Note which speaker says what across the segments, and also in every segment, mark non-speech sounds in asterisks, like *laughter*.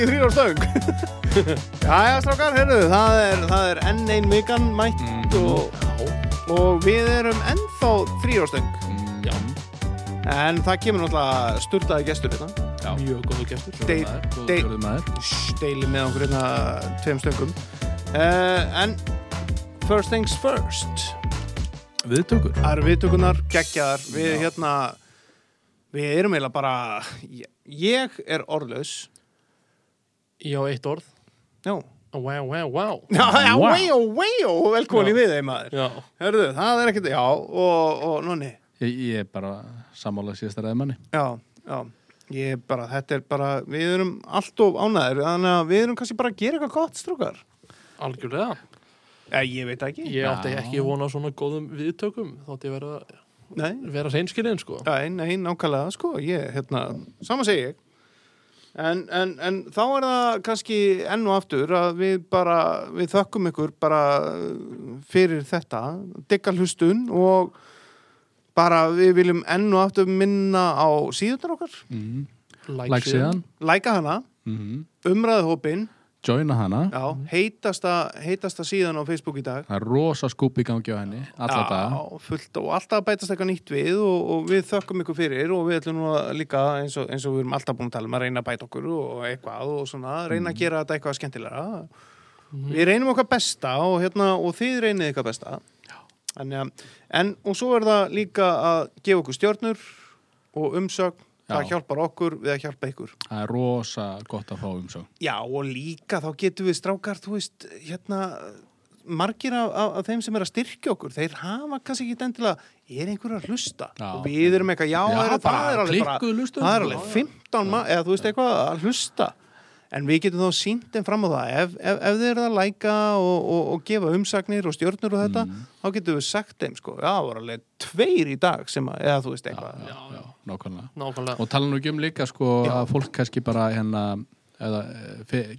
Speaker 1: í þrýr á stöng. *laughs* Jæja, strákar, heyrðu, það er, það er enn ein vikan mætt
Speaker 2: Mhm.
Speaker 1: og, og við erum ennþá þrýr á stöng.
Speaker 2: Já,
Speaker 1: En það kemur náttúrulega sturtaði gestur hérna.
Speaker 2: Já.
Speaker 3: Mjög góðu gestur
Speaker 1: Dei-
Speaker 2: Góður maður,
Speaker 1: dei-
Speaker 2: góður maður.
Speaker 1: Steili með okkur hérna tveim stöngum. Uh, En first things first.
Speaker 2: Viðtökur.
Speaker 1: Það eru viðtökunar, geggjaðar. Við hérna Við erum eiginlega bara Ég, ég er orðlaus
Speaker 3: Ég á eitt orð
Speaker 1: Já,
Speaker 3: Wow, wow, wow
Speaker 1: já, já,
Speaker 2: Wow.
Speaker 1: wow, wow Velkomin í
Speaker 3: Já.
Speaker 1: við þeim maður
Speaker 3: Já,
Speaker 1: Hörðu, það er ekkert, já, og, og nonni,
Speaker 2: Ég, ég er bara sammála síðasta ræðmanni
Speaker 1: já, já, ég er bara, þetta er bara, við erum allt of ánæður, þannig að við erum kannski bara að gera eitthvað gott, strókar.
Speaker 3: algjörlega
Speaker 1: Já, ég veit ekki.
Speaker 3: Ég átti
Speaker 2: Já.
Speaker 3: ekki vona svona góðum viðtökum Þótt ég vera,
Speaker 1: Nei,
Speaker 3: vera reynskilin sko
Speaker 1: nei, nei, nákvæmlega, sko, ég, hérna, sama segi ég. En, en, en þá er það kannski enn og aftur að við bara, við þökkum ykkur bara uh, fyrir þetta, digga hlustun og bara við viljum enn og aftur minna á síðunar okkar,
Speaker 2: mm.
Speaker 3: Like,
Speaker 2: Like síðan.
Speaker 1: læka hana,
Speaker 2: mm.
Speaker 1: umræðhópin,
Speaker 2: Joina hana.
Speaker 1: Já, heitasta, heitasta síðan á Facebook í dag.
Speaker 2: Það er rosa skúp í gangi á henni Alla daga.
Speaker 1: og alltaf bætast eitthvað nýtt við og, og við þökkum ykkur fyrir og við ætlum nú að líka eins og, eins og við erum alltaf búin að tala um að reyna að bæta okkur og eitthvað og svona, reyna að gera þetta eitthvað skemmtilega Við reynum okkar besta og, hérna, og þið reynið ykkar besta. Þannig að, en og svo er það líka að gefa okkur stjörnur og umsögn, það
Speaker 2: Já.
Speaker 1: hjálpar okkur við að hjálpa ykkur
Speaker 2: Það er rosa gott að fá umsögn
Speaker 1: Já, og líka þá getum við strákar, þú veist, hérna, margir af, af, af þeim sem er að styrkja okkur, þeir hafa kannski ekki endilega, er einhver að hlusta?
Speaker 2: Já.
Speaker 1: Og við erum eitthvað, já,
Speaker 2: Já,
Speaker 1: er, það
Speaker 2: bara
Speaker 1: er alveg bara, það er alveg 15 maður, eða þú veist eitthvað að hlusta. En við getum þá sínt þeim fram á það, ef, ef, ef þeir eru að læka og, og, og gefa umsagnir og stjörnur og þetta,
Speaker 2: Mm.
Speaker 1: þá getum við sagt þeim, sko, já, það var alveg tveir í dag sem að, eða þú veist eitthvað.
Speaker 2: já, já, nákvæmlega
Speaker 3: Nákvæmlega
Speaker 2: Og tala nú ekki um líka sko
Speaker 1: Já.
Speaker 2: að fólk kannski bara hérna eða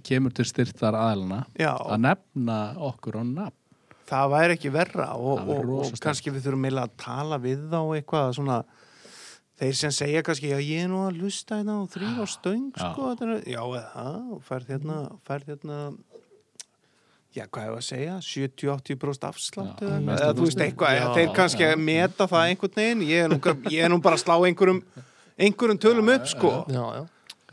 Speaker 2: kemur til styrtar aðlana
Speaker 1: Já.
Speaker 2: að nefna okkur á nafn
Speaker 1: það væri ekki verra og, og, kannski við þurfum meila að tala við þá eitthvað svona þeir sem segja kannski já ég er nú að lusta hérna og þrýr á stöng
Speaker 2: Já.
Speaker 1: sko, þetta er, já eða og færð hérna, færð hérna já hvað hefur að segja 70-80% afslátt
Speaker 2: Já,
Speaker 1: eða, eða þú veist eitthvað,
Speaker 3: Já,
Speaker 1: þeir kannski
Speaker 2: já.
Speaker 1: að meta það einhvern veginn, ég er nú, ég er nú bara að slá einhverjum einhverjum tölum upp sko
Speaker 3: Já, já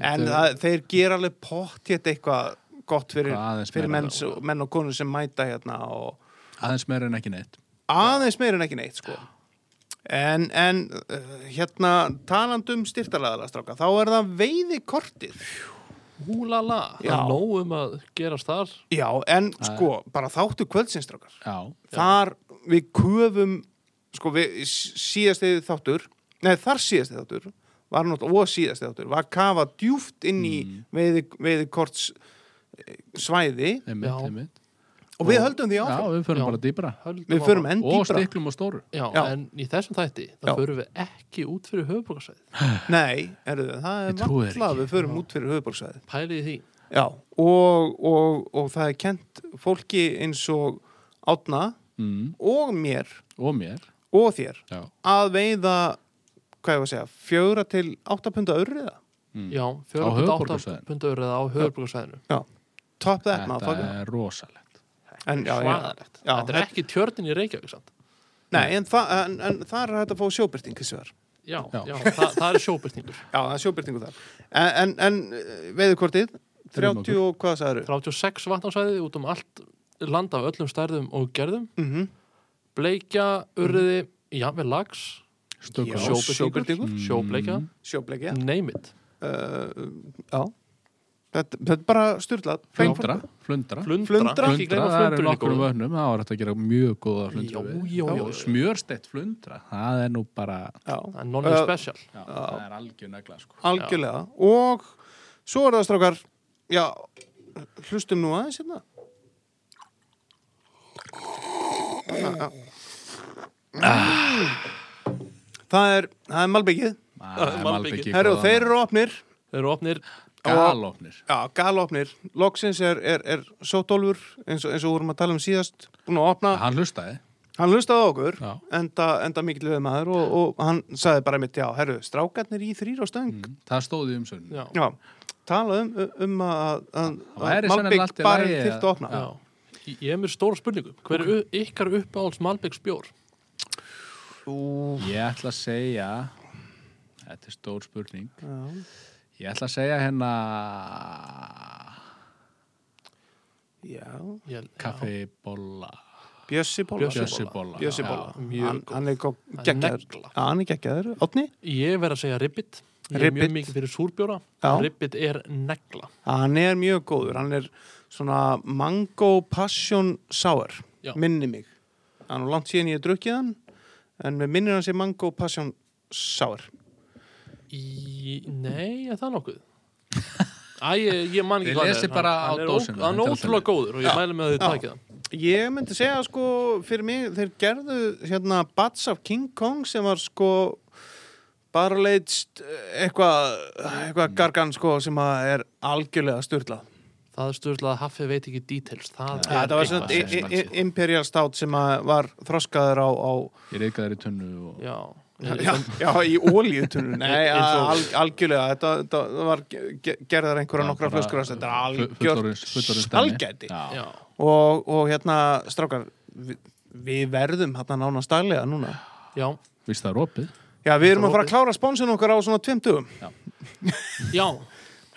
Speaker 1: en það, þeir gera alveg pott hérna eitthvað gott fyrir, fyrir
Speaker 2: meira.
Speaker 1: menn, og konur sem mæta hérna og
Speaker 2: aðeins meira en ekki neitt
Speaker 1: aðeins meir en ekki neitt sko. En, en uh, hérna talandum styrtalaðala stráka þá er það veiði kortið
Speaker 3: Húlala Það
Speaker 1: Já.
Speaker 3: er nóg um að gerast þar.
Speaker 1: Já en sko bara þáttu kvöldsins strákar.
Speaker 2: Já,
Speaker 1: þar við köfum sko við síðastið þáttur nei þar síðastið þáttur var náttúrulega og síðastið þáttur var kafa djúft inn í
Speaker 2: Mm.
Speaker 1: veiði, veiði korts svæði
Speaker 2: einmitt,
Speaker 3: Já.
Speaker 2: einmitt
Speaker 1: og við höldum því
Speaker 2: Já,
Speaker 1: áfram
Speaker 2: við förum
Speaker 3: Já.
Speaker 2: bara dýbra
Speaker 1: við förum enn
Speaker 2: og
Speaker 1: dýbra
Speaker 2: stiklum og stóru
Speaker 3: Já,
Speaker 1: Já.
Speaker 3: en í þessum þætti
Speaker 1: Já.
Speaker 3: Það förum við ekki út fyrir höfuborgarsæði
Speaker 1: nei, er það
Speaker 2: Ég
Speaker 1: er
Speaker 2: ekki.
Speaker 1: við förum út fyrir höfuborgsvæði
Speaker 3: Pælið í því
Speaker 1: Já, og, og, og það er kent fólki eins og átna
Speaker 2: mm,
Speaker 1: og mér
Speaker 2: og mér
Speaker 1: og þér
Speaker 2: Já,
Speaker 1: að veiða, hvað ég var að segja, fjögra til átta punda urriða.
Speaker 2: mm.
Speaker 3: Já,
Speaker 2: Á
Speaker 3: 4.8
Speaker 2: höfuðborgarsvæðinu.
Speaker 3: pundur eða á höfuborgarsæðinu
Speaker 1: Top that,
Speaker 2: Þetta
Speaker 1: motherfucker.
Speaker 2: er
Speaker 1: já, já,
Speaker 3: Svaðalegt
Speaker 1: Já,
Speaker 3: Þetta er ekki tjörnin í Reykjavík samt
Speaker 1: nei, en, þa en, en það er hægt að fá sjóbyrting.
Speaker 3: Já,
Speaker 2: Já.
Speaker 3: já, það, það er sjóbyrtingur *laughs*
Speaker 1: Já, það er sjóbyrtingu þar. En, en, en veiðukortið, 30 og hvað sagður?
Speaker 3: 36 vatnarsæði út um allt land af öllum stærðum og gerðum
Speaker 1: Mm -hmm.
Speaker 3: bleikja, urriði, jafnvel lags
Speaker 2: Stöku
Speaker 1: Já,
Speaker 2: á.
Speaker 3: sjóbyrtingur,
Speaker 1: sjóbirtingur.
Speaker 3: sjóbleikja
Speaker 1: Sjóbleikja.
Speaker 3: name it,
Speaker 1: Uh, já, þetta, þetta er bara styrlað.
Speaker 2: Flundra, flundra
Speaker 3: flundra,
Speaker 2: það eru nokkur vögnum það var hægt að gera mjög góða flundra
Speaker 3: Já,
Speaker 2: við.
Speaker 3: já, já, já.
Speaker 2: smjörsteitt flundra, það er nú bara
Speaker 3: Það
Speaker 1: Uh,
Speaker 3: special
Speaker 2: já, það er algjör negla sko.
Speaker 1: algjörlega. Og svo er það strákar, já, hlustum nú aðeins hérna. Já, já. Það er, það er malbyggið.
Speaker 2: Það er
Speaker 3: malbiki
Speaker 1: Herru,
Speaker 2: góða
Speaker 1: þeir eru opnir.
Speaker 3: Þeir eru opnir
Speaker 2: galopnir
Speaker 1: Já, galopnir. Loksins er, er, er sótólfur, eins og, eins og vorum að tala um síðast, búin að opna.
Speaker 2: hann hlustaði
Speaker 1: Hann hlustaði okkur,
Speaker 2: Já.
Speaker 1: enda, enda mikill við maður og, og hann sagði bara mitt, já, herru, strákarnir í þrýr á stöng.
Speaker 2: Mm, það stóði um sögn
Speaker 3: Já,
Speaker 1: Já, talað um, um að, að, að Malbygg bara þyrfti að opna
Speaker 3: Já. Ég ég er með stóra spurningu. Hver er okay. ykkar uppáhalds Malbyggs bjór?
Speaker 2: Ég ætla að segja Þetta er stór spurning
Speaker 1: já.
Speaker 2: Ég ætla að segja hérna
Speaker 1: já,
Speaker 3: Ég,
Speaker 2: Kaffibólla
Speaker 1: Bjössi Bóla
Speaker 3: Bjössi
Speaker 2: Bjössi-bolla.
Speaker 1: Bjössi
Speaker 2: Já.
Speaker 1: Bóla,
Speaker 3: mjög
Speaker 1: hann, er
Speaker 3: er
Speaker 1: geggjaður hann er geggjaður, Otni.
Speaker 3: Ég verð að segja ribbit. Ég er
Speaker 1: Ribbit.
Speaker 3: mjög mikið fyrir súrbjóra. Ribbit er negla.
Speaker 1: hann er mjög góður, hann er svona mango passion sour
Speaker 3: Já.
Speaker 1: minni mig hann er langt síðan ég hef drukkið hann en með minnir hann sé mango passion sour
Speaker 3: Í, nei, er það nokkuð? Æ, ég, ég man ekki hvað
Speaker 2: lesið
Speaker 3: er.
Speaker 2: bara
Speaker 3: Hann-
Speaker 2: á
Speaker 3: hann er Hann er
Speaker 2: er
Speaker 3: ótrúlega góður og ég
Speaker 1: Já.
Speaker 3: mæli með að þið
Speaker 1: Já.
Speaker 3: takið það.
Speaker 1: Ég myndi segja sko fyrir mig, þeir gerðu hérna Bats of King Kong sem var sko bara leitst eitthvað eitthva gargan sko sem að er algjörlega styrlað.
Speaker 3: Það er stjórnlega að Haffi veit ekki details. Það
Speaker 1: Ja,
Speaker 3: er
Speaker 1: það var
Speaker 3: eitthvað
Speaker 1: svona
Speaker 3: sem-
Speaker 2: sem-
Speaker 1: i- i- Imperial Stout sem að var þroskaður á, á
Speaker 2: Ég reyka þær í tunnu og
Speaker 3: Já.
Speaker 1: Já, já, í ólíutunum Nei,
Speaker 3: Eins og-
Speaker 1: al, algjörlega þetta, þetta var ge- gerðar einhverja
Speaker 2: Já,
Speaker 1: nokkra flöskur þetta er
Speaker 2: fu-
Speaker 1: algjör
Speaker 2: fullorðins- fullorðins dæmi.
Speaker 1: stalgæti
Speaker 2: Já.
Speaker 3: Já.
Speaker 1: og, og hérna, strákar við, við verðum hérna nána staglega núna
Speaker 3: Já.
Speaker 2: Vist það er opið?
Speaker 1: Já, við erum að fara að klára sponsin okkar á svona tveimtugum,
Speaker 3: Já.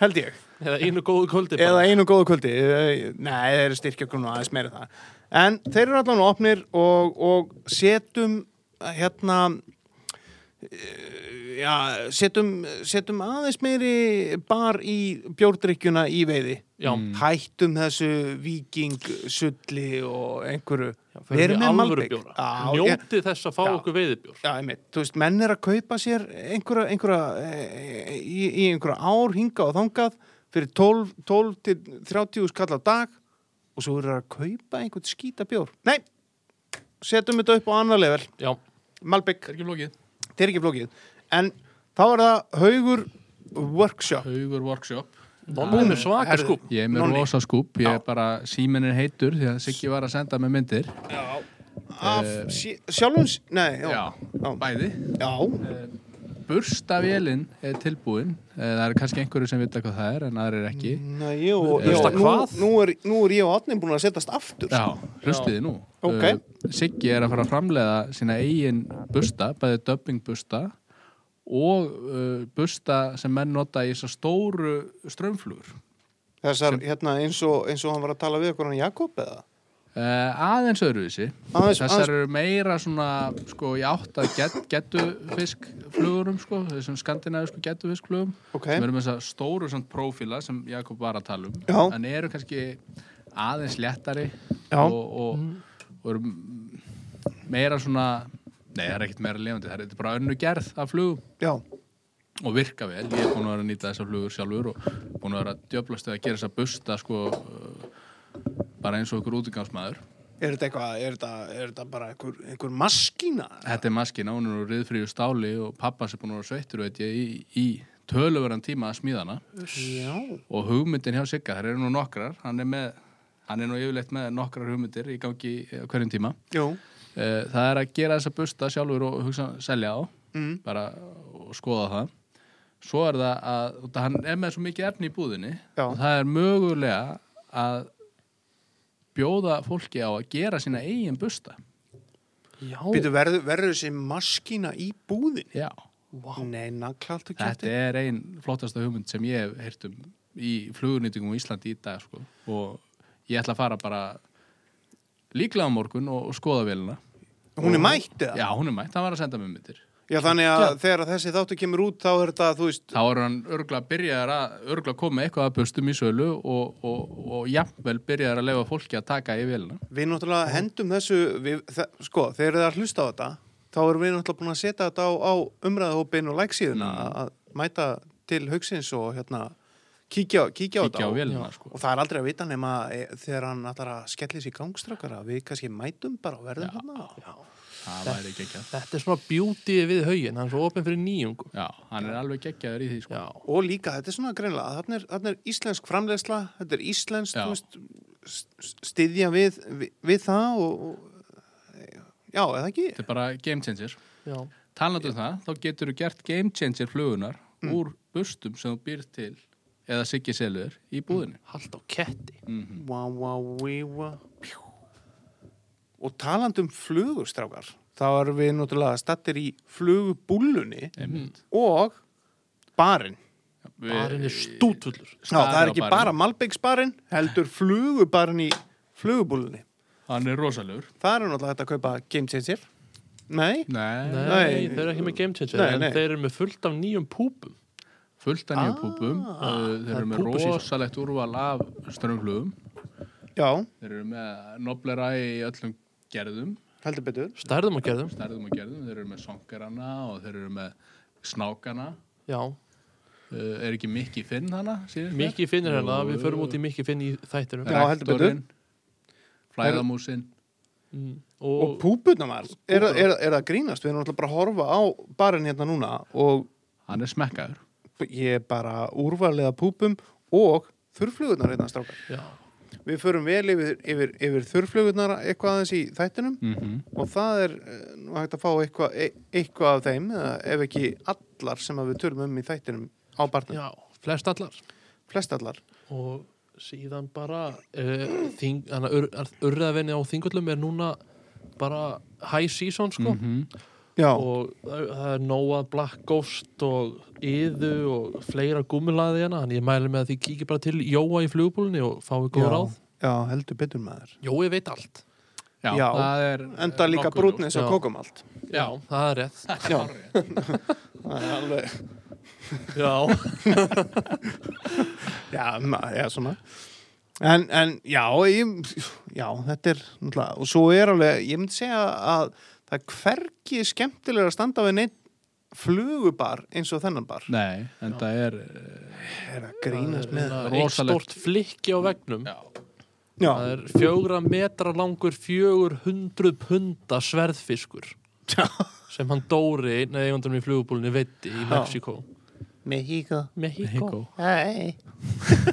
Speaker 1: held ég.
Speaker 3: Eða einu góðu kvöldi
Speaker 1: Eða
Speaker 3: bara.
Speaker 1: einu góðu kvöldi. Nei, þeir eru nú aðeins meira það. En þeir eru allan opnir og, og setjum hérna, já, setjum, setjum aðeins meiri bar í bjórdrykkjuna í veiði.
Speaker 3: Já.
Speaker 2: Mm.
Speaker 1: Hættum þessu viking, sulli og einhverju.
Speaker 3: Í
Speaker 1: með ég-
Speaker 3: Njótið þess að fá
Speaker 1: Já.
Speaker 3: okkur veiðibjór.
Speaker 1: Já, einmitt, þú veist, menn er að kaupa sér einhverja, einhverja e, í, í einhverja ár hinga og þangað fyrir 12, 12 til 30 skall á dag og svo eru að kaupa einhvern skýta bjór. Nei, setjum þetta upp á annar level,
Speaker 3: Já.
Speaker 1: Malbygg,
Speaker 2: er ekki flókið
Speaker 1: þetta er ekki flókið. En þá er það haugur workshop.
Speaker 2: Haugur workshop
Speaker 3: Nonni er með svaka
Speaker 1: Herðu.
Speaker 3: skúp.
Speaker 2: Ég er með
Speaker 1: Nonni.
Speaker 2: rosa skúp Ég
Speaker 1: Já.
Speaker 2: er bara, síminn er heitur Því að Siggi var að senda með myndir
Speaker 1: Af sí- sjálfum, nei, já,
Speaker 2: Já,
Speaker 1: já,
Speaker 2: bæði
Speaker 1: já,
Speaker 2: Burstavélinn er tilbúin Eh, Það er kannski einhverju sem vita hvað það er En aðrir ekki
Speaker 1: Nei, jú, já,
Speaker 3: Bursta
Speaker 1: nú,
Speaker 3: hvað?
Speaker 1: nú, er, nú er ég og Átnin búin að setjast aftur.
Speaker 2: Já, hlustiði nú
Speaker 1: Ok.
Speaker 2: Uh, Siggi er að fara að framleiða sína eigin busta, bæði dubbing busta og uh, busta sem menn nota í þessar stóru strömmflugur
Speaker 1: Þessar, hérna, eins og, eins og hann var að tala við okkur hann Jakob eða?
Speaker 2: Uh, aðeins öðruvísi.
Speaker 1: Aðeins,
Speaker 2: Þessar
Speaker 1: aðeins,
Speaker 2: eru meira svona sko í átt að get, getufiskflugurum sko, þessum skandinavisku getufiskflugum
Speaker 1: ok,
Speaker 2: sem eru með þessar stóru svona prófíla sem Jakob var að tala um
Speaker 1: Já.
Speaker 2: en eru kannski aðeins léttari
Speaker 1: Já.
Speaker 2: og, og, og eru meira svona nei það er ekkert meira lefandi, það er bara önnu gerð af flugum.
Speaker 1: Já,
Speaker 2: og virka vel, ég er búin að vera að nýta þessar flugur sjálfur og búin að vera að djöflast við að gera þessa busta sko bara eins og ykkur útigangsmaður.
Speaker 1: Er þetta eitthvað, er þetta, er þetta bara einhver, einhver maskína?
Speaker 2: Þetta er maskina, hún er úr riðfríu stáli og pappa sem búin að vera sveittur veit ég, í, í töluverðan tíma að smíða hana.
Speaker 1: Já,
Speaker 2: og hugmyndin hjá Sigga, það eru nú nokkrar hann er með, hann er nú yfirleitt með nokkrar hugmyndir í gangi á hverjum tíma.
Speaker 1: Jú,
Speaker 2: Eh, það er að gera þessa busta sjálfur og hugsa selja á
Speaker 1: mm,
Speaker 2: bara og skoða það. Svo er það að, út að hann er með svo mikið efni í búðinni
Speaker 1: Já.
Speaker 2: og það er mögulega að bjóða fólki á að gera sína eigin busta
Speaker 3: Já.
Speaker 1: býtu verður, þessi maskína í búðin?
Speaker 2: Já,
Speaker 3: Vá.
Speaker 1: Nei,
Speaker 2: þetta er ein flottasta hugmynd sem ég hef heyrt um í flugurnýtingum í Íslandi í dag sko. og ég ætla að fara bara líklega á morgun og, og skoða vélina
Speaker 1: Hún er mætt eða?
Speaker 2: Já, hún er mætt, hann var að senda mér myndir
Speaker 1: Já, þannig að þegar þessi þáttu kemur út þá er þetta, þú veist,
Speaker 2: þá er hann örgulega byrjaðar að örgulega koma með eitthvað að bustum í sölu og, og, og jafnvel byrjaðar að lefa fólki að taka í vélina
Speaker 1: við náttúrulega hendum þessu, við, þe sko, þegar þið er að hlusta á þetta, þá erum við náttúrulega búin að setja þetta á, á umræðahópin og læksíðuna
Speaker 2: Mm.
Speaker 1: að mæta til haugsins og hérna, kíkja, kíkja á þetta
Speaker 2: á
Speaker 1: og-
Speaker 2: sko.
Speaker 1: Og það er aldrei að vita nema e, þegar hann ætlar að skelli sér gangstrakar að við kannski mætum bara og verðum
Speaker 2: Já.
Speaker 1: þarna.
Speaker 3: Já.
Speaker 2: Það væri geggjað
Speaker 3: Þetta er svona beauty við haugin, hann er svo opinn fyrir nýjungum.
Speaker 2: Já, hann er alveg geggjaður í því sko.
Speaker 3: Já.
Speaker 1: Og líka, þetta er svona greinlega, þarna er, þarna er íslensk framleiðsla, þetta er íslensk,
Speaker 2: Já.
Speaker 1: þú veist, st- styðja við, við, við það og, og já, eða ekki?
Speaker 2: þetta er bara game changer
Speaker 3: Já.
Speaker 2: talandi um það, þá getur þú gert game changer flugunar
Speaker 1: Mm.
Speaker 2: úr bustum sem þú býr til eða Siggi Selur í búðinu
Speaker 3: Hald á ketti
Speaker 2: mm
Speaker 1: Vá, vá, ví, vá Pjú. Og talandi um flugustrákar þá erum við náttúrulega stattir í flugubúllunni
Speaker 2: Einmitt.
Speaker 1: og barinn.
Speaker 3: Barinn er stútfullur.
Speaker 1: Það er ekki bara Malbyggsbarinn heldur flugubarinn í flugubúllunni
Speaker 2: Hann er rosalegur.
Speaker 1: Það er náttúrulega hægt að kaupa Game Changer. Nei,
Speaker 2: Nei,
Speaker 3: Nei,
Speaker 1: Nei.
Speaker 3: þeir eru ekki með game changer
Speaker 1: Nei,
Speaker 3: en þeir eru með fullt af nýjum púpum.
Speaker 2: Fullt af nýjum
Speaker 1: Ah,
Speaker 2: púpum.
Speaker 3: Það
Speaker 2: Þeir
Speaker 3: er
Speaker 2: eru með
Speaker 3: púpusísa.
Speaker 2: rosalegt úrval af ströngluðum
Speaker 1: já,
Speaker 2: Þeir eru með noblera í öllum gerðum.
Speaker 1: Heldur betur.
Speaker 3: Stærðum og gerðum.
Speaker 2: Stærðum og gerðum, þeir eru með songarana og þeir eru með snákana.
Speaker 3: Já,
Speaker 2: uh, er ekki Mikki Finn hana?
Speaker 3: Mikki finnir hérna,
Speaker 2: Jú,
Speaker 3: við förum út í Mikki finn í þættinum.
Speaker 1: Já, heldur betur.
Speaker 2: Rektorinn, Flæðamúsin.
Speaker 3: Mm.
Speaker 1: Og
Speaker 3: Og,
Speaker 1: var, er, er, er það að grínast? Við erum náttúrulega bara að horfa á barinn hérna núna og
Speaker 2: hann er smekkaður.
Speaker 1: ég er bara úrvaliða púpum og þurrflugurnar hérna strákar.
Speaker 3: Já,
Speaker 1: við förum vel yfir, yfir, yfir þurrflugurnar eitthvað aðeins í þættinum.
Speaker 2: Mm
Speaker 1: og það er eh, nú hægt að fá eitthvað, e, eitthvað af þeim eða ef ekki allar sem að við tölum um í þættinum á barnum,
Speaker 3: já, flest allar.
Speaker 1: Flest allar.
Speaker 3: Og síðan bara uh, þing, hana, ur, urðavenni á þingullum er núna bara high season sko
Speaker 1: já,
Speaker 3: og það, er Noah Black Ghost og Iðu og fleira gúmilaði hérna þannig ég mæli með að því kíkja bara til Jóa í flugbúlunni og fái góð ráð.
Speaker 1: Já, heldur betur maður.
Speaker 3: Jói veit allt.
Speaker 2: Já,
Speaker 1: Já,
Speaker 2: það er
Speaker 1: enda líka
Speaker 2: nokkuð
Speaker 1: brúnni eins og
Speaker 3: Já.
Speaker 1: kókumalt
Speaker 3: Já, það er rétt. *laughs*
Speaker 1: Já, það er alveg
Speaker 3: Já, *laughs*
Speaker 1: Já, ma- já, svona. En, en já, ég, já, þetta er og svo er alveg, ég myndi segja að það er hvergi skemmtilega að standa við neitt flugubar eins og þennan bar.
Speaker 2: Nei, en það er
Speaker 1: er að grínast með
Speaker 3: eitt stort flikki á vegnum
Speaker 2: Já,
Speaker 1: Já,
Speaker 3: Það er fjögra metra langur fjögur hundruð punda sverðfiskur
Speaker 1: Já.
Speaker 3: sem hann Dóri, einn eigandunum í flugubúlunni veiti í. Mexiko
Speaker 1: Mexico
Speaker 2: Hann er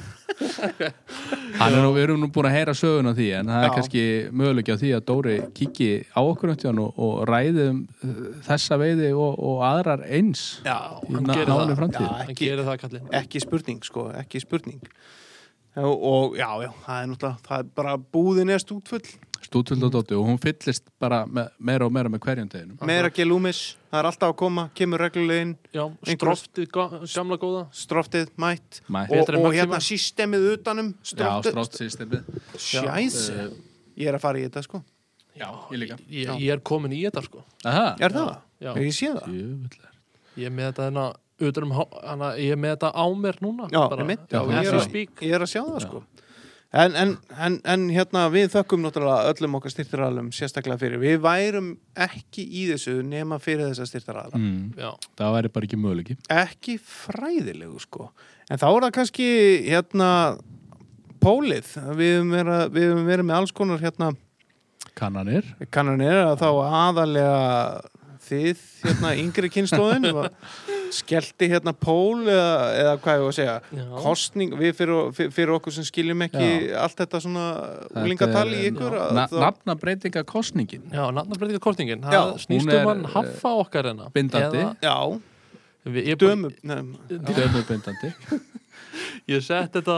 Speaker 2: nú, við erum nú búin að heyra sögun á því en það er
Speaker 1: Já.
Speaker 2: kannski möguleiki á því að Dóri kiki á okkur um og, og ræði um uh, þessa veiði og, og aðrar eins
Speaker 1: Já,
Speaker 3: hann gerir það.
Speaker 1: Já,
Speaker 3: Hann
Speaker 1: ekki,
Speaker 3: gerir það
Speaker 1: ekki spurning sko, ekki spurning og, og já, já, það er náttúrulega það er bara búðin er stútfull
Speaker 2: Stútvöld og Dóti og hún fyllist bara me, meira og meira með hverjum deginum.
Speaker 1: meira gelúmis, það er alltaf að koma kemur reglulega inn,
Speaker 3: Já,
Speaker 1: Einhver-
Speaker 3: stroftið ga gamla góða
Speaker 1: stroftið mætt
Speaker 2: Mætt.
Speaker 1: og, og hérna systemið utanum
Speaker 2: Já,
Speaker 1: stroftið,
Speaker 2: strótsýstemið.
Speaker 1: Sjæs
Speaker 2: Uh,
Speaker 1: Ég er að fara í þetta sko
Speaker 2: Já, ég líka.
Speaker 3: Ég, ég er komin í þetta sko
Speaker 2: Aha.
Speaker 1: Er það?
Speaker 3: Já.
Speaker 1: Ég sé það
Speaker 2: Jöfullar.
Speaker 3: Ég er með þetta hérna um hana, ég er með þetta á mér núna
Speaker 1: Já,
Speaker 3: bara,
Speaker 1: einmitt,
Speaker 2: Já,
Speaker 1: já, ég, er að, ég er að sjá það sko en, en, en, en hérna við þökkum náttúrulega öllum okkar styrtaralum sérstaklega fyrir, við værum ekki í þessu nema fyrir þessa styrtarala
Speaker 2: Mm,
Speaker 3: Já,
Speaker 2: það væri bara ekki möguleiki.
Speaker 1: ekki fræðilegu sko. En þá er það kannski hérna pólið, við höfum verið, við höfum verið með alls konar hérna
Speaker 2: Kannanir.
Speaker 1: kannanir að þá aðalega þið hérna yngri kynnslóðin skellti hérna pól eða, eða hvað ég var að segja?
Speaker 3: Já.
Speaker 1: kostning, við fyrir, fyrir, okkur sem skiljum ekki allt þetta svona úlingatali í ykkur að
Speaker 2: Na,
Speaker 1: þá-
Speaker 2: Nafnabreitinga kostningin.
Speaker 3: já nafnabreitinga kostningin
Speaker 1: Já,
Speaker 3: Það snýst
Speaker 2: hún er,
Speaker 3: um hann haffa okkar hérna.
Speaker 2: bindandi.
Speaker 3: Eða-
Speaker 1: já,
Speaker 3: Við- Ég,
Speaker 1: dömu nefn,
Speaker 2: Dömubindandi. *laughs*
Speaker 3: ég sett þetta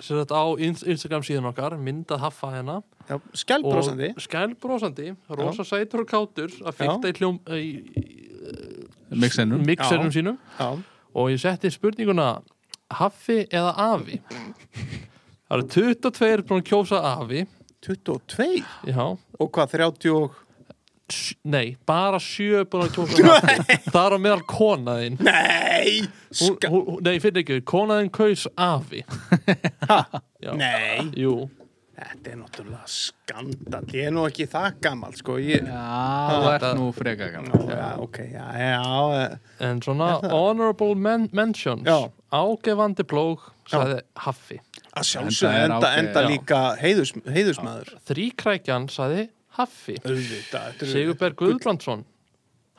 Speaker 3: sem sagt á ins- Instagram síðan okkar myndað haffa hérna og skælbrósandi, rosa sætur og kátur að fykta í, hljóm, mixerum
Speaker 1: Já.
Speaker 3: sínum.
Speaker 1: Já,
Speaker 3: og ég setti spurninguna haffi eða afi? Það eru 22 búin að kjósa *laughs* afi.
Speaker 1: 22
Speaker 3: já,
Speaker 1: og hvað 30 og
Speaker 3: nei, bara 7 búin að kjósa afi. Það er á meðal konaðinn.
Speaker 1: Nei,
Speaker 3: hún, hún, nei, fyrir ekki, konaðinn kaus afi.
Speaker 1: Nei.
Speaker 3: Jú,
Speaker 1: þetta er náttúrulega skandal ég er nú ekki það gammal sko. Ég,
Speaker 2: Já, þú ert nú freka gaman.
Speaker 1: já, ok, já, já
Speaker 3: en svona honorable men mentions.
Speaker 1: Já.
Speaker 3: ágefandi plóg sagði haffi.
Speaker 1: Að sjálfsög
Speaker 2: er
Speaker 1: enda, enda líka heiðus, heiðusmaður
Speaker 3: þríkrækjan sagði haffi. Sigurberg Guðbrandsson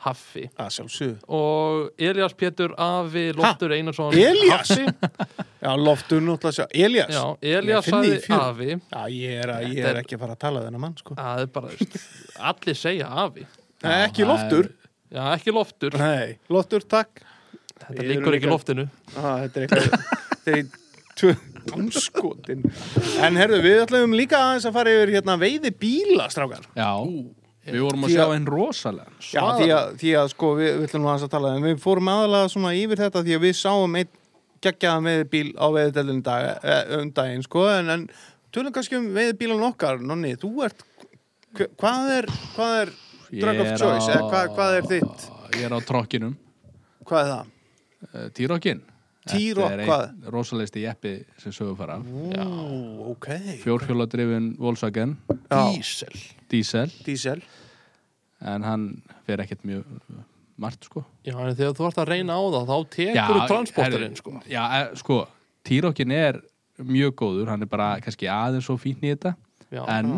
Speaker 3: haffi.
Speaker 1: Að
Speaker 3: og Elias Pétur Afi Loftur Einarsson? Haffi.
Speaker 1: Já, loftur náttúrulega sjá, Elías?
Speaker 3: Já, Elias
Speaker 1: fjör.
Speaker 3: Afi.
Speaker 1: Já, ég er, að, ég er ekki að fara að tala þennan mann sko.
Speaker 3: Er bara, allir segja Afi.
Speaker 1: Nei, ekki loftur.
Speaker 3: Já, ekki Loftur.
Speaker 1: Nei, loftur, takk.
Speaker 3: Þetta
Speaker 1: erum
Speaker 3: ekki loftinu.
Speaker 1: Ah, þetta er eitthvað þetta er í Tvö- Anskotin En herðu, við ætlum líka aðeins að fara yfir hérna veiði bíla, strákar
Speaker 2: Já, við vorum að
Speaker 1: Því
Speaker 2: sjá
Speaker 1: að-
Speaker 2: einn rosalega
Speaker 1: Já, því að, því að sko, við, við ætlum að tala en við fórum aðalega svona yfir þetta því að við sáum einn geggjaðan veiðbíl á veiðdeldin dag, eh, um daginn, sko en, en tölum kannski um veiðbílan okkar. Nonni, þú ert hva- hvað er, hvað er drug of choice, eða hvað, hvað er þitt?
Speaker 2: Ég er á trokkinum,
Speaker 1: hvað er það?
Speaker 2: uh, T-Rockin.
Speaker 1: T-Rock,
Speaker 2: Þetta er
Speaker 1: hvað?
Speaker 2: rosalegsti jeppi sem sögur fara
Speaker 1: Ú, ok.
Speaker 2: Fjórhjóladrifin Volkswagen.
Speaker 3: Diesel
Speaker 2: Diesel
Speaker 1: Diesel
Speaker 2: en hann fer ekkert mjög margt sko.
Speaker 3: Já, en þegar þú ert að reyna á það þá tekur þú transporterinn sko.
Speaker 2: Já, eh, sko, T-Rockin er mjög góður, hann er bara kannski aðeins svo fín í þetta.
Speaker 3: Já,
Speaker 2: en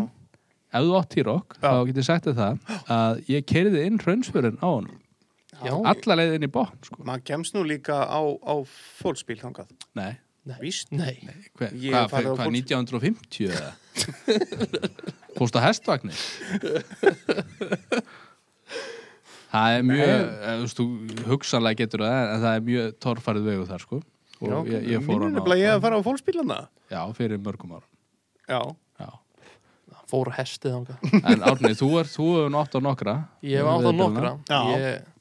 Speaker 2: ef þú átt T-Rock
Speaker 1: Já.
Speaker 2: þá getur sagt þér það að ég keiriði inn hraunsfjörun á hann
Speaker 3: já,
Speaker 2: alla leið inn í botn sko.
Speaker 1: Maður kemst nú líka á, á fólksbíl þangað.
Speaker 2: Nei,
Speaker 1: Víst?
Speaker 3: nei.
Speaker 2: Hva,
Speaker 1: Ég
Speaker 2: hvað
Speaker 1: á
Speaker 2: hva,
Speaker 1: fólks-
Speaker 2: 1950 eða? *laughs* Fórst á hestvagni? Það er mjög eh, þú veist, þú hugsanlega getur það en það er mjög torfarið vegu þar sko. Og
Speaker 1: Já,
Speaker 2: ég, ég fór
Speaker 1: Minnir
Speaker 2: hann
Speaker 1: nefnilega ég
Speaker 2: á
Speaker 1: að fara á fólksbílana.
Speaker 2: Já, fyrir mörgum ára
Speaker 1: Já,
Speaker 2: Já.
Speaker 3: Fór á hestið þangað.
Speaker 2: En Árni, þú er, þú hefur nátt á nokkra
Speaker 3: Ég hef átt á nokkra.
Speaker 1: Já.
Speaker 3: Ég,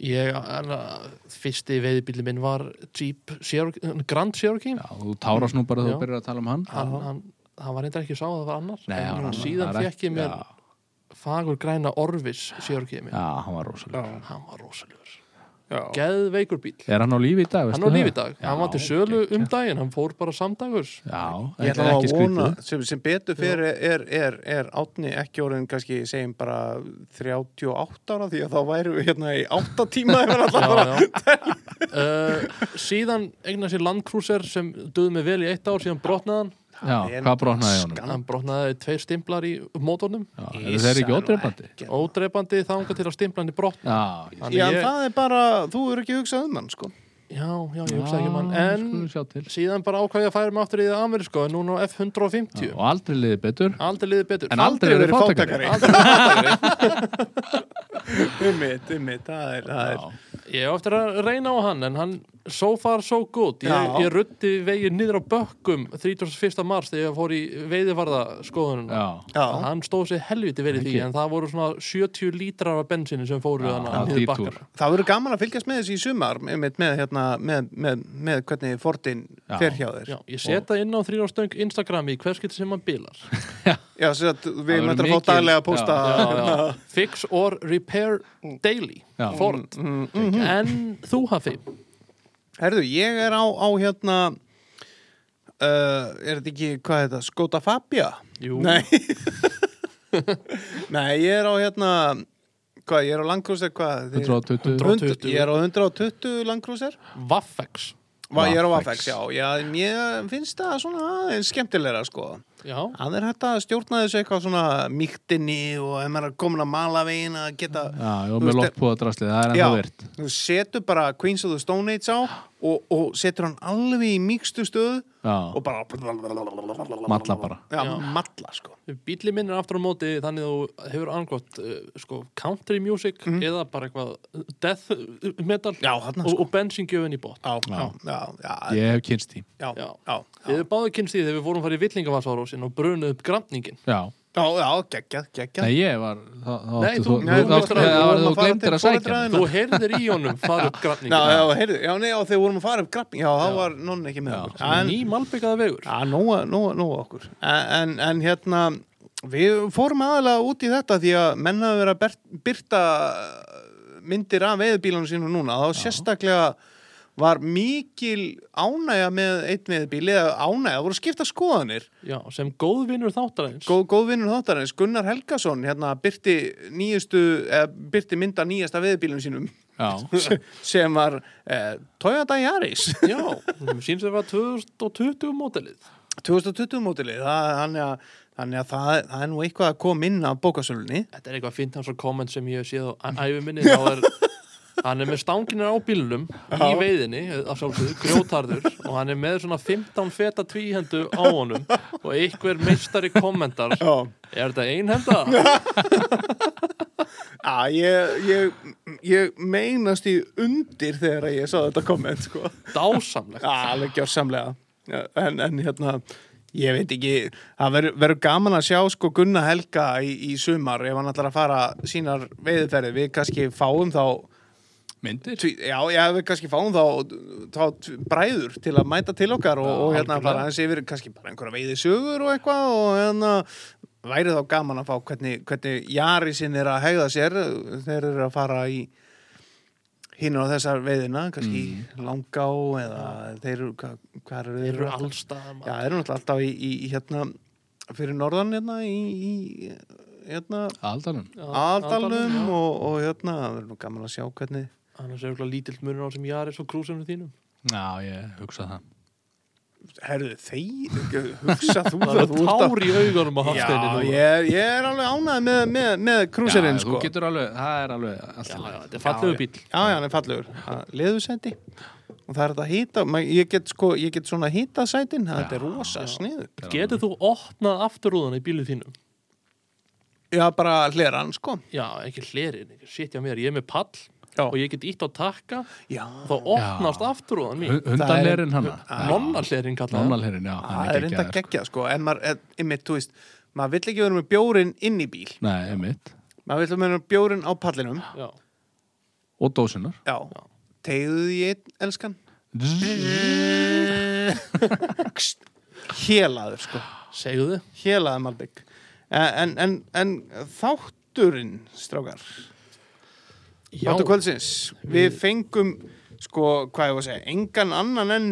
Speaker 3: ég að- Fyrsti veiðbíli minn var Jeep Cherokee, Grand Cherokee.
Speaker 2: Já, þú tárast nú bara þegar þú byrjar að tala um hann.
Speaker 3: Hann, hann, hann var reyndar ekki sá að það var annar.
Speaker 2: Nei,
Speaker 3: en
Speaker 2: hann var-
Speaker 3: síðan
Speaker 2: er
Speaker 3: fekk ég mér
Speaker 2: Já,
Speaker 3: fagur græna Orvis Cherokee minn.
Speaker 2: Já, hann var rosalega
Speaker 3: hann var rosalegur. Geðveikur bíl
Speaker 2: Er hann á lífi í dag,
Speaker 3: hann var
Speaker 2: það?
Speaker 3: líf í dag, hann var til sölu um daginn hann fór bara samdagurs
Speaker 2: Já,
Speaker 1: Ég ætla að vona, sem, sem betur fyrir er, er, er átni ekki orðin kannski segjum bara 38 ára því að þá væru við hérna í 8 tíma ef hann alltaf
Speaker 3: já,
Speaker 1: bara
Speaker 3: já. uh, *laughs* síðan eignar sér Land Cruiser sem duði mig vel í eitt ár síðan brotnaði hann
Speaker 2: Já, hvað brotnaði honum?
Speaker 3: hann brotnaði tveir stimplar í mótornum
Speaker 2: Já, eru þeir ekki ódreifandi?
Speaker 3: ódreipandi þanga til að stimpla hann í brotna
Speaker 2: Já,
Speaker 1: Já,
Speaker 3: ég-
Speaker 1: það er bara, þú eru ekki hugsað um hann sko.
Speaker 3: já, já, ég hugsa ekki um hann. en síðan bara ákvæði að færa mig aftur í það amerísko en núna á F150
Speaker 2: Já, Og aldrei liðið betur.
Speaker 3: Aldrei liðið betur.
Speaker 2: En aldrei verið fátakari
Speaker 1: Ummitt, ummitt, það er, það er.
Speaker 3: Ég hef eftir að reyna á hann en hann so far so good. Ég, ég rutti vegið niður á bökkum 31. mars þegar ég fór í
Speaker 2: Já,
Speaker 1: Já,
Speaker 3: hann stóð sér helviti vel í því en það voru svona 70 lítrar af bensinu sem fóru niður bakkana
Speaker 1: það verður gaman að fylgjast með þessi í sumar með, með, hérna, með, með, með hvernig Fordin
Speaker 2: Já.
Speaker 1: fer hjá þér.
Speaker 3: Já, ég setja inn á þrjárastöng Instagrami í hvers getur sem hann bilar. *laughs*
Speaker 1: Já, að við möttum að fá daglega að posta. *laughs*
Speaker 3: Fix or repair daily. Ford.
Speaker 1: Mm, mm,
Speaker 3: En þú hafi
Speaker 1: Herðu, ég er á, á hérna uh, Er þetta ekki, hvað er þetta, Skoda Fabia?
Speaker 3: Jú,
Speaker 1: Nei *laughs* Nei, ég er á hérna Hvað, ég er á Landcruiser, hvað? Þið-
Speaker 2: 120
Speaker 3: 120.
Speaker 1: Ég er á 120 Landcruiser
Speaker 3: Vaffex
Speaker 1: Va, Ég er á.
Speaker 2: Vafex,
Speaker 1: já, já Mér finnst það svona aðeins skemmtilegra, sko
Speaker 3: Já,
Speaker 1: Það er hægt að stjórna þessu eitthvað svona mýktinni og ef maður er komin að mala veginn að geta
Speaker 2: Já, var með
Speaker 1: veist,
Speaker 2: loftbúðadraslið, það er
Speaker 1: Já.
Speaker 2: ennþá virt.
Speaker 1: Þú setur bara Queens of the Stone Age á og, og setur hann alveg í mýkstu stöðu
Speaker 2: Já,
Speaker 1: og bara
Speaker 2: Malla bara.
Speaker 1: Já,
Speaker 3: Já.
Speaker 1: malla sko.
Speaker 3: Bíli minn er aftur á móti þannig að þú hefur angott uh, sko, country music eða bara eitthvað death metal
Speaker 1: Já,
Speaker 3: og,
Speaker 1: sko.
Speaker 3: og bensingjöfin í bótt
Speaker 1: Já, já, já, já,
Speaker 2: ég hef kynst því.
Speaker 1: Já,
Speaker 3: Já.
Speaker 1: já,
Speaker 3: Við hefur báðu kynst því þegar við að fara í Villingavarsvarósin og brunuð upp granningin
Speaker 2: Já,
Speaker 1: já, já, geggjað, geggjað.
Speaker 2: Nei ég var þá, þá
Speaker 3: Nei,
Speaker 2: áttu
Speaker 3: þú-
Speaker 2: þú,
Speaker 3: þú
Speaker 2: þá- þá- þá-
Speaker 1: vorum
Speaker 2: þú
Speaker 1: að fara
Speaker 2: glemtir að sækja mig.
Speaker 3: Þú heyrðir í honum fara upp granningin
Speaker 1: Já, já, heyrðu, já, nei, já, þegar vorum að fara upp grapping Já, það var nonni ekki með okkur. En,
Speaker 3: Ný malbyggaða vegur.
Speaker 1: Já, nóga, nóga, nóga okkur. En, en, en hérna Við fórum aðalega út í þetta því að menn hafa verið að ber- byrta myndir af veðbílunum sínum núna. Þá sérstaklega var mikil ánægja með einn veðbíl eða ánægja, það voru skipta skoðanir.
Speaker 3: Já, sem góðvinur þáttarins.
Speaker 1: Góð, góðvinnur þáttarins, Gunnar Helgason hérna byrti nýjustu eða byrti mynda nýjasta veðbílunum sínum.
Speaker 2: Já, *laughs*
Speaker 1: sem var eh, Toyota Yaris.
Speaker 3: Já, síns að það var 2020 mótelið
Speaker 1: 2020 mótilið þannig að, þannig að það, það er nú eitthvað að koma inn á bókasölunni.
Speaker 3: Þetta er eitthvað fint hans og komment sem ég hef séð á æfi minni þá er hann er með stanginar á bílnum í veiðinni, að sjálfsögðu, grjótarður og hann er með svona 15 feta tvíhendu á honum og einhver meistari kommentar
Speaker 1: Já.
Speaker 3: er þetta einhenda? *laughs*
Speaker 1: Já, ég, ég, ég meinast í undir þegar ég sá þetta komment, sko.
Speaker 3: Dásamlegt
Speaker 1: Já, alveg gjörsamlega. Já, En, en hérna, ég veit ekki, það verður- gaman að sjá sko Gunna Helga í, í sumar ef hann ætlar að fara sínar veiðferði. Við kannski fáum þá,
Speaker 2: Myndir?
Speaker 1: tví, já, já, við kannski fáum þá, þá bræður til að mæta til okkar og,
Speaker 2: Já,
Speaker 1: og hérna fara hans yfir kannski bara einhverja veiðisögur og eitthvað og hérna væri þá gaman að fá hvernig, hvernig Jari sinn er að hegða sér þeir eru að fara í hinn á þessar veiðina, kannski langá eða þeir eru, hvað, hvað eru
Speaker 3: Þeir eru allstað
Speaker 1: Já, þeir eru alltaf í, í, í hérna fyrir norðan hérna í, í hérna
Speaker 2: Aldalum.
Speaker 1: Aðaldalum og, og hérna það verður nú gaman að sjá hvernig
Speaker 3: Annars er eitthvað lítill munur á sem Jaris og krúsinu þínum.
Speaker 2: Já, ég hugsa það.
Speaker 1: Herðu þeir, hugsa þú *laughs*
Speaker 3: Það
Speaker 1: það, að
Speaker 3: tár í augunum á
Speaker 1: Já,
Speaker 3: hafsteininu
Speaker 1: ég er, ég er alveg ánægð með, með, með krúserinn
Speaker 2: Já,
Speaker 1: sko.
Speaker 2: þú getur alveg, það er alveg allt
Speaker 3: Já, já, þetta er fallegu bíl
Speaker 1: Já, já, hann er fallegur. Leðursæti. Og það er þetta að hýta Ég get, sko, ég get svona hýta sætin Þetta er rosa sniðu
Speaker 3: Getur þú opnað afturúðan í bílu þínum?
Speaker 1: Já, bara hleran, sko.
Speaker 3: Já, ekki hlerin, ekki sitja mér Ég er með pall
Speaker 1: Já,
Speaker 3: og ég get ítt á takka
Speaker 1: já.
Speaker 3: þá opnast afturúðan mín.
Speaker 2: Hundanlerin hana.
Speaker 3: Nonnallerin kallaði.
Speaker 2: Nonnalherin, já,
Speaker 1: það
Speaker 2: hann
Speaker 1: er reynda
Speaker 2: sko.
Speaker 1: geggjað, sko. En maður, er- einmitt, þú veist Maður vill ekki vera með bjórin inn í bíl.
Speaker 2: Nei, einmitt.
Speaker 1: Maður vill vera með bjórin á pallinum.
Speaker 3: Já,
Speaker 2: Og dósinar
Speaker 1: Já, tegðu því einn, elskan. *laughs* Hélaður, sko.
Speaker 3: Segðu þið.
Speaker 1: Hélaður Malbygg En, en, en þátturinn, strákar
Speaker 3: Já,
Speaker 1: Þáttur kvöldsins. Við fengum, sko, hvað ég var að segja Engan annan en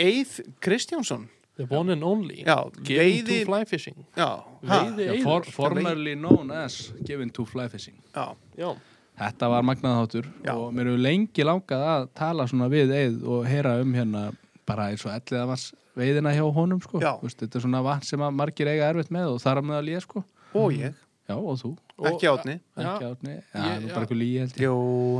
Speaker 1: Eið Kristjánsson.
Speaker 3: The one and only.
Speaker 1: Já,
Speaker 3: Giving
Speaker 1: veiði
Speaker 3: to fly fishing.
Speaker 1: Já, ha,
Speaker 3: Veiði
Speaker 2: Já,
Speaker 3: Eiður.
Speaker 2: for, Formerly known as Given to Fly Fishing.
Speaker 1: Já,
Speaker 3: Já,
Speaker 2: Þetta var magnaðáttur
Speaker 1: Já.
Speaker 2: og mér hefur lengi langað að tala svona við Eið og heyra um hérna bara eins og ellið að veiðina hjá honum sko.
Speaker 1: Já.
Speaker 2: Þú veist, þetta er svona vatn sem að margir eiga erfitt með og þar að meðal ég sko.
Speaker 1: og ég.
Speaker 2: Já, og þú
Speaker 1: Ekki átni
Speaker 3: Já.
Speaker 2: ekki átni, já,
Speaker 3: Ég-
Speaker 2: nú
Speaker 3: já.
Speaker 2: bara eitthvað líi held ég.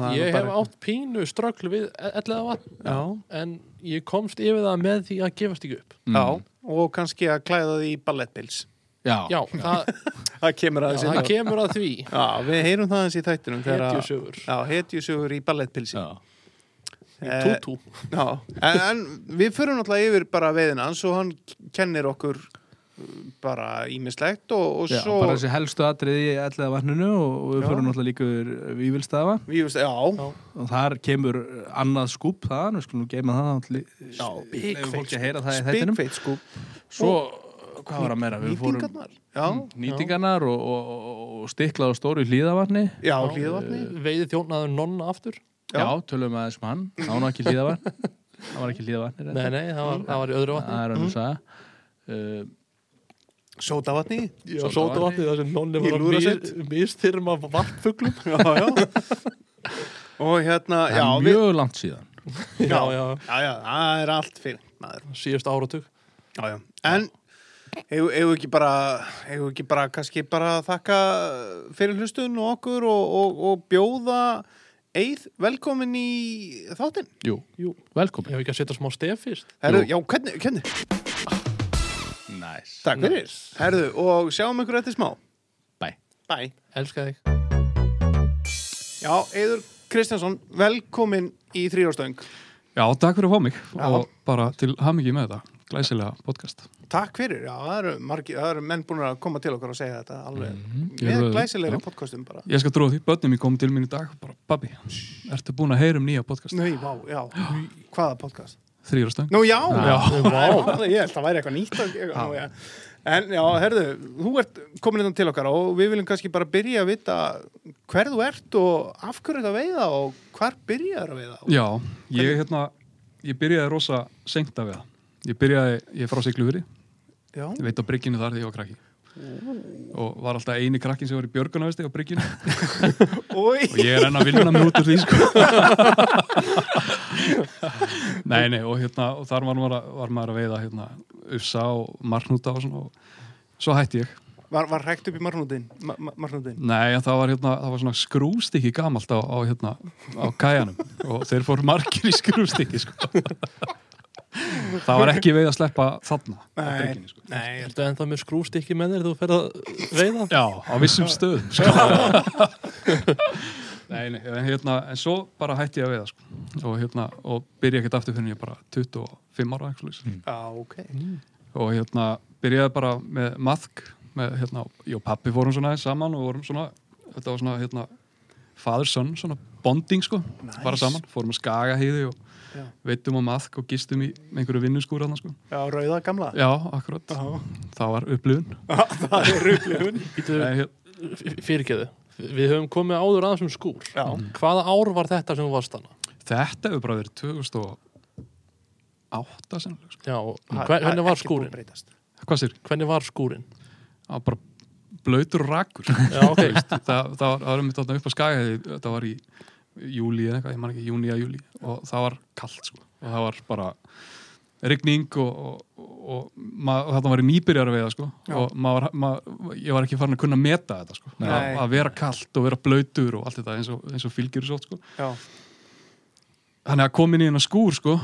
Speaker 1: Það er
Speaker 3: ég
Speaker 1: nú
Speaker 3: hef
Speaker 1: bara-
Speaker 3: átt pínu ströggl við ellega vatn.
Speaker 1: Já,
Speaker 3: en ég komst yfir það með því að gefast ekki upp.
Speaker 2: Mm.
Speaker 1: já, og kannski að klæða því í ballettpils
Speaker 2: já,
Speaker 3: Já, það, *laughs*
Speaker 1: Það kemur
Speaker 3: já,
Speaker 1: aðeins
Speaker 3: það
Speaker 1: inn á.
Speaker 3: kemur að því.
Speaker 1: Já, við heyrum það aðeins í að-
Speaker 3: Hetjusögur
Speaker 1: Já, hetjusögur í ballettpilsi
Speaker 2: já.
Speaker 1: Eh,
Speaker 3: Tútú.
Speaker 1: Já, en, en við förum náttúrulega yfir bara veiðina hans og hann kennir okkur bara ímislegt og, og
Speaker 2: Já,
Speaker 1: svo
Speaker 2: bara þessi helstu atriði í ellega vatninu og og við
Speaker 1: Já.
Speaker 2: fyrir náttúrulega líka yfir Vívilstafa
Speaker 1: Við veist, já,
Speaker 3: Já.
Speaker 2: og þar kemur annað skúp þaðan, við skulum nú geima það allir,
Speaker 1: Já, spikfeit skúp.
Speaker 2: Svo, hvað var að meira? Við fórum
Speaker 1: Nýtingarnar. Já,
Speaker 2: nýtingarnar og, og, og, og stiklað á stóru hlýðavatni
Speaker 1: já, hlýðavatni
Speaker 3: Veiði þjónaður nonna aftur.
Speaker 1: Já.
Speaker 2: Já, tölum aðeins um hann, það var nú ekki hlýðavatn það var ekki hlýðavatni
Speaker 3: Nei, nei, það var, það var í öðru vatni.
Speaker 2: Það er önnur saga. Uh,
Speaker 1: Sótavatni.
Speaker 3: Já, sótavatni þar sem nonni var að
Speaker 1: lúðrasveit.
Speaker 3: mis- misþyrma varpfuglum *laughs*
Speaker 1: Já, já. Og hérna,
Speaker 2: það
Speaker 1: já,
Speaker 2: er
Speaker 1: við,
Speaker 2: mjög langt síðan.
Speaker 3: Já, já,
Speaker 1: já, já, það er allt fyrir maður.
Speaker 3: Síðust áratug.
Speaker 1: Já, já, en við ekki bara, við ekki bara, kannski bara þakka fyrir hlustun og okkur og, og, og bjóða Eið velkomin í þáttinn.
Speaker 2: Jú,
Speaker 3: Jú,
Speaker 2: velkomin.
Speaker 3: Ég hef ekki að setja smá stef fyrst?
Speaker 1: Herru, já, hvernig, hvernig?
Speaker 2: Næs
Speaker 1: Takk fyrir. Herru, og sjáum ykkur eftir smá.
Speaker 2: Bæ
Speaker 1: Bæ.
Speaker 3: Elska þig
Speaker 1: Já, Eiður Kristjánsson, velkomin í þrjóðstöng.
Speaker 4: Já, takk fyrir að fá mig
Speaker 1: Já.
Speaker 4: og bara til hamingi með þetta, glæsilega podcast.
Speaker 1: Takk fyrir, já, það eru, margi, það eru menn búin að koma til okkur og segja þetta alveg. Með
Speaker 4: er-
Speaker 1: glæsilegri
Speaker 4: já.
Speaker 1: podcastum bara.
Speaker 4: Ég skal tróða því, börnum ég kom til mín í dag, bara, babbi, ertu búin að heyra um nýja podcast?
Speaker 1: Nei, vá, já. *gasps* Hvaða podcast?
Speaker 4: Þrýrastöng?
Speaker 1: Nú, já,
Speaker 3: Já, vá.
Speaker 1: Ég held að væri eitthvað nýtt að- nú, já. En já, herðu, þú ert komin innan til okkar og við viljum kannski bara byrja að vita hver þú ert og af hverju þetta veiða og hvar byrjaður að veiða
Speaker 4: Já, ég, hérna, ég byrjaði rosa senkt að veða. Ég byrjaði, ég er frá Siglufyrði,
Speaker 1: Já,
Speaker 4: ég veit á bryggjunu þar þegar ég var krakki. Og var alltaf eini krakkin sem var í björgunavesti á bryggjunu *laughs*
Speaker 1: Új,
Speaker 4: og ég er enn að vinna mig út úr því, sko. *laughs* *laughs* nei, nei, og hérna, og þar var maður, að- var maður að veiða, hérna, ufsa og marnúta og svona og svo hætti ég.
Speaker 1: var, var hægt upp í marnútin, ma.
Speaker 4: Nei, en það var, hérna, það var svona skrústykki gamalt á, á, hérna, á kæjanum og þeir fóru margir í skrústykki sko. *laughs* það var ekki veið að sleppa þarna
Speaker 1: Nei,
Speaker 4: sko.
Speaker 1: nei,
Speaker 3: Ertu ennþá með skrústykki með þér þú ferð að veiða?
Speaker 4: Já, á vissum stöðum sko. *laughs* Nei, nei, en, hérna, en svo bara hætti ég að veiða sko. og, hérna, og byrja ekkert aftur fyrir ég bara 25 ára mm.
Speaker 1: Já, ok.
Speaker 4: og hérna byrjaði bara með maðk með, hérna, ég og pappi fórum svona saman og vorum svona, þetta var svona hérna, father-son, svona bonding sko,
Speaker 1: Nice.
Speaker 4: bara saman, fórum að skaga heiði og
Speaker 1: Já.
Speaker 4: veitum á maðk og gistum í einhverju vinnuskúr hann sko.
Speaker 1: Já, rauða gamla.
Speaker 4: Já, akkurat,
Speaker 1: Já.
Speaker 4: það var upplifun *laughs*
Speaker 1: það er
Speaker 4: hér,
Speaker 3: fyrirgeðu Við höfum komið áður aðeins um skúr
Speaker 1: Já.
Speaker 3: Hvaða ár var þetta sem þú varst hana?
Speaker 4: Þetta hefur bara verið 2008 sennilega sko.
Speaker 3: Já, hver,
Speaker 1: er
Speaker 3: hvernig var
Speaker 1: að
Speaker 3: skúrin?
Speaker 4: Hvað sér?
Speaker 3: Hvernig var skúrin?
Speaker 4: Það var bara blöytur og rakur
Speaker 3: Já, ok *laughs*
Speaker 4: það, það, var, það var mitt þarna upp á skæði þetta var í júli eða eitthvað, ég man ekki, júni eða júli og það var kallt sko og það var bara rigning og, og, og, og þetta var í nýbyrjar að veiða sko
Speaker 1: Já.
Speaker 4: og maður, maður, ég var ekki farin að kunna meta þetta sko,
Speaker 1: Nei.
Speaker 4: að, vera kallt og vera blöytur og allt þetta eins og, eins og fylgjur svo sko
Speaker 1: Já.
Speaker 4: þannig að komin í hennar skúr sko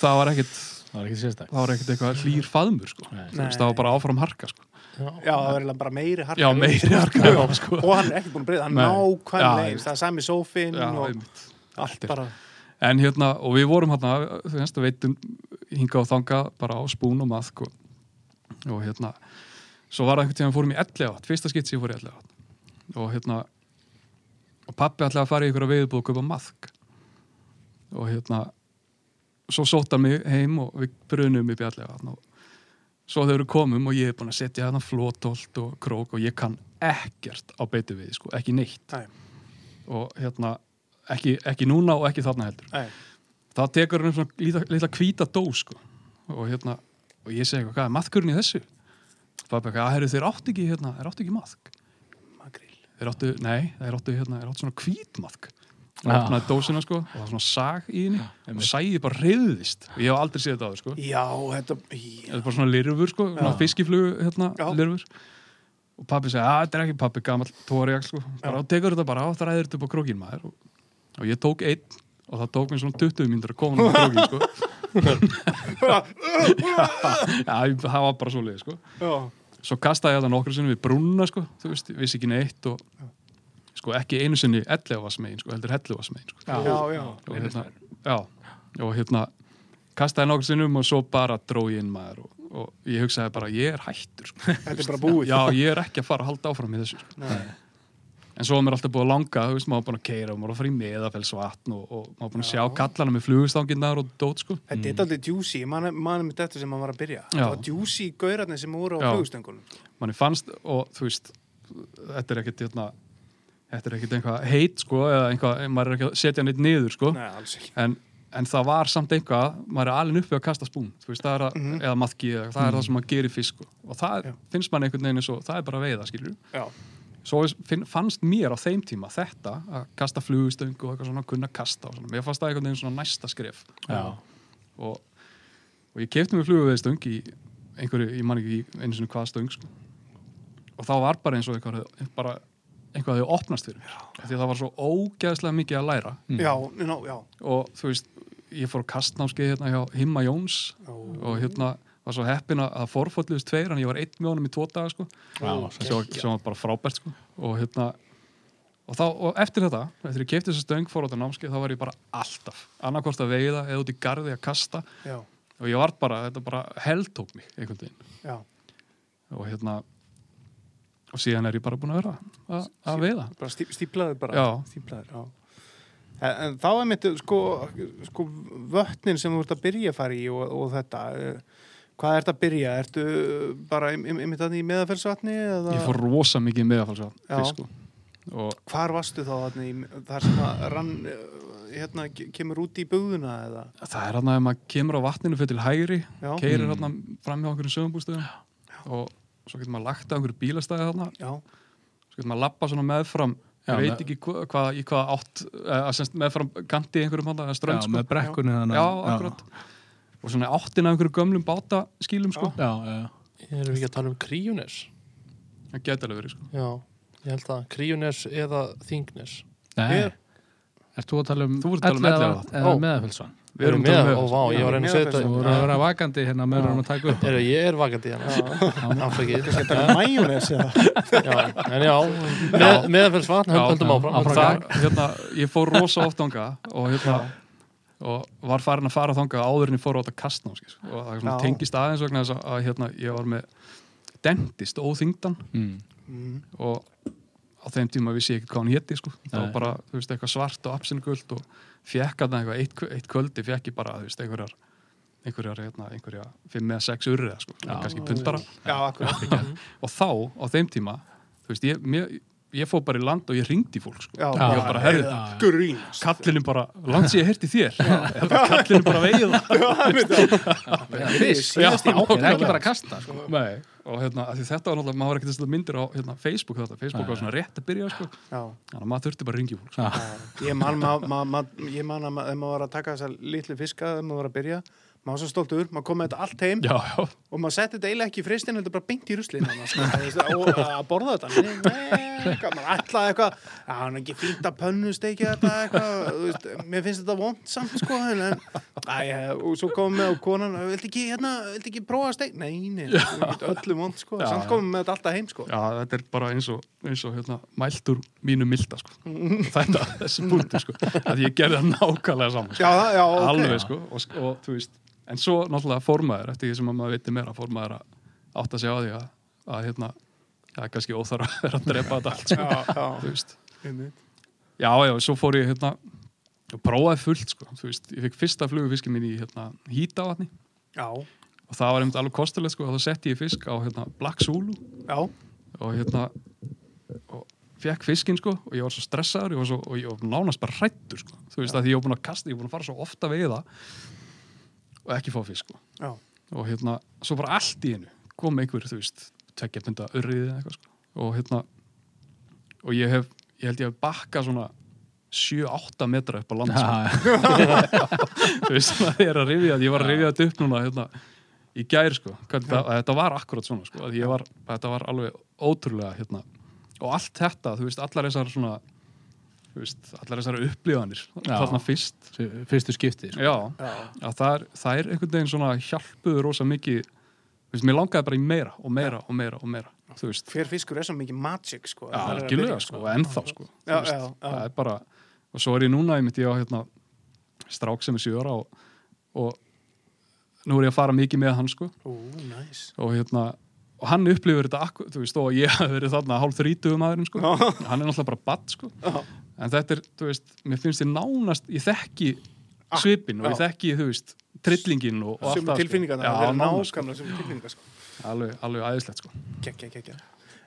Speaker 4: það var ekkit
Speaker 2: Það var ekki sérstak
Speaker 4: það var ekkit eitthvað hlýr faðmur sko það var bara áfram harka sko
Speaker 1: Já, það var eiginlega bara meiri harka.
Speaker 4: já, meiri harka já, sko.
Speaker 1: Og hann er ekki búin að breyta, hann nákvæmlega
Speaker 4: Já.
Speaker 1: Það er sami sófinn
Speaker 4: já,
Speaker 1: og allt bara.
Speaker 4: En hérna, og við vorum hérna, þú veist, veitum hinga og þanga bara á spún og maðk og, og hérna, svo var það einhvern tíðan fórum í 11 átt, fyrsta ég fór í 11 átt og hérna, og pappi ætlaði að fara í ykkur að veiðbúð og kaupa maðk og hérna, svo sótt hann mig heim og við brunum upp í 11 átt og svo þegar við komum og ég er búin að setja hérna flótolt og krók og ég kann ekkert á beitu við, sko, ekki neitt
Speaker 1: Nei.
Speaker 4: og hérna, ekki, ekki núna og ekki þarna heldur
Speaker 1: Nei.
Speaker 4: Þá tekur hann um svona litla, litla hvíta dós sko. og hérna og ég segi eitthvað, hvað er maðkurinn í þessu? Pappi eitthvað, að herru þeir áttu ekki hérna, ekki maðk. Þeir áttu, nei, þeir áttu hérna, þeir áttu svona hvít maðk. Og
Speaker 2: Já.
Speaker 4: opnaði dósina sko og það var svona sag í henni. Og sæði bara reyðist og ég hef aldrei séð þetta áður sko.
Speaker 1: Já, þetta...
Speaker 4: þetta er bara svona lirfur sko, svona fiskiflugu hérna, lirfur. Og pappi segi, að þetta er ekki pappi gammal tóri sko, bara
Speaker 1: Já.
Speaker 4: tekur þetta bara á það ræðir þetta upp á krókin maður. Og, og ég tók einn og það tók mér svona 20 mínútur að koma á krókin sko *laughs* já, ég- það var bara svo leið sko
Speaker 1: Já.
Speaker 4: svo kastaði ég þetta nokkru sinni við brúnna sko, þú veist, ég vissi ekki neitt og sko ekki einu sinni 11 vassmegin sko, heldur 11 vassmegin sko.
Speaker 1: Já, já.
Speaker 4: og hérna, já, og hérna kastaði nokkru sinnum og svo bara dró ég inn maður og, og ég hugsaði bara, ég er hættur sko.
Speaker 1: Þetta er bara búið.
Speaker 4: já, ég er ekki að fara að halda áfram í þessu sko.
Speaker 1: Nei.
Speaker 4: En svo var mér alltaf búið að langa, þú veist, maður var búin að keira og maður var að fara í meðafellsvatn og, og maður var búin að sjá kallana með flugustanginnar og dót sko.
Speaker 1: Þetta er aldrei juicy, mann er með þetta sem maður var að byrja.
Speaker 4: Já.
Speaker 1: Það var juicy gaurarnir sem voru á
Speaker 4: Já.
Speaker 1: flugstöngunum.
Speaker 4: manni fannst og þú veist þetta er ekkert hérna, þetta er ekkert einhvað heit sko eða einhvað, maður er ekki að setja neitt niður sko
Speaker 1: Nei, alls ekki.
Speaker 4: en, en það var samt einhvað maður er alveg uppi að kasta spún veist, það er að,
Speaker 1: Mhm.
Speaker 4: eða maðki eða það er það sem maður gerir fisk sko. og það
Speaker 1: Já.
Speaker 4: finnst mann einhvern veginn eins og það er bara veiða skilur
Speaker 1: Já.
Speaker 4: Svo finn, fannst mér á þeim tíma þetta að kasta flugustöng og eitthvað svona kunna kasta og svona, mér fannst það einhvern veginn svona næsta skref
Speaker 2: Já.
Speaker 4: og, og ég kefti mig fluguveiðstöng í einhverju, ég man ekki einu svona hvað stöng sko. og þá var bara eins og eitthvað bara eitthvað hefði opnast fyrir mér því að það var svo ógeðslega mikið að læra
Speaker 1: Já, ná, já.
Speaker 4: og þú veist, ég fór á kastnámskeið hérna hjá Himma Jóns
Speaker 1: Já.
Speaker 4: og hérna var svo heppin að það forfólluðist tveir en ég var einn með honum í tvo daga sko
Speaker 2: Já,
Speaker 4: sem var, sem var bara frábært sko og hérna og, þá, og eftir þetta, eftir ég kefti þessu stöng fór á þetta námskeið, þá var ég bara alltaf annarkvort að veiða eða út í garði að kasta
Speaker 1: Já.
Speaker 4: og ég var bara, þetta bara heldtók mig einhvern veginn
Speaker 1: Já.
Speaker 4: og hérna og síðan er ég bara búin að vera að, að veiða
Speaker 1: Bara stí, stíplaður bara.
Speaker 4: Já.
Speaker 1: Stíplaður, já. En, en þá er mitt, sko, sko, vötnin sem þú ert að byrja að fara í og, og þetta, eh, hvað ert að byrja? Ertu bara einmitt þannig í meðafellsvatni? Eða?
Speaker 4: ég fór rosa mikið
Speaker 1: Já.
Speaker 4: fyrst sko og
Speaker 1: Hvar varstu þá þarna í, þar sem að rann, eh, hérna, ke- kemur út í bugðuna eða?
Speaker 4: það er hérna ef maður kemur á vatninu fyrir til hægri
Speaker 1: Já.
Speaker 4: keirir
Speaker 2: Mm.
Speaker 4: hérna fram hjá einhverjum sögumbústöðum og svo getur maður lagt á einhverju bílastæði þarna
Speaker 1: Já.
Speaker 4: svo getur maður lappa svona meðfram
Speaker 2: Já,
Speaker 4: ég veit ekki hva, hvað, í hvaða átt eða semst meðfram ganti í einhverjum handa
Speaker 2: Já,
Speaker 4: strönd sko.
Speaker 2: með brekkunni þannig
Speaker 4: já, akkurat og svona áttina af einhverju gömlum bátaskýlum sko.
Speaker 2: Já, já,
Speaker 3: Erum við ekki að tala um Kríunes?
Speaker 4: það geta alveg verið sko.
Speaker 3: Já, ég held að Kríunes eða Þingnes?
Speaker 2: Nei,
Speaker 1: Ég-
Speaker 2: ert þú að tala um
Speaker 4: Þú ert að tala um
Speaker 2: Elliðavatn. eða
Speaker 3: Ó.
Speaker 2: meðafellsvann?
Speaker 4: Við erum
Speaker 3: með,
Speaker 4: með,
Speaker 3: og vá, ég var reyna að
Speaker 1: Já,
Speaker 3: segja
Speaker 1: með
Speaker 2: Þú voru að vera vakandi hérna með að taka upp.
Speaker 3: Eru, ég er vakandi hérna. Afsakið.
Speaker 1: Þetta er majónes eða *laughs*
Speaker 3: Já, en já, með, meðanfellsvatn, höldum áfram.
Speaker 4: Það, hérna, ég fór rosa oft þanga og hérna og var farin að fara þanga áður en ég fór á þetta kastná skil. og það er tengist aðeins vegna þess að, að hérna, ég var með dentist óþingdan
Speaker 2: Mm.
Speaker 4: og á þeim tíma vissi ég ekkert hvað hann héti sko. það var bara, þú veist, eitthvað svart og absingult og fekk að eitthvað eitt, eitt kvöldi fekk ég bara, þú veist, einhverjar einhverjar, hérna, einhverja fimm eða sex urriða, sko,
Speaker 2: Já.
Speaker 4: kannski pundara *laughs* og þá, á þeim tíma þú veist, ég, mér, ég fór bara í land og ég ringdi fólk, sko.
Speaker 1: Já,
Speaker 4: ég var bara, herri,
Speaker 1: Grínast.
Speaker 4: kallinu bara, langt sem ég heyrti þér. *laughs* Kallinu bara vegið það
Speaker 2: Fisk, *laughs*
Speaker 4: Já,
Speaker 2: það er ekki bara að kasta sko.
Speaker 4: Nei, og hérna, af því þetta var náttúrulega, maður var setja myndir á hérna, Facebook þetta, Facebook var svona rétt að byrja sko.
Speaker 1: Já.
Speaker 4: Þannig að maður þurfti bara að ringja í fólk sko.
Speaker 1: Ég man, ma, ma, ma, ég man að ma- ef maður var að taka þessa litlu fiska ef maður var að byrja, maður var svo stoltur maður kom með þetta allt heim.
Speaker 4: Já, já,
Speaker 1: og maður setti þetta eiginlega ekki í fristin heldur bara beint í ruslin sko, veist, og að borða þetta. Nei, nei, maður ætlaði eitthvað já, hann er ekki fínt að pönnu steikja þetta eitthvað, þú veist, mér finnst þetta vond samt sko, en, æ, og svo komum við og konan, viltu ekki hérna, viltu ekki prófa að steik, nei, nei, öllu vond sko,
Speaker 4: Já,
Speaker 1: samt komum við með þetta alltaf heim sko.
Speaker 4: Já, þetta er bara eins og, eins og hérna, mæltur mínu milda sko. þetta, þessi punktu sko. að ég gerði það nákvæmlega saman sko. alveg sko. Og, og þú veist, en svo náttúrulega fórmaður eftir því sem að maður veitir meira fórmaður að átta sig á því að, að hérna, það er kannski óþar að vera að drepa þetta allt sko.
Speaker 1: já, já.
Speaker 4: Já, já, svo fór ég hérna og prófaði fullt, sko, þú veist ég fikk fyrsta flugufiskin minn í hérna hýtavatni
Speaker 1: já,
Speaker 4: og það var einmitt alveg kostulegt, sko, og þá setti ég fisk á hérna Black Zulu.
Speaker 1: Já,
Speaker 4: og hérna og fekk fiskinn, sko, og ég var svo stressaður var svo, og ég var nánast bara hrættur, sko. Þú veist, að því ég var búin að kasta, ég var búin að fara svo ofta við það og ekki fá fisk, sko.
Speaker 1: Já,
Speaker 4: og hérna, svo bara allt í hennu kom einhver, þú veist, tvekja punda örriði eða eitthvað, sko, og hérna og ég hef, ég held ég hef bakkað svona 7-8 metra upp á land sko. *laughs* þú veist, það er að rifja ég var að rifja þetta upp núna hérna, í gær, sko, Hvernig það, þetta var akkurat svona, sko, var, þetta var alveg ótrúlega, hérna, og allt þetta, þú veist, allar þessar svona veist, allar þessar upplifanir
Speaker 2: Já.
Speaker 4: þarna fyrst,
Speaker 2: Fyrstu skipti sko.
Speaker 4: já,
Speaker 1: já,
Speaker 4: að það er, er einhvern veginn svona hjálpuðu rosa mikið þú veist, mér langaði bara í meira og meira og meira og meira, þú veist.
Speaker 1: Hver fiskur er svo mikið magic sko,
Speaker 4: Já,
Speaker 1: er
Speaker 4: algjörlega sko, og ennþá sko
Speaker 1: Já, já, já.
Speaker 4: það er bara og svo er ég núna, ég myndi ég á hérna strák sem er sjöra og, og nú er ég að fara mikið með hann sko.
Speaker 1: Ú, næs
Speaker 4: og hérna og hann upplifur þetta, akkur, þú veist, og ég hef verið þarna hálf þrítugu maðurinn sko. Hann er náttúrulega bara badd sko.
Speaker 1: Já.
Speaker 4: En þetta er, þú veist, mér finnst ég nánast ég þekki svipin og ég
Speaker 1: já.
Speaker 4: þekki, þú veist, trillingin og, og allt
Speaker 1: sem
Speaker 4: það, sko.
Speaker 1: er nákvæmlega sem tilfinningar sko.
Speaker 4: alveg, alveg æðislegt sko
Speaker 1: Kekja, kekja.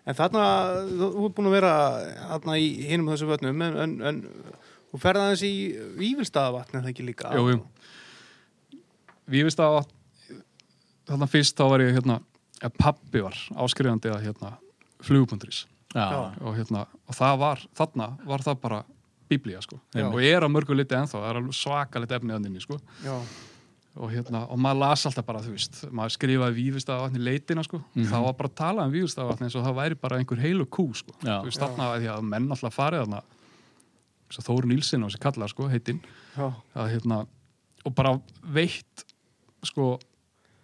Speaker 1: En þarna, þú ert búin að vera þarna í hinum þessu vötnum en, en, en þú ferði aðeins í Vífilstaðavatn en það ekki líka
Speaker 4: Jú, jú. Að þarna fyrst þá var ég hérna, að pappi var áskrifandi að hérna flugubundurís
Speaker 2: Já,
Speaker 4: og hérna, og það var, þarna var það bara biblía sko.
Speaker 1: Já.
Speaker 4: og er að mörgu liti ennþá, það er alveg svakalegt efni að nynni sko.
Speaker 1: Já,
Speaker 4: og hérna, og maður las alltaf bara, þú veist maður skrifaði vífistaðavatn í leitina sko. Þá var bara að tala um vífistaðavatn eins og það væri bara einhver heilu kú sko.
Speaker 2: Já.
Speaker 4: þú veist, þarna að því að menn alltaf farið þarna eins og Þóru Nílsson á þessi kallar sko, heitinn.
Speaker 1: Já,
Speaker 4: að hérna og bara veitt sko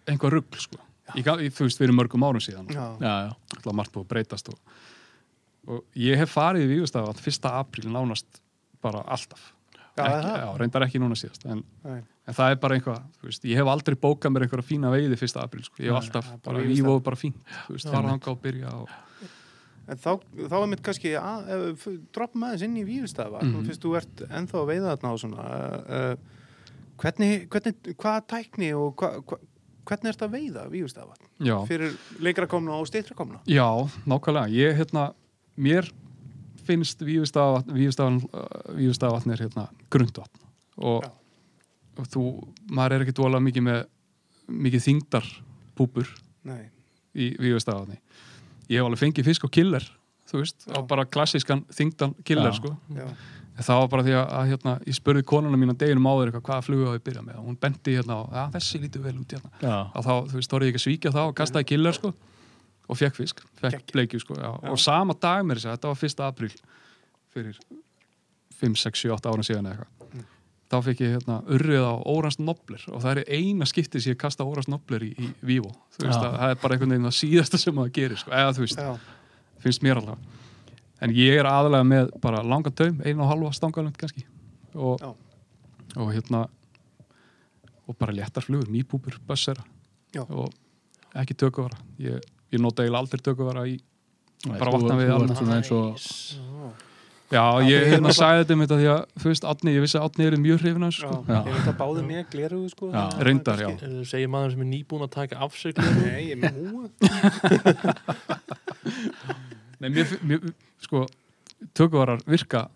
Speaker 4: einhver rugl sko. Í, þú veist fyrir mörgum árum síðan.
Speaker 1: Já,
Speaker 2: já, já.
Speaker 4: alltaf margt búið að breytast og, og ég hef farið í Vífustaf fyrsta apríl nánast bara alltaf.
Speaker 1: Já,
Speaker 4: ekki, já, reyndar ekki núna síðast en,
Speaker 1: Nei.
Speaker 4: en það er bara einhvað veist, ég hef aldrei bókað mér einhverja fína veiði fyrsta apríl sko. ég hef alltaf
Speaker 1: er bara
Speaker 4: og bara veist, fara þangað og byrja og,
Speaker 1: En þá, þá er mitt kannski að, ef, droppum aðeins inn í
Speaker 4: Mhm.
Speaker 1: mm fyrst þú ert ennþá að veiða þarna og svona uh, hvernig, hvernig, hvaða tækni og hva, hva, hvernig ert að veiða
Speaker 4: já,
Speaker 1: fyrir leikrakomna og stýttrakomna
Speaker 4: já, nákvæmlega. Ég hérna, mér finnst Vífustafvatn er hérna grundvatn. Og, og þú, maður er ekki dvola mikið með mikið þingdar púpur
Speaker 1: Nei,
Speaker 4: í Vífustafvatni ég hef alveg fengið fisk og killer þú veist,
Speaker 1: Já.
Speaker 4: á bara klassískan þingdan killer
Speaker 2: Já.
Speaker 4: sko.
Speaker 1: Já,
Speaker 4: það var bara því að, að hérna, ég spurði konuna mín að deginum áður eitthvað hvaða flugu á ég byrja með? Og hún bendi hérna á, þessi lítur vel út hérna. Þá, þú veist, þorði ég ekki að svíkja það og kastaði killer sko og fekk fisk, fekk bleikju sko já. og sama dag mér þess að þetta var 1. apríl fyrir 5, 6, 7, 8 ára síðan eða eitthvað þá fekk ég hérna urrið á Órans Nobler og það er eina skiptið sem ég kasta Órans Nobler í, í Vivo þú veist
Speaker 2: Já.
Speaker 4: að það er bara einhvern veginn það síðasta sem það gerir sko. eða þú veist,
Speaker 1: Já,
Speaker 4: finnst mér allavega en ég er aðalega með bara langa taum einu og halva stangalönd kannski og,
Speaker 1: Já.
Speaker 4: og hérna og bara léttar flugur, nýbúbur, bössera
Speaker 1: Já.
Speaker 4: og ekki tökuvara ég, ég nota eiginlega aldrei tökuvara í
Speaker 2: Nei,
Speaker 4: bara vatna við
Speaker 2: og
Speaker 4: já,
Speaker 1: Já,
Speaker 4: ég hérna sagði þetta með þetta því að veist, Átni, ég vissi að Átni er mjög hrifin af
Speaker 1: já,
Speaker 4: sko.
Speaker 2: Já.
Speaker 1: ég veit að báði með gleruðu sko
Speaker 2: Já.
Speaker 1: að
Speaker 4: Reyndar, já.
Speaker 3: Þú segir maður sem er nýbúin að taka afsöklu
Speaker 1: Nei, ég er með húa *laughs*
Speaker 4: Nei, mér, mér, sko, tökuvarar virka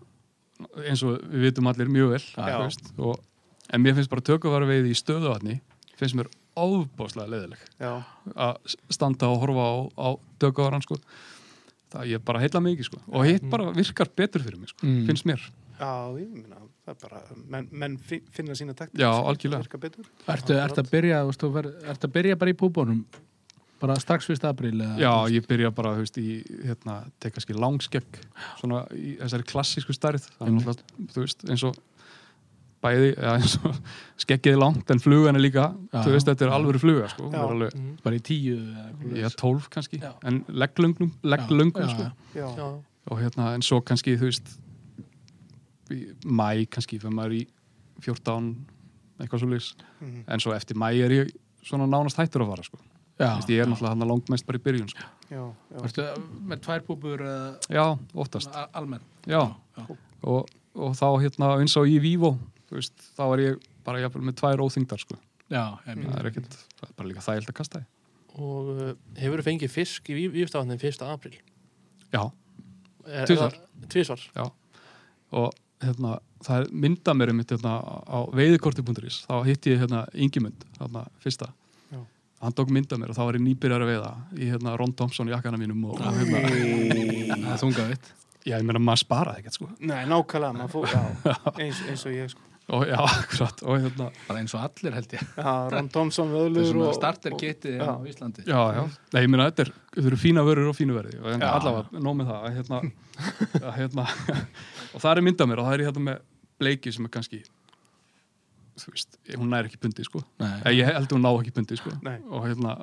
Speaker 4: eins og við vitum allir mjög vel
Speaker 1: Já.
Speaker 4: þú veist, og, en mér finnst bara tökuvarar veið í stöðuvatni finnst mér ofbáslega leiðileg
Speaker 1: Já,
Speaker 4: að standa og horfa á, á tökuvaran sko. það ég bara heilla mikið sko. og hitt bara virkar betur fyrir mig sko.
Speaker 2: Mm.
Speaker 4: finnst mér
Speaker 1: já, ég meina það er bara, menn, menn fi- finna sína taktik
Speaker 4: Já,
Speaker 1: sem
Speaker 4: algjörlega.
Speaker 2: Ertu, ertu að byrja, þú ver, ertu að byrja bara í púbónum bara strax fyrst apríl eða?
Speaker 4: Já, ég byrja bara, þú veist, í hérna, tek kannski langskegg svona í þessari klassísku stærð það er
Speaker 2: Einmitt.
Speaker 4: náttúrulega, þú veist, eins og bæði, ja, eins og skeggið er langt en flugan er líka,
Speaker 2: Já.
Speaker 4: þú veist, þetta er alvöru fluga, sko, er alveg,
Speaker 2: bara í tíu
Speaker 4: já, tólf kannski
Speaker 2: Já.
Speaker 4: en legglöngum, legglöngum, sko. og hérna, en svo kannski, þú veist mæ kannski fyrir maður í 14 eitthvað svo leys,
Speaker 1: Mhm.
Speaker 4: en svo eftir mæ er ég svona nánast hættur að fara, sko. Veist, ég er náttúrulega hann langmest bara í byrjun, sko.
Speaker 1: Já, já.
Speaker 2: Ertu með tvær púbur eða
Speaker 4: já, oftast
Speaker 2: a- almennt?
Speaker 4: Já,
Speaker 2: Já.
Speaker 4: Og, og þá hérna eins og í Vivo þú veist, þá er ég bara jafnvel með tvær óþyngdar sko.
Speaker 2: Já,
Speaker 4: það er ekkert, það er bara líka þægild að kasta því
Speaker 3: og uh, hefur þú fengið fisk í Vífstafnum 1. apríl?
Speaker 4: Já,
Speaker 3: er það- Tvisvar?
Speaker 4: og hérna, það er mynda mér um hérna, á veiðikorti.is þá hitti ég hérna Ingimund hérna, fyrsta
Speaker 1: Já.
Speaker 4: hann tók mynda mér og þá var ég nýbyrjar að veiða í hérna Ron Thompson jakkana mínum og, og hérna,
Speaker 2: Það er þungaðitt.
Speaker 4: já, ég meina maður sparaði ekkert sko.
Speaker 1: Nei, nákvæmlega, maður fór, já, *laughs* eins, eins og ég sko.
Speaker 4: Og já, *laughs* akkurat og hérna,
Speaker 2: Bara eins og allir held ég.
Speaker 1: Já, Ron Thompson
Speaker 2: er
Speaker 1: vöðlur og...
Speaker 2: starterkitið
Speaker 1: og-
Speaker 2: á Íslandi.
Speaker 4: Já, já, Nei, ég meina þetta er, eru fína vörur og fínu verði og en
Speaker 1: Já.
Speaker 4: allavega, nóg með það að, hérna, að, hérna, *laughs* og það er myndað mér og það er ég hérna með bleiki sem er kannski þú veist, hún nær ekki pundi sko,
Speaker 2: Nei.
Speaker 4: Ég held hún ná ekki pundi sko,
Speaker 1: Nei.
Speaker 4: og hérna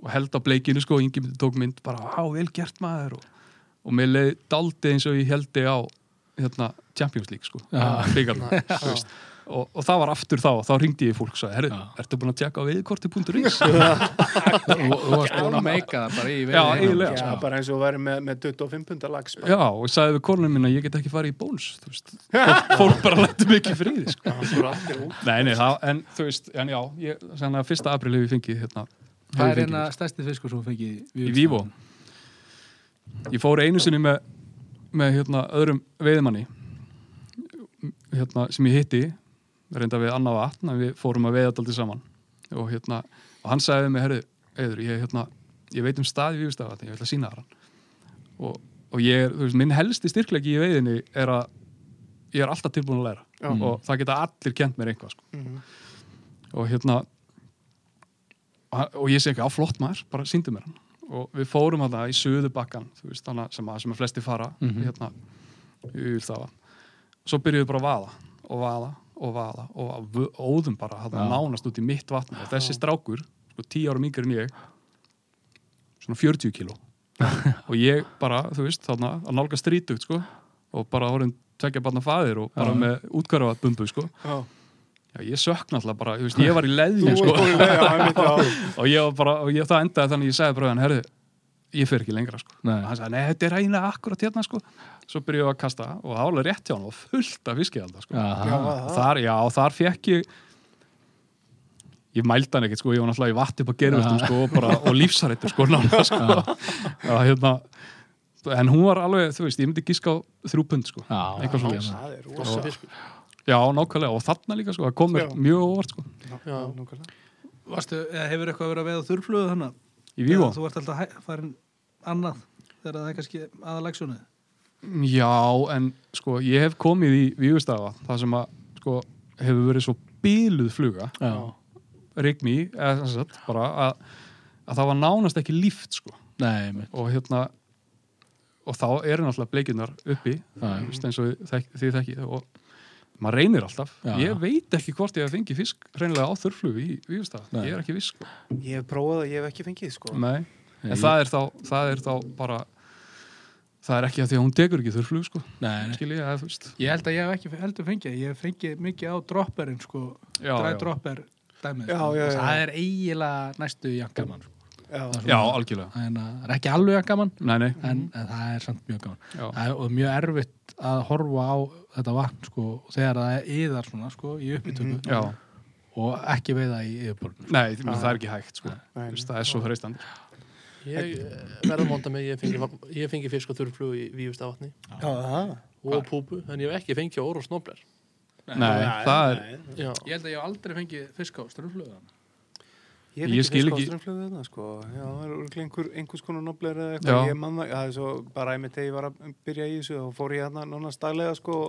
Speaker 4: og held á bleikinu sko, og Ingi myndi tók mynd bara, á, vel gert maður og, og mér leiði daldi eins og ég heldi á hérna, Champions League sko, veist Og, og það var aftur þá, þá ringdi ég í fólk og sagði, herru,
Speaker 2: Já.
Speaker 4: ertu búin að tjekka á veiðkorti.is?
Speaker 2: Þú varst búin að meika það bara í
Speaker 4: Já,
Speaker 2: veiðinni.
Speaker 4: eiginlega.
Speaker 1: Já, bara eins og væri með, með 25 pundar lags. bara.
Speaker 4: Já, og ég sagði við konunum minna ég get ekki farið í bóns þú veist. *laughs* fólk, bara lættu mikið friði sko. Nei, nei, það, en þú veist en já, ég, að fyrsta april hefur ég fengið hérna,
Speaker 2: Hvað er hérna
Speaker 4: fengið,
Speaker 2: stærsti fiskur sem þú fengið
Speaker 4: í Vivo ég fór einu sinni með, með hérna, öðrum veiðmanni hérna, sem ég hitti reynda við annað vatn við fórum að veiða daldi saman og, hérna, og hann sagði mig, herðu, eður ég, hérna, ég veit um staði vífstafatni, ég ætla að sína það hann og, og ég, veist, minn helsti styrklegi í veiðinni er að ég er alltaf tilbúin að læra
Speaker 1: Já.
Speaker 4: og það geta allir kent mér einhvað sko.
Speaker 1: Mhm.
Speaker 4: og hérna og, ég segi ekki á flott maður bara síndu mér hann og við fórum að það í söðu bakkan sem, að, sem að flesti fara
Speaker 2: Mhm.
Speaker 4: hérna, í Ulstafa svo byrjuðum við bara að vaða og vaða og vaða og óðum bara hana,
Speaker 2: Já.
Speaker 4: nánast út í mitt vatn og þessi strákur, sko, 10 ára mingur en ég svona 40 kíló *laughs* og ég bara, þú veist, þarna að nálga strítugt, sko og bara orðin tvekja barna faðir og bara
Speaker 2: Já.
Speaker 4: með útkværa bumbu, sko
Speaker 1: Já.
Speaker 4: Já, ég sökna alltaf bara, þú veist, ég var í
Speaker 1: varst
Speaker 4: sko *laughs* og ég var bara, og ég, það endaði þannig að ég sagði bara hann, herðu, ég fer ekki lengra sko. Og hann sagði, nei, þetta er eiginlega akkurat hérna sko. svo byrjuðum við að kasta og alveg rétt hjá hann og fullt af fiskihaldar sko. Þar, já, þar fekk ég ég mældi hann ekkert sko, ég var náttúrulega í vatt upp á gerðustum
Speaker 2: Já.
Speaker 4: sko, og, bara, og lífsarættur sko, nána, sko. Já, hérna, en hún var alveg, þú veist, ég myndi gíska á þrjú pund sko. Eitthvað
Speaker 2: já,
Speaker 1: Það
Speaker 4: já, nákvæmlega, og þarna líka sko, það kom mér
Speaker 1: Já.
Speaker 4: mjög óvart sko.
Speaker 1: Já,
Speaker 3: Já.
Speaker 1: nákvæmlega.
Speaker 2: Varstu, eða hefur eitthvað verið að veða þurrflugu þannig?
Speaker 4: í Vívo
Speaker 2: Þú ert alltaf hæ- farin annað þegar það er kannski aðalagsjónið.
Speaker 4: Já, en sko, ég hef komið í Vígustafa, það sem að sko, hefur verið svo bíluð fluga
Speaker 2: Já.
Speaker 4: rigni, eða sem sagt, bara að, að það var nánast ekki líft sko.
Speaker 2: Nei, mitt.
Speaker 4: og hérna og þá eru náttúrulega bleikirnar uppi veist, eins og þið þekkið og maður reynir alltaf
Speaker 2: Já.
Speaker 4: ég veit ekki hvort ég hef fengið fisk reynilega á þurflug í Vífustad
Speaker 2: Nei.
Speaker 4: ég er ekki viss sko.
Speaker 1: Ég hef prófað það, ég hef ekki fengið sko.
Speaker 4: Nei. en
Speaker 2: Ég-
Speaker 4: það er, þá, það er þá bara það er ekki að því að hún tekur ekki þurflug sko.
Speaker 2: Nei, nei.
Speaker 4: skil ég að þú veist
Speaker 2: Ég held að ég hef ekki heldur fengið, ég hef fengið mikið á dropperinn sko,
Speaker 4: Já,
Speaker 2: dry
Speaker 4: já.
Speaker 2: dropper dæmið,
Speaker 1: Já,
Speaker 2: sko.
Speaker 1: já,
Speaker 2: það er eiginlega næstu jakkamann sko.
Speaker 1: Já.
Speaker 4: Algjörlega
Speaker 2: en það er ekki alveg jakkamann
Speaker 4: nei, nei.
Speaker 2: en, en það er samt mjög gaman er og mjög erfitt að horfa á þetta vatn sko, þegar það er yðar svona sko, í uppbytöku
Speaker 4: Já.
Speaker 2: og ekki veiða í yfirborðinu
Speaker 4: nei, því miður það er ekki hægt sko.
Speaker 1: Nei,
Speaker 4: Þú veist, það er svo freistandi
Speaker 3: Ég eh, verður monda mig, ég fengi, ég fengi fisk og þurrflug í
Speaker 1: það.
Speaker 3: og púpu, en ég hef ekki fengið óra og snobler.
Speaker 4: nei, það er
Speaker 2: ég held að ég hef aldrei fengið fisk á ströflugan
Speaker 1: Ég,
Speaker 4: Ég skil
Speaker 1: ekki sko. Það er örugglega einhver, einhvers konar nobler eða eitthvað. Ég man það, er svo bara einmitt þegar ég var að byrja í þessu og fór ég hérna núna staglega, sko.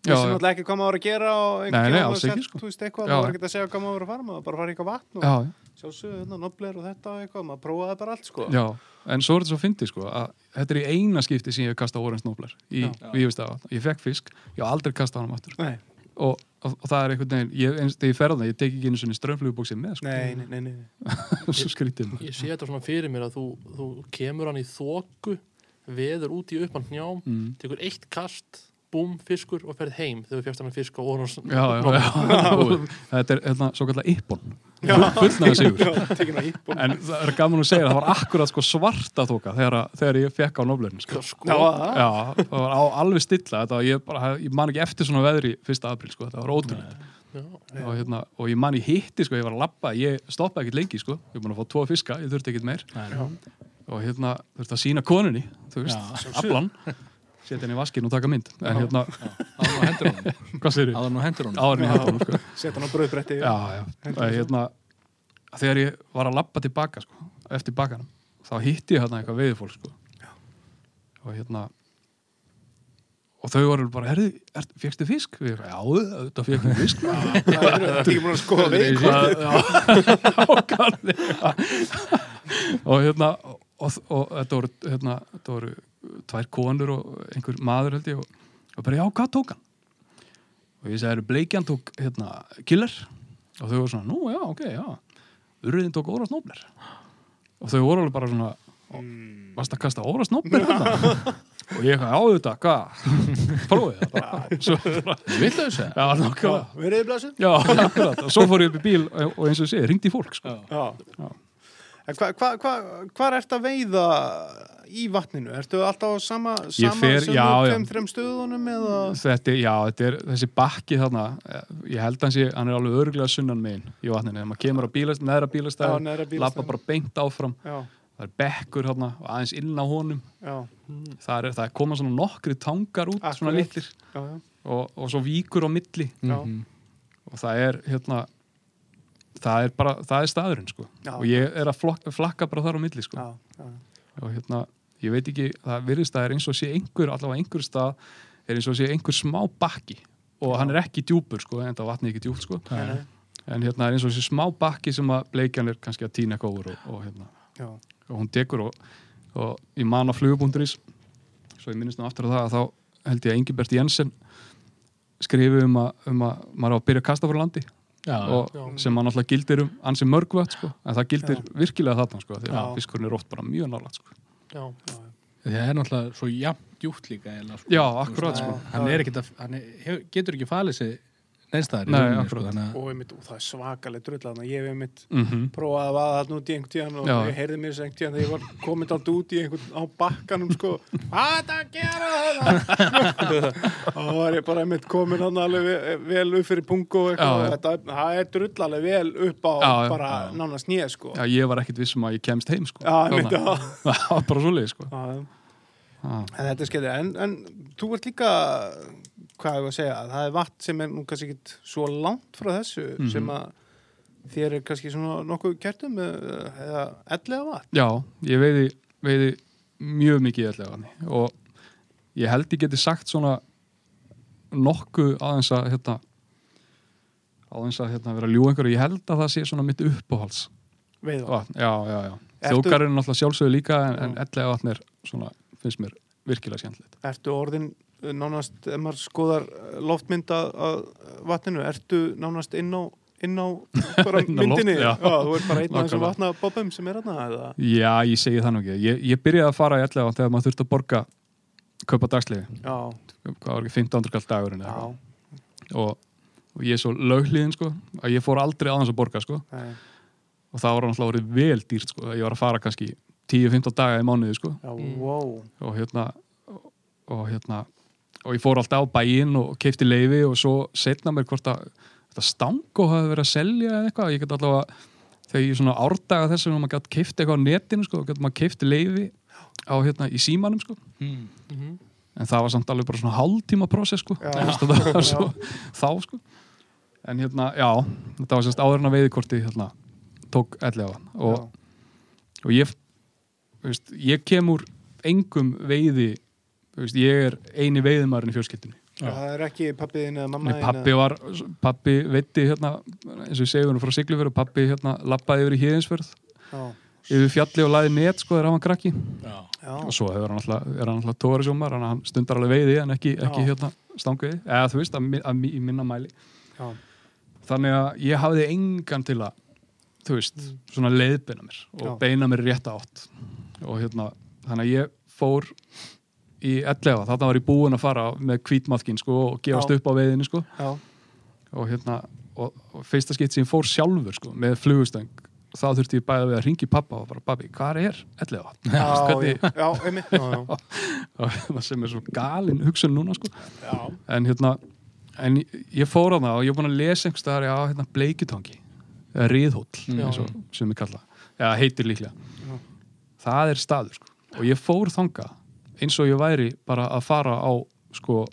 Speaker 1: Vissi
Speaker 4: já.
Speaker 1: náttúrulega ekki hvað maður að gera og
Speaker 4: alls
Speaker 1: sett,
Speaker 4: ekki, sko.
Speaker 1: Þú veist eitthvað, maður var ekki að segja hvað maður að fara, maður bara að fara eitthvað vatn og
Speaker 4: já,
Speaker 1: sjálfsögðu, hérna, nobler og þetta og eitthvað, maður prófaði bara allt, sko.
Speaker 4: já, en svo er þetta svo fyndið sko, að þetta er í eina skipti sem ég hef kastað Orange Nobler í. Vífustad ég fekk fisk, ég hef aldrei kastað hann aftur
Speaker 1: Nei,
Speaker 4: og, og, og það er einhvern veginn ég, eins, þegar ég fer á það, ég tek ekki einu svona strömmflugubóksið með sko,
Speaker 1: nei, nei, nei, nei. *laughs*
Speaker 4: svo skrítið
Speaker 3: ég sé þetta svona fyrir mér að þú, þú kemur hann í þoku, veður út í uppan hnjám,
Speaker 4: mm.
Speaker 3: tekur eitt kast, búm, fiskur og ferð heim þegar þú fjast hann fisk og
Speaker 4: já, já, já. *laughs* þetta er hérna, svo kallar Ippon
Speaker 1: Já.
Speaker 4: Fullnaði sigur.
Speaker 1: Já,
Speaker 4: en það er gaman að segja að það var akkurat sko svarta þóka þegar, að- þegar ég fekk á Noblerinn sko.
Speaker 3: Sko,
Speaker 1: Já, það.
Speaker 4: Já, var á, alveg stilla. Þetta, var- ég, bara, ég man ekki eftir svona veðri 1. apríl, sko, þetta var ótrúlega
Speaker 3: já,
Speaker 4: og, hérna, og ég man ég hitti, sko, ég var að labba ég stoppaði ekkert lengi, sko, ég var búin að fá tvo fiska ég þurfti ekkert meir. Og hérna, þurfti að sína konunni, þú veist, aflan setja henni í vaskinn og taka mynd. En hérna,
Speaker 2: áður nú hendur honum. *laughs*
Speaker 4: Hvað segir
Speaker 2: áður nú hendur honum.
Speaker 4: Áður hætti honum, sko.
Speaker 1: Sett hann á brauðbretti.
Speaker 4: já, já, og hérna þegar ég var að labba tilbaka, sko eftir bakanum, þá hitti ég hérna eitthvað veiðfólk, sko. Og hérna og þau voru bara, herri, er, fegstu fisk? Og ég, *laughs* já, þetta fegstu fisk
Speaker 1: Það er ekki búin að skoða við.
Speaker 4: Nákvæmlega. *laughs* og hérna og, og, og þetta voru, hérna, þetta voru tvær konur og einhver maður held ég og, og bara já, hvað tók hann? og ég segi, Bleikjan tók hérna, killer og þau voru svona, nú já, ok, já Urriðin tók óra snóbler og þau voru alveg bara svona varst að kasta óra snóbler hérna? *laughs* og ég, já, þetta, hvað *laughs* prófið það bara bara,
Speaker 2: villu þessu?
Speaker 4: já, nákvæmlega
Speaker 1: Verið blæsum?
Speaker 4: Já, *laughs* akkurat, og svo fór ég upp í bíl og, eins og segi, ringdi í fólk sko.
Speaker 1: Já.
Speaker 4: Já.
Speaker 1: Hvað hva, hva, hva er þetta að veiða í vatninu? Ertu alltaf á sama, sama tveim, þreim stöðunum eða?
Speaker 4: Þetta, já, þetta er þessi bakki þarna eh, ég held hans ég, hann er alveg örgulega sunnan megin í vatninu, þegar maður kemur á bílast, neðra
Speaker 1: Já,
Speaker 4: bílastæð,
Speaker 1: neðra
Speaker 4: lappa
Speaker 1: bílastæðin.
Speaker 4: bara beint áfram
Speaker 1: Já,
Speaker 4: það er bekkur þarna og aðeins inn á honum það er, það koma svona nokkri tangar út svona
Speaker 1: Akkurat.
Speaker 4: litlir
Speaker 1: já,
Speaker 4: og, og svo víkur á milli
Speaker 1: Já.
Speaker 4: Og það er hérna það er bara, það er staðurinn sko.
Speaker 1: Já.
Speaker 4: og ég er að flokka, flakka bara þar á milli sko.
Speaker 1: Já, já.
Speaker 4: og hérna, ég veit ekki það virðist að er eins og sé einhver allavega einhver stað er eins og sé einhver smá bakki. Og hann er ekki djúpur sko, en það vatni ekki djúpt sko.
Speaker 1: Nei.
Speaker 4: en hérna er eins og sé smá bakki sem að bleikjan er kannski að týna eitthvað úr og, og, hérna,
Speaker 1: Já,
Speaker 4: og hún tekur og, og ég man á flugubúnduris svo ég minnist nú aftur á það að þá held ég að Ingibert Jensen skrifi um að, um að maður á að byrja að kasta frá landi
Speaker 2: Já,
Speaker 4: og
Speaker 3: já.
Speaker 4: sem maður náttúrulega gildir um ansi mörgvöld sko, en það gildir virkilega þarna sko, því
Speaker 1: Já.
Speaker 4: að fiskurinn er oft bara mjög nálægt sko.
Speaker 3: já,
Speaker 2: það er náttúrulega svo jafn djúpt líka eiginlega, sko.
Speaker 4: Já, akkurat, sko.
Speaker 2: hann, er að, hann er, getur ekki falið sig neinstæðar
Speaker 4: Nei,
Speaker 2: sko, að
Speaker 1: og einmitt, og það er svakalega drull þarna. ég hef einmitt
Speaker 4: mm
Speaker 1: prófað að vaða þarna út í einhvern tíðan og
Speaker 4: Já.
Speaker 1: ég heyrði mér þess einhvern tíðan þegar ég var komin alltaf út í einhvern á bakkanum sko, hvað er þetta að gera þetta *laughs* og þá var ég bara einmitt komin hann alveg ve- vel upp fyrir pungu og eitthvað. Þetta, það er drull alveg vel upp á
Speaker 4: Já,
Speaker 1: bara nánast nýja sko.
Speaker 4: Já, ég var ekkit vissum að ég kemst heim sko. *laughs* Það var bara svoleið sko.
Speaker 1: Já, já.
Speaker 4: Já.
Speaker 1: En þetta er skemmtilega, en, en þú ert líka, hvað ég að segja, það er vatn sem er nú kannski ekki svo langt frá þessu
Speaker 4: Mhm.
Speaker 1: sem að þér er kannski svona nokkuð kjartum eða ellega vatn.
Speaker 4: Já, ég veiði, veiði mjög mikið allega hann og ég held ég geti sagt svona nokkuð aðeins að hérna, aðeins að hérna, vera að ljú einhverju, ég held að það sé svona mitt uppáhalds
Speaker 1: Veið
Speaker 4: vatn, já, já, já.
Speaker 1: Ertu-
Speaker 4: þjókarinn er náttúrulega sjálfsögðu líka en, en ellega vatn er svona, finnst mér virkilega skemmtilegt.
Speaker 1: Ertu orðin nánast, ef maður skoðar loftmynd að, vatninu, ertu nánast inn á, inn á *laughs* bara
Speaker 4: Inn á loft,
Speaker 1: myndinni,
Speaker 4: já.
Speaker 1: þú ert bara einn af þessum vatnabobum sem er eða?
Speaker 4: Já, ég segi það nú ekki. Ég, ég byrjaði að fara í allega þegar maður þurfti að borga kaupa dagsliði.
Speaker 1: Já,
Speaker 4: Hvað var ekki 15. kall dagurinn
Speaker 1: já,
Speaker 4: og, og ég er svo lögliðin sko, að ég fór aldrei aðeins að borga sko. og það var náttúrulega orðið vel dýrt sko. ég var að fara kannski 10-15 daga í mánuði sko.
Speaker 1: já, wow
Speaker 4: og hérna og hérna og ég fór alltaf á bæinn og keipti leifi og svo setna mér hvort að þetta stango hafi verið að selja eða eitthvað. Ég get allavega þegar ég svona árdaga þess að maður gæti keipti eitthvað á netinu sko, getur maður keipti leifi á hérna í símanum sko.
Speaker 2: Mm.
Speaker 3: Mhm.
Speaker 4: en það var samt alveg bara svona hálftíma prósess sko.
Speaker 1: Já.
Speaker 4: Þú veist, það var svo, þá sko. En hérna, já, þetta var sérst áður en að veiðikorti hérna, tók ellega og, og ég þú veist, ég kem úr engum veiði veist, ég er eini veiðimarinn í fjölskyldunni.
Speaker 1: Já, það er ekki pappiðin eða mamma
Speaker 4: pappi var, pappi veitti hérna, eins og ég segi hún frá Siglufjörð pappi hérna lappaði yfir í Híðinsfjörð yfir fjalli og laði net sko þegar hann var krakki.
Speaker 2: Já.
Speaker 4: og svo hefur hann alltaf, er hann alltaf tóri sjómar hann stundar alveg veiði en ekki, ekki hérna stangveiði, eða þú veist að, að, í minna mæli.
Speaker 1: Já,
Speaker 4: þannig að ég hafði engan til að þú veist, svona leiðbeina mér og
Speaker 1: Já.
Speaker 4: beina mér í rétta átt. Og hérna, þannig að ég fór í 11, þarna var ég búinn að fara með kvítmaðkin sko og gefast
Speaker 1: Já.
Speaker 4: upp á veiðinni sko.
Speaker 1: Já,
Speaker 4: og hérna, og, og fyrsta skipt sem ég fór sjálfur sko með flugustöng þá þurfti ég bæða við að ringi pappa og bara, pappi, hvað er 11? *laughs*
Speaker 1: já,
Speaker 4: Hvernig-
Speaker 1: já, einmitt. *laughs*
Speaker 4: Það sem er svo galin hugsun núna sko.
Speaker 1: Já,
Speaker 4: en hérna en ég, fór á það og ég er búin að lesa einhvers staðar, já, hérna bleikjutangi eða riðhóll, eins og sem ég kalla eða heitir líklega.
Speaker 1: Já.
Speaker 4: það er staður sko. Og ég fór þanga eins og ég væri bara að fara á sko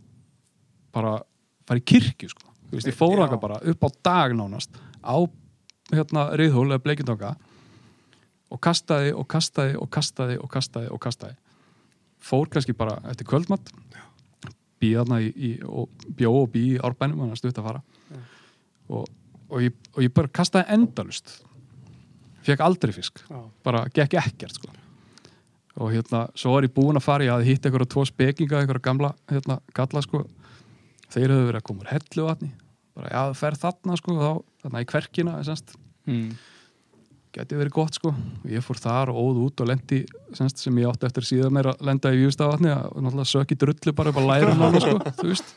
Speaker 4: bara fara í kirkju sko. Þú veist, ég fór
Speaker 1: Já.
Speaker 4: þanga bara upp á dag nánast á hérna riðhól eða bleikjutanga og kastaði og kastaði og kastaði og kastaði og kastaði. Fór kannski bara eftir kvöldmatt býð þarna í, í, og bjó og bí í árbænum þannig að stutt að fara. Og, og, ég, og ég bara kastaði endalust fekk aldrei fisk.
Speaker 1: Já,
Speaker 4: bara gekk ekkert sko. Og hérna, svo var ég búinn að fara ég hafði hitt einhverja tvo spekinga, einhverja gamla hérna, galla sko. Þeir höfðu verið að koma úr hellu vatni bara, já, þú ferð þarna sko, þá, þarna í kverkina semst,
Speaker 2: Mm.
Speaker 4: geti verið gott sko. Og ég fór þar og óð út og lendi semst, sem ég átti eftir síðan meira að lenda í Jústavatni og náttúrulega söki drullu bara upp á lærum nána sko, þú veist.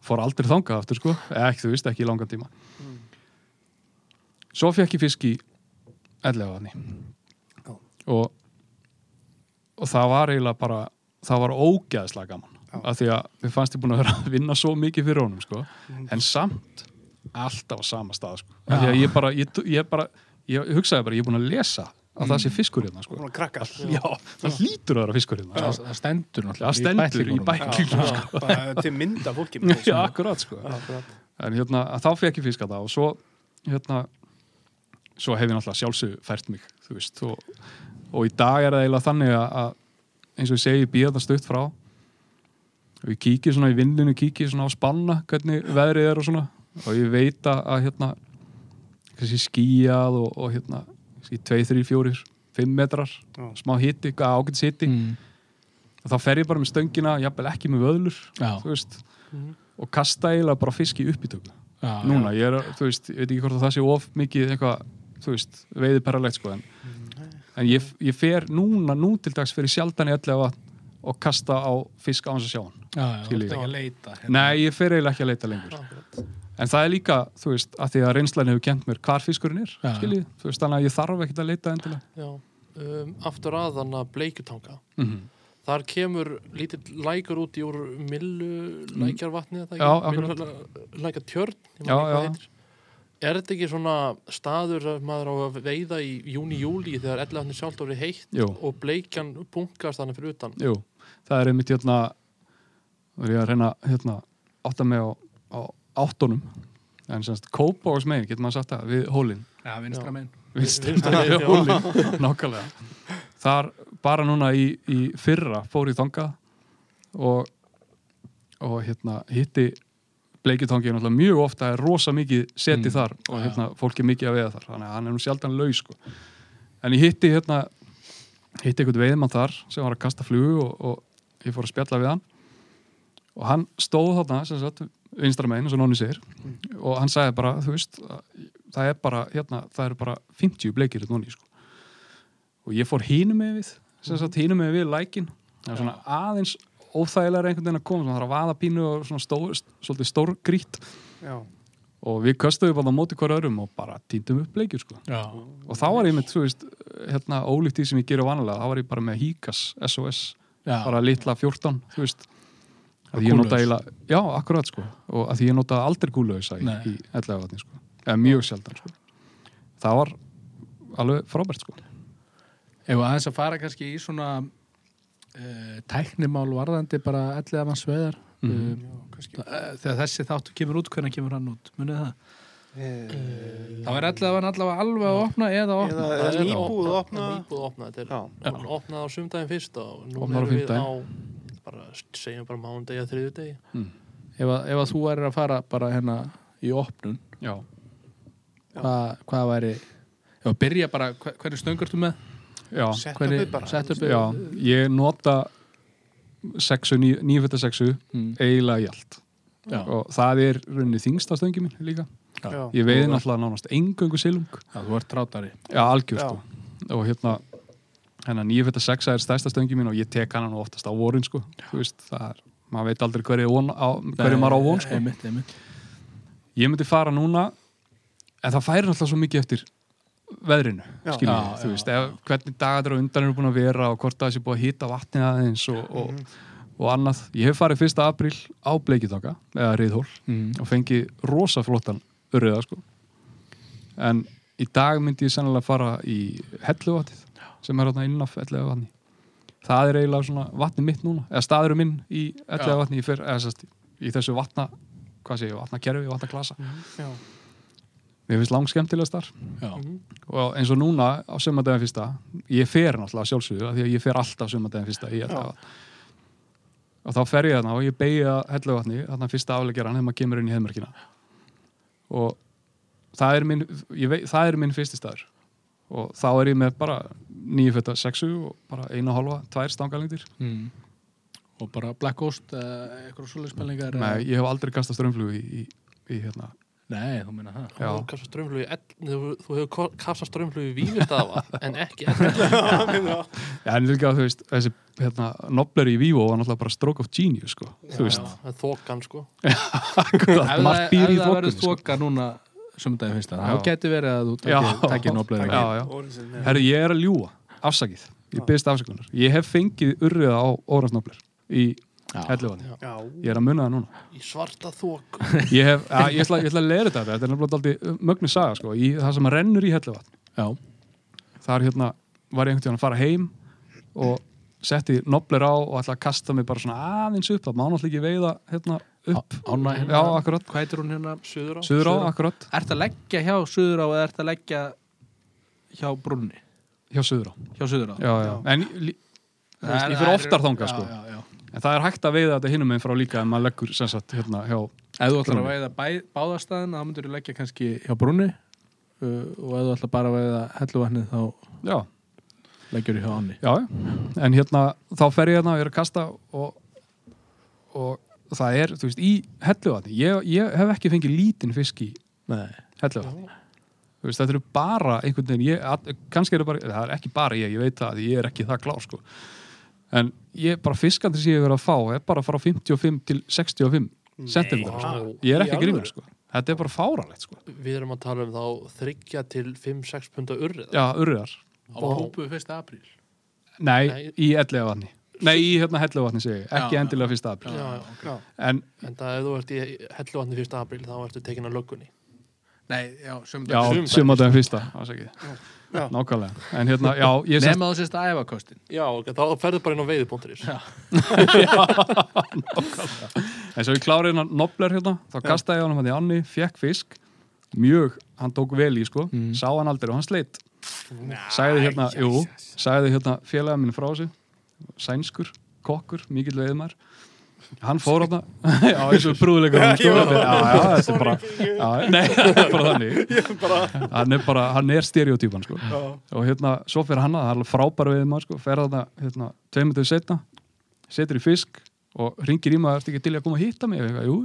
Speaker 4: Fór aldrei þangað aftur sko, ekki, þú veist, ekki í langan tíma. Svo fekk ég fisk í ellega vatni
Speaker 1: Já.
Speaker 4: og og það var eiginlega bara það var ógæðslega gaman
Speaker 1: Já.
Speaker 4: af því að við fannst ég búin að vera að vinna svo mikið fyrir honum sko,
Speaker 1: Mm.
Speaker 4: en samt alltaf á sama stað sko. af því að ég bara, ég, ég bara ég hugsaði bara, ég er búin að lesa að það sé fiskur hérna sko.
Speaker 1: búin að krakka
Speaker 4: já, það hlýtur að vera fiskur hérna
Speaker 2: Það, það stendur
Speaker 4: það
Speaker 2: náttúrulega
Speaker 4: stendur í bæklingunum sko.
Speaker 1: bara til mynda fólki *laughs*
Speaker 4: já, akkurat sko en hérna, þá fekk ég fiska það og svo hérna svo hef ég náttúrulega sjálfsög fært mig þú veist, og, og í dag er það eiginlega þannig að, að eins og ég segi, ég býða það stutt frá. Og ég kíki svona í vindinu, kíki svona á spanna hvernig veðrið er og svona. Og ég veit að, hérna kannski skýjað og, og hérna kannski 2, 3, 4, 5 metrar
Speaker 1: Já.
Speaker 4: smá hitti, ágætt hitti
Speaker 2: mm.
Speaker 4: og þá fer ég bara með stöngina, jafnvel ekki með vöðlur
Speaker 3: Mhm.
Speaker 4: og kasta eiginlega bara fiski upp í tökum
Speaker 2: Já,
Speaker 4: núna, ég er, þú veist, ég veit ekki hvort að það sé of mikið eitthvað, þú veist, veiði perralegt sko, en, en ég, ég fer núna, nú til dags fyrir sjaldan í vatn og kasta á fisk á hans að sjá hann.
Speaker 2: Já, já, þú ert ekki að leita hérna.
Speaker 4: Nei, ég fer eiginlega ekki að leita lengur.
Speaker 3: Akkurat.
Speaker 4: En það er líka, þú veist, að því að reynslan hefur kent mér hvar fiskurinn er,
Speaker 2: Já.
Speaker 4: skiljið, þú veist, þannig að ég þarf ekkert að leita endilega.
Speaker 3: Já, um, aftur að þannig að bleikjutanga
Speaker 4: Mm -hmm.
Speaker 3: þar kemur lítill lækur út í úr millu lækjarvatni
Speaker 4: Mm. Já, akkurat.
Speaker 3: lækja tjörn
Speaker 4: Já, já.
Speaker 3: Er þetta ekki svona staður að maður á að veiða í júni-júli þegar ellegatni sjálft orðið heitt
Speaker 4: Jú.
Speaker 3: og bleikjan bunkast þannig fyrir utan
Speaker 4: Jú, það er einmitt hérna, það er ég að reyna hérna, átta mig á, á áttunum, en semst, kópa og smegin, getur maður sagt það, við hólinn.
Speaker 2: Já, vinstra megin
Speaker 4: Vinstra
Speaker 3: megin,
Speaker 4: hólinn, *laughs* nákvæmlega. Þar, bara núna í, í fyrra, fór í þangað og, og hérna, hitti bleikjutangi er náttúrulega mjög ofta er rosa mikið setið
Speaker 2: Mm.
Speaker 4: þar og hérna, fólk er mikið að veiða þar þannig að hann er nú sjaldan laus sko. en ég hitti hérna hitti einhvern veiðmann þar sem var að kasta flugu og, og ég fór að spjalla við hann. Og hann stóð þarna sem sagt, vinstra megin, eins og Nonni segir. Og hann sagði bara, þú veist það er bara, hérna, það eru bara 50 bleikir þetta Nonni, sko. Og ég fór hínum með við sem sagt hínum með við lækin það er svona aðeins óþægilega einhvern veginn að koma, svona þarf að vaða pínu og svona stór, svolítið stór grít
Speaker 1: Já.
Speaker 4: og við köstuðum bara móti hver öðrum og bara týndum upp bleikjur sko.
Speaker 2: Já.
Speaker 4: og þá var ég með, þú veist, hérna ólíkt því sem ég gerir vanlega, þá var ég bara með Híkas SOS,
Speaker 2: Já.
Speaker 4: bara litla 14 þú veist að eiginlega, já, akkurat sko og að því ég nota aldrei gúlausa í, í 11 vatni sko, eða mjög sjaldan sko það var alveg frábært sko
Speaker 2: Ef aðeins að fara kannski í svona tæknimál varðandi bara allir af hans veðar mm
Speaker 1: Já, kannski.
Speaker 2: þegar þessi þáttu kemur út, hvernig kemur hann út? Munið það?
Speaker 1: Eh,
Speaker 2: Það var allavega allavega alveg að opna eða að opna.
Speaker 1: Eða-
Speaker 3: er
Speaker 1: nýbúið að opna.
Speaker 3: Nýbúið að opna, þetta er
Speaker 1: Já.
Speaker 3: hún opnaði á sumdæðin fyrst og nú erum við á bara, segjum bara mánudegi að þriðjudegi.
Speaker 2: Ef, að, ef að þú væri að fara bara hérna í opnun
Speaker 4: já,
Speaker 2: hvað, hvað væri ef að byrja bara, hver- hvernig stöngur þú með?
Speaker 4: Já,
Speaker 1: Setupið bara.
Speaker 4: ég nota sexu, ný, nýfætta sexu
Speaker 2: Mm.
Speaker 4: eiginlega í allt
Speaker 2: Já.
Speaker 4: og það er runni þingsta stöngi mín líka
Speaker 1: Já.
Speaker 4: ég veiði náttúrulega nánast engöngu silung
Speaker 2: Já, þú ert trátari
Speaker 4: já, algjör
Speaker 1: Já.
Speaker 4: sko og hérna hennar 956 er stærsta stöngi mín og ég tek hana nú oftast á vorin sko þú veist, það er, maður veit aldrei hverju, von, á, hverju maður á von sko
Speaker 2: einmitt, einmitt.
Speaker 4: ég myndi fara núna en það færi alltaf svo mikið eftir veðrinu,
Speaker 1: Já,
Speaker 4: við, þú veist, ef, hvernig dagar og undan eru búin að vera og hvort það sé búið að hýta vatnið aðeins og, og, og annað ég hef farið 1. apríl á Bleikitaka eða Riðhól
Speaker 2: Mm.
Speaker 4: og fengi rosa flottan urriða sko. en í dag myndi ég sennilega fara í helluvatnið sem er hérna innaf helluvatni það er eiginlega svona vatni mitt núna eða staðurum minn í helluvatni í, fyrr, eða, sest, í þessu vatna hvað sé ég, vatnakerfi, vatnaklasa
Speaker 1: Já.
Speaker 4: Mér finnst langt skemmtilegast þar.
Speaker 2: Já.
Speaker 4: og eins og núna á sömadagin fyrsta ég fer náttúrulega sjálfsögur því að ég fer alltaf sömadagin fyrsta og þá fer ég þarna og ég beigi að helluvatni þarna fyrsta afleggjaran þegar maður kemur inn í heimörkina og það er minn, ég veit, það er minn fyrsti staður. Og þá er ég með bara nýju fyrta sexu og bara eina hálfa, tvær stangalengdir
Speaker 2: Mm. og bara Black Ghost eitthvað svoleiðspelningar
Speaker 4: Nei, ég hef aldrei kastað strömmflugu í, í, í hérna
Speaker 2: Nei, þú meina það
Speaker 4: Já.
Speaker 3: Þú hefur kastað strömmflug í ell- þú þú hefur kastað strömmflug í vífistafa *laughs* en ekki
Speaker 4: Já, en líka, þú veist, þessi hérna, nobler í Vivo var náttúrulega bara stroke of genius, sko, þú veist
Speaker 3: það er þokan sko *laughs*
Speaker 2: Ef
Speaker 4: margt
Speaker 2: það,
Speaker 4: býr
Speaker 2: ef
Speaker 4: í
Speaker 2: það verður
Speaker 4: sko.
Speaker 2: þoka núna sumdæði fyrsta,
Speaker 4: Já.
Speaker 2: þá getur verið að þú
Speaker 4: Já. Já, já.
Speaker 1: Origin,
Speaker 4: Herri, ég er að ljúa, afsakið Ég byrst afsakunar. Ég hef fengið urriða á óransnobler í
Speaker 2: Já.
Speaker 1: Já.
Speaker 4: Ég er að munna það núna.
Speaker 3: í svarta þok
Speaker 4: Ég hef, að, ég ætla, ég ætla að leira þetta, þetta er nefnilega aldrei mögnu saga, sko. Í það sem rennur í helluvatn. Er hérna, var ég einhvern tíðan að fara heim og setti nobler á og ætla að kasta mig bara svona aðeins upp. Það má náttúrulega ekki veiða hérna upp.
Speaker 2: Ána hérna.
Speaker 4: Já, akkurat.
Speaker 2: Hvað heitir hún hérna?
Speaker 3: Suður á
Speaker 4: Suður á,
Speaker 2: Suður á.
Speaker 4: akkurat.
Speaker 2: Ert að leggja hjá Suður á eða ert að leggja hjá Brunni?
Speaker 4: Hjá suður á.
Speaker 2: Hjá Suður á?
Speaker 4: Já, já. En ég fyrir oftar þangað, sko. En það er hægt að veiða þetta hinum einn frá líka en maður leggur sem sagt hérna hjá
Speaker 2: Ef þú ætlar að veiða bæ, báðastæðin þá myndur þú leggja kannski hjá Brunni uh, og ef þú ætlar bara að veiða helluvatnið þá
Speaker 4: Já,
Speaker 2: leggjur þú hjá Anni
Speaker 4: já, en hérna þá fer ég hérna og ég er að kasta og, og það er, þú veist, í helluvatni, ég, ég hef ekki fengið lítinn fisk í
Speaker 2: Nei.
Speaker 4: helluvatni. Veist, þetta eru bara einhvern veginn, ég, kannski eru bara það er ekki bara ég, ég veit það, ég er ekki það klár sko, en ég bara fiskandi sem ég hefur verið að fá er bara að fara 55 til 65 cm sko. ég er ekki grímur sko. Þetta er bara fáralegt sko.
Speaker 3: Við erum að tala um þá 30 til 5-6 punta urriðar
Speaker 4: já, urriðar.
Speaker 2: Á hópu 1. apríl?
Speaker 4: Nei,
Speaker 3: nei,
Speaker 4: í ellega vatni nei, í hérna hellu vatni segi ekki
Speaker 2: já,
Speaker 4: endilega 1. apríl.
Speaker 3: Já, já,
Speaker 1: okay.
Speaker 4: en,
Speaker 3: en það ef þú ert í hellu vatni 1. apríl þá ertu tekin að löggunni.
Speaker 2: Nei, já,
Speaker 4: sömndagin
Speaker 1: 1.
Speaker 4: Nákvæmlega. En hérna, já, ég sest
Speaker 2: Nefna þú sérst að æfa kostin
Speaker 3: Já, ok, þá ferðu bara inn á veiði.is
Speaker 2: Já. *laughs*
Speaker 4: En svo ég klárið hérna Nobler hérna Þá kastaði ég hann hann í Anni, fekk fisk. Mjög, hann tók vel í sko.
Speaker 2: Mm.
Speaker 4: Sá hann aldrei og hann sleitt Sagði hérna, jú, sagði hérna félaga minn frá sig Sænskur, kokkur, mikill veiðmar Hann fór hérna *laughs* Já, eins og brúðleikur hann sko Já, já, þetta er bara Nei, *laughs* það er bara þannig. *laughs* Hann er bara, hann er stereotypan sko. Og hérna, svo fyrir hann að það er alveg frábær við maður sko, fer þarna, hérna, tveimur til setna setur í fisk og ringir í maður, ertu ekki til að koma að hitta mig? Eitthvað, jú,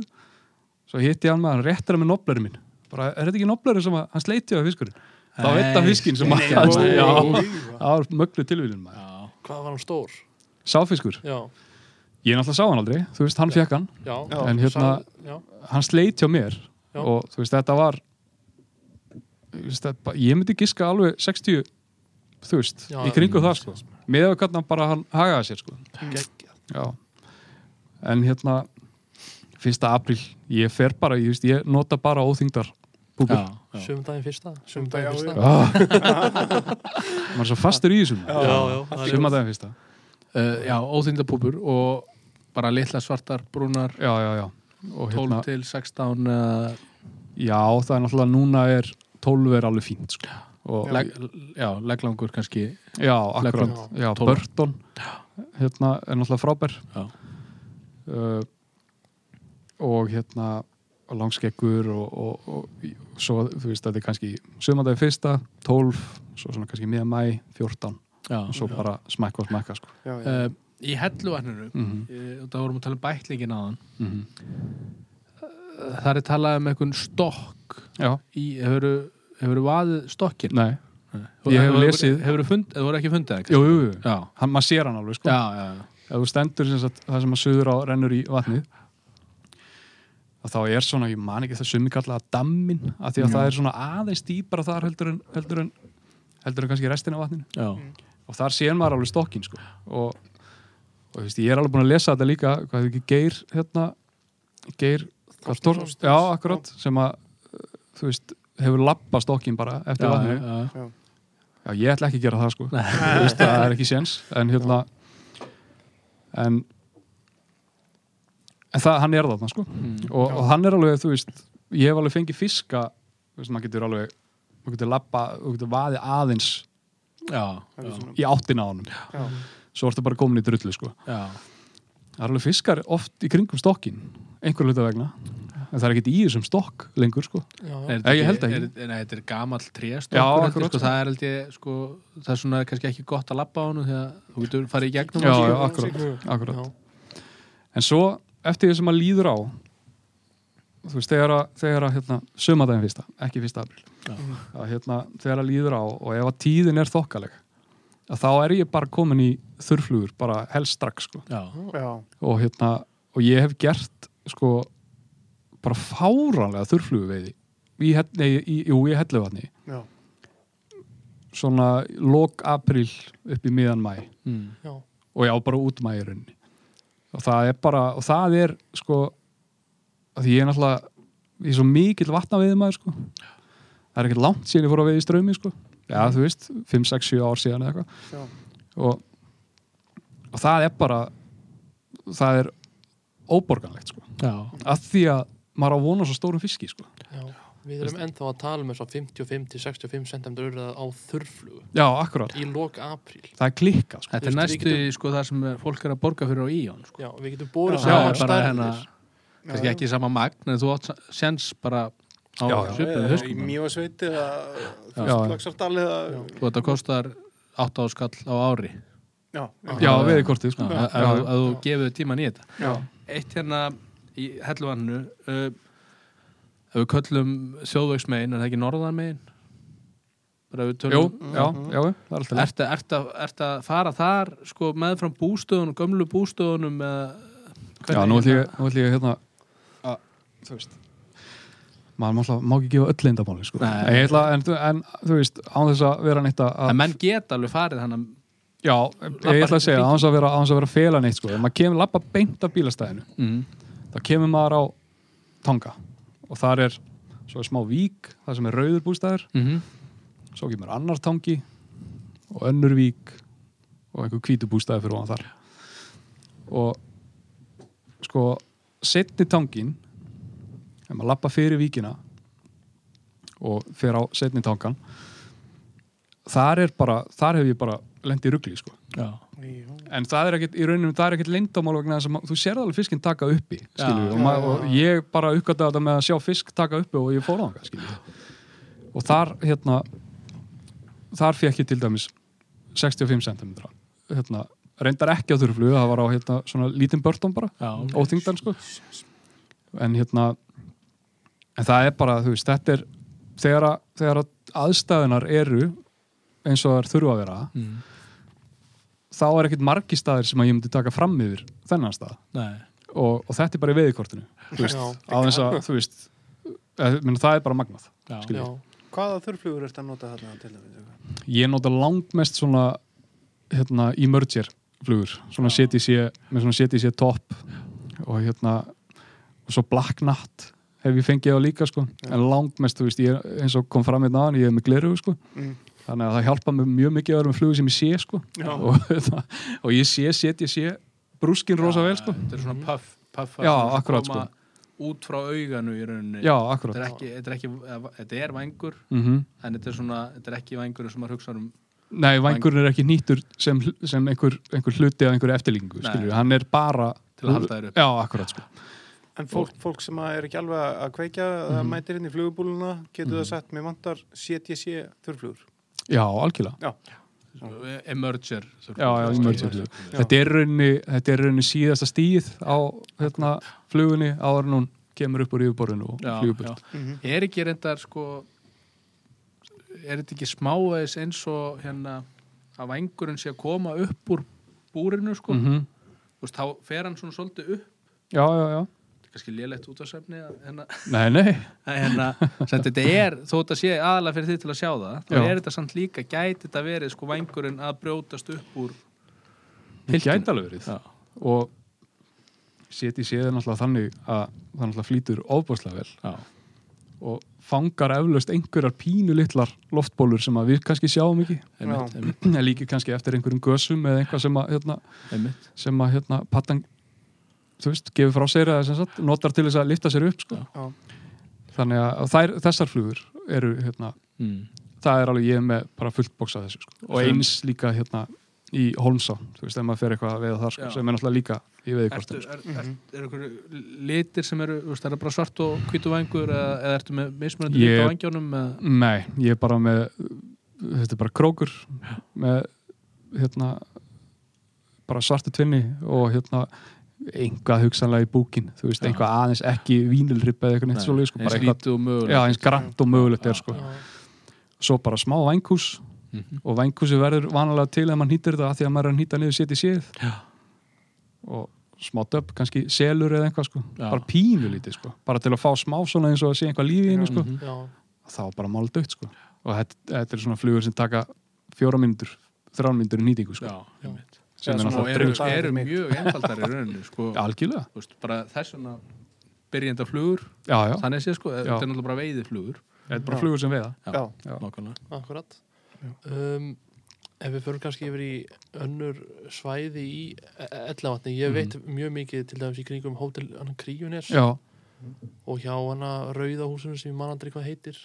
Speaker 4: svo hitti hann með hann réttir hann með noblerinn minn. Bara, er þetta ekki noblerinn sem að, hann sleiti á fiskurinn? Þá veit sem að sleiti já,
Speaker 1: Nei.
Speaker 4: það var möglu tilvílun maður.
Speaker 3: Hvað var hann stór?
Speaker 4: sáfiskur,
Speaker 3: Já,
Speaker 4: ég náttúrulega sá hann aldrei þú veist, hann fekk hann,
Speaker 3: já,
Speaker 1: Já.
Speaker 4: en hérna
Speaker 3: Sá-
Speaker 4: hann sleit hjá mér
Speaker 3: Já.
Speaker 4: og þú veist, þetta var veist, þetta, ég myndi giska alveg 60 þú veist,
Speaker 3: Já,
Speaker 4: í kringu það sko með að hann bara hann hagaði sér sko. En hérna, fyrsta april, ég fer bara, ég, veist, ég nota bara óþyngdar
Speaker 2: já.
Speaker 3: Sumdaginn fyrsta
Speaker 1: Já,
Speaker 3: Sumdaginn fyrsta.
Speaker 4: Ah. *laughs* Maður er svo fastur í þessum. Sumardaginn fyrsta.
Speaker 2: Uh, já, óþyngdapúpur og bara litla svartar brúnar
Speaker 4: Já, já, já. Og
Speaker 2: 12
Speaker 4: hérna,
Speaker 2: til 16 uh,
Speaker 4: já, það er náttúrulega núna er 12 er alveg fínt, sko. Og,
Speaker 2: leg, já, legglangur kannski
Speaker 4: já, akkurat. Já,
Speaker 2: 12.
Speaker 4: Burton, hérna, er náttúrulega frábær.
Speaker 2: Já.
Speaker 4: Uh, og hérna, langskeggur og, og, og, svo, þú veist, þetta er kannski sumardagi fyrsta, 12, svo svona kannski miða mæ, 14.
Speaker 2: já,
Speaker 4: og svo bara smækka og smækka sko.
Speaker 1: Já, já.
Speaker 2: uh, í helluvatninu.
Speaker 4: Mm -hmm.
Speaker 2: mm. það vorum að tala um bæklingin áðan
Speaker 4: Mm
Speaker 2: það er talað um einhvern stokk í, hefur hefur vaðið stokkin
Speaker 4: nei, Ég hef lesið-
Speaker 2: hefur fundið, það voru ekki fundið ekki
Speaker 4: jú, jú, jú.
Speaker 2: já,
Speaker 4: Hann, maður sér hann alveg sko.
Speaker 2: Já, já.
Speaker 4: Ef þú stendur sem sagt, það sem að suður á rennur í vatnið þá er svona, ég man ekki það sumi kallað dammin, af því að það er svona aðeins dýpara þar heldur en heldur en, heldur en kannski restina af vatninu. Og þar sér maður alveg stokkin sko. og, og þú veist, ég er alveg búin að lesa þetta líka hvað er ekki Geir hérna, Geir hvað, Tor,
Speaker 1: Þorsteinsson.
Speaker 4: já, akkurat, sem að þú veist, hefur lappa stokkin bara eftir
Speaker 2: já,
Speaker 4: vatninu.
Speaker 2: já.
Speaker 4: Já, ég ætla ekki að gera það sko. *laughs* Þú veist, það er ekki séns. En hérna en en það, hann er þarna sko.
Speaker 2: Mm.
Speaker 4: og, og hann er alveg, þú veist ég hef alveg fengið fiska þú veist, maður getur alveg maður getur lappa, maður getur vaðið aðeins
Speaker 2: já, já,
Speaker 4: í áttina á honum.
Speaker 1: Já.
Speaker 4: Svo ertu bara komin í drullu sko
Speaker 2: já.
Speaker 4: það er alveg fiskar oft í kringum stokkin einhver hluta vegna en það er ekkert í þessum stokk lengur sko
Speaker 3: Já,
Speaker 2: Er
Speaker 4: Nei, ég held ekki.
Speaker 2: er, nei, þetta er gamall
Speaker 4: Já,
Speaker 2: tréstokkur
Speaker 4: akkurat.
Speaker 2: sko, það er held ég sko, það er svona kannski ekki gott að labba á hann þú getur farið í gegnum
Speaker 4: já,
Speaker 2: hann,
Speaker 4: já,
Speaker 2: sko.
Speaker 4: akkurat, akkurat.
Speaker 3: Já.
Speaker 4: en svo eftir því sem maður líður á þú veist, þegar að, þegar að hérna, sömadaginn fyrsta, ekki fyrsta april
Speaker 2: Já.
Speaker 4: að hérna, þegar að líður á og ef að tíðin er þokkaleg að þá er ég bara komin í þurrflugur bara helst strax sko
Speaker 2: já,
Speaker 1: Já.
Speaker 4: og hérna, og ég hef gert sko bara fáranlega þurrflugu veiði í, í, jú, í helluvatni
Speaker 1: Já.
Speaker 4: svona lok april upp í miðan mæ
Speaker 2: mm.
Speaker 3: Já.
Speaker 4: og já, bara út mæ í rauninni og það er bara, og það er sko, því ég er náttúrulega ég er svo mikill vatna við maður sko það er ekkert langt síðan ég fór að veiði strömi sko, já þú veist 5, 6, 7 ár síðan eða eitthvað
Speaker 1: Já.
Speaker 4: og, og það er bara það er óborganlegt sko,
Speaker 2: já,
Speaker 4: að því að maður á að vona svo stórum fiski sko
Speaker 3: Já. Við erum ennþá að tala um þess að 55-65 cm urða á þurrflugu
Speaker 4: já, akkurat,
Speaker 3: í lok apríl.
Speaker 4: það er klikkað sko.
Speaker 2: þetta er næstu
Speaker 3: við
Speaker 2: sko það sem er- fólk er að borga fyrir á íjón sko.
Speaker 3: Já, við getum borið
Speaker 1: Já,
Speaker 3: saman
Speaker 2: bara
Speaker 3: stærðir.
Speaker 2: hérna kannski ekki sama magn en þú átt sens bara á svipuðum
Speaker 1: Eða Í Mývasveit eða. Lagsardal eða
Speaker 2: og þetta kostar 8 áskall á ári.
Speaker 1: Já.
Speaker 4: já, veiði kortið sko.
Speaker 2: Að- að að þú gefur tíman í þetta.
Speaker 1: Já.
Speaker 2: eitt hérna í helluvannu uh, ef við köllum þjóðvegsmegin er það ekki við
Speaker 4: Jú,
Speaker 2: tölum
Speaker 4: já, já, það er alltaf.
Speaker 2: Ertu ert að, að fara þar sko, með fram bústöðunum, gömlu bústöðunum eða
Speaker 4: Já, nú ætlum ég, ég hérna að, þú veist maður má, ekki gefa öll leyndamáli sko. En, en, þú- veist, án þess að vera neitt að,
Speaker 2: En menn geta alveg farið þannig
Speaker 4: já, ég ætla að segja án þess að vera, vera að fela neitt sko. ef maður kemur lappa beint af bílastæðinu
Speaker 2: mm.
Speaker 4: þá kemur maður á tanga og þar er, svo smá vík það sem er rauður bústæður
Speaker 2: mm -hmm.
Speaker 4: svo kemur annar tangi og önnur vík og einhver hvítu bústæði fyrir ofan þar og sko setni tangin ef maður lappa fyrir víkina og fer á setni tangan þar er bara, þar hef ég bara lendi í rugli sko.
Speaker 2: Já,
Speaker 4: en það er ekkert, í rauninu, það er ekkert leyndamál vegna þess að þú sérð alveg fiskinn taka uppi skilju,
Speaker 2: Já,
Speaker 4: og, ma- og ég bara uppgötta þetta með að sjá fisk taka uppi og ég fór á það skilju og þar hérna þar fekk ég til dæmis 65 cm hérna, reyndar ekki á þurrflugu, það var á hérna, svona lítinn börtum bara, óþingdan sko. En hérna en það er bara, þú veist, þetta er þegar að, þegar að aðstæðunar eru eins og það þurfa að vera
Speaker 2: mm.
Speaker 4: þá er ekkert margi staðir sem að ég myndi taka fram yfir þennan stað.
Speaker 2: Nei,
Speaker 4: og, og þetta er bara í veðikortinu á þess að, þú veist það er bara magnað
Speaker 2: já,
Speaker 3: Já,
Speaker 1: Hvaða þurrflugur ertu að nota þarna til þess?
Speaker 4: ég nota langmest svona hérna, emerger flugur svona CTC, með svona CTC top og hérna og svo Black Knot hef ég fengið á líka sko, en langmest þú veist, ég, er- eins og kom fram hérna aðan, ég er með gleru sko,
Speaker 1: Mm.
Speaker 4: þannig að það hjálpa mér mjög mikið að vera með flugur sem ég sé sko. *laughs* Og, og ég sé CTC brúskin rosa vel sko.
Speaker 2: Þetta er svona puff, puff
Speaker 4: Já, akkurat,
Speaker 2: koma Út frá auganu í rauninni.
Speaker 4: Já,
Speaker 2: Þetta
Speaker 4: akkurat
Speaker 2: er ekki, þetta er, ekki, eða- þetta er vængur
Speaker 4: mm
Speaker 2: en þetta er svona, þetta er ekki vængur sem maður hugsa um
Speaker 4: Nei, vangurinn er ekki nýttur sem, sem einhver, einhver hluti af einhverju eftirlíkingu,
Speaker 2: Nei.
Speaker 4: skilju, hann er bara
Speaker 2: Til að halda þér upp.
Speaker 4: Já, akkurat, sko
Speaker 1: En fólk, fólk sem er ekki alveg að kveikja það
Speaker 4: Mhm.
Speaker 1: mætir inn í flugubúluna getur það sagt, mér vantar CTC þurrflugur.
Speaker 4: Já, algjörlega.
Speaker 1: Já,
Speaker 2: Emerger
Speaker 4: Já, já, emerger. Þetta er rauninni, er síðasta stíð á hérna, flugunni áður en hún kemur upp úr yfirborðinu og flugur
Speaker 2: já.
Speaker 1: Mhm.
Speaker 2: Er ekki reyndar sko er þetta ekki smáveðis eins og hérna að vængurinn sé að koma upp úr búrinu sko,
Speaker 4: mm
Speaker 2: þú veist, þá fer hann svona svolítið upp.
Speaker 4: Já, já, já
Speaker 2: kannski lélegt út á svefni hérna,
Speaker 4: Nei, nei,
Speaker 2: hérna, sem þetta er þó þetta sé aðalega fyrir því til að sjá það þá er þetta samt líka, gæti þetta verið sko vængurinn að brjótast upp úr
Speaker 4: það gæti alveg verið
Speaker 2: Já.
Speaker 4: og seti séð er náttúrulega þannig að það náttúrulega flýtur ofbúrslega vel
Speaker 2: Já.
Speaker 4: og fangar eflaust einhverjar pínu litlar loftbólur sem að við kannski sjáum ekki
Speaker 2: einmitt,
Speaker 1: Já.
Speaker 2: einmitt,
Speaker 4: en líki kannski eftir einhverjum gösum eða eitthvað sem að hérna,
Speaker 2: einmitt.
Speaker 4: sem að hérna, pattan þú veist, gefur frá sér eða sem sagt, notar til þess að lifta sér upp sko.
Speaker 1: já,
Speaker 4: þannig að þær, þessar flugur eru hérna,
Speaker 2: Mm.
Speaker 4: það er alveg ég er með bara fullt bóks af þessu sko. og
Speaker 2: Sem-
Speaker 4: eins líka hérna í Holmsá, þú veist, ef maður fer eitthvað að veiða þar sko, sem er náttúrulega líka í
Speaker 2: Ertu,
Speaker 4: veiðkortum
Speaker 2: er, er, er einhverju litir sem eru, þú veist, er það bara svart og hvítu vængur eða, eða ertu með mismunandi
Speaker 4: Ég-
Speaker 2: lit á vængjónum eða,
Speaker 4: Nei, ég er bara með þetta er bara krókur með hérna bara svartu tvinni og hérna einhvað hugsanlega í búkin þú veist,
Speaker 2: Já.
Speaker 4: einhvað aðeins ekki vínilripp eða eitthvað neitt
Speaker 2: Nei,
Speaker 4: svoleið, sko,
Speaker 2: eins
Speaker 4: bara eitthvað
Speaker 2: lítið og mögulegt.
Speaker 4: Já, eins grant og mögulegt er sko.
Speaker 3: Já,
Speaker 4: svo bara smá vænghús.
Speaker 2: Mhm.
Speaker 4: og vænghúsi verður vanalega til ef maður nýtir þetta af því að maður er að nýta niður sétt í séð.
Speaker 2: Já.
Speaker 4: og smá döpp, kannski selur eða eitthvað sko,
Speaker 2: Já.
Speaker 4: bara pínu lítið sko. Bara til að fá smá svona eins og að sé eitthvað lífi í henni sko,
Speaker 2: Mhm.
Speaker 3: já,
Speaker 4: þá er bara mál dögt sko. Og þetta, þetta er svona flugur sem taka fjóra mínútur, þrján mínútur í nýtingu sko,
Speaker 2: já, einmitt
Speaker 4: sem er náttúrulega
Speaker 2: eru, mjög einfaldar í rauninni sko,
Speaker 4: algjörlega,
Speaker 2: bara þessuna byrjenda flugur,
Speaker 4: já, já,
Speaker 2: þannig sé sko þetta er náttúrulega bara veiði flugur
Speaker 4: þetta er bara
Speaker 1: Já.
Speaker 4: flugur sem veiða.
Speaker 1: Já,
Speaker 4: Já.
Speaker 2: nákvæmlega.
Speaker 3: Akkurat. Um, Ef við förum kannski yfir í önnur svæði í ellavatni, ég veit mjög mikið til dæmis í kringum hótel
Speaker 4: já,
Speaker 3: og hjá hana Rauðahúsinu sem ég man aldrei hvað heitir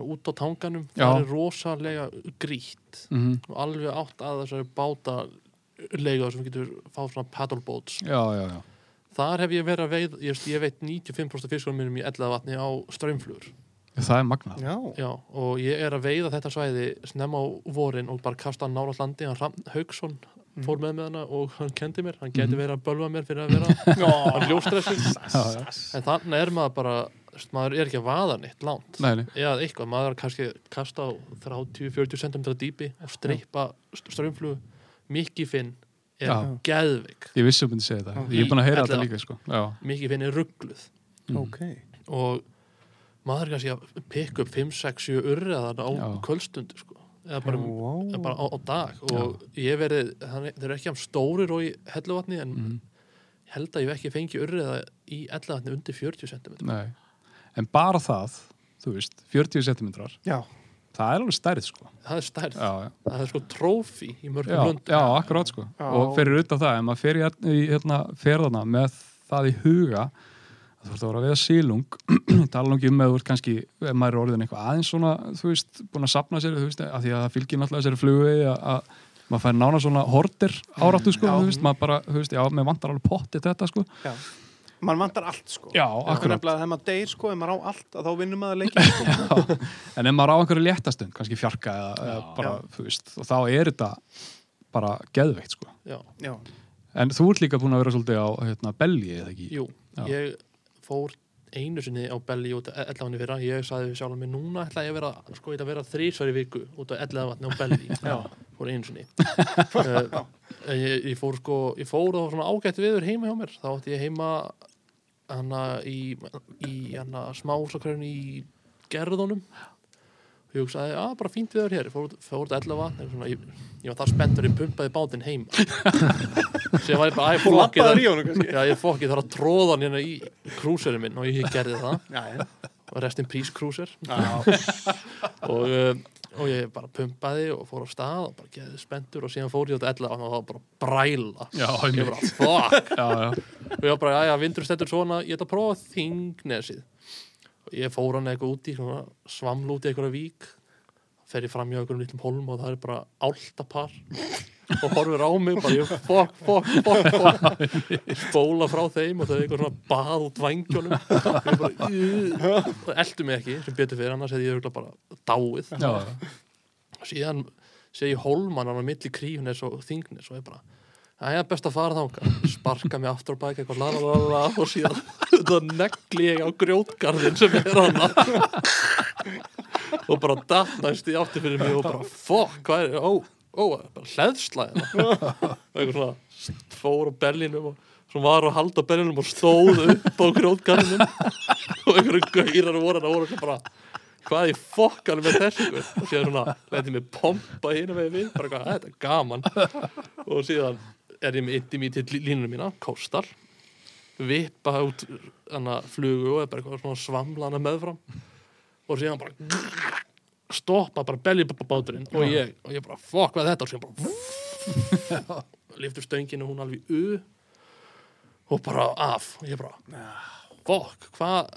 Speaker 3: út á tanganum,
Speaker 4: Já.
Speaker 3: það er rosalega grýtt.
Speaker 4: Mm
Speaker 3: og alveg átt að þessari báta lega sem getur fáð svona paddleboats
Speaker 4: já, já, já.
Speaker 3: Þar hef ég verið að veið ég, ég veit 95% af fiskunum mínum í ellavatni á strömmflugur
Speaker 4: það er magnað.
Speaker 1: Já.
Speaker 3: Já, og ég er að veiða þetta svæði snemma á vorin og bara kasta nála landi, hann Hrafn Hauksson fór með með hana og hann kendi mér. Hann geti verið að bölva mér fyrir að vera *laughs* hann ljóstressi en þannig er maður bara, maður er ekki að vaða neitt langt
Speaker 4: Nei, nei.
Speaker 3: eða eitthvað, maður er kannski að kasta á 30-40 cm dýpi og streypa strömmflugu Mikki Finn er
Speaker 4: Já.
Speaker 3: geðvik
Speaker 4: ég vissi að myndi segja þetta,
Speaker 1: Já.
Speaker 4: ég er búin að heyra þetta líka sko. já,
Speaker 3: Mikki Finn er ruggluð
Speaker 1: ok
Speaker 3: og maður er kannski að pikka upp 5, 6, 7 urriðar á
Speaker 4: Já.
Speaker 3: kvöldstundu sko. eða bara,
Speaker 1: wow.
Speaker 3: eða bara á, á dag og ég hef verið, þannig, þeir eru ekki am stórir og í helluvatni en ég held að ég hef ekki fengið urriða í helluvatni undir 40 cm
Speaker 4: nei en bara það, þú veist 40 cm,
Speaker 1: já,
Speaker 4: það er alveg stærð sko.
Speaker 3: það er stærð,
Speaker 4: já, já.
Speaker 3: Það er sko trófi í mörgum
Speaker 4: já,
Speaker 3: löndum.
Speaker 4: já, akkurát sko.
Speaker 1: Já.
Speaker 4: og fyrir utan það, ef maður fer í, í hérna, ferðana með það í huga þú ert að vera að veiða sílung *clears throat* tala um með þú ert kannski ef maður er orðin eitthvað aðeins svona þú veist, búin að sapna sér, þú veist, af því að það fylgir náttúrulega þessari flugu að, að maður fær nána svona horter áráttu sko,
Speaker 1: Já.
Speaker 4: þú veist, maður bara, þú veist, já, mér vantar alveg pottið þetta sko,
Speaker 1: já mann vantar allt sko.
Speaker 4: Já,
Speaker 1: að þegar maður deyr sko, ef maður á allt að þá vinnum maður leikin sko.
Speaker 4: en ef maður á einhverju léttastund, kannski fjarka eða, eða bara, þú veist, og þá er þetta bara geðveikt sko.
Speaker 3: já,
Speaker 1: Já,
Speaker 4: En þú ert líka búin að vera svolítið á hérna, belgi eða ekki?
Speaker 3: jú,
Speaker 4: Já.
Speaker 3: ég fór einu sinni á belli út af ellefanni fyrra. Ég sagði við sjálf mig, núna ætla ég að vera sko, ég ætla að vera þrísvar í viku út af ellefanni á belli, *laughs* já, fór einu sinni. *laughs* Uh, ég, ég fór sko ég fór á svona ágætt viður heima hjá mér. Þá átti ég heima hana í, í hana smásakröðin í gerðunum. Og ég hugsaði, að bara fínt viður hér. Ég fór, út- fór út ellefa ég, ég var það spenntur, ég pumpaði bátinn heima. *laughs* Sem var ég bara, ég
Speaker 1: lappaður
Speaker 3: þarf-
Speaker 1: í honum kannski?
Speaker 3: Já, ég fokk, ég þarf að tróða hann hérna í krúserinn minn og ég gerði það.
Speaker 1: Já, já,
Speaker 3: og rest in peace krúser. *laughs* Og, um, og ég bara pumpaði og fór á stað og bara geði spenntur og síðan fór ég út að ella og það var bara bræla.
Speaker 4: Já,
Speaker 3: ég
Speaker 4: einmitt.
Speaker 3: bara, fokk
Speaker 4: Já, já,
Speaker 3: og ég var bara, já, vindur stendur svona ég ætla að prófa þingnesið og ég fór hann eitthvað úti svaml út í eitthvað vík fer ég fram hjá einhverjum litlum holm og það er bara áltapar og horfir á mig bara, ég, fokk, fokk, fokk, fokk. Spóla frá þeim og þau er eitthvað svona bað út vangjónum ég bara, "Ugh." og eldu mig ekki sem betur fyrir annars hefði ég örugglega bara dáið.
Speaker 4: Já,
Speaker 3: og síðan sé ég hólmann á milli kríunes og þingnes og ég bara Það er best að fara þánga, sparka mig aftur á bæk eitthvað la la la la og síðan *laughs* það negli ég á grjótgarðin sem er hana og bara dattnæst í aftur fyrir mig og bara fokk, hvað er, ó, ó, bara hleðslæðina og eitthvað svona fór á berlinum og svona var að halda berlinum og stóð upp á grjótgarðinum. Og einhverju gaurar voru hana voru bara hvað í fokkanum er þessu? Ykkur? og síðan svona letið mig pompa hérna með við bara hvað, þetta er gaman. Og síðan er ég með yndi mér til línunum mína, kóstal vippa út hana flugu og er bara svona svamla hana meðfram og síðan bara stoppa bara belli báturinn og ég, og ég bara, fokk hvað þetta? Og síðan bara *laughs* liftur stönginu hún alveg u og bara af. Og ég bara, fokk, hvað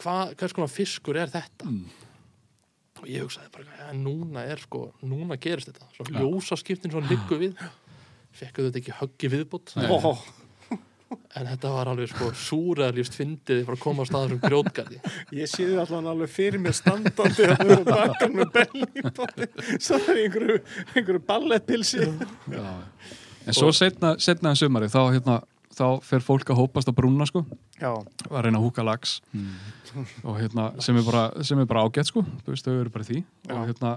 Speaker 3: hvað, hvers konar fiskur er þetta? Og ég hugsaði bara ja, núna er sko, núna gerist þetta. Svo ljósaskiptin svo liggu við. Fekku þetta ekki höggi viðbútt
Speaker 1: Ó,
Speaker 3: en þetta var alveg sko súræðalífst fyndið fyrir að koma á staður um grjótgarði
Speaker 1: Ég sé þið allan alveg fyrir mér standandi að eru bakkan með belli svo er í einhverju, einhverju ballettpilsi
Speaker 4: já. En svo setna, setna en sumari þá, hérna, þá fer fólk að hópast á brúna sko,
Speaker 1: Já,
Speaker 4: að reyna að húka lags og hérna, sem er bara, sem er bara ágætt sko, þú veist, þau eru bara því
Speaker 1: Já.
Speaker 4: og hérna,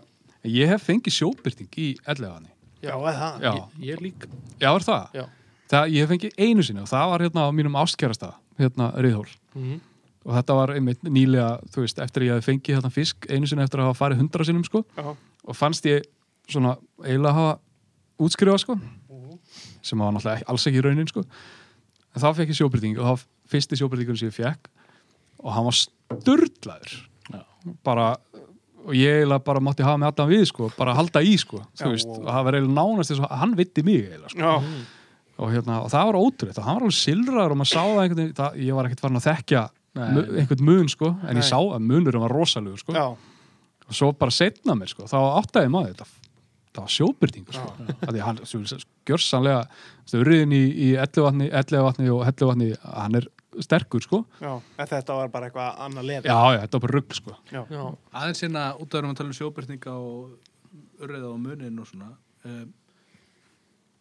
Speaker 4: ég hef fengið sjóbyrting í ellegaðani.
Speaker 1: já, eða það
Speaker 4: Já.
Speaker 3: ég, ég líka
Speaker 4: Já, er það?
Speaker 3: Já.
Speaker 4: Það? Ég hef fengið einu sinni og það var hérna á mínum ástkærasta, hérna Riðhól.
Speaker 3: Mm
Speaker 4: og þetta var einmitt nýlega, þú veist, eftir að ég hef fengið hérna fisk einu sinni eftir að hafa farið hundra sinnum sko.
Speaker 1: Já,
Speaker 4: og fannst ég svona eiginlega hafa útskrifað sko. Sem var náttúrulega alls ekki í raunin sko. En þá fekk ég sjóbyrting og þá fyrsti sjóbyrtingun sem ég fekk og hann var sturdlaður bara og ég eiginlega bara mátti hafa mig allan við sko. Bara halda í sko,
Speaker 1: Já,
Speaker 4: þú veist.
Speaker 1: Og-
Speaker 4: og það var eiginlega nánast þess að hann vitti mig eiginlega sko.
Speaker 1: Já,
Speaker 4: og, hérna, og það var ótrúið og hann var alveg silraður og maður sá það einhvern veginn það, ég var ekkert farin að þekkja
Speaker 2: Nei.
Speaker 4: mu- einhvern mun sko, en
Speaker 1: Nei.
Speaker 4: ég sá að munurum var rosalegur sko
Speaker 1: já,
Speaker 4: og svo bara setna mér sko, þá áttaði maður þetta það var sjóbyrtingur sko. að því að hann svo, gjörsanlega urriðin í, í ellevatni, ellevatni og hellevatni, hann er sterkur sko
Speaker 1: já En þetta var bara eitthvað annað lefi
Speaker 4: já, já, þetta var bara rugg sko
Speaker 1: já,
Speaker 3: já,
Speaker 2: Aðeins hérna út af að tala um sjóbyrtinga og urriða og munin og svona um,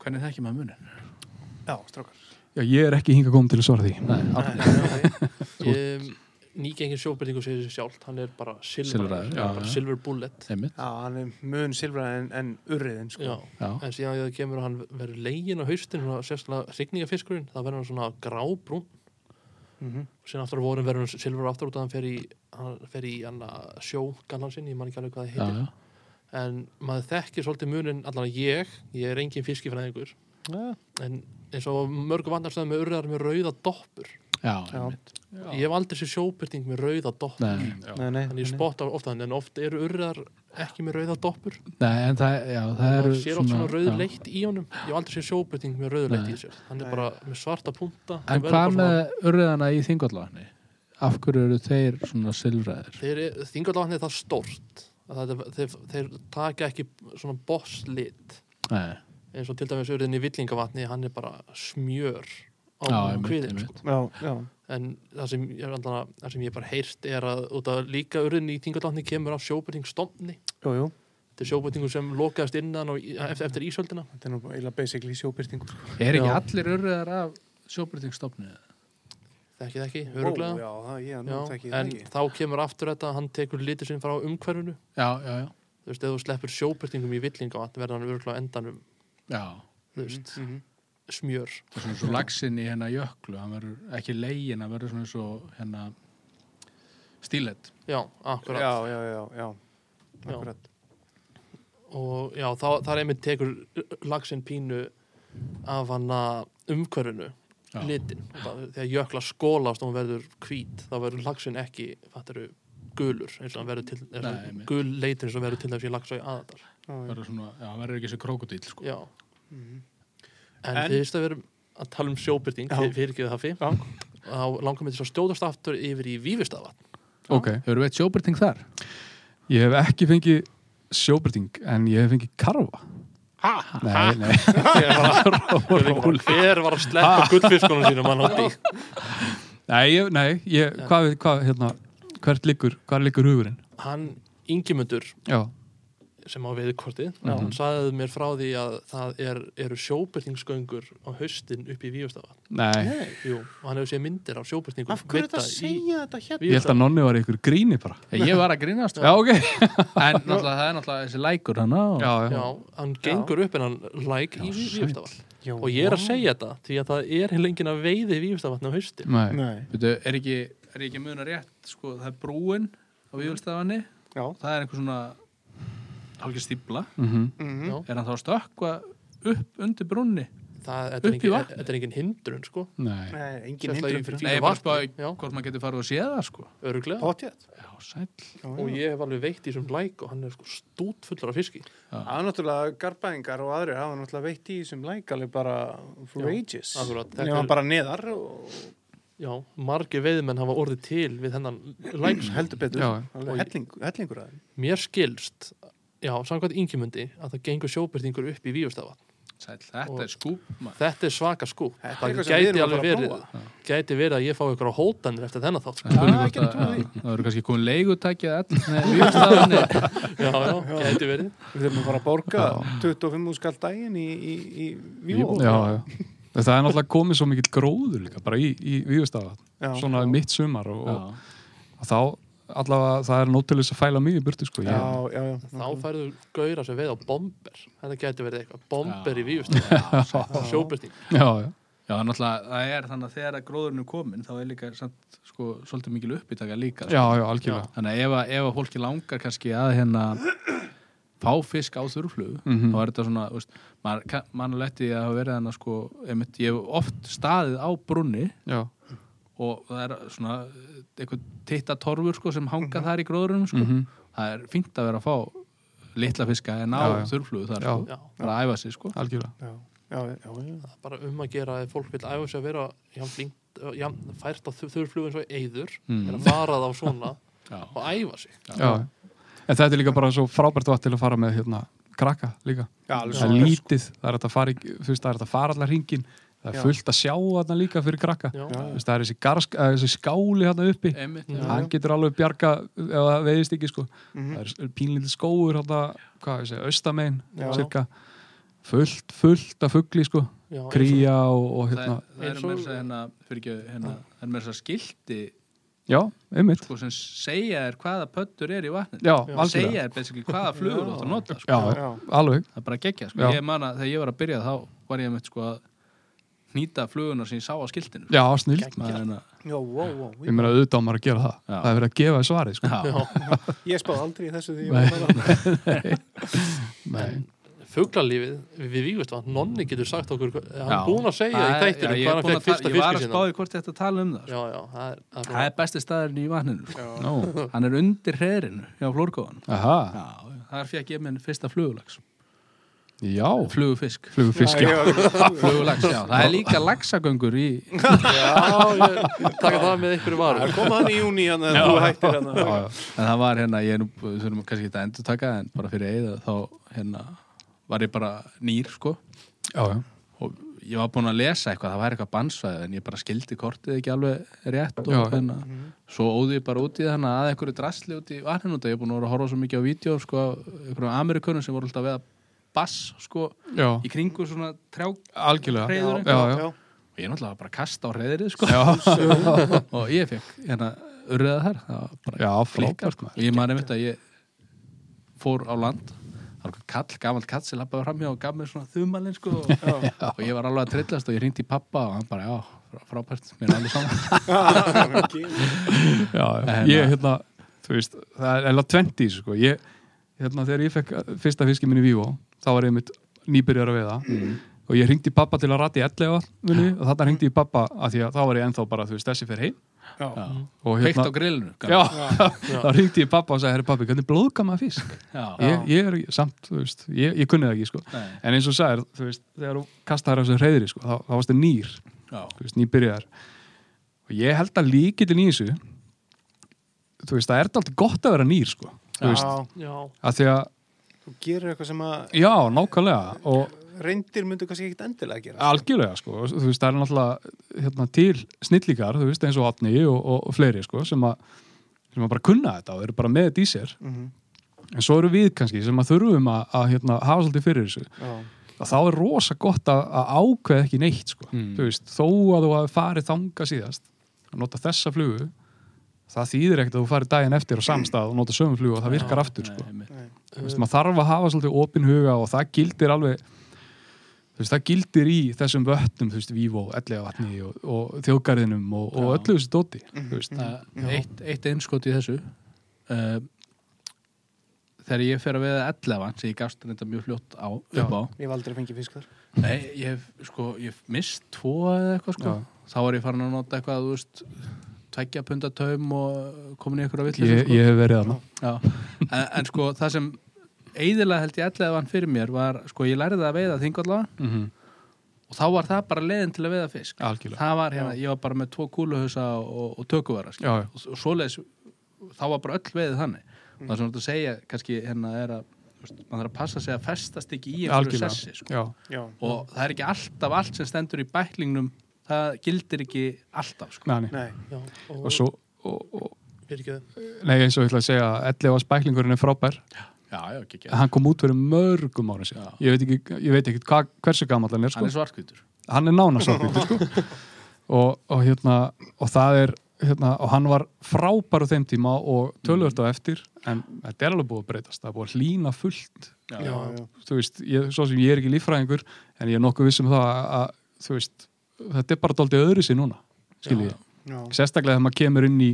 Speaker 2: Hvernig þekki maður munin?
Speaker 1: Já strákar
Speaker 4: já, ég er ekki hingað komið til að svara því
Speaker 2: Nei, aldrei
Speaker 3: ég, *laughs* nýgengin sjóbyrtingu segir sér sjálft hann er bara silver, bara silver bullet
Speaker 2: Einmitt.
Speaker 1: Já, hann er mun silfra en, en urriðin sko.
Speaker 3: já.
Speaker 2: Já.
Speaker 3: en síðan þegar það kemur að hann verður legin á haustin sérstaklega signingafiskurinn það verður hann svona grábrún
Speaker 1: Mhm.
Speaker 3: og síðan aftur á vorin verður hann silfur aftur út að hann fer í, hann fer í hann sjó gallan sinn, ég man ekki alveg hvað það heitir
Speaker 2: já.
Speaker 3: en maður þekkir svolítið munin allan ég, ég er engin fiskifræðingur
Speaker 1: Já,
Speaker 3: en eins og mörgu vandarstöðum með urðar með rauða doppur.
Speaker 2: Já,
Speaker 1: Já.
Speaker 3: ég hef aldrei sér sjóbyrting með rauða doppur.
Speaker 2: Nei,
Speaker 1: nei, nei,
Speaker 3: en ég spotta ofta en oft eru urðar ekki með rauða doppur.
Speaker 2: Nei, en það, já, það
Speaker 3: það sér oft svona rauð
Speaker 2: já.
Speaker 3: leitt í honum. Ég hef aldrei sér sjóbyrting með rauð leitt
Speaker 2: Nei.
Speaker 3: í sér. Hann er bara með svarta punta.
Speaker 2: En hvað með urriðana í þingvallavatni? Af hverju eru þeir svona silfræðir?
Speaker 3: þeir, þingarláðan er það stórt. Að það, þeir, þeir taka ekki svona bosslit
Speaker 2: Nei,
Speaker 3: eins og til dæmis urðin í villingavatni hann er bara smjör á
Speaker 2: Já,
Speaker 3: kviðin sko.
Speaker 1: Já, já,
Speaker 3: en það sem, ég, allan, það sem ég bara heyrt er að út af líka urðin í þingarláðni kemur af sjóbyrting stofni
Speaker 1: jú, jú
Speaker 3: þetta er sjóbyrtingur sem lokaðist innan og eftir, eftir ísöldina
Speaker 1: Þetta er nú eiginlega basically sjóbyrtingur sko.
Speaker 2: Er ekki
Speaker 3: Já.
Speaker 2: allir urriðar af sjóbyrtingstofni?
Speaker 3: þekki það ekki,
Speaker 1: Ó,
Speaker 3: öruglega
Speaker 1: Já, það, ég
Speaker 3: Já,
Speaker 1: þekki það
Speaker 3: en
Speaker 1: ekki
Speaker 3: þá kemur aftur þetta hann tekur litur sinn frá umhverfinu
Speaker 2: Já, já, já.
Speaker 3: þú veist, ef þú sleppur sjóbyrtingum í villinga verður hann öruglega á endanum
Speaker 2: Já,
Speaker 3: þú veist,
Speaker 1: Mhm.
Speaker 3: smjör
Speaker 2: það er svona svo lagsin í hérna jöklu, hann verður ekki legin, hann verður svona svo hérna stílet.
Speaker 3: já, akkurat
Speaker 1: Já, já, já, já,
Speaker 3: Já.
Speaker 1: akkurat
Speaker 3: og já, þá, það er einmitt tekur lagsin pínu af hana umhverfinu
Speaker 2: Já.
Speaker 3: litin, það, þegar jökla skólast og hún verður hvít, þá verður lagsin ekki fattaru gulur eins og hann verður til, gul leitin eins og verður til þess að lagsa í aðadal
Speaker 1: já.
Speaker 2: Verður svona, já, hann verður ekki þessi krokodíl, sko.
Speaker 3: Já,
Speaker 1: Mhm.
Speaker 3: en,
Speaker 1: En-
Speaker 3: veist að við erum að tala um sjóbyrting, fyrir ekki það fyrir
Speaker 1: Já.
Speaker 3: þá langar mig til að stjóðast aftur yfir í Vífistavatn
Speaker 4: ok,
Speaker 2: Hefur veit sjóbyrting þar?
Speaker 4: ég hef ekki fengið sjóbyrting en ég hef fengið karfa.
Speaker 1: Ha?
Speaker 4: nei, nei, *laughs* *laughs*
Speaker 3: hver var að sleppa gullfiskunum sínum hann átti í? *laughs*
Speaker 4: Nei, ég, nei ég, hvað, hvað, hérna hvert liggur, hvað liggur hugurinn?
Speaker 3: Hann Ingimundur.
Speaker 4: Já,
Speaker 3: sem á veiðkortið,
Speaker 1: Já.
Speaker 3: hann sagði mér frá því að það er, eru sjóbyrtingsgöngur á haustin upp í
Speaker 4: nei.
Speaker 1: Nei,
Speaker 3: Jú, og hann hefur séð myndir af sjóbyrtingum
Speaker 1: af hverju þetta segja þetta hérna?
Speaker 4: ég held að nonni var ykkur gríni bara.
Speaker 2: Ég var að grínast,
Speaker 4: já, ok. *laughs*
Speaker 2: En náttúrulega það er náttúrulega þessi lækur hana og...
Speaker 4: já, já,
Speaker 3: Já, hann gengur upp en hann læk í
Speaker 1: Já,
Speaker 3: og ég er að segja þetta því að það er lengin að veiði í Vífstafatn á haustin.
Speaker 4: Nei,
Speaker 1: Nei,
Speaker 2: Veitu, er ekki, er ekki muna rétt, sko, það er brúin á Vífulstafanni,
Speaker 1: já.
Speaker 2: Það er einhver svona hálfgeir stípla,
Speaker 4: mhm
Speaker 1: mhm.
Speaker 3: Já.
Speaker 2: er hann þá að stökkva upp undir brúnni?
Speaker 3: það, er
Speaker 2: Upp í
Speaker 3: engin,
Speaker 2: vatnið?
Speaker 3: þetta er engin hindrun sko,
Speaker 4: nei,
Speaker 1: Nei, engin hindrun
Speaker 3: í-
Speaker 2: Nei, ég bara
Speaker 3: vatni,
Speaker 2: spáði
Speaker 3: já.
Speaker 2: hvort maður getur farið og séð það, sko.
Speaker 3: öruglega
Speaker 2: Já, sæll.
Speaker 3: og ég hef alveg veitt í þessum læk og hann er sko stút fullur af fiski
Speaker 1: Það er náttúrulega garbaðingar og aðrir hafa náttúrulega veitt í þessum læk alveg bara for
Speaker 3: Já,
Speaker 1: ages Nefna
Speaker 3: er-
Speaker 1: bara neðar og
Speaker 3: Já, margir veiðmenn hafa orðið til við þennan læk sko.
Speaker 1: heldur betur
Speaker 4: Já.
Speaker 1: Helling, hellingur að þeim
Speaker 3: Mér skilst, já, samkvæmt yngimundi að það gengur sjóbyrtingur upp í Víustafa
Speaker 2: Sæll, þetta
Speaker 3: Og-
Speaker 2: er skúp, maður.
Speaker 3: Þetta er svaka skúp.
Speaker 1: Þetta
Speaker 3: Það gæti alveg verið gæti verið að ég fá ykkur á hótanir eftir þennan þátt sko.
Speaker 2: Það eru kannski komin Vífulstafanni. *laughs*
Speaker 3: Já, já, gæti verið.
Speaker 1: Við þurfum að fara að borga 25 skall daginn í, í, í Víó
Speaker 4: já, já. Það er náttúrulega komið svo mikill gróður líka bara í, í Víðustafa,
Speaker 1: Já.
Speaker 4: svona mitt sumar og, og þá allavega það er nótilis að fæla mig í burtu sko.
Speaker 1: Já, já, já
Speaker 3: Þá færðu gauðra sem veið á bomber Þetta gæti verið eitthvað, bomber í Víustafa Sjóbyrting
Speaker 4: já, já,
Speaker 2: Já, *laughs* það er náttúrulega, það er þannig að þegar að gróðurinn er komin, þá er líka samt, sko, svolítið mikil uppbytaka líka. sko.
Speaker 4: já, já, algjörlega
Speaker 2: Þannig að ef, að- ef að fólki langar kannski að hérna fá fisk á þurrflugu,
Speaker 4: Mhm.
Speaker 2: þá er þetta svona, veist, mann letti að hafa verið þannig sko, einmitt, ég hef oft staðið á brunni
Speaker 4: já,
Speaker 2: og það er svona eitthvað titta torfur sko, sem hanga þar í gróðurinn sko.
Speaker 4: mhm,
Speaker 2: það er fínt að vera að fá litla fiska en á þurrflugu þar
Speaker 4: Já.
Speaker 2: sko.
Speaker 3: Já,
Speaker 2: bara að æfa sig sko.
Speaker 4: algjörlega
Speaker 1: Já, já, já, já.
Speaker 3: það er bara um að gera ef fólk vil æfa sig að vera jafn, flink, jafn, fært á þurrflugu eins og eyður
Speaker 2: Mm.
Speaker 3: er að fara þá svona *laughs*
Speaker 2: Já.
Speaker 3: og æfa sig
Speaker 4: já. en þetta er líka bara svo frábært vatn til að fara með hérna, krakka líka
Speaker 1: Já, alveg
Speaker 4: það er
Speaker 1: svona.
Speaker 4: lítið, það er að fara það að fara allar hringin það er
Speaker 1: Já.
Speaker 4: fullt að sjá þarna líka fyrir krakka. Það er þessi, garsk, að, þessi skáli hérna uppi. Hann getur alveg bjarga ef það veiðist ekki sko.
Speaker 1: Mhm.
Speaker 4: það er pínlítið skóur hérna, hvað ég segja, austamein fullt, fullt af fugli sko,
Speaker 3: já, eins og-
Speaker 4: kría og, hérna,
Speaker 2: það er
Speaker 3: Eins
Speaker 2: með
Speaker 3: og-
Speaker 2: þess að hérna, hérna, er að skilti
Speaker 4: já, einmitt.
Speaker 2: sko, sem segja þér hvaða pöttur er í vatninu.
Speaker 4: Já,
Speaker 2: segja þér basically hvaða flugur þú átt að nota sko.
Speaker 4: já,
Speaker 1: Já.
Speaker 4: alveg,
Speaker 2: það er bara geggja sko. Ég man að þegar ég var að byrja þá var ég með sko, að nýta fluguna sem ég sá á skiltinu
Speaker 4: já, snilt
Speaker 2: er hérna-
Speaker 1: wow, wow.
Speaker 4: ég meina auðvitað á maður að gera það
Speaker 2: Já.
Speaker 4: það er verið að gefa þér svarið sko.
Speaker 2: Já.
Speaker 3: Já, *laughs*
Speaker 1: Ég spáði aldrei í þessu því ég
Speaker 4: Nei.
Speaker 1: var að
Speaker 4: Nei.
Speaker 3: fuglalífið við vígust að Nonni getur sagt okkur hann er búin að segja í
Speaker 2: Það er- já, ég er
Speaker 3: fekk
Speaker 2: að ta-
Speaker 3: fyrsta
Speaker 2: ég var
Speaker 3: fiski
Speaker 2: að spáði hvort tala um það sko.
Speaker 3: já, já, það er, það er
Speaker 2: það er besti staðurinn í vatninu sko. Hann er undir hreirinu hjá flórkóðan
Speaker 4: aha,
Speaker 2: Já, þar fekk ég minn fyrsta flugulags
Speaker 4: já.
Speaker 2: Flugufisk
Speaker 4: flugfisk,
Speaker 1: Já,
Speaker 4: já, *laughs*
Speaker 2: flugulags, já, það er líka lagsagöngur í *laughs*
Speaker 3: já, ég taka það með
Speaker 1: Það
Speaker 3: varum
Speaker 1: kom hann í júni hann en þú hættir hann
Speaker 4: já, já.
Speaker 2: en það var hérna, ég er nú, þurfum kannski ekki að endur taka en bara fyrir eða þá hérna var ég bara nýr sko.
Speaker 4: Já, já.
Speaker 2: og ég var búin að lesa eitthvað, það væri eitthvað bannsvæði en ég bara skildi kortið ekki alveg rétt og
Speaker 4: Já.
Speaker 2: hérna, svo óði ég bara út í þannig að einhverju drasli út í vatninu út ég er búin að vera að horfa svo mikið á vídeo sko, bass sko,
Speaker 4: já,
Speaker 2: í kringu svona trjá og
Speaker 4: algjörlega já, já,
Speaker 1: já.
Speaker 2: ég náttúrulega bara kasta á reyðrið sko. *laughs* og ég fekk hérna urriða þar
Speaker 4: já,
Speaker 2: klikka,
Speaker 4: frábært
Speaker 2: sko.
Speaker 4: maður.
Speaker 2: ég man einmitt að ég fór á land það var kall, gamalt kall sem lappaði fram hjá og gaf mér svona þumalinn sko og, og ég var alveg að trillast og ég ringdi í pappa og hann bara, já, frá- frábært mér er alveg saman *laughs*
Speaker 4: já.
Speaker 2: En,
Speaker 4: ég
Speaker 2: uh,
Speaker 4: hérna, þú veist það er eða 20 sko. ég, hérna, þegar ég fekk fyrsta fiski minni í Vívo þá var ég mitt nýbyrjar að veiða
Speaker 2: Mm.
Speaker 4: og ég ringdi pappa til að rati 11 minni, og þarna ringdi ég pappa að því að þá var ég ennþá bara, þú veist, þessi fyrir heim
Speaker 1: Já.
Speaker 2: Já.
Speaker 4: og hérna,
Speaker 2: á grillinu
Speaker 4: já,
Speaker 3: Já. *laughs*
Speaker 4: þá ringdi ég pappa og sagði, herri pappi, hvernig blóðgama fisk
Speaker 2: já.
Speaker 4: ég, ég er samt, þú veist, ég, ég kunni það ekki sko. En eins og sagðir, þú veist, þegar þú kastaðir á þessu reyðri, sko, þá, þá varstu nýr
Speaker 2: já.
Speaker 4: þú veist, nýbyrjar og ég held að líkillin í þessu þú veist, það er alltaf gott að vera nýr, sko þú veist,
Speaker 1: Já,
Speaker 3: Já,
Speaker 4: að því að,
Speaker 1: þú gerir eitthvað sem að
Speaker 4: já, nákvæmlega og
Speaker 1: reyndir myndu kannski ekkit endilega gera
Speaker 4: algjörlega, sko, þú veist, það er náttúrulega hérna, til snillíkar, þú veist, eins og Atni og, og, fleiri, sko, sem að sem að bara kunna þetta og eru bara með þetta í sér
Speaker 1: Mhm.
Speaker 4: en svo eru við kannski sem að þurfum að, að hérna, hafa svolítið fyrir þessu
Speaker 1: Já,
Speaker 4: að þá er rosa gott að, að ákveða ekki neitt sko.
Speaker 2: Mm.
Speaker 4: þú veist, þó að þú hafi farið þanga síðast að nota þessa flugu það þýðir ekkert að þú farið daginn eftir á samstað og nota sömu flugu og það virkar aftur sko.
Speaker 2: Nei,
Speaker 4: veist, maður þarf að hafa svolítið opin huga og það gildir alveg þú veist, það gildir í þessum vötnum þú veist, Vívo, ellega vatni og, og þjóðgarðinum og, og öllu þessu dóti þú veist,
Speaker 2: Það- eitt, eitt einskot í þessu. Uh, þegar ég fer að veða 11 sem ég gafst þetta mjög fljótt á, upp á.
Speaker 1: Ég hef aldrei fengið fisk þar.
Speaker 2: Nei, ég hef, sko, ég hef mist tvo eða eitthvað sko. Þá var ég farin að nota eitthvað, þú veist tveggja punda taum og komin í eitthvað villis
Speaker 4: ég,
Speaker 2: sko.
Speaker 4: ég hef verið þarna.
Speaker 2: Já. en, en sko, það sem eiðilega held ég 11 vann fyrir mér var, sko, ég lærði að veiða þingvallega
Speaker 4: mm -hmm.
Speaker 2: og þá var það bara leiðin til að veiða fisk.
Speaker 4: Algjörlega.
Speaker 2: Það var hérna, ég var bara með tvo kúluhausa og, og tökuvara
Speaker 4: Já, já.
Speaker 2: og, og svoleiðis, þá var bara öll veið þannig. Og það sem þú segja kannski hérna er að maður þarf að passa sig að festast ekki í einhverju sessi sko.
Speaker 4: já,
Speaker 1: Já,
Speaker 2: og það er ekki alltaf allt sem stendur í bæklingnum það gildir ekki alltaf sko.
Speaker 4: Nei, nei.
Speaker 1: nei
Speaker 3: já og,
Speaker 4: og svo og, og, nei, eins og ég ætla að segja 11 spæklingurinn er frábær
Speaker 2: já, já, ekki, ekki.
Speaker 4: hann kom út fyrir mörgum ára síðan
Speaker 2: Já.
Speaker 4: ég veit ekki, ég veit ekki hva, hversu gamall hann er sko.
Speaker 2: hann er svartkvítur
Speaker 4: hann er nána svartkvítur sko. *laughs* og, og hérna og það er hérna, og hann var frábær á þeim tíma og tölvört á eftir en þetta er alveg búið að breytast það er búið að hlína fullt
Speaker 2: já,
Speaker 1: já, já.
Speaker 4: þú veist, ég, svo sem ég er ekki líffræðingur en ég er nokkuð viss um það að, að þú veist, þetta er bara dálítið öðru sér núna skilji ég,
Speaker 1: já.
Speaker 4: sérstaklega þegar maður kemur inn í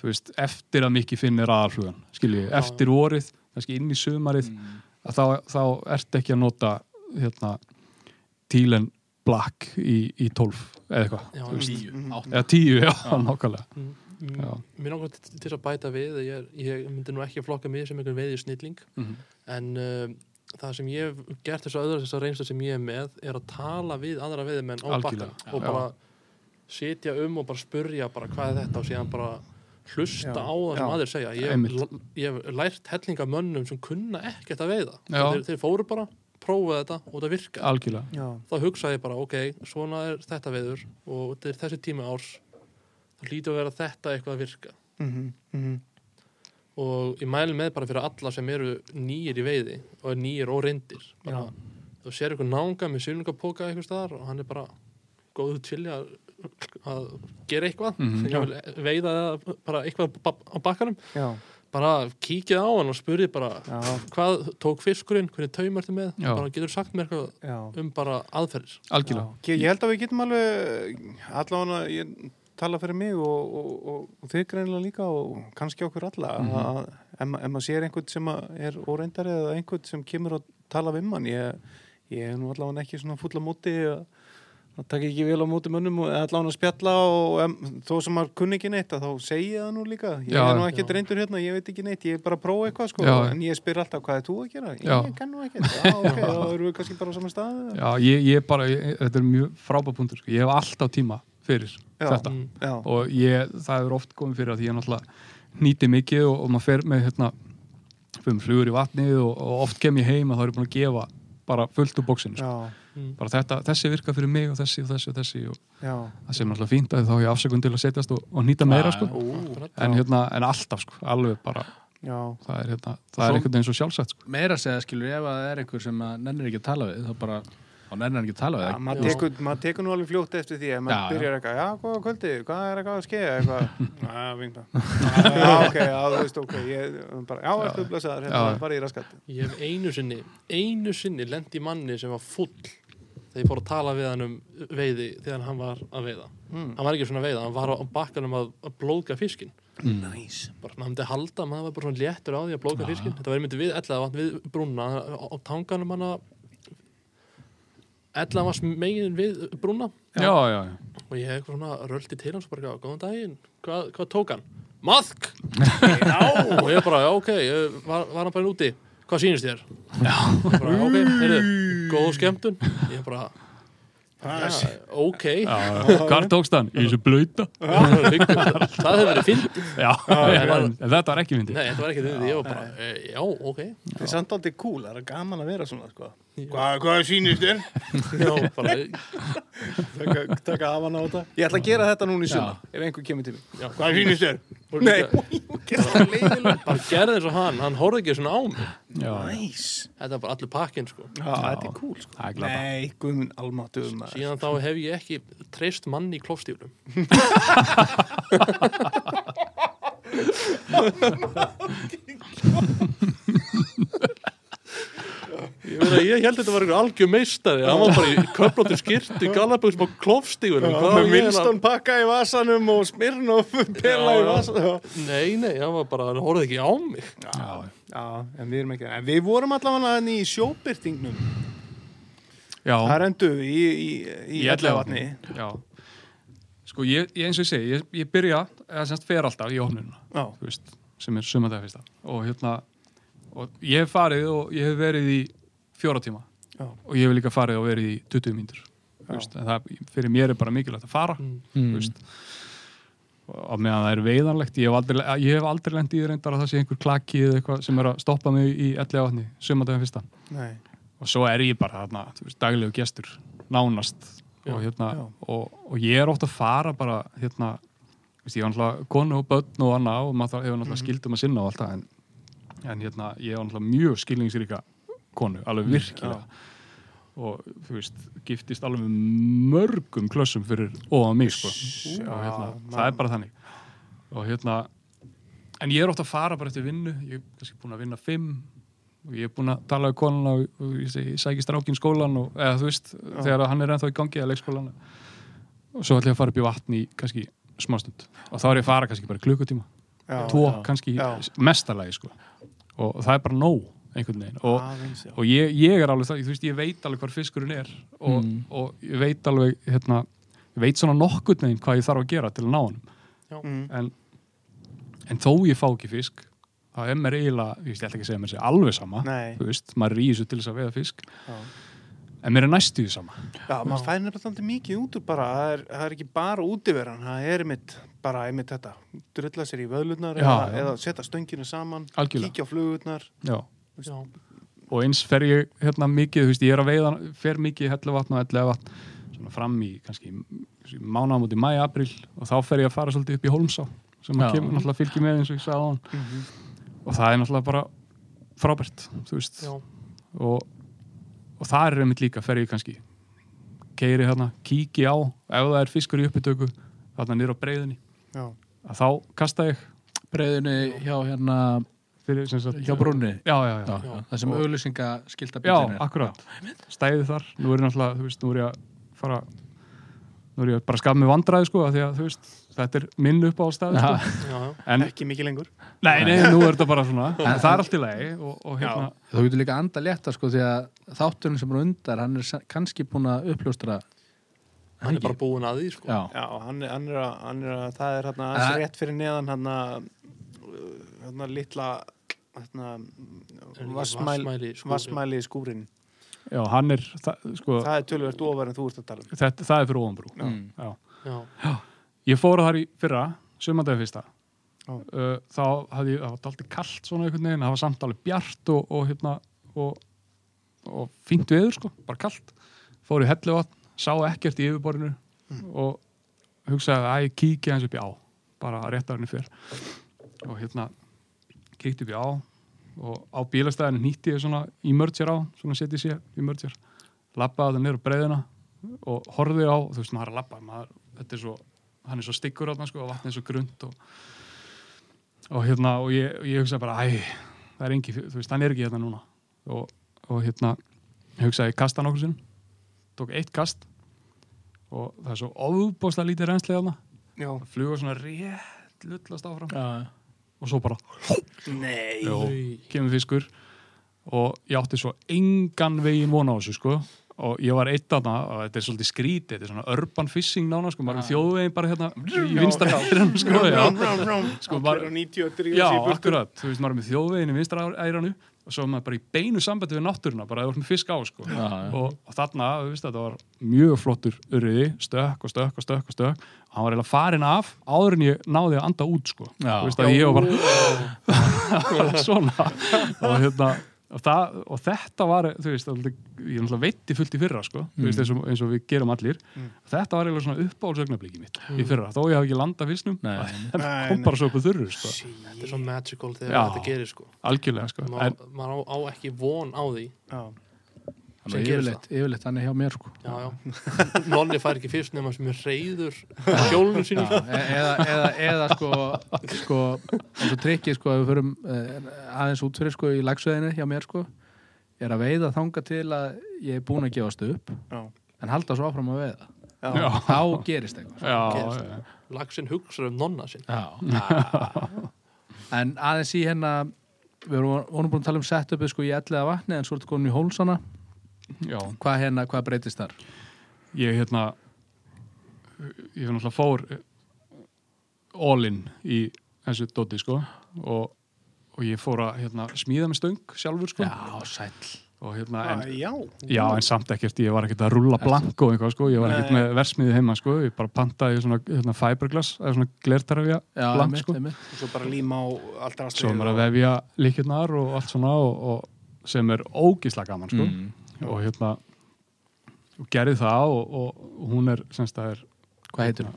Speaker 4: þú veist, eftir að mikið finnir aðalflugan skilji,
Speaker 3: Já.
Speaker 4: eftir vorið kannski inn í sumarið
Speaker 2: Mm.
Speaker 4: að þá, þá ertu ekki að nota hérna, tílen black í, í 12 eða eitthvað,
Speaker 3: Já,
Speaker 4: þú veist,
Speaker 2: tíu, átta
Speaker 4: eða 10, já, nákvæmlega
Speaker 3: Mm,
Speaker 4: Já.
Speaker 3: mm, Mér langar til að bæta við ég, ég myndi nú ekki að flokka mig sem einhvern veiði snilling
Speaker 4: Mhm.
Speaker 3: en um, það sem ég hef gert þess að öðru þess að reynslu sem ég er með er að tala við aðra veiðimenn á bakkan og bara sitja um og bara spurja bara hvað er þetta og síðan bara hlusta
Speaker 1: Já,
Speaker 3: á það sem
Speaker 1: já.
Speaker 3: aðrir segja. Ég, hef- ég hef lært hellinga mönnum sem kunna ekkert að veiða. Þeir, þeir fóru bara, prófaði þetta og það virka
Speaker 4: algjörlega,
Speaker 1: já.
Speaker 3: þá hugsaði ég bara, ok, svona er þetta veiður og þetta er þessi tími árs. Þá hlýtur að vera þetta eitthvað að virka.
Speaker 1: Mhm, mhm.
Speaker 3: Og ég mæli með bara fyrir alla sem eru nýjir í veiði og er nýjir og reyndir. Þú sér eitthvað nánga með sylningapoka eitthvað staðar og hann er bara góðu til að, að gera eitthvað. Mm -hmm, veiða eða bara eitthvað á bakkanum.
Speaker 1: Já,
Speaker 3: bara kíkið á hann og spurði bara
Speaker 1: já,
Speaker 3: hvað tók fiskurinn, hvernig taum ertu með?
Speaker 4: Já.
Speaker 3: bara getur sagt mér eitthvað
Speaker 1: já.
Speaker 3: um bara aðferðir.
Speaker 4: Algjörlega.
Speaker 1: Ég held að við getum alveg allavega ég tala fyrir mig og, og, og, og þið greinilega líka og kannski okkur alla
Speaker 4: Mhm.
Speaker 1: að ef, ma- ef maður sér einhvern sem að er óreindari eða einhvern sem kemur og tala við mann ég, ég er nú allavega ekki svona fulla móti að það taka ekki vel á móti mönnum og allavega að spjalla og em, þó sem maður kunni ekki neitt að þá segi ég það nú líka ég
Speaker 4: Já,
Speaker 1: er nú ekki reyndur hérna, ég veit ekki neitt ég er bara að prófa eitthvað sko
Speaker 4: Já.
Speaker 1: en ég spyr alltaf hvað er þú að gera
Speaker 4: Já.
Speaker 1: ég kann nú ekki, já ok, *laughs* þá erum við kannski bara á saman stað
Speaker 4: já, ég, ég bara, ég, þetta er mjög frábær punktur sko. ég hef alltaf tíma fyrir
Speaker 1: Já.
Speaker 4: þetta
Speaker 3: Mm.
Speaker 1: já,
Speaker 4: og ég, það er oft komið fyrir að ég náttúrulega nýti mikið og, og maður fer með hérna, fyrir með flugur í vatnið og, og oft kem ég heim að þá er ég búin að gefa bara fullt úr bóksinu sko.
Speaker 3: Mm.
Speaker 4: bara þetta, þessi virka fyrir mig og þessi og þessi og þessi og
Speaker 1: Já,
Speaker 4: það sem er náttúrulega fínt að þá hef ég afsökun til að setjast og, og nýta meira sko.
Speaker 1: ú,
Speaker 4: en, hérna, en alltaf sko, alveg bara
Speaker 1: já,
Speaker 4: það er, hérna, það er einhvern veginn svo sjálfsagt sko.
Speaker 2: meira að segja skilur ef að það er einhver sem að nennir ekki að tala við þá bara, þá nennir hann ekki að tala við
Speaker 1: maður tekur, tekur nú alveg fljótt eftir því að maður byrjar eitthvað, já, góða kvöldi, hvað er eitthvað að skeið eitthvað, já, vingta já, ok, já, þú veist, ok ég, bara, já, ertu blessaður, hérna, bara í raskat
Speaker 3: Ég hef einu sinni, einu sinni lendi manni sem var full þegar ég fór að tala við hann um veiði þegar hann var að veiða.
Speaker 1: Mm.
Speaker 3: Hann var ekki svona að veiða, hann var á bakkanum að, að blóðga fiskin.
Speaker 1: Næs
Speaker 3: Bara hann myndi halda, maður var bara svona léttur á því að blóðga fiskin. Þetta var einmitt við ellega vatn við brúna á tanganum hann að ellega var megin við brúna
Speaker 4: já, já, já.
Speaker 3: og ég hef svona röldi til hans og bara, góðan daginn, hvað, hvað tók hann? Maðk! já! Og ég bara, já, ok, ég var, var hann bara úti, hvað sýnist þér? Já. Bara, ok, heyrðu, góð skemmtun. Ég bara, já, ok.
Speaker 4: Hvar tókst hann? Í þessu blöyta
Speaker 3: það hefur verið fyndið.
Speaker 4: já,
Speaker 3: en-
Speaker 4: þetta var ekki myndi
Speaker 3: Nei, þetta var ekki þau, ég var bara, e, já, ok.
Speaker 1: Það er samt aldrei cool, það er gaman að vera svona, sko Hvað, hvað sýnist þér? *laughs*
Speaker 3: Já, bara,
Speaker 1: Taka, taka af hann á þetta. Ég ætla að gera þetta núna í sumar, ef einhver kemur til mig
Speaker 3: já,
Speaker 1: Hvað sýnist þér? Nei,
Speaker 3: bara gerði eins og hann, hann horfði ekki svona á mig.
Speaker 4: já,
Speaker 1: næs
Speaker 3: Þetta var bara allur pakkinn, sko.
Speaker 1: Já, þetta er cool, sko.
Speaker 4: Er
Speaker 1: Nei, guðmun almáttuðum
Speaker 3: Síðan þá hef ég ekki treyst mann í klófstíflum. *laughs* *laughs* Ég, meina, ég held að þetta var einhver algjör meistari. Hann var bara í köflóttir skirtu galaböksum á klófstífunum Hvað á
Speaker 1: Með Winston pakka í vasanum og smirn og pela í vasanum.
Speaker 3: Nei, nei, hann var bara, hann horfði ekki á mig.
Speaker 4: Já,
Speaker 1: Já, en við erum ekki En við vorum allavega hann í sjóbyrtingnum
Speaker 4: já,
Speaker 1: Það rendu í, í, í, í Ellevatni
Speaker 4: já. Sko, ég, ég eins og ég segi, ég, ég byrja eða semst fer alltaf í ofnununa
Speaker 1: Já,
Speaker 4: þú veist, sem er sumandega fyrsta. Og hérna, og ég hef farið og ég hef verið í fjóra tíma.
Speaker 1: Já.
Speaker 4: og ég hef líka farið og verið í 20 mínútur þú
Speaker 1: Já.
Speaker 4: veist, en það fyrir mér er bara mikilvægt að fara
Speaker 3: Mm.
Speaker 4: og meðan það er veiðanlegt ég hef aldrei, ég hef aldrei lent í reyndar að það sé einhver klaki eða eitthvað sem er að stoppa mig í ellega vatni, sumandega fyrsta.
Speaker 1: Nei.
Speaker 4: Og svo er ég bara þarna, daglegu gestur nánast.
Speaker 3: Já,
Speaker 4: og, hérna, og, og ég er ofta að fara bara hérna, veist, ég var náttúrulega konu og börn og annað og maður hefur náttúrulega skildum að sinna og allt það en, en hérna, ég var náttúrulega mjög skilningsríka konu, alveg virkilega. og þú veist, giftist alveg mörgum klössum fyrir ofan mig sko.
Speaker 1: Já,
Speaker 4: og hérna, það er bara þannig. Og hérna en ég er ofta að fara bara eftir vinnu. Ég er kannski búin að vinna fimm og ég er búin að tala við konuna og, og ég, segi, ég sæki strákin skólan og, eða þú veist, þegar hann er ennþá í gangi að leikskólan og svo ætla ég að fara upp í vatn í kannski smástund og þá er ég að fara kannski bara klukkutíma.
Speaker 1: Já,
Speaker 4: tvo
Speaker 1: já,
Speaker 4: kannski
Speaker 1: já.
Speaker 4: mestalagi sko. og það er bara nóg einhvern veginn og,
Speaker 1: Aðeins,
Speaker 4: og ég, ég er alveg það, þú veist, ég veit alveg hvar fiskurinn er og,
Speaker 2: Mm.
Speaker 4: og ég veit alveg hérna, ég veit svona nokkurn veginn hvað ég þarf að gera til að ná honum
Speaker 1: Mm.
Speaker 4: en, en þó ég fá ekki fisk þá er mér eiginlega, ég veist, ég ætla ekki að segja mér sé alveg sama,
Speaker 1: Nei.
Speaker 4: þú veist, maður í þessu til þess að veiða fisk,
Speaker 1: Já.
Speaker 4: en mér er næstu því sama
Speaker 1: Já, maður fær nefnilega alltaf mikið út úr bara, það er, það er ekki bara útiveran, það er einmitt, bara einmitt þetta, drulla sér í vöðlunar
Speaker 4: Já,
Speaker 1: eða,
Speaker 4: já.
Speaker 1: eða setja stönginu saman,
Speaker 4: Algjörlega.
Speaker 1: kíkja á flugurnar.
Speaker 4: Já.
Speaker 3: Já,
Speaker 4: og eins fer ég hérna mikið, þú veist, ég er að veiða fer mikið helluvatn og ellegavatn svona fram í kannski mánaðamóti mæ, april og þá fer ég að fara svolítið upp í Holmsá sem að kemur náttúrulega fylgir með eins og ég sagði á hann
Speaker 1: Mhm.
Speaker 4: og það er náttúrulega bara frábært, þú veist.
Speaker 3: Já,
Speaker 4: og, og það er einmitt líka fer ég kannski keiri hérna, kíki á ef það er fiskur í uppbytöku þarna niður á breiðinni
Speaker 1: Já,
Speaker 4: að þá kasta ég.
Speaker 2: Breiðinu hjá hérna
Speaker 4: fyrir, sem sagt,
Speaker 2: hjá brúnni?
Speaker 4: Já, já, já,
Speaker 2: já, það sem auglýsinga skilta
Speaker 4: Já, akkurat. Stæði þar, nú er ég náttúrulega, þú veist, nú er ég að fara, nú er ég bara að skapa mig vandræði, sko, af því að, þú veist, þetta er minn upp á staði, sko.
Speaker 3: já, já.
Speaker 4: En,
Speaker 1: ekki mikið lengur.
Speaker 4: nei, nei, nú er þetta bara svona, en það er allt í lagi og, og hérna,
Speaker 2: þú getur líka anda létta sko því að þátturinn sem er undar hann er kannski búin að uppljóstra
Speaker 3: Hann er bara búin að því, sko.
Speaker 2: Já,
Speaker 1: Já, hann, er- hann, er að, hann er að, það er
Speaker 2: Það-
Speaker 1: aðeins rétt fyrir neðan hérna, hérna litla, hérna, vassmæli í skúrin.
Speaker 4: já, hann er, það, sko,
Speaker 1: Það er tölvöld ofar en þú ert að tala um.
Speaker 4: þetta, það er fyrir ofanbrú.
Speaker 2: Mm.
Speaker 4: Já.
Speaker 3: Já,
Speaker 4: Ég fór þar í fyrra, sumandegi fyrsta,
Speaker 1: Já.
Speaker 4: uh, þá hafði ég, það var alltaf kallt svona einhvern veginn, það var samt alveg bjart og, og hérna, og, og fínt veður, sko, bara kallt. fór í helluvatn, sá ekkert í yfirborðinu og hugsaði að ég kíkja hans upp í á bara rétt á henni fyrr og hérna kíkti upp í á og á bílastæðinu nýtti ég svona emerger á, svona setið sér emerger, labbaði það niður á breiðina og horfði á, þú veist maður er að labba maður, þetta er svo, hann er svo styggur átna sko, og vatnið er svo grund og, og hérna, og ég, ég hugsaði bara, æ, það er engi, þú veist, hann er ekki hérna núna. Og, og hérna ég hugsaði, ég kasta nokkur sinn tók eitt kast og það er svo ofbóðslega lítið reynslega þarna.
Speaker 1: Já.
Speaker 4: það fluga svona rétt lullast áfram.
Speaker 2: Já,
Speaker 4: og svo bara
Speaker 1: Nei.
Speaker 4: Jó, kemur fiskur. Og ég átti svo engan veginn vona á þessu sko. Og ég var eitt af það og þetta er svolítið skrítið þetta er svona urban fishing nána sko. Maður er um þjóðveginn bara hérna í vinstra æranum sko já. Sko, bara-
Speaker 1: á 90 og
Speaker 4: já akkurat, þú veist maður er með þjóðveginn í vinstra æranu svo er maður bara í beinu sambandi við náttúruna bara að þú ert með fisk á sko.
Speaker 2: Já, já.
Speaker 4: og, og þarna, þú veist þetta var mjög flottur urriði, stökk og stökk og stökk og stökk. Og hann var eiginlega farin af áður en ég náði að anda út sko. Þú veist að ég var bara *laughs* svona. Og hérna og, það, og þetta var, þú veist aldrei, ég veitti fullt í fyrra sko, þú veist, eins og, eins og við gerum allir. Þetta var eiginlega svona uppáhaldsögnabliki mitt í fyrra, þó ég hafi ekki landað fyrstnum
Speaker 2: Nei,
Speaker 4: en
Speaker 1: Nei,
Speaker 4: kom bara svo upp úr þurru sko.
Speaker 3: Þetta er svo magical þegar
Speaker 4: Já.
Speaker 3: þetta gerir sko.
Speaker 4: algjörlega sko.
Speaker 3: Má,
Speaker 4: en,
Speaker 3: maður á, á ekki von á því.
Speaker 1: Já.
Speaker 2: Þannig yfirleitt, yfirleitt hann er hjá mér sko.
Speaker 3: já, já. *laughs* Nonni fær ekki fyrst nema sem er reyður *laughs* hjólunum sínum.
Speaker 2: E- eða, eða, eða sko, sko eins og trikkið sko að við förum eh, aðeins út fyrir sko í lagsveðinu hjá mér sko er að veiða þanga til að ég er búin að gefast upp
Speaker 1: Já.
Speaker 2: en halda svo áfram að veiða. Þá gerist eitthvað
Speaker 4: já,
Speaker 3: Laxinn hugsar um nonna
Speaker 2: Já. en aðeins í hérna við vorum, búin að tala um setupið sko í elliða vatni en svo ertu komin í hólsana
Speaker 4: já.
Speaker 2: hvað hérna, hvað breytist þar?
Speaker 4: ég hérna ég fyrir náttúrulega fór all in í þessu dóti sko og, og ég fór að hérna, smíða með stöng sjálfur sko
Speaker 2: Já, sæll
Speaker 4: og hérna en,
Speaker 1: Já.
Speaker 4: já en samt ekkert ég var ekkert að rulla blank og eitthvað sko ég var ekkert með versmiði heima sko ég bara pantaði svona hérna, fiberglass eða svona glertarafja blank sko.
Speaker 1: Og svo bara líma á allt rast.
Speaker 4: svo að vefja líkirnar og allt svona og, og sem er ógísla gaman sko
Speaker 2: Mm.
Speaker 4: Og hérna og gerði það og, og, og hún er semst að er
Speaker 2: Hvað heitir hún?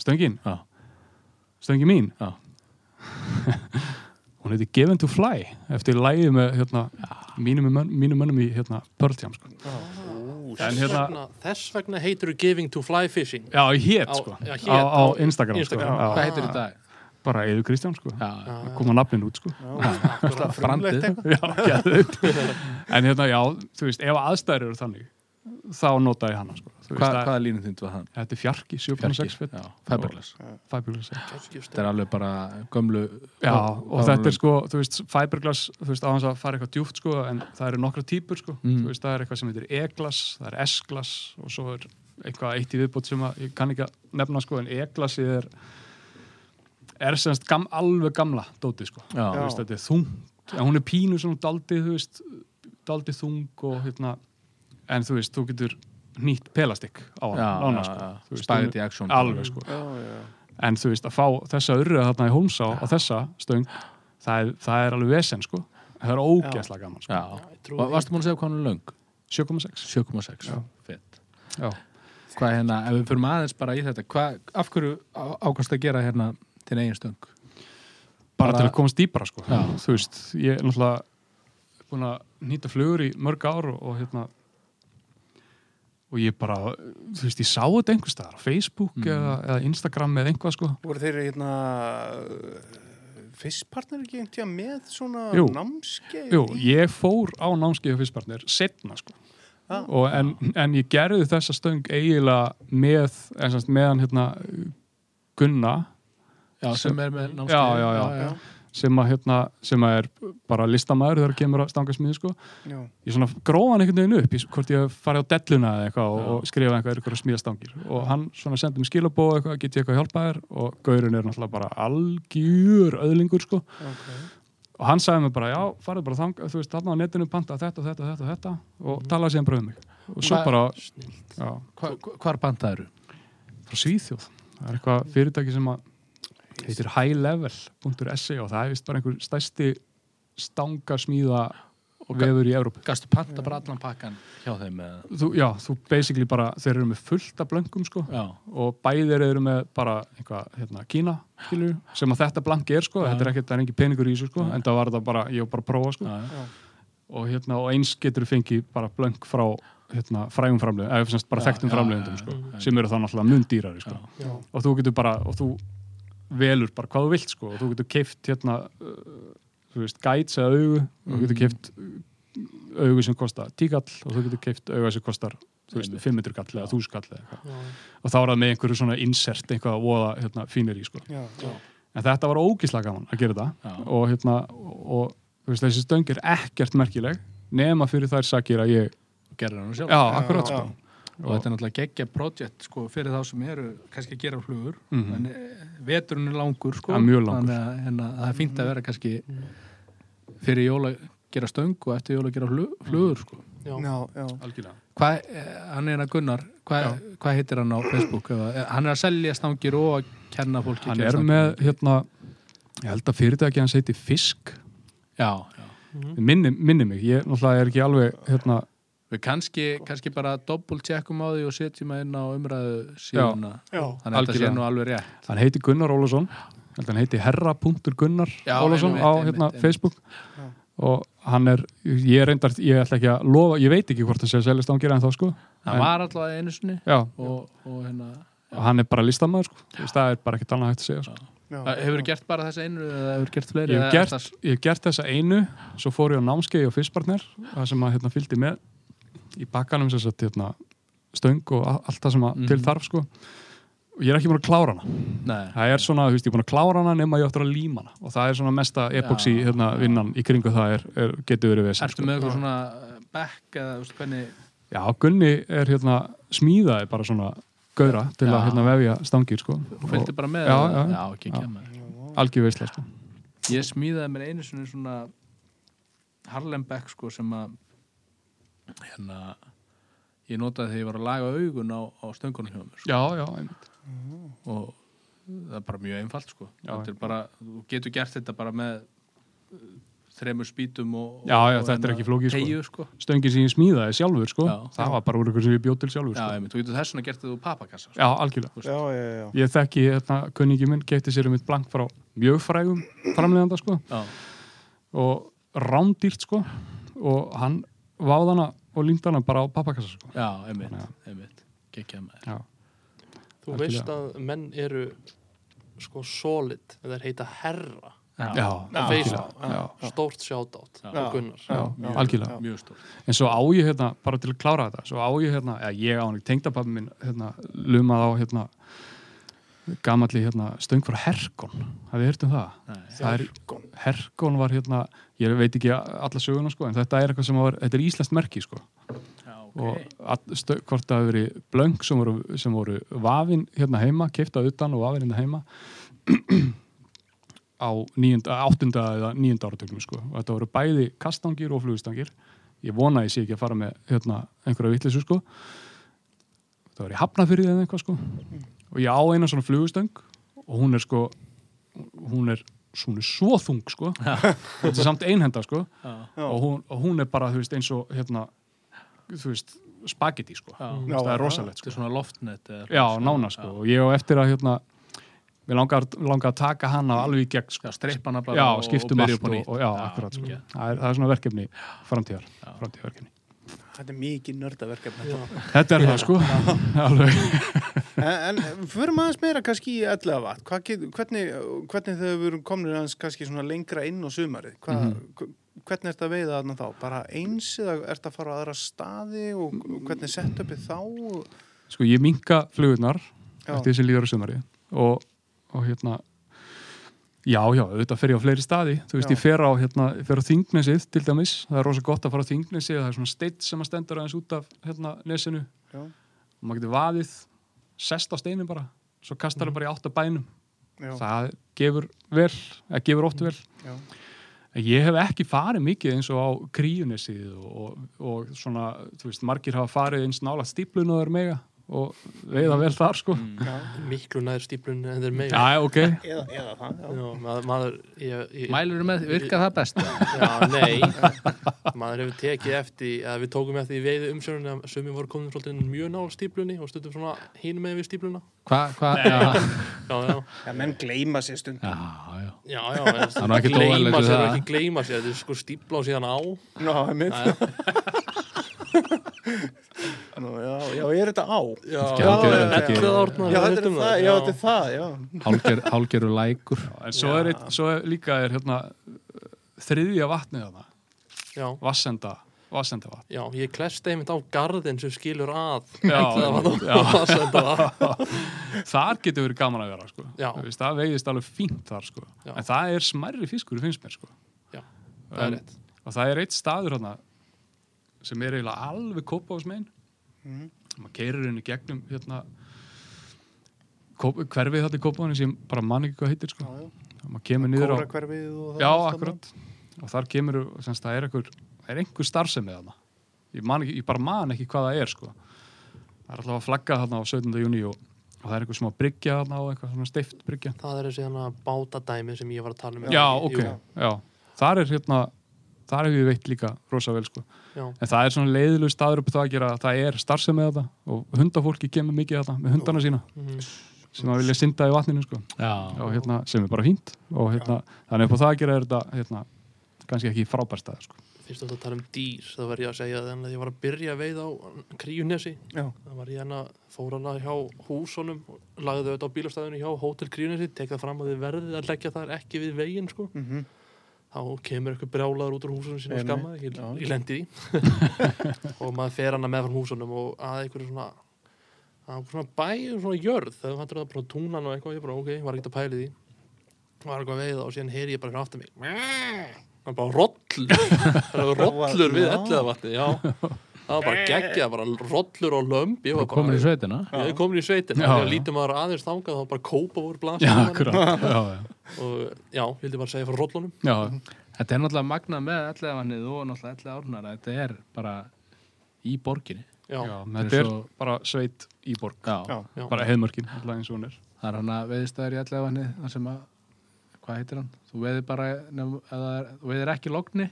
Speaker 4: stöngin,
Speaker 2: Já,
Speaker 4: stöngi mín
Speaker 2: já, *laughs*
Speaker 4: hún heitir Given to Fly eftir lægi með hérna, mínum, mínum mönnum í hérna, Pearl Jam sko. en
Speaker 3: Þess,
Speaker 4: hérna,
Speaker 3: vegna, þess vegna heitir þú Giving to Fly Fishing
Speaker 4: já, hét
Speaker 3: Á-
Speaker 4: sko
Speaker 3: já, hét
Speaker 4: á, á Instagram,
Speaker 3: Instagram.
Speaker 4: Sko.
Speaker 2: hvað heitir í dag?
Speaker 4: Bara Eður Kristján sko.
Speaker 2: Já,
Speaker 3: Já,
Speaker 4: koma nafnin út sko.
Speaker 2: Brandið.
Speaker 4: já, en hérna, já, þú veist, ef aðstæður eru þannig þá nota ég hana sko. Þú
Speaker 2: Hva,
Speaker 4: veist, að-
Speaker 2: Hvaða línum þindu var hann?
Speaker 4: þetta er fjarki, 7.6 fett
Speaker 2: Já, fiberglass. Þetta er alveg bara gömlu
Speaker 4: Já, og
Speaker 2: hvað
Speaker 4: þetta er sko, þú veist, fiberglass, þú veist, á hans að fara eitthvað djúpt sko, en það eru nokkra típur sko,
Speaker 2: Mm.
Speaker 4: þú veist, það er eitthvað sem heitir E-glass, það er S-glass og svo er eitthvað eitt í viðbót sem að, ég kann ekki að nefna sko, en E-glassið er, er semst gam, alveg gamla dótið sko,
Speaker 2: Já,
Speaker 4: þú veist, þetta er þungt, en hún er pínu svona daldið, þú veist, daldið þung og hérna, en þú veist, þú getur nýtt pelastikk á
Speaker 2: já,
Speaker 4: sko, hún er-
Speaker 2: action.
Speaker 4: alveg sko,
Speaker 1: Já, já.
Speaker 4: en þú veist að fá þessa urrið þarna í Holmsá og þessa stöng það er, það er alveg vesen sko. Það er ógeðslega gaman sko.
Speaker 2: Já, varstu múin að segja hvað hann er löng?
Speaker 4: 7,6
Speaker 2: 7,6 Fett.
Speaker 4: Já.
Speaker 2: Hvað hérna, ef við fyrir aðeins bara í þetta hvað, af hverju á- ákvæmst að gera hérna til eigin stöng?
Speaker 4: bara,
Speaker 2: Bara-
Speaker 4: til að komast dýpara sko
Speaker 2: Já.
Speaker 4: þú veist, ég er náttúrulega búin að nýta flugur í mörg ár og, og hérna og ég bara, þú veist, ég sá þetta einhvers staðar á Facebook
Speaker 2: Mm.
Speaker 4: eða, eða Instagram eða einhvað sko
Speaker 1: Voru þeir hérna fyrstpartner ekki einhvern tíða með svona
Speaker 4: Jú.
Speaker 1: námskeið?
Speaker 4: Jú, ég fór á námskeið fyrstpartner setna sko
Speaker 1: Ah.
Speaker 4: og en, en ég gerði þessa stöng eiginlega með, en semst meðan hérna Gunna
Speaker 2: Já, sem er með námskeið.
Speaker 4: sem að, hérna, sem að er bara listamæður þegar kemur að stangasmiði sko.
Speaker 1: Já.
Speaker 4: ég svona grófa hann einhvern veginn upp ég, hvort ég farið á delluna eða eitthvað og, og skrifa einhvað eitthvað að smíða stangir. Og hann svona sendi mér skilabóð eitthvað, get ég eitthvað að hjálpa þér? Og gaurinn er náttúrulega bara algjör öðlingur sko.
Speaker 1: Okay.
Speaker 4: og hann sagði mér bara, já, farið bara þang þú veist, þarna á netinu panta þetta, þetta, þetta, þetta og talaði síðan bara um mig. Og svo bara,
Speaker 3: Snill.
Speaker 4: já,
Speaker 2: Hva, hvar bandaður?
Speaker 4: frá Svíþjóð heitir highlevel.se og það er vist bara einhver stærsti stangarsmíða vefur í Evrópu
Speaker 2: Gastu panta bara allan pakkan hjá þeim
Speaker 4: þú, já, þú basically bara, þeir eru með fullt af blöngum sko
Speaker 2: Já,
Speaker 4: og bæðir eru með bara eitthvað, hérna, Kína skilur, sem að þetta blanki er sko,
Speaker 2: Já.
Speaker 4: þetta er ekkert, það er engin peningur í þessu sko,
Speaker 2: Nei.
Speaker 4: en það var þetta bara, ég var bara að prófa sko,
Speaker 2: já, já.
Speaker 4: og hérna, og eins getur þú fengið bara blöng frá hérna, frægum framlegum, eða semst bara
Speaker 2: Já,
Speaker 4: þekktum
Speaker 2: já,
Speaker 4: framlegundum
Speaker 2: já,
Speaker 4: sko,
Speaker 2: já.
Speaker 4: sem eru þá náttúrulega mun dýrari sko,
Speaker 2: Já.
Speaker 1: Já.
Speaker 4: og þú getur bara, og þú velur bara hvað þú vilt sko, og þú getur keift hérna, uh, þú veist, guides eða augu, og þú
Speaker 2: Mhm.
Speaker 4: getur keift augu sem kostar tíkall og þú getur keift auga sem kostar þú veist,
Speaker 2: Einmitt.
Speaker 4: 500 kall eða 1000 kall eða og þá er það með einhverju svona insert eitthvað að voða hérna, fínir í sko.
Speaker 1: Já, já.
Speaker 4: en þetta var ógíslega gaman að gera þetta
Speaker 2: Já.
Speaker 4: og, hérna, og þú veist, þessi stöng er ekkert merkileg nema fyrir þær sakir að ég
Speaker 2: Gerður hann sjálf
Speaker 4: já, akkurat
Speaker 1: já.
Speaker 4: sko
Speaker 2: og þetta er náttúrulega geggja projekt sko, fyrir þá sem eru kannski að gera flugur
Speaker 4: Mhm.
Speaker 2: en eh, veturinn er langur sko,
Speaker 4: Ja,
Speaker 2: þannig að, að það er fínt að vera kannski fyrir jóla gera stöng og eftir jóla gera flug, flugur sko.
Speaker 3: já.
Speaker 1: Já, já.
Speaker 4: algjörlega
Speaker 2: hvað, eh, hann er að Gunnar hvað, hvað heitir hann á Facebook Eða, eh, hann er að selja stangir og að kenna fólki
Speaker 4: hann er með hérna ég held að fyrirtæki hans heiti Fisk
Speaker 2: já, já.
Speaker 4: minni, minni mig, ég náttúrulega er ekki alveg hérna,
Speaker 2: við kannski, kannski bara doppelt checkum á því og setjum að inn á umræðu síðuna.
Speaker 1: Já.
Speaker 2: þannig að þetta sé nú alveg rétt.
Speaker 4: Hann heiti Gunnar að hann heiti herra.gunnar
Speaker 2: Já, einmitt,
Speaker 4: á hérna,
Speaker 2: einmitt.
Speaker 4: Facebook.
Speaker 1: Já.
Speaker 4: og hann er, ég er reyndar ég ætla ekki að lofa, ég veit ekki hvort hann sé að selja stangir en þá sko.
Speaker 2: Hann
Speaker 4: En-
Speaker 2: var alltaf einu sinni
Speaker 4: já,
Speaker 2: og, og hérna
Speaker 4: og hann er bara listamæður sko. Það er bara ekkert annað hægt að segja sko.
Speaker 1: Já.
Speaker 2: hefur gert bara þessa einu eða hefur gert fleiri
Speaker 4: ég,
Speaker 2: eða
Speaker 4: hef
Speaker 2: er
Speaker 4: gert,
Speaker 2: það-
Speaker 4: ég hef gert þessa einu svo fór ég á námskeið og fyrstpartner það sem að hérna, fylgdi með í bakkanum sem sagt, hérna, stöng og allt það sem að
Speaker 2: Mhm.
Speaker 4: til þarf sko. og ég er ekki búin að klára hana
Speaker 2: Nei.
Speaker 4: það er svona, þú veist, ég er búin að klára hana nema ég áttur að líma hana og það er svona mesta epoxy
Speaker 2: Já.
Speaker 4: hérna, vinnan í kringu það er, er, getur verið við
Speaker 2: Ertu með eitthvað svona uh, back eða þú veist hvernig
Speaker 4: Já, Gunni er hérna smíðaði bara svona gaura til
Speaker 2: Já.
Speaker 4: að hérna vefja stangir sko.
Speaker 2: fylgdi bara með
Speaker 4: Já,
Speaker 2: eða-
Speaker 4: já.
Speaker 2: já ekki
Speaker 4: Já.
Speaker 2: kemur
Speaker 4: algjör veisla sko.
Speaker 2: ég smíðaði mér einu svona svona Harlem back sko sem að hérna ég notaði þegar ég var að laga augun á, á stöngunum hjá mér sko.
Speaker 4: Já, já, einmitt.
Speaker 2: og það er bara mjög einfalt sko.
Speaker 4: Já.
Speaker 2: Þetta er bara, þú getur gert þetta bara með uh, þremur spýtum og,
Speaker 4: Já, já,
Speaker 2: og
Speaker 4: þetta er ekki flókið, sko.
Speaker 2: teygju, sko.
Speaker 4: Stöngin sem ég smíðaði sjálfur sko.
Speaker 2: Já.
Speaker 4: það var bara úr ykkur sem ég bjóð til sjálfur
Speaker 2: Já,
Speaker 4: sko.
Speaker 2: einmitt, þú getur þess vegna gert þetta úr papakassa sko.
Speaker 4: Já, algjörlega
Speaker 1: Já, já, já.
Speaker 4: Ég þekki, hérna, kunningi minn kefti sér um eitt blank frá mjög frægum framleiðanda sko.
Speaker 2: Já.
Speaker 4: og rándýrt sko. og hann váðana og límdana bara á pappakassa sko.
Speaker 2: Já, einmitt,
Speaker 4: Þannig
Speaker 2: einmitt Gekkja maður
Speaker 4: Já,
Speaker 3: Þú
Speaker 4: Algjörlega.
Speaker 3: veist að menn eru sko solid, en þeir heita herra
Speaker 4: já,
Speaker 1: Já,
Speaker 4: algjörlega.
Speaker 1: já,
Speaker 4: já.
Speaker 3: stórt sjátátt
Speaker 2: Já.
Speaker 3: á Gunnar
Speaker 4: Já,
Speaker 1: já,
Speaker 4: algjörlega En svo á ég hérna, bara til að klára þetta Svo á ég hérna, eða ég á hann Tengdapappi minn, hérna, lumað á hérna Gamalli hérna Stöng frá Herkon, hafið þið heyrt um það? Er, Herkon var hérna Ég veit ekki alla söguna sko En þetta er eitthvað sem var, þetta er íslenskt merki sko.
Speaker 2: Já,
Speaker 4: Og
Speaker 2: ok
Speaker 4: all, stö, hvort það hefur verið blöng sem voru, sem voru vafin hérna heima Keifta utan og vafin hérna heima *clears throat* Á níunda, áttunda eða níunda áratögnum sko. Og þetta voru bæði kastangir og flugustangir. Ég vona ég sé ekki að fara með hérna, einhverja vittlisu sko. Það var í hafnafyrði eða eitthvað sko og ég á eina svona flugustöng og hún er sko hún er, hún er svo þung sko. *laughs* Þetta er samt einhenda sko.
Speaker 2: Já,
Speaker 1: Já.
Speaker 4: og hún, og hún er bara þú veist eins og hérna þú veist spagetti sko.
Speaker 2: Já.
Speaker 4: Veist, það er rosalegt
Speaker 2: Þetta
Speaker 4: sko.
Speaker 2: er svona loftnet eða
Speaker 4: já, nána sko. Og ég á eftir að hérna við langar, langar að taka hana alveg í gegn sko.
Speaker 2: Já, streipana bara
Speaker 4: já,
Speaker 2: og- og byrja upp á nýtt.
Speaker 4: og já, akkurat sko.
Speaker 2: já.
Speaker 4: það, er, það er svona verkefni framtíðar,
Speaker 2: Já.
Speaker 4: framtíðarverkefni.
Speaker 1: Þetta er mikið nördaverkefni.
Speaker 4: þetta er það sko. Alveg *laughs*
Speaker 1: En, en förum aðeins meira kannski í get, hvernig, hvernig þau verum komin kannski svona lengra inn á sumarið? Hva,
Speaker 4: Mhm.
Speaker 1: Hvernig ert að veiða þarna þá? Bara eins eða ert að fara á aðra staði og hvernig sett uppið þá?
Speaker 4: sko ég minka flugurnar eftir þessi líður á sumari og, og hérna já, já, auðvitað fer ég á fleiri staði þú veist,
Speaker 1: Já.
Speaker 4: ég fer á, hérna, fer á Þingnesið til dæmis, það er rosa gott að fara á Þingnesið það er svona steitt sem að stendur aðeins út af hérna, nesinu
Speaker 1: Já,
Speaker 4: og maður getur vaðið, sest á steinin bara svo kastar það bara í átta bænum.
Speaker 1: Já,
Speaker 4: það gefur vel, það gefur oft vel.
Speaker 1: Já,
Speaker 4: Ég hef ekki farið mikið eins og á kríunisið og, og, og svona, þú veist, margir hafa farið eins nála stíplun og það er mega og veiða vel þar sko.
Speaker 3: Miklu nær stíplun en þeir meira
Speaker 4: Já, ok,
Speaker 1: eða, eða það já.
Speaker 3: Maður, maður ég, ég,
Speaker 2: Mælur með, virka það best?
Speaker 3: Já, nei. Maður hefur tekið eftir að við tókum eftir í veiði umsjörunni að sumi voru komin svolítið mjög nál stíplunni og stundum svona hínum með við stípluna
Speaker 2: Hvað, hvað, já,
Speaker 3: Já, já,
Speaker 1: Já, menn gleyma sér stund
Speaker 2: já, já.
Speaker 3: Já, já
Speaker 2: Það er óeðlilegt við
Speaker 3: sér
Speaker 2: það.
Speaker 3: ekki gleyma sér þetta er sko stípla og síðan á.
Speaker 1: Ná, einmitt.
Speaker 3: Já, *laughs*
Speaker 1: Nú, já, já, er þetta á?
Speaker 3: já,
Speaker 1: þetta er það, já, þetta er það, já.
Speaker 4: hálger,
Speaker 2: Hálgeru lækur
Speaker 4: En svo er, eitt, svo er líka er hérna þriðja vatnið þarna, vassenda, vassenda vatn.
Speaker 3: já, ég klesti einmitt á garðin sem skilur að
Speaker 4: já. *laughs* *laughs*
Speaker 3: vatna. *laughs*
Speaker 4: Þar getur verið gaman að vera, sko. Veist, það veiðist alveg fínt þar, sko. En það er smærri fiskur, finnst mér, sko.
Speaker 3: Já, það er
Speaker 4: En-
Speaker 3: rétt
Speaker 4: Og það er eitt staður hérna sem er eiginlega alveg kópáðsmein. Mm. Maður keirir henni gegnum hérna hverfið þetta í kópáðinu sem bara man ekki hvað heitir, sko.
Speaker 1: Já, já.
Speaker 4: Maður kemur niður á...
Speaker 1: Og.
Speaker 4: Já, akkurat. Og þar kemur, semst, það er einhver, það er einhver starfsemi þarna. Ég, man ekki, ég bara man ekki hvað það er, sko. Það er alltaf að flagga þarna á 17. júni og, og það er einhver smá bryggja þarna og eitthvað svona steift bryggja.
Speaker 3: Það er þessi hana bátadæmi sem ég var að tala um
Speaker 4: Já, ok, já. Þar er hérna, þar hef ég veitt líka rosa vel, sko.
Speaker 3: Já,
Speaker 4: En það er svona leiðilegu staður upp á það að gera að það er starfsemi þarna og hundafólki kemur mikið þarna með hundana sína
Speaker 3: mhm.
Speaker 4: sem að vilja synda í vatninu, sko.
Speaker 2: Já,
Speaker 4: Og hérna, sem er bara fínt. Og hérna, þannig upp á það að gera er þetta, hérna, kannski ekki frábær staður, sko.
Speaker 3: fyrst að tala um dýr þá var ég að segja þannig að ég var að byrja að veiða á Kríunesi
Speaker 1: Já.
Speaker 3: það var ég hérna fór hana hjá húsunum og lagði þetta á bílastæðinu hjá Hótel Kríunesi tek það fram að þið verðið að leggja þar ekki við veginn sko
Speaker 1: Mhm.
Speaker 3: Þá kemur eitthvað brjálaður út úr húsunum sín og skammaði, ég, ég lendi því. *laughs* Og maður fer hana með frá húsunum og að einhverju svona að svona bæ, svona jörð þegar hann er það bara túnan og eitthvað ég bara ok, var ekki að pæli því. Var eitthvað að veiða og síðan heyri ég bara aftur mig. Er bara rollur. *laughs* Rollur við elliða vatni já, það var bara geggja bara rollur og lömb ég var
Speaker 2: komin í
Speaker 3: bara
Speaker 2: sveitina
Speaker 3: ég komin í sveitin
Speaker 4: Já,
Speaker 3: þegar lítum maður aðeins þangað þá bara kópa voru blasa
Speaker 4: Já, akkurat. *laughs* Já, já.
Speaker 3: og já, vildi bara segja frá rollunum
Speaker 4: Já,
Speaker 2: Þetta er náttúrulega magnað með elleðavannið og náttúrulega elleða árnar Þetta er bara í borginni
Speaker 3: já,
Speaker 4: já,
Speaker 2: Það
Speaker 4: þetta er
Speaker 2: svo-
Speaker 4: bara sveit í borg.
Speaker 2: Já,
Speaker 1: Já.
Speaker 3: já.
Speaker 4: Bara heiðmörkin, alltaf eins og hún er.
Speaker 2: það er hann að veiðstæður í elleðavannið þar sem að, hvað heitir hann? Þú veiðir bara, nefn, eða, þú veiðir ekki logni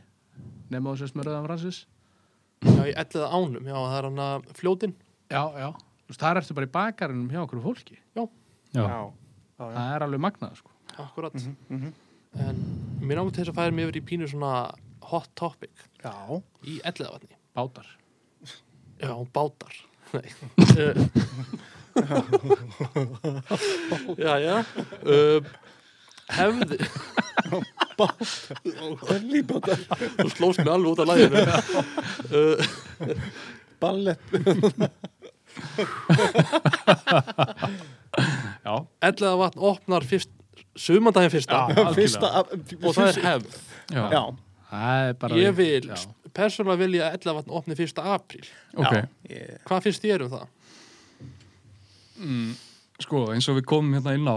Speaker 2: nema þú sést með rauðan fransis
Speaker 3: já, í elliða ánum, já, það er hann að fljótin
Speaker 2: Já, já, þú veist, það ertu bara í bakarinum hjá okkur fólki
Speaker 1: Já.
Speaker 4: Já.
Speaker 1: Já.
Speaker 2: Það er alveg magnað, sko
Speaker 3: akkurat
Speaker 1: Mhm.
Speaker 3: en mér náttúrulega þess að færa mig yfir í pínu svona hot topic
Speaker 1: Já.
Speaker 3: í elliða vatni
Speaker 2: Bátar
Speaker 3: já, bátar Nei. *laughs* *laughs* Já, já uh, hefði
Speaker 1: Líbátar.
Speaker 3: þú slóst mig alveg út af læginu uh,
Speaker 1: Ballett.
Speaker 4: Já,
Speaker 3: elliða vatn opnar fyrst sumandaginn fyrsta
Speaker 4: Já.
Speaker 1: Fyrsta. af-
Speaker 3: og það er hefð
Speaker 4: já.
Speaker 1: Já.
Speaker 2: Það er bara
Speaker 3: ég vil, persónulega vil ég að elliða vatn opni fyrsta apríl
Speaker 4: Ok.
Speaker 1: Ég-
Speaker 3: hvað finnst þér um það?
Speaker 4: Mm, sko, eins og við komum hérna inn á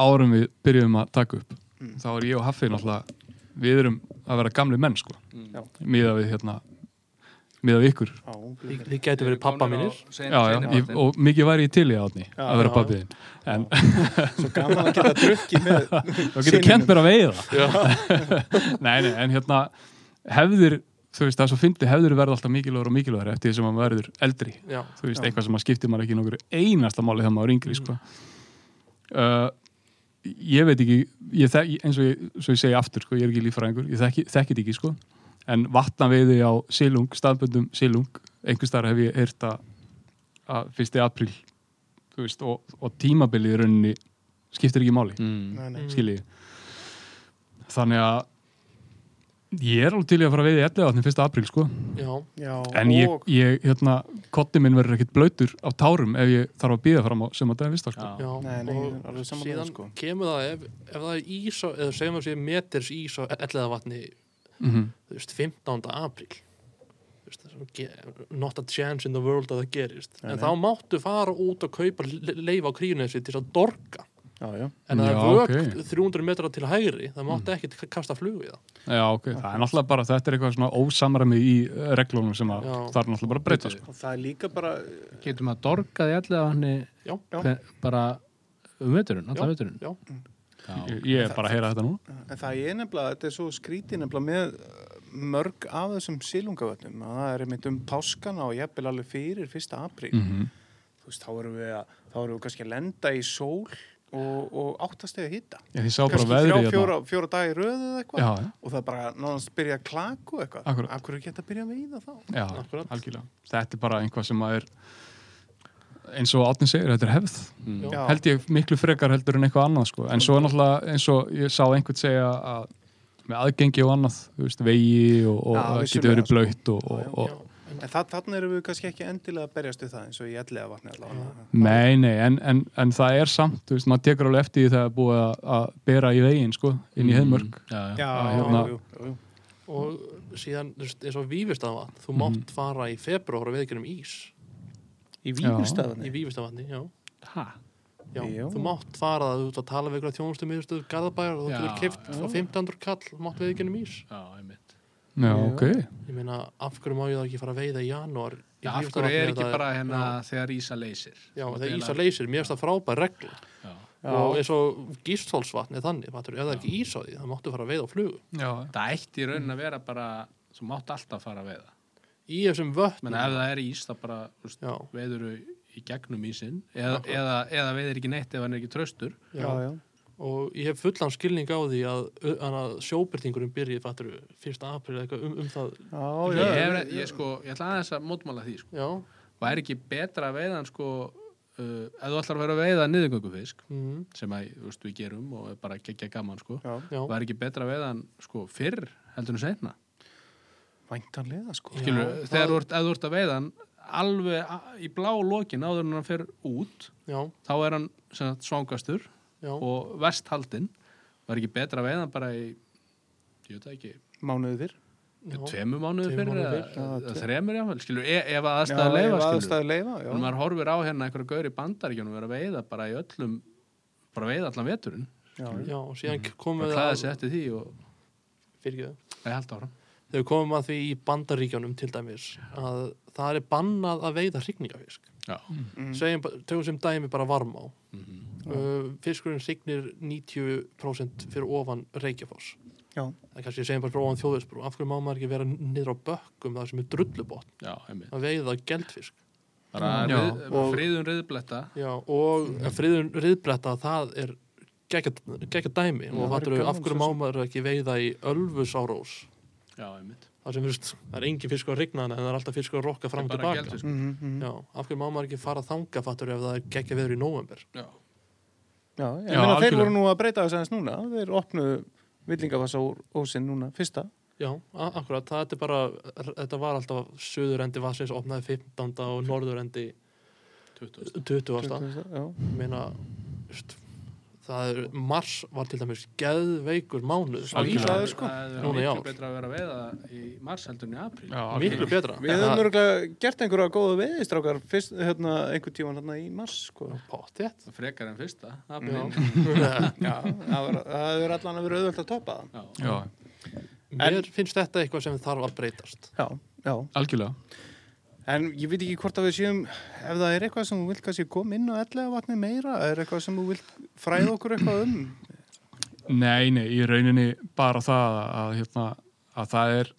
Speaker 4: árum við byrjuðum að taka upp. Þá er ég og Haffi náttúrulega, við erum að vera gamli menn, sko.
Speaker 1: Já.
Speaker 4: Miða við hérna, miða við ykkur.
Speaker 1: Já.
Speaker 3: Þið, gæti verið pappa mínir
Speaker 4: Já, já, ég, og mikið væri ég til í átni
Speaker 1: Já,
Speaker 4: að vera
Speaker 1: já.
Speaker 4: pappiðin. En *laughs*
Speaker 1: Svo gaman að geta drukkið með
Speaker 4: þá getur kent mér að veiða.
Speaker 3: já, *laughs*
Speaker 4: nei, nei, en hérna hefðir, þú veist, það er svo fyndi hefðir verða alltaf mikilvægur og mikilvægur eftir því sem maður verður eldri.
Speaker 3: já,
Speaker 4: Þú veist,
Speaker 1: Já.
Speaker 4: eitthvað sem maður skiptir maður ekki nokkur einasta máli þegar maður er yngri, sko. Uh, ég veit ekki, ég þek, eins og ég, svo ég segi aftur, sko, ég er ekki líffræðingur, ég þekki, þekki þetta ekki, sko. En vatnaveiði á silung, staðböndum silung, einhvers þar hef ég heyrt að, að fyrsti apríl, þú veist, og, og tímabilið í rauninni skiptir ekki máli
Speaker 2: mm.
Speaker 4: Skilji þannig að ég er alveg til í að fara að veiða í 11. 1. apríl sko
Speaker 3: já,
Speaker 1: Já.
Speaker 4: en ég, ég hérna, kotti minn verður ekkit blöytur af tárum ef ég þarf að býða fram á sem að daginn vista sko.
Speaker 2: Já.
Speaker 1: Nei, nei, er
Speaker 3: og síðan
Speaker 1: sko.
Speaker 3: kemur það ef, ef það er ís á, eða segjum að sé meters ís á elliða vatni
Speaker 4: mm
Speaker 3: þú veist, 15. apríl er not a chance in the world að það gerist en
Speaker 1: nei.
Speaker 3: þá máttu fara út og kaupa le- leif á kríunesi til að dorga
Speaker 1: já, já.
Speaker 3: en það er vök
Speaker 4: ok.
Speaker 3: 300 metra til hægri það mátti ekkit kasta flug í það.
Speaker 4: Já, ok, það er náttúrulega bara, þetta er eitthvað svona ósamræmi í eh, reglunum sem að það er náttúrulega bara að breyta, sko.
Speaker 1: það er líka bara
Speaker 2: Getum að dorgaði allir að hann bara um veturinn,
Speaker 3: já,
Speaker 2: alla veturinn?
Speaker 3: Já,
Speaker 2: Já,
Speaker 4: Ég, er bara að heyra þetta nú.
Speaker 1: en það er nefnilega, þetta er svo skrítið nefnilega með uh, mörg af þessum sílungavötnum að það er einmitt um páskana og jafnvel alveg fyrir fyrsta apríl.
Speaker 4: Mm
Speaker 1: þú veist, þá erum við að þá erum við kannski að lenda í sól og, og áttastega hitta
Speaker 4: Ég sá bara
Speaker 1: þrjá,
Speaker 4: hérna.
Speaker 1: fjóra, fjóra dagi röðu eða eitthvað
Speaker 4: Já,
Speaker 1: og það bara náðast byrja að klaku eitthvað
Speaker 4: Akkúrat.
Speaker 1: Akkur er geta að byrja að veiða þá
Speaker 4: já,
Speaker 3: Akkúrat.
Speaker 4: algjörlega. Þetta er bara einhvað sem að er, eins og Átni segir, þetta er hefð.
Speaker 2: Mm.
Speaker 4: Held ég miklu frekar heldur en eitthvað annað, sko. En svo er náttúrulega, eins og ég sá einhvern segja að með aðgengi og annað, þú veist, vegi og, og það getur verið
Speaker 1: sko.
Speaker 4: blöytt og, og.
Speaker 1: En það, þannig erum við kannski ekki endilega að berjast við það eins og í ellega vatni allavega.
Speaker 4: Nei, nei, en, en, en það er samt, þú veist, maður tekur alveg eftir því þegar það er búið að, að bera í veginn, sko, inn í heimörk.
Speaker 2: Já, já.
Speaker 1: Já,
Speaker 4: að hérna-
Speaker 1: jú, jú, jú.
Speaker 3: og síðan þú veist, eins og vífistavatn þú mátt fara í februar og veðgjörnum ís
Speaker 1: Í
Speaker 3: í
Speaker 1: vífurstaðinni.
Speaker 3: vífistavatni, já,
Speaker 2: Ha?
Speaker 3: já.
Speaker 1: Já.
Speaker 3: þú mátt fara að þú ert að tala við ykkur þjónustu miðurstöð Garðabæjar og þú
Speaker 2: Já,
Speaker 3: getur keift á 1500 kall mátt veðgjörnum ís
Speaker 2: Já, einmitt.
Speaker 4: Já,
Speaker 1: Já.
Speaker 4: ok.
Speaker 3: ég meina, af hverju má ég þá ekki fara að veiða í janúar
Speaker 2: Já, af hverju er ekki
Speaker 3: það
Speaker 2: bara hérna þegar ísa leysir?
Speaker 3: já, þegar ísa leysir, mér finnst það frábær regla
Speaker 2: Já.
Speaker 3: og eins og gístholsvatn er þannig, fattur, ef það er ekki ís á því þá máttu fara að veiða á flugu
Speaker 4: Já,
Speaker 2: Það ætti í raunin að vera bara, þú mátt alltaf fara að veiða.
Speaker 3: í þessum vötnum
Speaker 2: Menn ef það er ís, þá bara veist, veiður í gegnum ísinn eða, eða, eða veiður ekki neitt ef hann er ekki tröstur.
Speaker 1: Já, já.
Speaker 3: Og ég hef fullan skilning á því að, að sjóbyrtingurinn byrjið fattur, 1. april eitthvað um, um það
Speaker 1: Já,
Speaker 2: Ég, hef, ég, sko, ég ætla aðeins að mótmála því, sko.
Speaker 3: já,
Speaker 2: Og er ekki betra að veiða hann, sko, uh, ef þú ætlar að vera að veiða niðurgöngufisk,
Speaker 3: mm,
Speaker 2: sem að, veist, við gerum og er bara geggja gaman, sko.
Speaker 1: Já,
Speaker 3: já,
Speaker 2: Og er ekki betra að veiða hann, sko, fyrr heldur en seinna.
Speaker 1: væntanlega sko.
Speaker 2: Skilur, þegar þú ert, ert að veiða hann alveg í blá lokin áður en hann fer út,
Speaker 3: já,
Speaker 2: þá er hann sem sagt, svangastur
Speaker 3: já,
Speaker 2: og vesthaldinn. Var ekki betra að veiða bara í, ég veit það ekki,
Speaker 1: Mánuði fyrr.
Speaker 3: já.
Speaker 2: tveimu mánuði
Speaker 3: Tveimur
Speaker 2: fyrir
Speaker 3: mánuðum
Speaker 2: eða, þremur jáfnvel, skilur, e ef að
Speaker 1: Já,
Speaker 2: aðstæða leifa, skilur.
Speaker 1: leifa, já.
Speaker 2: Og maður horfir á hérna einhverja gaur í bandaríkjónum vera að veiða bara í öllum, bara veiða allan veturinn.
Speaker 1: Já, já.
Speaker 3: og síðan komum
Speaker 2: Og
Speaker 3: við
Speaker 2: klæða
Speaker 3: að
Speaker 2: sig eftir því og það er halda áfram.
Speaker 3: þegar komum að því í bandaríkjónum til dæmis að það er bannað að veiða hrygningafisk
Speaker 2: Já.
Speaker 1: Mm.
Speaker 3: tökum sem dæmi bara varmá
Speaker 2: Mhm.
Speaker 3: Uh, fiskurinn signir 90% fyrir ofan Reykjafoss
Speaker 1: Já.
Speaker 3: það er kannski segjum bara fyrir ofan þjóðisbrú af hverju má maður ekki vera niður á bökkum það sem er
Speaker 2: einmitt.
Speaker 3: að veiða geldfisk
Speaker 2: rið, friðun riðbletta.
Speaker 3: Já, og friðun riðbretta það er gegga dæmi og
Speaker 1: það
Speaker 3: fattur
Speaker 1: gaman
Speaker 3: af hverju má maður ekki veiða í Ölfusárós
Speaker 2: Já, einmitt.
Speaker 3: það sem veist, það er engin fiskur að rigna hana en það er alltaf fiskur að rokka fram og tilbaka.
Speaker 1: Mm -hmm.
Speaker 3: Já, af hverju má maður ekki fara þanga fattur ef það er geggja veður í nóvember
Speaker 2: Já.
Speaker 1: Já, ég meina þeir voru nú að breyta þess aðeins núna. Þeir opnu villingafassa úr ósinn núna, fyrsta.
Speaker 3: Já, akkurat, það er bara þetta var alltaf söðurendi vassins opnaði 15. og norðurendi
Speaker 2: 20.
Speaker 3: 20.
Speaker 1: Já.
Speaker 3: Ég meina, það er mars var til dæmis geðveikur mánuð. Íslandi.
Speaker 1: Það er sko.
Speaker 2: Það er miklu betra að vera að veiða í mars heldur en í apríl.
Speaker 4: Já,
Speaker 3: miklu betra
Speaker 1: Við höfum örgulega gert einhverja góða veiðistrákar fyrst, hérna, einhver tíman hérna í mars, sko.
Speaker 2: Frekar en fyrsta,
Speaker 3: Já,
Speaker 2: apríl.
Speaker 1: Já, það var- það hefur allan að vera auðvöld að toppa það.
Speaker 2: Já.
Speaker 4: Já,
Speaker 3: Mér finnst þetta eitthvað sem þarf að breytast
Speaker 1: Já, já.
Speaker 4: algjörlega.
Speaker 1: En ég veit ekki hvort að við séum, ef það er eitthvað sem þú vilt kannski koma inn á ellega vatni meira, er eitthvað sem þú vilt fræða okkur eitthvað um?
Speaker 4: Nei, nei, í rauninni bara það að, hérna, að það er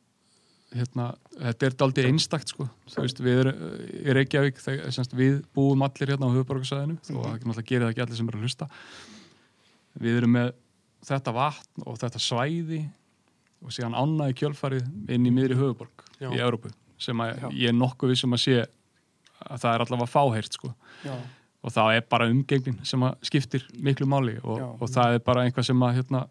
Speaker 4: hérna, þetta er daldið einstakt sko, þú veist, við erum í Reykjavík, þegar, semst, við búum allir hérna á höfuborgarsæðinu, þó að það náttúrulega gerir það ekki allir sem eru að hlusta. Við erum með þetta vatn og þetta svæði og síðan í kjölfarið inn í miðri höfuborg
Speaker 3: Já.
Speaker 4: í Európu, sem ég er nokkuð vissum að sé að það er allavega fáheyrt sko.
Speaker 1: Já.
Speaker 4: og það er bara umgengnin sem að skiptir miklu máli og, og það er bara einhvað sem að hérna,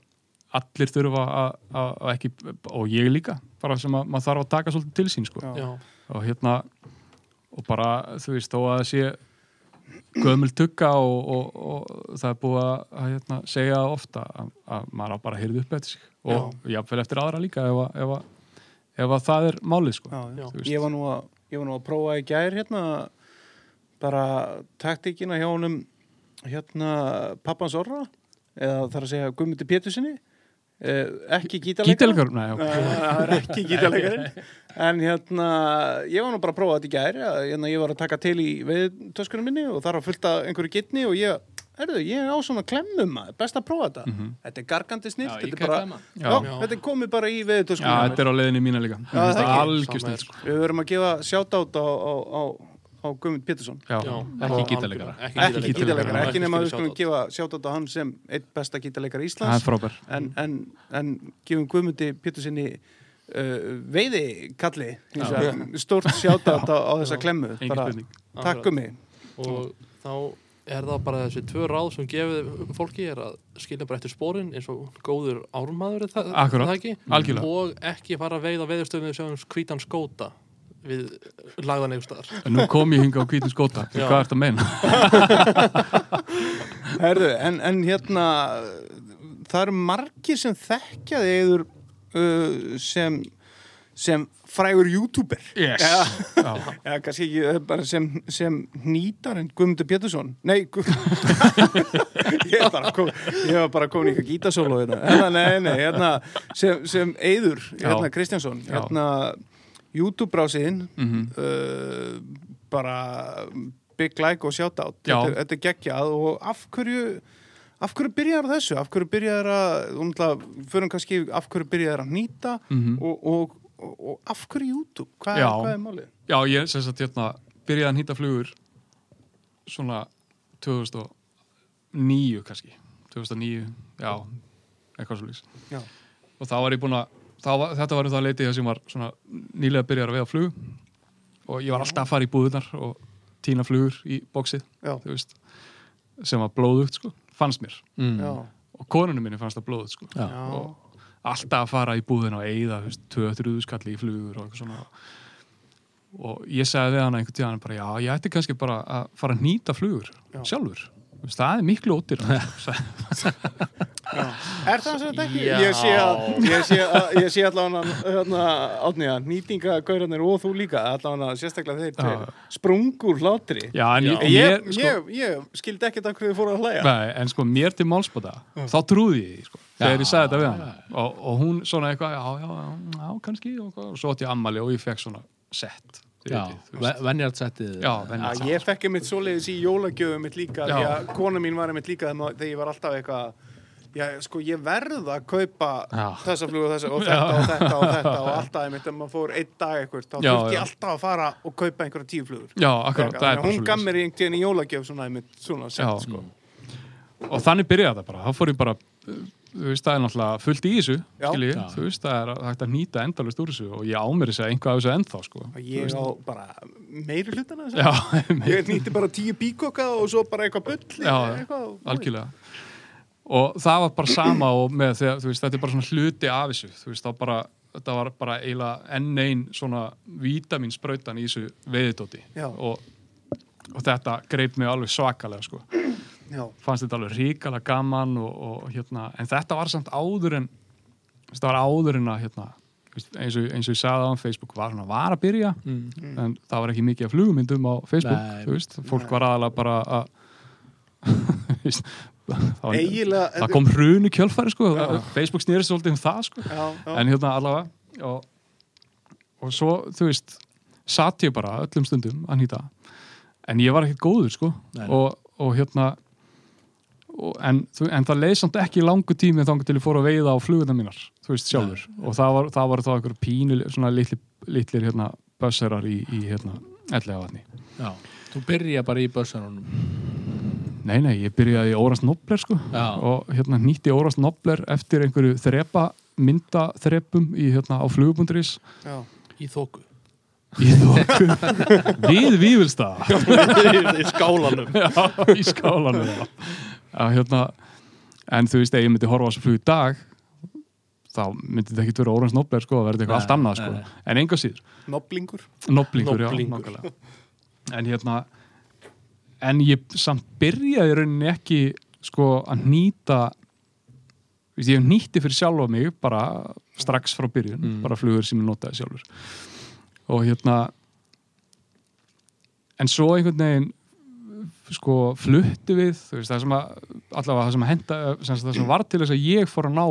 Speaker 4: allir þurfa að, að, að ekki, og ég líka bara sem að maður þarf að taka svolítið til sín sko. Og hérna og bara þú veist þó að það sé gömul tugga og, og, og það er búið að, að hérna, segja ofta að, að maður á bara að heyrðu upp eftir sig. Og jáfnvel eftir aðra líka ef, að, ef, að, það er málið sko.
Speaker 1: Já. Ég var nú að, ég var nú að prófa í gær hérna bara taktíkina hjá honum hérna pappans orra eða þarf að segja Guðmundi Pétursinni eh, ekki.
Speaker 4: Nei,
Speaker 1: það er ekki gítarleikarinn en hérna, ég var nú bara að prófa þetta í gær hérna, ég var að taka til í veiðtöskunum minni og þar var fullt af einhverju gitni og ég, erðu, ég á svona klemmum maður, best að prófa þetta. Þetta er gargandi snilt,
Speaker 2: Já,
Speaker 1: þetta er bara já,
Speaker 4: Já.
Speaker 1: þetta er komið bara í
Speaker 4: Já,
Speaker 1: veiðtöskunum
Speaker 4: þetta er á leiðinni mína líka.
Speaker 1: Er.
Speaker 4: sko.
Speaker 1: við verum að gefa sjátátt á, á, á, á Guðmund Pétursson.
Speaker 4: Já,
Speaker 3: Já,
Speaker 2: ekki gítarleikara.
Speaker 3: Ekki gítarleikara,
Speaker 1: ekki nema að við skulum gefa sjátátt á hann sem eitt besta gítarleikara
Speaker 4: það
Speaker 1: Íslands
Speaker 4: frábær.
Speaker 1: En, en, en gefum Guðmundi Pétursinni uh, veiði kalli stórt sjátátt á, á þessa klemmu. Takk um mig
Speaker 3: og þá er það bara þessi tvö ráð sem gefið fólki er að skilja bara eftir spórin eins og góður ármaður er það,
Speaker 4: Akkúrat.
Speaker 3: er það ekki
Speaker 4: Algjörlega.
Speaker 3: og ekki fara að veiða veðurstöðum við sjáum hvítan skóta við lagðan einhver staðar
Speaker 4: En Nú kom ég hinga á hvítum skóta. *laughs* Hvað ertu að meina? *laughs*
Speaker 1: Herðu, en, en hérna það eru margir sem þekkja þig eður uh, sem sem frægur youtuber
Speaker 4: Yes.
Speaker 1: Já.
Speaker 4: Já,
Speaker 1: kannski ekki eh, sem, sem nýtar en Guðmundur Pétursson Nei, Guð... *laughs* ég, er bara kom, bara komin í eitthvað gítasólu hérna. hérna, Nei, nei, hérna sem, sem Eyður, hérna
Speaker 4: Já.
Speaker 1: Kristjánsson
Speaker 4: Já.
Speaker 1: hérna YouTube-brásiðinn
Speaker 4: Mhm.
Speaker 1: uh, bara big like og shoutout
Speaker 4: Já.
Speaker 1: þetta, er- þetta er geggjað og af hverju af hverju byrjar þessu, af hverju byrjar að um, fyrir kannski af hverju byrjar að nýta
Speaker 4: Mhm.
Speaker 1: og, og, og, og af hverju YouTube, hvað,
Speaker 4: Já.
Speaker 1: hvað er málið?
Speaker 4: Já, ég sem sagt hérna byrjaði að nýta flugur svona 2009 kannski 2009, já eitthvað svo
Speaker 1: Já.
Speaker 4: og þá var ég búin að þá var, þetta var um það leitið sem var svona nýlega að byrja að veiða flug og ég var alltaf að fara í búðunar og tína flugur í bóksið sem var blóðugt sko, fannst mér
Speaker 2: Mm.
Speaker 1: Já,
Speaker 4: og konunum minni fannst það blóðugt sko
Speaker 2: Já.
Speaker 1: já,
Speaker 4: og alltaf að fara í búðina og eigða 2-3 skalli í flugur og eitthvað svona og ég sagði við hana einhvern tíðan bara já, ég ætti kannski bara að fara að nýta flugur
Speaker 1: Já.
Speaker 4: sjálfur það er miklu óttir
Speaker 1: já. *laughs* Er það sem þetta ekki?
Speaker 3: Já.
Speaker 1: Ég sé að, ég sé að, ég sé allavega hérna, átniða, nýtingagauranir og þú líka, allavega sérstaklega þeir sprungur hlátri.
Speaker 4: já, en ég,
Speaker 1: Ég,
Speaker 4: sko,
Speaker 1: ég, ég skildi ekkert af hverju þið fóru að hlæja.
Speaker 4: nei, en sko mér til málspota þá trúði ég sko, þegar ég sagði þetta við hana og, og hún svona eitthvað, já, já, já, já kannski og, svo átti ég ammali og ég fekk svona sett þið
Speaker 2: Já,
Speaker 4: vitið, þú veist.
Speaker 2: venjartsettið
Speaker 4: já,
Speaker 1: Já,
Speaker 4: venja
Speaker 1: ég fekk einmitt svoleiðis í jólagjöfum mitt líka,
Speaker 4: Já.
Speaker 1: því að kona mín var einmitt líka þegar ég var alltaf eitthvað Já, sko, ég verð að kaupa þessa flugu og þessa og þetta og þetta og þetta og alltaf einmitt ef maður fór einn dag eitthvað, þá
Speaker 4: Já,
Speaker 1: þurfti ég alltaf að fara og kaupa einhverja tíu flugur.
Speaker 4: já, akkurat, það er bara
Speaker 1: hún gaf mér einhvern veginn í jólagjöf svona einmitt svona
Speaker 4: Já.
Speaker 1: sett, sko.
Speaker 4: og þannig byrjaði það bara þá fór ég bara, þú veist, það er náttúrulega fullt í þessu, skilji, þú veist, það er hægt að nýta endalust úr þessu og ég ámur þess að einhvað af þessu ennþá, sko.
Speaker 1: Og ég á bara meiri hlutana þess
Speaker 4: já, *laughs*
Speaker 1: Ég nýtti bara tíu bíkoka og svo bara eitthvað bull
Speaker 4: algjörlega. Og það var bara sama og með þegar, þú veist, þetta er bara svona hluti af þessu, þú veist, þá bara þetta var bara eiginlega enn einn svona vítamínsprautan í þessu veiðdóti
Speaker 1: Já.
Speaker 4: og, og þetta greip mig alveg svakalega, sko
Speaker 1: Já,
Speaker 4: fannst þetta alveg ríkala gaman og, og hérna, en þetta var samt áður en þetta var áður en að hérna, eins, og, eins og ég sagði á Facebook var svona var að byrja
Speaker 2: mm.
Speaker 4: en það var ekki mikið af flugmyndum á Facebook
Speaker 2: Nei.
Speaker 4: þú veist, fólk var aðalega bara að *laughs* það, var,
Speaker 1: eiginlega
Speaker 4: það kom hrunu kjölfæri sko, Facebook snýrist svolítið um það sko.
Speaker 1: Já, já,
Speaker 4: en hérna allavega og, og svo, þú veist satt ég bara öllum stundum að nýta. En ég var ekkert góður sko.
Speaker 2: Nei.
Speaker 4: og, og hérna en, en það leið samt ekki langu tími þangar til ég fór að veiða á fluguna mínar þú veist sjálfur. Og það var, það var þá einhver pínu svona litli, litlir hérna bösserar í, í hérna ellega vatni
Speaker 2: Já, þú byrja bara í bössunum
Speaker 4: Nei, nei, ég byrjaði í Órast Nobler sko.
Speaker 2: Já.
Speaker 4: og hérna nýtti Órast Nobler eftir einhverju þrepa myndaþrepum í hérna á flugubunduris
Speaker 1: já.
Speaker 3: í þóku
Speaker 4: í þoku. *laughs* Við Vífilstað
Speaker 3: í skálanum.
Speaker 4: Já, í skálanum já. Já, hérna, en þú veist, ef ég myndi horfa á þessu flug í dag þá myndi þetta ekki vera Órast Nobler sko, það verði eitthvað allt annað sko en enga síður,
Speaker 1: Noblingur
Speaker 4: Noblingur, já,
Speaker 3: Noblingur.
Speaker 4: nákvæmlega en hérna en ég samt byrjaði í rauninni ekki sko að nýta Vist, ég nýtti fyrir sjálfa mig bara strax frá byrjun,
Speaker 2: Mm.
Speaker 4: bara flugur sem ég notaði sjálfur og hérna en svo einhvern veginn sko fluttu við veist, það sem að, allavega það sem að henda sem það sem var til þess að ég fór að ná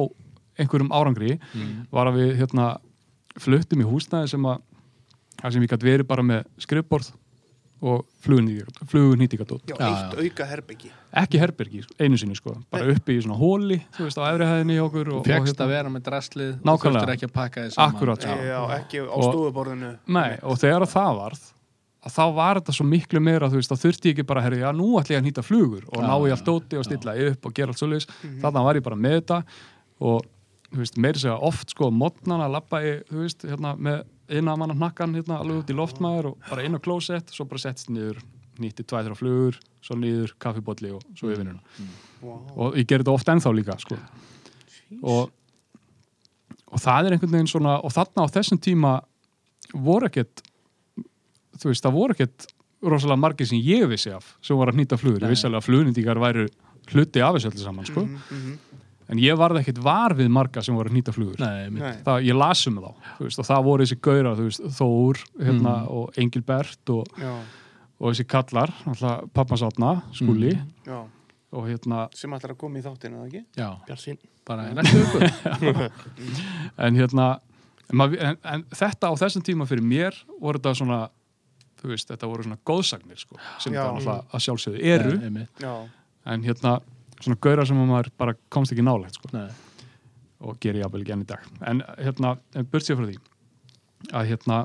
Speaker 4: einhverjum árangri
Speaker 2: Mm.
Speaker 4: var að við hérna fluttum í húsnæði sem að það sem ég gæti verið bara með skrifborð og flugunýtingadótt
Speaker 1: Já,
Speaker 2: Já,
Speaker 1: eitt auka herbyggi.
Speaker 4: ekki herbergi, einu sinni sko bara uppi í svona hóli, þú veist, á efri hæðinni hjá okkur og,
Speaker 2: Fjöxt
Speaker 4: og
Speaker 2: að vera með draslið og
Speaker 4: Nákvæmlega.
Speaker 2: ekki
Speaker 1: á
Speaker 4: Og-. Nei, og þegar það varð að þá var þetta svo miklu meira þú veist, þá þurfti ég ekki bara, herri, já, nú ætla ég að nýta flugur og
Speaker 2: Já,
Speaker 4: ná ég allt dóti og stilla upp og gera allt svoleiðis
Speaker 1: Mhm.
Speaker 4: þarna var ég bara með þetta og þú veist, meiri segja oft sko mótnana lappa ég, þú veist, hérna með innan manna hnakkan hérna alveg út í loftmaður og bara inn á klósett, svo bara settst niður nýtti tvæð þrjá flugur, svo niður kaffibólli og svo
Speaker 2: Mm.
Speaker 4: yfir hérna
Speaker 1: Wow.
Speaker 4: og ég gerði þetta oft ennþá líka sko. og, og það er einhvern veginn svona og þarna á þessum tíma voru ekkert þú veist, það voru ekkert rosalega margir sem ég vissi af sem voru að nýta flugur,
Speaker 2: Nei.
Speaker 4: ég vissi alveg að flugnýtingar væru hluti af þessu öllu saman sko.
Speaker 1: Mhm, mhm.
Speaker 4: en ég varði ekkert var við marga sem voru að nýta flugur
Speaker 2: Nei,
Speaker 4: það, ég las um þá þú veist, og það voru þessi gaurar þú veist, Þór hérna,
Speaker 2: Mm.
Speaker 4: og Engilbert og,
Speaker 1: Já,
Speaker 4: og þessi kallar pappans átna, skúli
Speaker 2: Mm.
Speaker 1: já.
Speaker 4: og hérna
Speaker 1: Sem ætlar að koma í þáttinu, eða ekki?
Speaker 2: Já,
Speaker 3: Bjartsýn
Speaker 2: bara í næstu viku *laughs*
Speaker 4: en hérna en, en, en þetta á þessum tíma fyrir mér voru þetta svona þú veist, þetta voru svona góðsagnir sko, sem
Speaker 1: Já.
Speaker 4: þetta náttúrulega að sjálfsögðu eru.
Speaker 1: Já.
Speaker 4: en hérna svona gaurar sem maður bara komst ekki nálægt sko,
Speaker 2: Nei.
Speaker 4: og gerir jafnvel ekki enn í dag en hérna, en burt sér frá því að hérna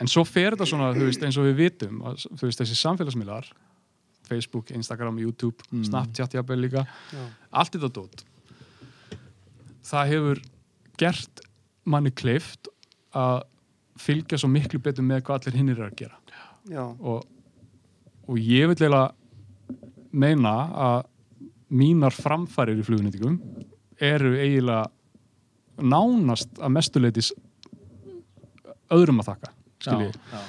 Speaker 4: en svo fer þetta svona, þú veist, eins og við vitum að, þú veist, þessi samfélagsmiðlar Facebook, Instagram, YouTube,
Speaker 2: Mm.
Speaker 4: Snapchat jafnvel líka,
Speaker 1: Já.
Speaker 4: allt þetta dót það hefur gert manni kleift að fylgja svo miklu betur með hvað allir hinnir eru að gera. Og, og ég vil eiginlega meina að mínar framfærir í flugunýtingum eru eiginlega nánast að mestuleitis öðrum að þakka
Speaker 2: Já, já.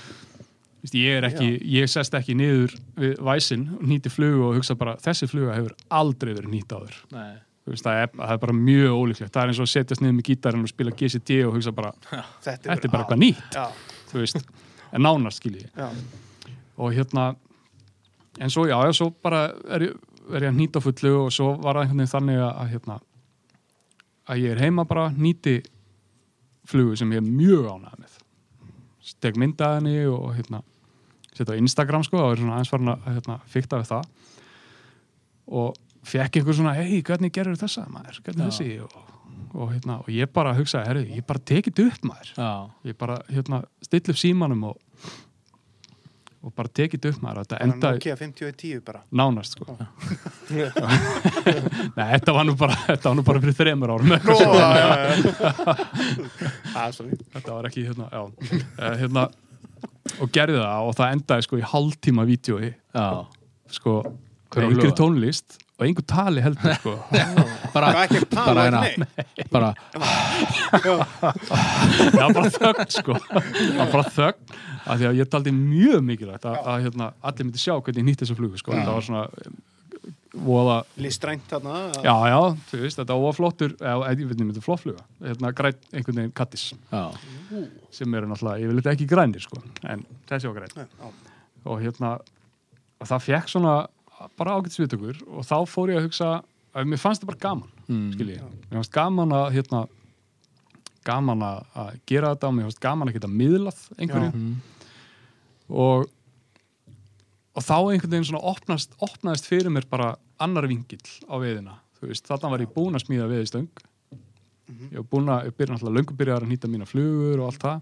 Speaker 4: Ég er ekki ég sest ekki niður við væsin nýti flugu og hugsa bara þessi fluga hefur aldrei verið nýtt áður. Veist, það, er, það er bara mjög ólíklegt. Það er eins og að setjast niður með gítarinn og spila GCD og hugsa bara,
Speaker 1: Þetta
Speaker 4: er bara eitthvað nýtt.
Speaker 1: Já.
Speaker 4: þú veist, en nánast skilji og hérna en svo já, svo bara er, ég- er ég að nýta fullu og svo var það einhvern veginn þannig að, hérna að ég er heima bara nýti flugu sem ég er mjög ánægð með. Steg myndaðinni og hérna setja á Instagram sko og er svona aðeins farin að hérna, fykta við það. Og fekk einhver svona hei, hvernig gerur þessa maður, hvernig
Speaker 2: Já.
Speaker 4: þessi? Og, og, hérna, og ég bara hugsaði, herri, ég bara tekið upp maður
Speaker 2: Já.
Speaker 4: ég bara hérna, still upp símanum og, og bara tekið upp maður þetta endaði
Speaker 1: Nokia 5010 bara.
Speaker 4: nánast sko. *laughs* Nei, þetta var nú bara þetta var nú bara fyrir þremur árum
Speaker 1: Ó,
Speaker 4: eitthvað
Speaker 1: já, já, já. *laughs* Ah, sorry.
Speaker 4: þetta var ekki hérna, já, Eh, hérna og gerði það og það endaði sko í hálftíma vídjói
Speaker 2: Já.
Speaker 4: sko,
Speaker 2: Hver
Speaker 4: með
Speaker 2: á
Speaker 4: einhverju
Speaker 2: fluga?
Speaker 4: tónlist og einhver tali heldur sko. *laughs*
Speaker 2: Bara, bara, hérna, bara,
Speaker 4: það var bara þögn sko. bara þögn af því að ég taldi mjög mikilvægt að, að hérna, allir myndi sjá hvernig ég nýtti þessu flugu sko. það var svona voða
Speaker 1: Listrænt þarna.
Speaker 4: Já, já, þú veist, þetta var flottur, eða ég veit nefnir, þetta flottfluga, hérna græn einhvern veginn kattis,
Speaker 2: já.
Speaker 4: sem eru náttúrulega, ég vil þetta ekki grænir, sko, en þessi var græn.
Speaker 1: Já.
Speaker 4: Og hérna, og það fekk svona bara ágætt sviðtökur og þá fór ég að hugsa, að mér fannst það bara gaman,
Speaker 2: Mm.
Speaker 4: skilji, mér fannst gaman að, hérna, gaman að að gera þetta og mér fannst gaman að geta miðlað einhverju.
Speaker 2: Mm.
Speaker 4: og og þá einhvern veginn svona opnast, opnaðist fyrir mér bara annar vingill á veiðina. Þú veist, þarna var ég búinn að smíða veiðistöng. Ég var búinn að, ég byrja náttúrulega löngu byrjar að nýta mína flugur og allt það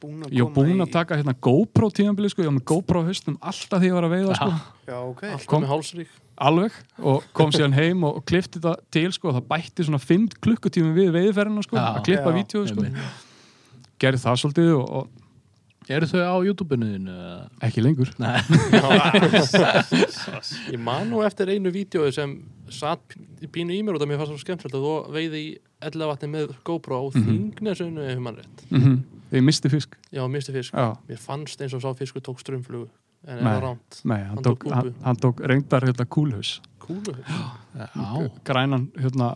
Speaker 1: Búin að
Speaker 4: ég var
Speaker 1: koma
Speaker 4: búinn
Speaker 1: í-
Speaker 4: að taka hérna GoPro tímabili sko, ég var með GoPro á haustum alltaf því ég var að veiða sko,
Speaker 1: Já, ok.
Speaker 3: Alltaf
Speaker 4: Kom-
Speaker 3: með hálsrík.
Speaker 4: Alveg. Og kom síðan heim og klifti þetta til sko, það bætti svona 5 klukkutími við veiðferðina sko,
Speaker 2: Já.
Speaker 4: að klippa vídeo sko, gerði það svolítið og, og
Speaker 2: Eru þau á YouTube-inu þínu? eða?
Speaker 4: ekki lengur
Speaker 2: Nei. *laughs*
Speaker 3: Ég man nú eftir einu vídjói sem satt pínu í mér út af mér fannst það svo skemmtilegt að þú veiði í ellavatni með GoPro á
Speaker 4: Mhm.
Speaker 3: þingnesunu ef mann rétt.
Speaker 4: mm ég misti fisk
Speaker 3: Já, misti fisk.
Speaker 4: Já.
Speaker 3: Mér fannst eins og sá fiskur tók strömmflugu. En er það rámt?
Speaker 4: Nei, hann,
Speaker 3: Hann
Speaker 4: tók,
Speaker 3: tók
Speaker 4: hann, hann tók reyndar hérna kúlhaus
Speaker 3: Kúlu.
Speaker 2: Já.
Speaker 4: grænan hérna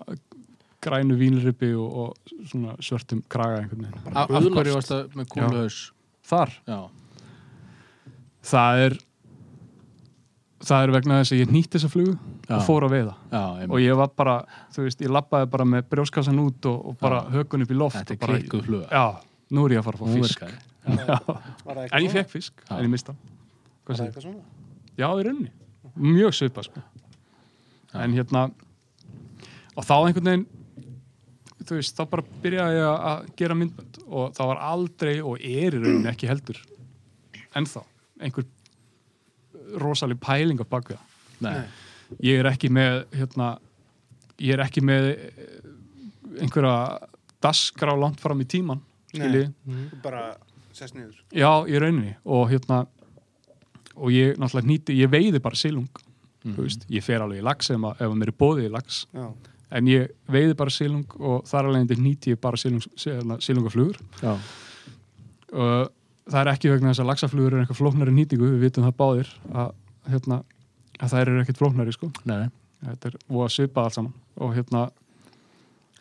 Speaker 4: grænu vínripi og, og svona svörtum kraga einhvern veginn
Speaker 2: Af hverju varst það með kúluhaus?
Speaker 4: Þar,
Speaker 2: Já.
Speaker 4: það er það er vegna þess að ég nýtt þessa flugu
Speaker 2: Já.
Speaker 4: og fór að veiða
Speaker 2: Já,
Speaker 4: og ég var bara, þú veist, ég labbaði bara með brjóskassan út og, og bara hökun upp í loft
Speaker 2: Þetta
Speaker 4: og
Speaker 2: er klikkuð fluga.
Speaker 4: Já, nú er ég að fara að fá fisk.
Speaker 1: Var það eitthvað
Speaker 4: En ég fekk fisk,
Speaker 2: Já.
Speaker 4: en ég mista.
Speaker 1: Var það eitthvað svona?
Speaker 4: Já, í rauninni. Mjög svipa, sko. En hérna, og þá einhvern veginn, þú veist, þá bara byrjaði ég að gera myndbönd og það var aldrei og er í rauninni ekki heldur ennþá einhver rosaleg pæling á bakvið það.
Speaker 2: Nei.
Speaker 4: Ég er ekki með, hérna, ég er ekki með eh, einhverja dasgrá langt fram í tíman, skiljið.
Speaker 1: Þú bara sest niður.
Speaker 4: Já, í rauninni og hérna og ég náttúrulega nýti, ég veiði bara silung þú veist, ég fer alveg í lax ef, ef mér er bóðið í lax
Speaker 1: Já.
Speaker 4: En ég veiði bara silung og þar alveg nýti ég bara silung, hérna, silungaflugur
Speaker 2: Já.
Speaker 4: og það er ekki vegna þess að laxaflugur er eitthvað flóknari nýtingu, við vitum það báðir að, hérna, að það eru ekkert flóknari sko,
Speaker 2: Nei, nei.
Speaker 4: þetta er og að svipa allt saman og hérna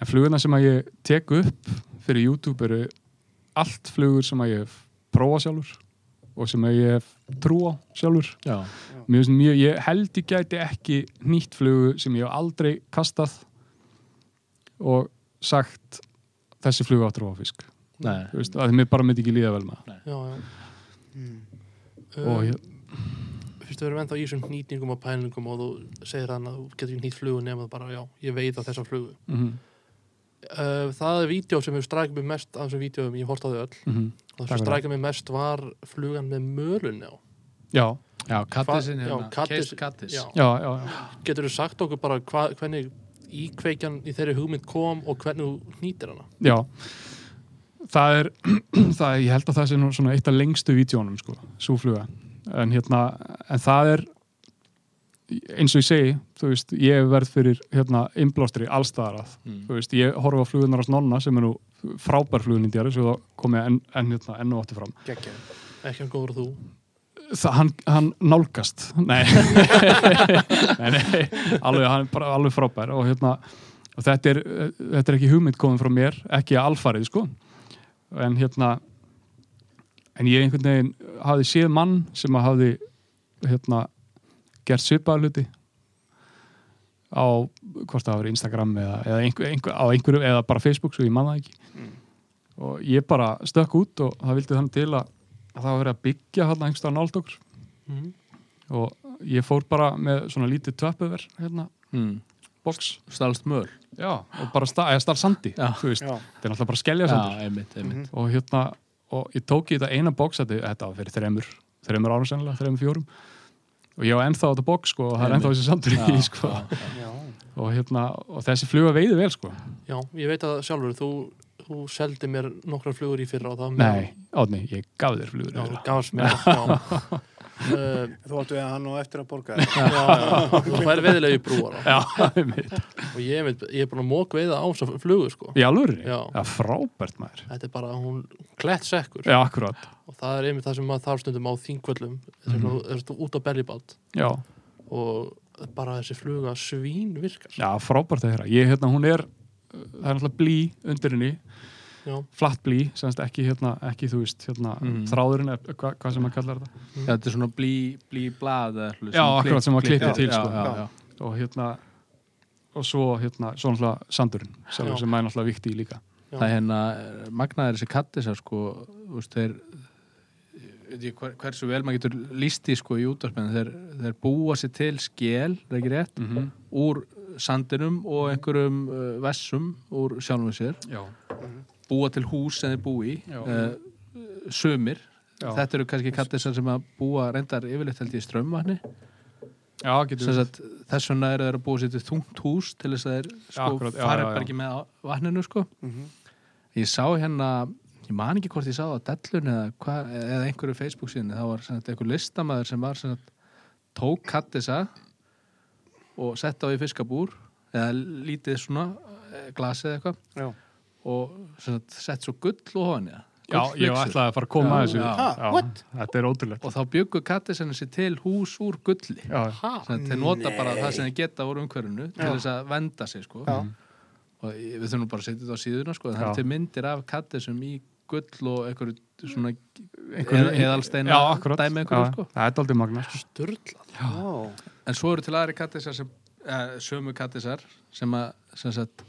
Speaker 4: en flugurna sem að ég tek upp fyrir YouTube eru allt flugur sem að ég hef prófað sjálfur og sem að ég hef trú á sjálfur
Speaker 2: Já.
Speaker 4: Mér finnst mjög, ég held ég gæti ekki nýtt flugu sem ég hef aldrei kastað og sagt þessi flugu áttur á fisk
Speaker 2: Nei.
Speaker 4: Þú veist, að mér bara myndi ekki líða vel með það.
Speaker 3: Já, já.
Speaker 1: Mm.
Speaker 4: og
Speaker 3: Um,
Speaker 4: ég,
Speaker 3: Fyrstu við erum ennþá í þessum nýtingum og pælingum og þú segir hann að þú getur ekki nýtt flugu nema bara, já, ég veit á þessa flugu.
Speaker 4: mm
Speaker 3: Uh, það er vídeo sem hefur strækjað mig mest af þessum vídeoum, ég hort á þau öll.
Speaker 4: -hmm.
Speaker 3: Og það sem strækjað mig mest var flugan með mölunni á.
Speaker 4: já,
Speaker 2: Já, kattisinn
Speaker 3: Hva- já,
Speaker 2: hérna.
Speaker 3: kattis-
Speaker 2: Case kattis.
Speaker 3: já.
Speaker 4: já, já, já.
Speaker 3: Getur þú sagt okkur bara hva, hvernig íkveikjan í þeirri hugmynd kom og hvernig þú nýtir hana?
Speaker 4: Já, það er, *clears throat* það er, ég held að það sé nú svona eitt af lengstu vídjónum, sko, súfluga. En hérna, en það er, eins og ég segi, þú veist, ég verð fyrir, hérna, innblástri allstaðar að,
Speaker 2: Mm.
Speaker 4: þú veist, ég horfa á flugunar á snonna sem er nú frábær flugun í djari, svo það komið enn, enn, hérna, enn og átti fram.
Speaker 1: Gekkja.
Speaker 3: Ekki hann góður þú.
Speaker 4: Það, hann, hann nálgast, nei, *laughs* nei, nei, alveg, hann er bara alveg frábær og hérna, og þetta er, þetta er ekki hugmynd komin frá mér, ekki alfarið, sko, en hérna, en ég einhvern veginn hafði séð mann sem að hafði, hérna, gert svipaða hluti á, hvort það var Instagram eða, eða einhver, einhver, á einhverju, eða bara Facebook, svo ég man það ekki. Og ég bara stökk út og það vildi þannig til að, að það var verið að byggja hann einhverstað nált okkur
Speaker 3: Mm.
Speaker 4: og ég fór bara með svona lítið töppuver hérna,
Speaker 2: Mm.
Speaker 4: box
Speaker 2: Stalst möl.
Speaker 4: já, og bara sta, eða starf sandi
Speaker 2: Já.
Speaker 4: þú veist, þetta er náttúrulega bara skellja
Speaker 2: Já,
Speaker 4: sandur
Speaker 2: einmitt, einmitt.
Speaker 4: og hérna, og ég tók í þetta eina box þetta, þetta var fyrir þremur þremur árum sennilega, þremur fjórum og ég var ennþá á þetta box sko, og það er ennþá þessi sandur í því sko.
Speaker 2: já, já.
Speaker 1: Já.
Speaker 4: og hérna, og þessi fluga veiði vel sko
Speaker 3: Já, ég veit að sjálfur, þú, þú seldi mér nokkra flugur í fyrra og það var
Speaker 4: nei, átni, ég gaf þér flugur
Speaker 3: Já, þú gafst mér. Uh, *laughs*
Speaker 1: Þú áttu að hann og eftir að borga þér.
Speaker 3: já, já, þú fær veðilega í brúar á.
Speaker 4: já,
Speaker 3: og ég, veit, ég er að mók veiða á þessa flugu sko. Já.
Speaker 4: það er frábært maður
Speaker 3: þetta er bara, hún klætt sekkur
Speaker 4: já, akkurat,
Speaker 3: og það er einmitt það sem maður þarf stundum á þingvöllum þess
Speaker 4: Mhm.
Speaker 3: að þú ert út á berribát
Speaker 4: já
Speaker 3: og bara þessi fluga svín virkar
Speaker 4: Já, frábært að hérna, hún er, uh, það er náttúrulega blí undir henni. Flatt blí, semst ekki, hérna, ekki, þú veist, hérna,
Speaker 2: Mhm.
Speaker 4: þráðurinn, eða hva, hvað sem maður kallar þetta.
Speaker 2: Já, þetta er svona blí, blí blað eða eitthvað
Speaker 4: Já, akkurat sem maður klippir til,
Speaker 2: já,
Speaker 4: sko.
Speaker 2: Já, já,
Speaker 4: Og hérna, og svo, hérna, svo náttúrulega sandurinn, sem maður náttúrulega vikti í líka.
Speaker 3: Já.
Speaker 2: Það er hérna, magnaðir þessi kattisar sko, þú veist, þeir veit ég hver, hversu vel maður getur líst í sko í útvarpinu, þeir, þeir búa sér til skél, er ekki rétt
Speaker 4: Mm -hmm.
Speaker 2: úr sandinum og einhverjum uh, vessum úr sjálfum sér
Speaker 4: Já.
Speaker 2: Búa til hús sem þeir búi uh, sumir
Speaker 4: Já.
Speaker 2: þetta eru kannski kattisar sem að búa reyndar yfirleitt held ég sagt, þess vegna eru þeir að búa sér til þungt hús til þess að þeir sko, bara ekki með vatninu sko.
Speaker 1: Mhm.
Speaker 2: ég sá hérna ég man ekki hvort ég sá það á Dellun eða, eða einhverju Facebook síðan þá var sagt, einhver listamæður sem var sagt, tók kattisa og sett á í fiskabúr eða lítið svona eh, glasi eða eitthvað. Og sem sagt, sett svo gull og honi
Speaker 4: Já, ég ætlaði að fara að koma
Speaker 2: Já,
Speaker 4: að þessu.
Speaker 2: já.
Speaker 1: Ha, what?
Speaker 4: Þetta er ótrúlegt.
Speaker 2: og þá byggu kattisinu sér til hús úr gulli þeir nota
Speaker 1: Nei.
Speaker 2: bara það sem þeir geta úr umhverfinu til
Speaker 1: Já.
Speaker 2: þess að venda sig sko.
Speaker 1: Já.
Speaker 2: og við þurfum bara að setja þetta á síðuna sko. það er til myndir af kattisum í gull og einhverju svona
Speaker 4: Einhverju-
Speaker 2: eðalsteina dæmi einhverju sko
Speaker 4: Það er aldrei magna. sko.
Speaker 3: Sturlað.
Speaker 1: Já.
Speaker 2: en svo eru til aðri kattisar sem eh, sömu kattisar sem að sem sagt,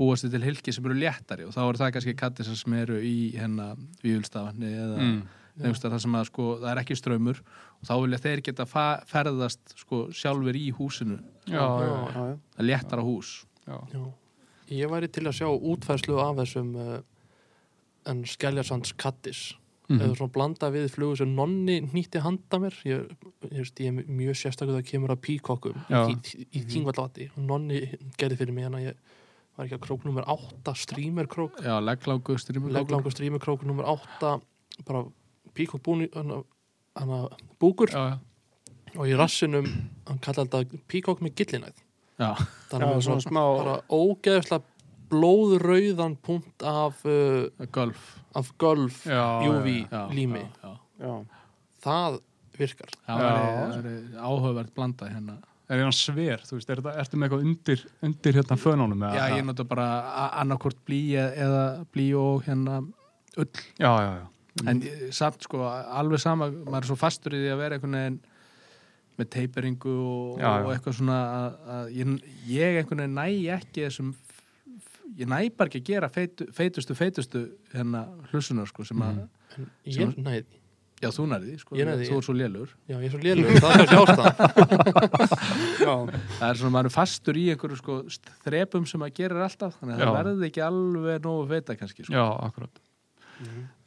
Speaker 2: búast til hilki sem eru léttari og þá eru það kannski kattisar sem eru í hérna vífulstafanni eða
Speaker 4: Mm.
Speaker 2: mm. það sem að sko það er ekki ströymur og þá vilja þeir geta ferðast sko sjálfur í húsinu
Speaker 4: Já, já,
Speaker 1: Já, já.
Speaker 2: það er léttara hús
Speaker 4: já.
Speaker 3: Já. Ég væri til að sjá útfærslu af þessum uh, en skelljarsands kattis.
Speaker 4: Mhm.
Speaker 3: eða svona blanda við flugur sem nonni nýtti handa mér ég, ég, ég er mjög sérstaklega það kemur að píkokkum í, í, í þingvallati og nonni gerði fyrir mig hérna ég var ekki að krók nummer 8 streamerkrók,
Speaker 2: já, legglágu, strímur
Speaker 3: legglangur streamerkrók nummer 8 bara píkokk búni hana, hana, búkur.
Speaker 4: Já, já.
Speaker 3: og í rassinum hann kallar þetta píkokk með gillinæð
Speaker 2: já,
Speaker 3: þannig að
Speaker 1: svona
Speaker 3: svona
Speaker 1: smá-
Speaker 3: bara ógeðslega blóðrauðan punkt af, uh,
Speaker 2: golf
Speaker 3: af golf
Speaker 4: Já,
Speaker 3: UV
Speaker 2: já,
Speaker 3: lími
Speaker 2: já, já.
Speaker 1: Já.
Speaker 3: það virkar.
Speaker 2: Það væri áhugavert blanda hérna
Speaker 4: Er hann sver, þú veist, er þetta, ertu með eitthvað undir, undir hérna fönunum? eða-
Speaker 2: Já, ég nota bara annarkort blí eða blí og hérna ull
Speaker 4: Já, já, já.
Speaker 2: en samt sko, alveg sama maður er svo fastur í því að vera einhvern veginn með teiperingu og,
Speaker 4: Já, já.
Speaker 2: og eitthvað svona að, að ég, ég einhvern veginn næ ekki þessum ég næ bara ekki að gera feitu, feitustu, feitustu hérna hlussunar sko sem að,
Speaker 3: en
Speaker 2: Sem-
Speaker 3: ég næði
Speaker 2: já þú nærði sko,
Speaker 3: Ég næði,
Speaker 2: þú er svo lélur
Speaker 3: Já, ég er svo lélur, *laughs* það er kannski ástæðan *laughs*
Speaker 1: Já.
Speaker 2: það er svona, maður er fastur í einhverju sko þrepum sem maður gerir alltaf þannig að
Speaker 4: Já.
Speaker 2: það verði ekki alveg nógu feita kannski sko.
Speaker 4: Já, akkurat.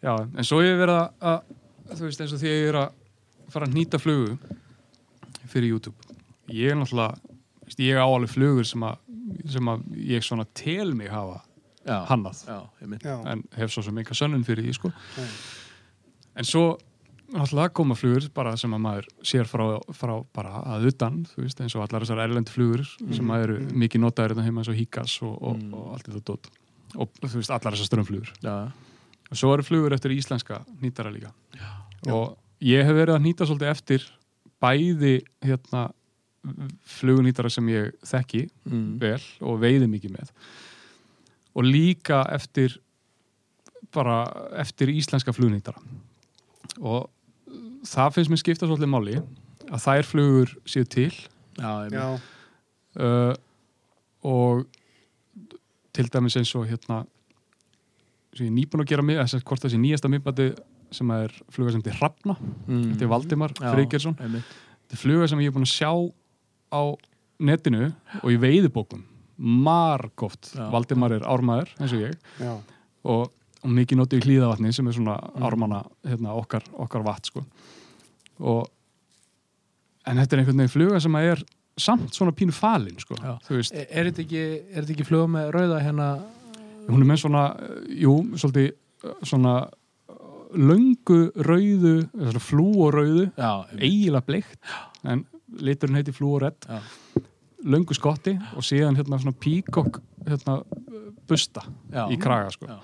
Speaker 4: Já, en svo ég verið að, að, þú veist, eins og því ég er að fara að nýta flugu fyrir YouTube. Ég er náttúrulega, þú veist, ég á alveg flugur sem að, sem að ég svona tel mig hafa
Speaker 2: já,
Speaker 4: hannað.
Speaker 2: já,
Speaker 4: en hef svo sem enga sönnun fyrir því sko. En svo náttúrulega koma flugur bara sem að maður sér frá, frá bara að utan þú veist eins og allar þessar erlendu flugur sem að eru mikið notaðir þetta heima eins og Hikas og, og,
Speaker 2: Mm.
Speaker 4: og allt þetta dót. Og þú veist allar þessar strömmflugur
Speaker 2: já,
Speaker 4: og svo eru flugur eftir íslenska nýtara líka. Og ég hef verið að nýta svolítið eftir bæði hérna flugunýtara sem ég þekki
Speaker 2: mm.
Speaker 4: vel og veiði mikið með. Og líka eftir bara eftir íslenska flugnýtara. Og það finnst mér skipta svolítið máli að þær flugur séu til
Speaker 2: já,
Speaker 1: Já.
Speaker 4: uh, og til dæmis eins og hérna sem ég er nýbúin að gera mig, þess að hvort þessi nýjasta miðbæti sem er fluga sem til Hrafna
Speaker 2: mm.
Speaker 4: þetta er Valdimar
Speaker 2: einmitt.
Speaker 4: þetta er fluga sem ég er búin að sjá á netinu og í veiðibókum margóft. Valdimar er ármaður eins og ég
Speaker 1: Já.
Speaker 4: og, og mikið notið í hlýðavatni sem er svona
Speaker 2: Mm.
Speaker 4: ármanna hérna, okkar, okkar vatn sko. Og en þetta er einhvern veginn fluga sem að er samt svona pínu falin sko.
Speaker 2: Er, er þetta ekki, er þetta ekki fluga með rauða hérna
Speaker 4: hún er með svona jú, svolítið svona löngu rauðu eða svona flú og rauðu
Speaker 2: Já, einmitt.
Speaker 4: eiginlega bleikt en liturinn heiti flú og redd
Speaker 2: Já.
Speaker 4: löngu skotti og síðan hérna svona píkokk hérna busta
Speaker 2: Já.
Speaker 4: í kraga sko.
Speaker 2: Já.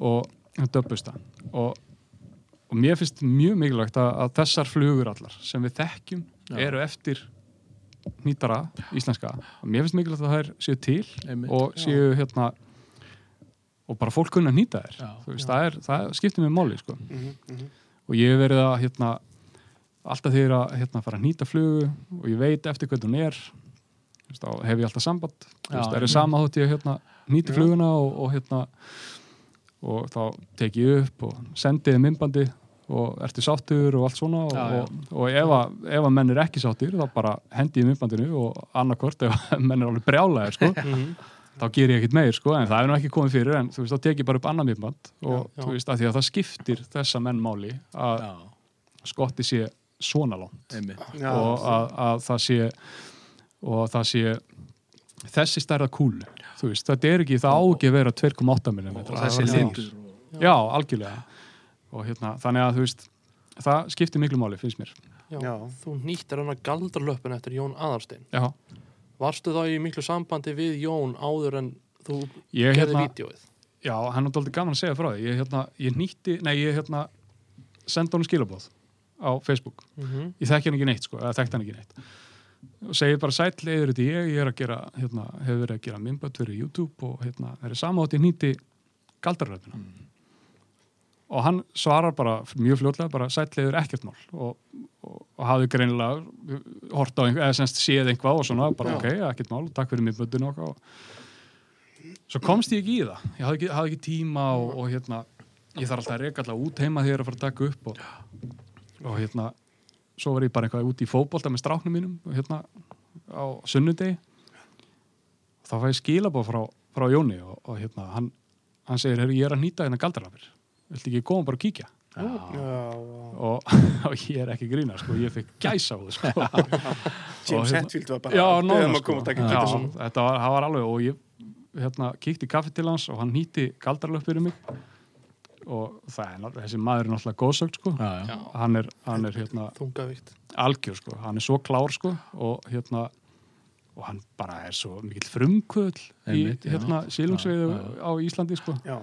Speaker 4: og döbbusta og, og mér finnst mjög mikilvægt að, að þessar flugur allar sem við þekkjum
Speaker 2: Já.
Speaker 4: eru eftir nýtara íslenska og mér finnst mikilvægt að þær séu til
Speaker 2: Einmitt.
Speaker 4: og séu hérna og bara fólk kunna að nýta þær
Speaker 2: Já.
Speaker 4: Þú veist, það, er, það skiptir mér máli sko.
Speaker 1: Mhm, mhm.
Speaker 4: og ég hef verið að hérna, alltaf þegar að hérna, fara að nýta flugu og ég veit eftir hvernig hún er þú veist, þá hef ég alltaf samband
Speaker 2: Já,
Speaker 4: það er sama þótt ég hérna, nýti
Speaker 1: Já.
Speaker 4: fluguna og, og hérna og þá tek ég upp og sendi þið myndbandi og ertu sáttur og allt svona og,
Speaker 2: Já, já.
Speaker 4: og, og ef, að, ef að menn er ekki sáttur þá bara hendi ég myndbandinu og annarkvort ef að menn er alveg brjálæðir sko, *laughs*
Speaker 3: Mhm.
Speaker 4: þá ger ég ekkert meir sko, en það er nú ekki komið fyrir en þú veist, þá tek ég bara upp annar myndband og
Speaker 3: Já, já.
Speaker 4: þú veist, að því að það skiptir þessa menn máli að skotti sé svona langt og að, að það sé og að það sé þessi stærða kúlu þú veist, þetta er ekki, það á ekki að vera 2,8 mm
Speaker 2: og þessi litur
Speaker 4: já, algjörlega og hérna, þannig að þú veist það skiptir miklu máli, finnst mér.
Speaker 3: Já.
Speaker 1: Já.
Speaker 3: Þú nýttir hana galdralöpun eftir Jón Aðarstein
Speaker 4: já,
Speaker 3: Varstu þá í miklu sambandi við Jón áður en þú
Speaker 4: ég
Speaker 3: gerði
Speaker 4: hérna
Speaker 3: vídeoið?
Speaker 4: já, hann er aldrei gaman að segja frá því. Ég hérna, ég nýtti, nei, ég hérna sendi honum skilabóð á Facebook.
Speaker 3: Mm
Speaker 4: ég þekki hann ekki neitt sko, eða þekkt hann ekki neitt. Og segi bara sæll eður þetta ég, ég er að gera hérna, hefur verið að gera minnbönd fyrir YouTube og hérna, það er samátt ég nýti galdarröfuna og hann svarar bara mjög fljótlega, bara sætliður ekkert mál. Og, og, og hafði greinilega hort á einhver, eða semst séð einhvað og svona, bara
Speaker 1: Já.
Speaker 4: ok, ekkert mál, takk fyrir miðböndinu og svo komst ég ekki í það. Ég hafði ekki, hafði ekki tíma og, og hérna ég þarf alltaf að reka alltaf út heima þegar ég er að fara að taka upp og, og hérna svo var ég bara eitthvað út í fótbolta með stráknum mínum og hérna á sunnudegi. Þá fæ ég skilabóð frá, frá Jóni og, og hérna hann, hann segir, ég er að nýta hérna galdrarafir viltu ekki koma bara að kíkja?
Speaker 1: Já, já.
Speaker 4: og, *laughs* og ég er ekki grína sko, ég fekk gæsa á það sko. Og
Speaker 1: James
Speaker 4: hérna-
Speaker 1: Hetfield var bara
Speaker 4: Já, nána
Speaker 1: um að
Speaker 4: sko.
Speaker 1: og
Speaker 4: Já, þetta var, var alveg og ég hérna, kíkti í kaffi til hans og hann nýtti galdralöf fyrir mig. Og það er, náttúrulega- þessi maður er náttúrulega góðsögt sko.
Speaker 2: já,
Speaker 4: hann er, hann er hérna, algjör sko, hann er svo klár sko og hérna og hann bara er svo mikill frumkvöld í hérna sílungsveiðu á Íslandi sko.
Speaker 1: Já,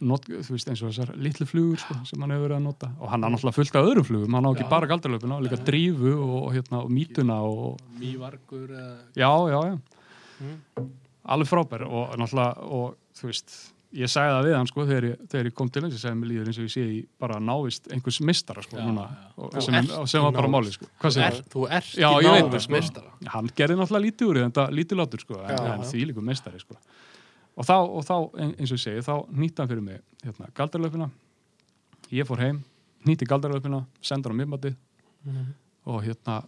Speaker 4: Not, þú veist eins og þessar litlu flugur sko, sem hann hefur verið að nota. Og hann er náttúrulega fullt af öðrum flugum, hann á ekki
Speaker 2: Já.
Speaker 4: bara galdralöfuna, líka drífu og, hérna, og mítuna og
Speaker 2: Mývargur eða
Speaker 4: já, já, já.
Speaker 1: Mm.
Speaker 4: alveg frábær og náttúrulega og þú veist, ég sagði það við hann sko þegar ég, þegar ég kom til hans, ég sagði mér líður eins og ég sé í bara návist einhvers mistara sko
Speaker 2: Já,
Speaker 4: núna,
Speaker 2: já.
Speaker 4: sem, sem var
Speaker 3: í
Speaker 4: bara máli sko. Hvað segir
Speaker 3: ert, þú ert í
Speaker 4: ég veit
Speaker 3: návist
Speaker 4: það,
Speaker 3: meistara.
Speaker 4: Hann gerði náttúrulega lítið úr því, þetta lítið látur sko, en, en því líka meistari sko. Og þá, og þá ein- eins og ég segi, þá nýtti hann fyrir mig hérna, galdarlöfina ég fór heim, nýtti galdarlöfina sendur hann miðmati
Speaker 3: Mhm.
Speaker 4: og hérna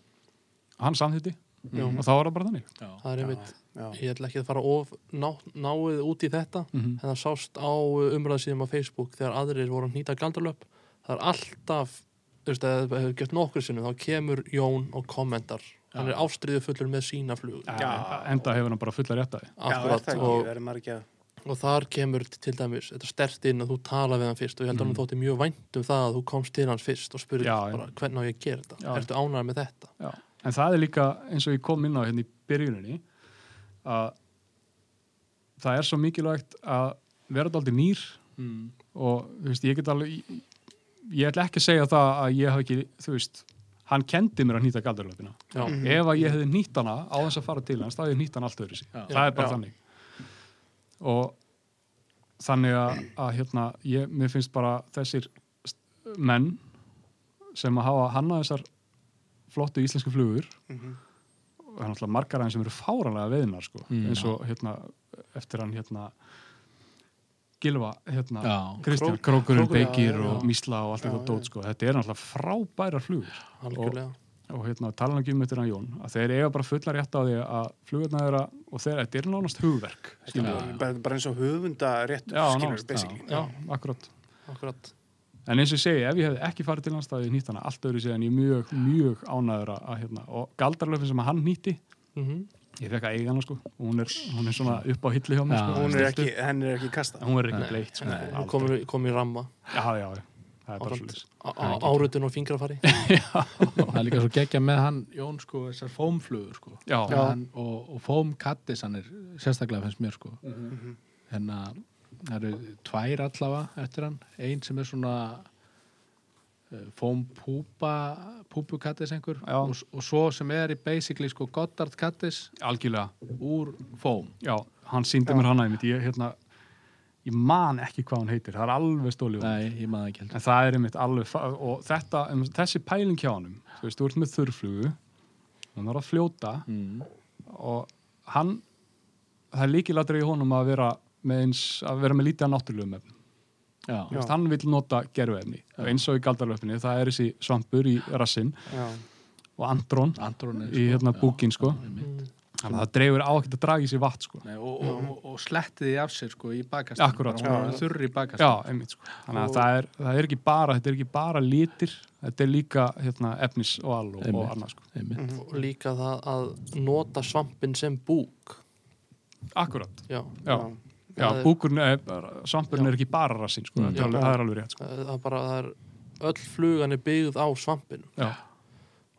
Speaker 4: hann samþýtti
Speaker 3: Já.
Speaker 4: og þá var það bara þannig
Speaker 2: já.
Speaker 3: Það er einmitt,
Speaker 1: já.
Speaker 3: ég ætla ekki að fara of ná, náið út í þetta
Speaker 4: mm
Speaker 3: en það sást á umræðsíðum á Facebook þegar aðrir voru að nýta galdurlöp það er alltaf þú veist, að það hefur gert nokkur sinnum, þá kemur Jón og kommentar, hann er ástriðu fullur með sína flug
Speaker 4: Já, enda hefur hann bara fulla rétt að því
Speaker 1: Já,
Speaker 3: Akkurat,
Speaker 1: það ekki,
Speaker 3: og, og þar kemur til dæmis þetta stert inn að þú tala við hann fyrst og ég held að hann þótti mjög vænt um það að þú komst til hans fyrst og spurði hvernig á ég að gera þetta
Speaker 4: Já.
Speaker 3: ertu ánægð með þetta
Speaker 4: Já. en það er líka eins og ég kom inn á hérna í byrjuninni að það er svo mikilvægt að vera þetta aldrei nýr
Speaker 2: Mm.
Speaker 4: og þú veist, ég get alveg ég, ég ætla ekki að segja það að ég hafi ekki þú veist, hann kendi mér að nýta galdurlöfina
Speaker 3: já,
Speaker 1: Mhm.
Speaker 4: ef að ég hefði nýtt hana á þess að fara til hans, þá hefði ég nýtt hana allt öðru sig
Speaker 2: Já.
Speaker 4: það er bara
Speaker 1: Já.
Speaker 4: þannig og þannig að, að hérna, ég, mér finnst bara þessir menn sem að hafa hannað þessar flottu íslensku flugur
Speaker 1: Mhm.
Speaker 4: og það er náttúrulega margar aðeins sem eru fáranlega veiðnar sko,
Speaker 2: Mm,
Speaker 4: eins og hérna eftir hann hérna Gilva, hérna
Speaker 2: Já.
Speaker 4: Kristján,
Speaker 1: Krók-
Speaker 4: Krókurinn, Beikir og Mísla og allt eitthvað dót sko, þetta er náttúrulega frábæra flugur.
Speaker 3: Algjörlega.
Speaker 4: Og hérna tala ekki um þetta Jón að þeir eiga bara fulla rétt á því að flugurna þeirra og þeir, þetta er nánast hugverk
Speaker 1: er bara, eins og höfunda rétt
Speaker 4: já, akkurat.
Speaker 3: Akkurat,
Speaker 4: en eins og ég segi, ef ég hefði ekki farið til hans þá hefði ég nýtt hana allt öðru síðan ég er mjög, mjög ánæður að, hérna, og galdarlöfin sem hann nýtti.
Speaker 3: Mm
Speaker 4: ég fekk að eiga hana sko hún er, hún er svona upp á hilli hjá mér sko,
Speaker 1: hún er ekki, henn er ekki kastað
Speaker 4: upp. hún er ekki
Speaker 2: Nei.
Speaker 4: bleitt sko,
Speaker 3: hún komur kom í ramma
Speaker 4: já, já, það er bara svolítið
Speaker 3: á- á- árutun og fingrafari *laughs*
Speaker 2: það er líka svo geggja með hann Jón sko, þessar fómflugur sko.
Speaker 4: já,
Speaker 1: Já.
Speaker 2: Hann, og, og fómkattis hann er sérstaklega finnst mér sko.
Speaker 1: Mhm.
Speaker 2: hérna það eru tvær allavega eftir hann einn sem er svona uh, fómpúpa púpukattis einhver
Speaker 4: Já.
Speaker 2: og, og svo sem er í basically sko Goddard kattis
Speaker 4: algjörlega.
Speaker 2: úr fóm
Speaker 4: já, hann síndi mér hana einmitt. Ég, hérna, ég man ekki hvað hann heitir. Það er alveg stólið
Speaker 2: nei, ég maður ekki heldur.
Speaker 4: En það er einmitt alveg, og þetta, um, þessi pæling hjá honum, þú veist, þú ert með þurrflugu, hann er að fljóta
Speaker 2: mm.
Speaker 4: og hann, það er líkilatur í honum að vera með eins, að vera með lítið að náttúrulegum efnum.
Speaker 2: Já,
Speaker 4: Hann vil nota gerfuefni og eins og í galdarlöfni, það er þessi svampur í rassinn
Speaker 1: já,
Speaker 4: og andrón
Speaker 2: Andrón er
Speaker 4: í hérna búkin, sko.
Speaker 3: Mm.
Speaker 4: Þannig að það dreifur á ekkert að draga í sig vatn, sko.
Speaker 2: Nei, og, og, og, og slettið því af sér sko í bakast
Speaker 4: Akkúrat,
Speaker 2: hún er
Speaker 1: já.
Speaker 2: þurr í bakast
Speaker 4: Já, einmitt, sko. Þannig að það er, það er ekki bara, þetta er ekki bara litir, þetta er líka hérna, efnis og all og, og
Speaker 2: Einmitt.
Speaker 4: annað, sko.
Speaker 2: einmitt
Speaker 1: Mhm.
Speaker 3: og líka það að nota svampin sem búk
Speaker 4: Akkurat.
Speaker 3: já,
Speaker 4: Já.
Speaker 1: Já.
Speaker 3: Er-
Speaker 4: búkurinn bara- svampurinn er ekki bara rassin, sko,
Speaker 2: Mm.
Speaker 4: það, er alveg, það er alveg rétt, sko.
Speaker 3: það er bara það er öll flugan er byggð á svampinu
Speaker 4: Já,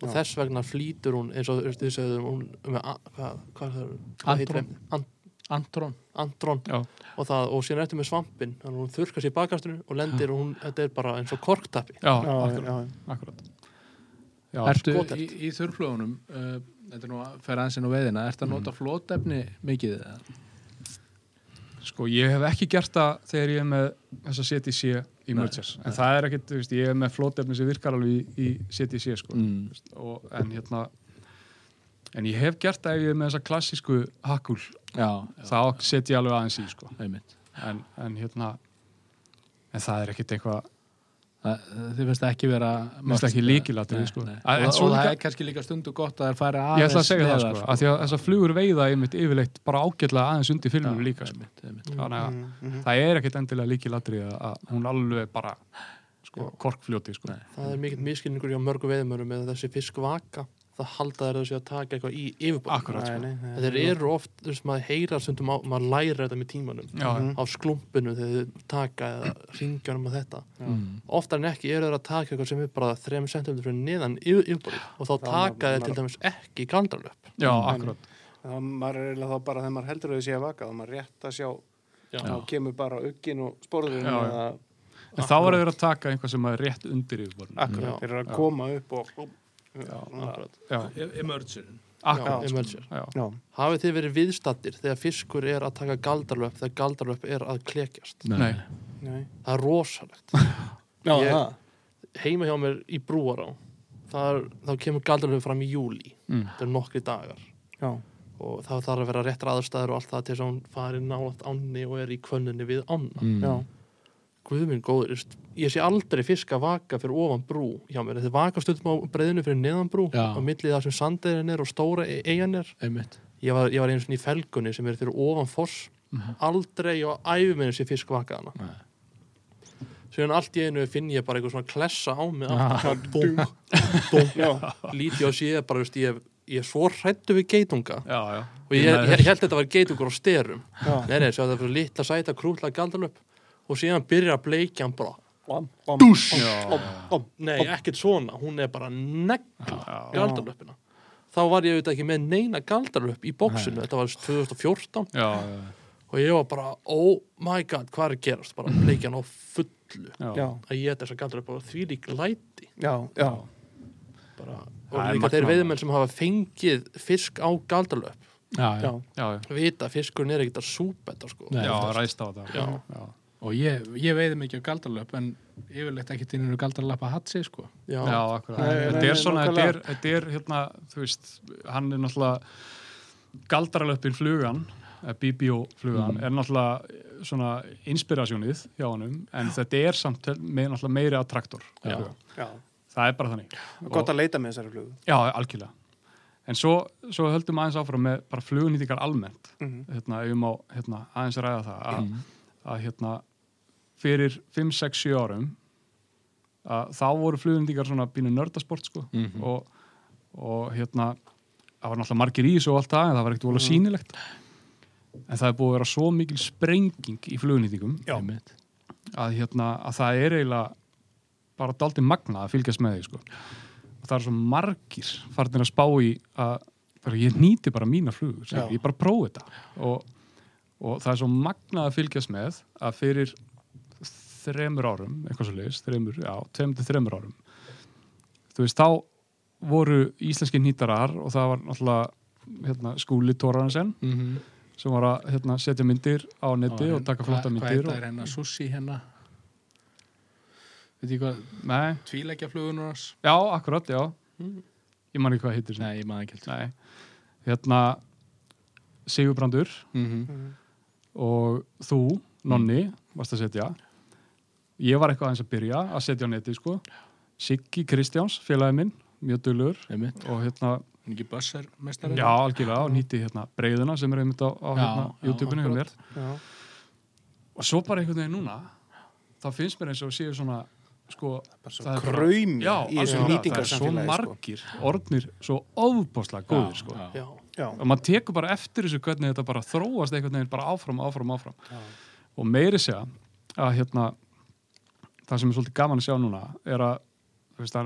Speaker 3: og
Speaker 1: Já. þess
Speaker 3: vegna flýtur hún eins og þið segðum hún með a- hvað, hvað, er það- hvað heitir
Speaker 2: Andrón.
Speaker 3: efnið? An,
Speaker 2: Andrón
Speaker 3: andrón
Speaker 4: já,
Speaker 3: og, það, og síðan eftir með svampin þannig að hún þurrkar sér í bakastunum og lendir og hún, þetta er bara eins og korktappi
Speaker 4: já,
Speaker 1: Já,
Speaker 4: akkurat,
Speaker 1: já,
Speaker 4: akkurat. Já,
Speaker 2: Ertu í, í þurrflugunum uh, þetta er nú að fer aðeins inn á veiðina ertu að
Speaker 4: Mm.
Speaker 2: nota flótefni mikið eða?
Speaker 4: Sko, ég hef ekki gert það þegar ég er með þessa CTC í mergers, en það er þú veist, ég er með flótefni sem virkar alveg í, í CTC, sko,
Speaker 2: Mm.
Speaker 4: Veist, og, en hérna, en ég hef gert það ef ég er með þessa klassísku hakkul, þá set ég alveg aðeins í, sko, en, en hérna, en það er ekkit eitthvað,
Speaker 2: þið finnst ekki vera
Speaker 4: það ekki lykilatriði,
Speaker 2: Nei,
Speaker 4: sko.
Speaker 2: og,
Speaker 4: svo
Speaker 2: og það
Speaker 4: líka-
Speaker 2: er kannski líka stundu gott að það er færi
Speaker 4: ég
Speaker 2: aðeins
Speaker 4: ætla að segja það,
Speaker 2: neðar,
Speaker 4: sko, að því að þessar flugur veiða einmitt yfirleitt bara ágætlega aðeins undir filminu
Speaker 2: Já,
Speaker 4: líka, sko.
Speaker 2: einmitt, einmitt.
Speaker 4: Þannig að
Speaker 1: Mm, mhm.
Speaker 4: það er ekkit endilega líkilatriði að hún alveg bara, sko, korkfljóti, sko.
Speaker 3: Það er mikill miskilningur hjá mörgu veiðmörum með þessi fisk það halda þeir þessi að taka eitthvað í yfirbúr
Speaker 4: Akkurat, sko.
Speaker 3: Þeir eru oft, þú veist, maður heyra stundum á, maður læra þetta með tímanum
Speaker 4: Já, já.
Speaker 3: á sklumpinu þegar þið taka eða ringjanum og þetta
Speaker 2: Mm.
Speaker 3: oftar en ekki eru þeir að taka eitthvað sem er bara 3 cm fyrir neðan yfir, yfirbúrið og þá
Speaker 1: Já,
Speaker 3: taka þeir til dæmis ekki galdralöp
Speaker 4: Já,
Speaker 1: Nei, nei.
Speaker 4: akkurat.
Speaker 1: Það maður er eiginlega þá bara þegar maður heldur að þau sé að vaka þá maður rétt að sjá
Speaker 3: Já.
Speaker 1: þá kemur bara uggin og sporðurinn
Speaker 4: Já, já.
Speaker 1: eða
Speaker 4: En þá er þeir að taka einhvað sem er rétt undir yfirborðinu.
Speaker 1: akkurat,
Speaker 3: Já.
Speaker 1: þeir eru að
Speaker 4: Já.
Speaker 1: koma upp og
Speaker 3: Emerger.
Speaker 4: Já,
Speaker 3: hafið þið verið viðstattir þegar fiskur er að taka galdralöp þegar galdralöp er að klekjast?
Speaker 4: Nei.
Speaker 1: nei.
Speaker 3: Það er rosalegt. *laughs*
Speaker 1: Já,
Speaker 3: Ég- heima hjá mér í Brúará þar, þá kemur galdralöp fram í júli
Speaker 4: Mm.
Speaker 3: þetta er nokkri dagar.
Speaker 1: Já,
Speaker 3: og það þarf að vera réttra aðstæður og allt það til þess að hún fari nálægt ánni og er í kvönnunni við ána
Speaker 2: Mm.
Speaker 1: já,
Speaker 3: Guð minn góður, ég sé aldrei fisk að vaka fyrir ofan brú hjá mér, þið vaka stundum á breyðinu fyrir neðan brú
Speaker 2: Já.
Speaker 3: á millið það sem sandeirin er og stóra e- eyjan er ég var, var einu svona í felgunni sem er fyrir ofan foss
Speaker 2: Mhm.
Speaker 3: aldrei á æfuminu sé fisk vaka hana
Speaker 2: Nei.
Speaker 3: síðan allt í einu finn ég bara eitthvað svona klessa á mig
Speaker 2: Ah.
Speaker 3: aftur, dunk, dunk,
Speaker 1: já,
Speaker 3: líti og sé bara, veist, ég, ég er svo hrættu við geitunga
Speaker 4: Já, já.
Speaker 3: og ég, ég, ég held að þetta var geitungur á styrum
Speaker 1: já.
Speaker 3: nei, nei, svo það fyrir litla sæta krútla galdalöp og síðan byrjar að bleikja hann bara.
Speaker 1: Dús
Speaker 3: nei, ekkert svona, hún er bara negl
Speaker 4: Já,
Speaker 3: galdalöpina þá var ég auðvitað ekki með neina galdalöp í bóksinu, þetta var 2014
Speaker 4: já, já.
Speaker 3: og ég var bara, oh my god, hvað er að gerast? Bara bleikja hann á fullu.
Speaker 4: Já.
Speaker 3: Að ég þetta þess að galdalöp og því lík læti.
Speaker 1: Já, já.
Speaker 3: Bara, og líka þeir
Speaker 4: magnað.
Speaker 3: veiðmenn sem hafa fengið fisk á galdalöp
Speaker 2: Já, já.
Speaker 1: Já,
Speaker 4: Já, já.
Speaker 3: vita fiskurinn er ekkert að súpa þetta sko.
Speaker 4: Já, ræst á þetta.
Speaker 3: Já.
Speaker 2: Og ég, ég veiði mikið á galdralöp en yfirleitt ekki til einu galdralöp að hatsi, sko.
Speaker 3: já,
Speaker 4: Já, akkurat. Þetta er svona, þetta er, þetta er hérna, þú veist, hann er náttúrulega galdralöppin flugan, eh, BBO flugan,
Speaker 2: Mm.
Speaker 4: er náttúrulega svona inspirasjónið hjá honum, en þetta er samt með náttúrulega meiri attraktor.
Speaker 2: Já.
Speaker 4: fluga.
Speaker 1: já
Speaker 4: Það er bara þannig.
Speaker 1: Gott að leita með þessari flugu
Speaker 4: Já, algjörlega. En svo, svo höldum aðeins áfram með bara flugunýtingar almennt.
Speaker 1: Mhm.
Speaker 4: Hérna, ef við má hérna, aðeins ræða það að,
Speaker 2: Mm.
Speaker 4: að hérna, fyrir 5, 6, 7 árum að þá voru flugunýtingar svona bínu nördasport sko.
Speaker 2: Mhm.
Speaker 4: og, og hérna það var náttúrulega margir í þessu og allt það en það var ekkert vola sýnilegt. En það er búið að vera svo mikil sprenging í flugunýtingum að, hérna, að það er eiginlega bara daldi magna að fylgjast með því sko. og það er svo margir farnir að spá í að bara, ég nýti bara mína flugur, ég bara prófi þetta. Og, og það er svo magna að fylgjast með að fyrir þremur árum, eitthvað svo leiðis þremur, já, tveim til þremur árum þú veist, þá voru íslenski nýtarar og það var náttúrulega hérna, skúli Tóransen
Speaker 2: Mhm.
Speaker 4: sem var að hérna, setja myndir á netti og taka flotta myndir
Speaker 2: Hvað er hérna sushi hérna? Veit ég hvað,
Speaker 4: Nei,
Speaker 2: tvíleggja flugunur hans?
Speaker 4: já, akkurat, já
Speaker 3: Mm.
Speaker 4: ég man ekki hvað sem
Speaker 2: Nei, ég maður ekki heldur.
Speaker 4: Nei. hérna Sigurbrandur
Speaker 2: Mhm.
Speaker 1: Mhm.
Speaker 4: og þú, Nonni varst að setja ég var eitthvað aðeins að byrja að setja á neti sko. Siggi Kristjáns, félagi minn mjög
Speaker 2: Einmitt.
Speaker 4: og hérna,
Speaker 2: ekki Bösser mestari?
Speaker 4: já, algjörlega og nýtti hérna breyðuna sem er einmitt á, á
Speaker 2: Já,
Speaker 4: hérna, YouTube-inu hjá mér
Speaker 1: Já,
Speaker 4: og svo bara einhvern veginn núna þá finnst mér eins og séu svona sko,
Speaker 1: svo
Speaker 4: Það er bara-
Speaker 1: kraumi
Speaker 4: já,
Speaker 1: í þessu
Speaker 4: algjörlega, það er svo
Speaker 1: nýtingarsamfélagi sko.
Speaker 4: margir orðnir svo ofbáslega góðir sko.
Speaker 2: Já,
Speaker 3: já,
Speaker 1: Já,
Speaker 4: og maður tekur bara eftir þessu hvernig þetta bara þróast einhvern veginn bara áfram, áfram, áfram
Speaker 1: já,
Speaker 4: og meiri segja að hérna það sem er svolítið gaman að sjá núna er að þú veist,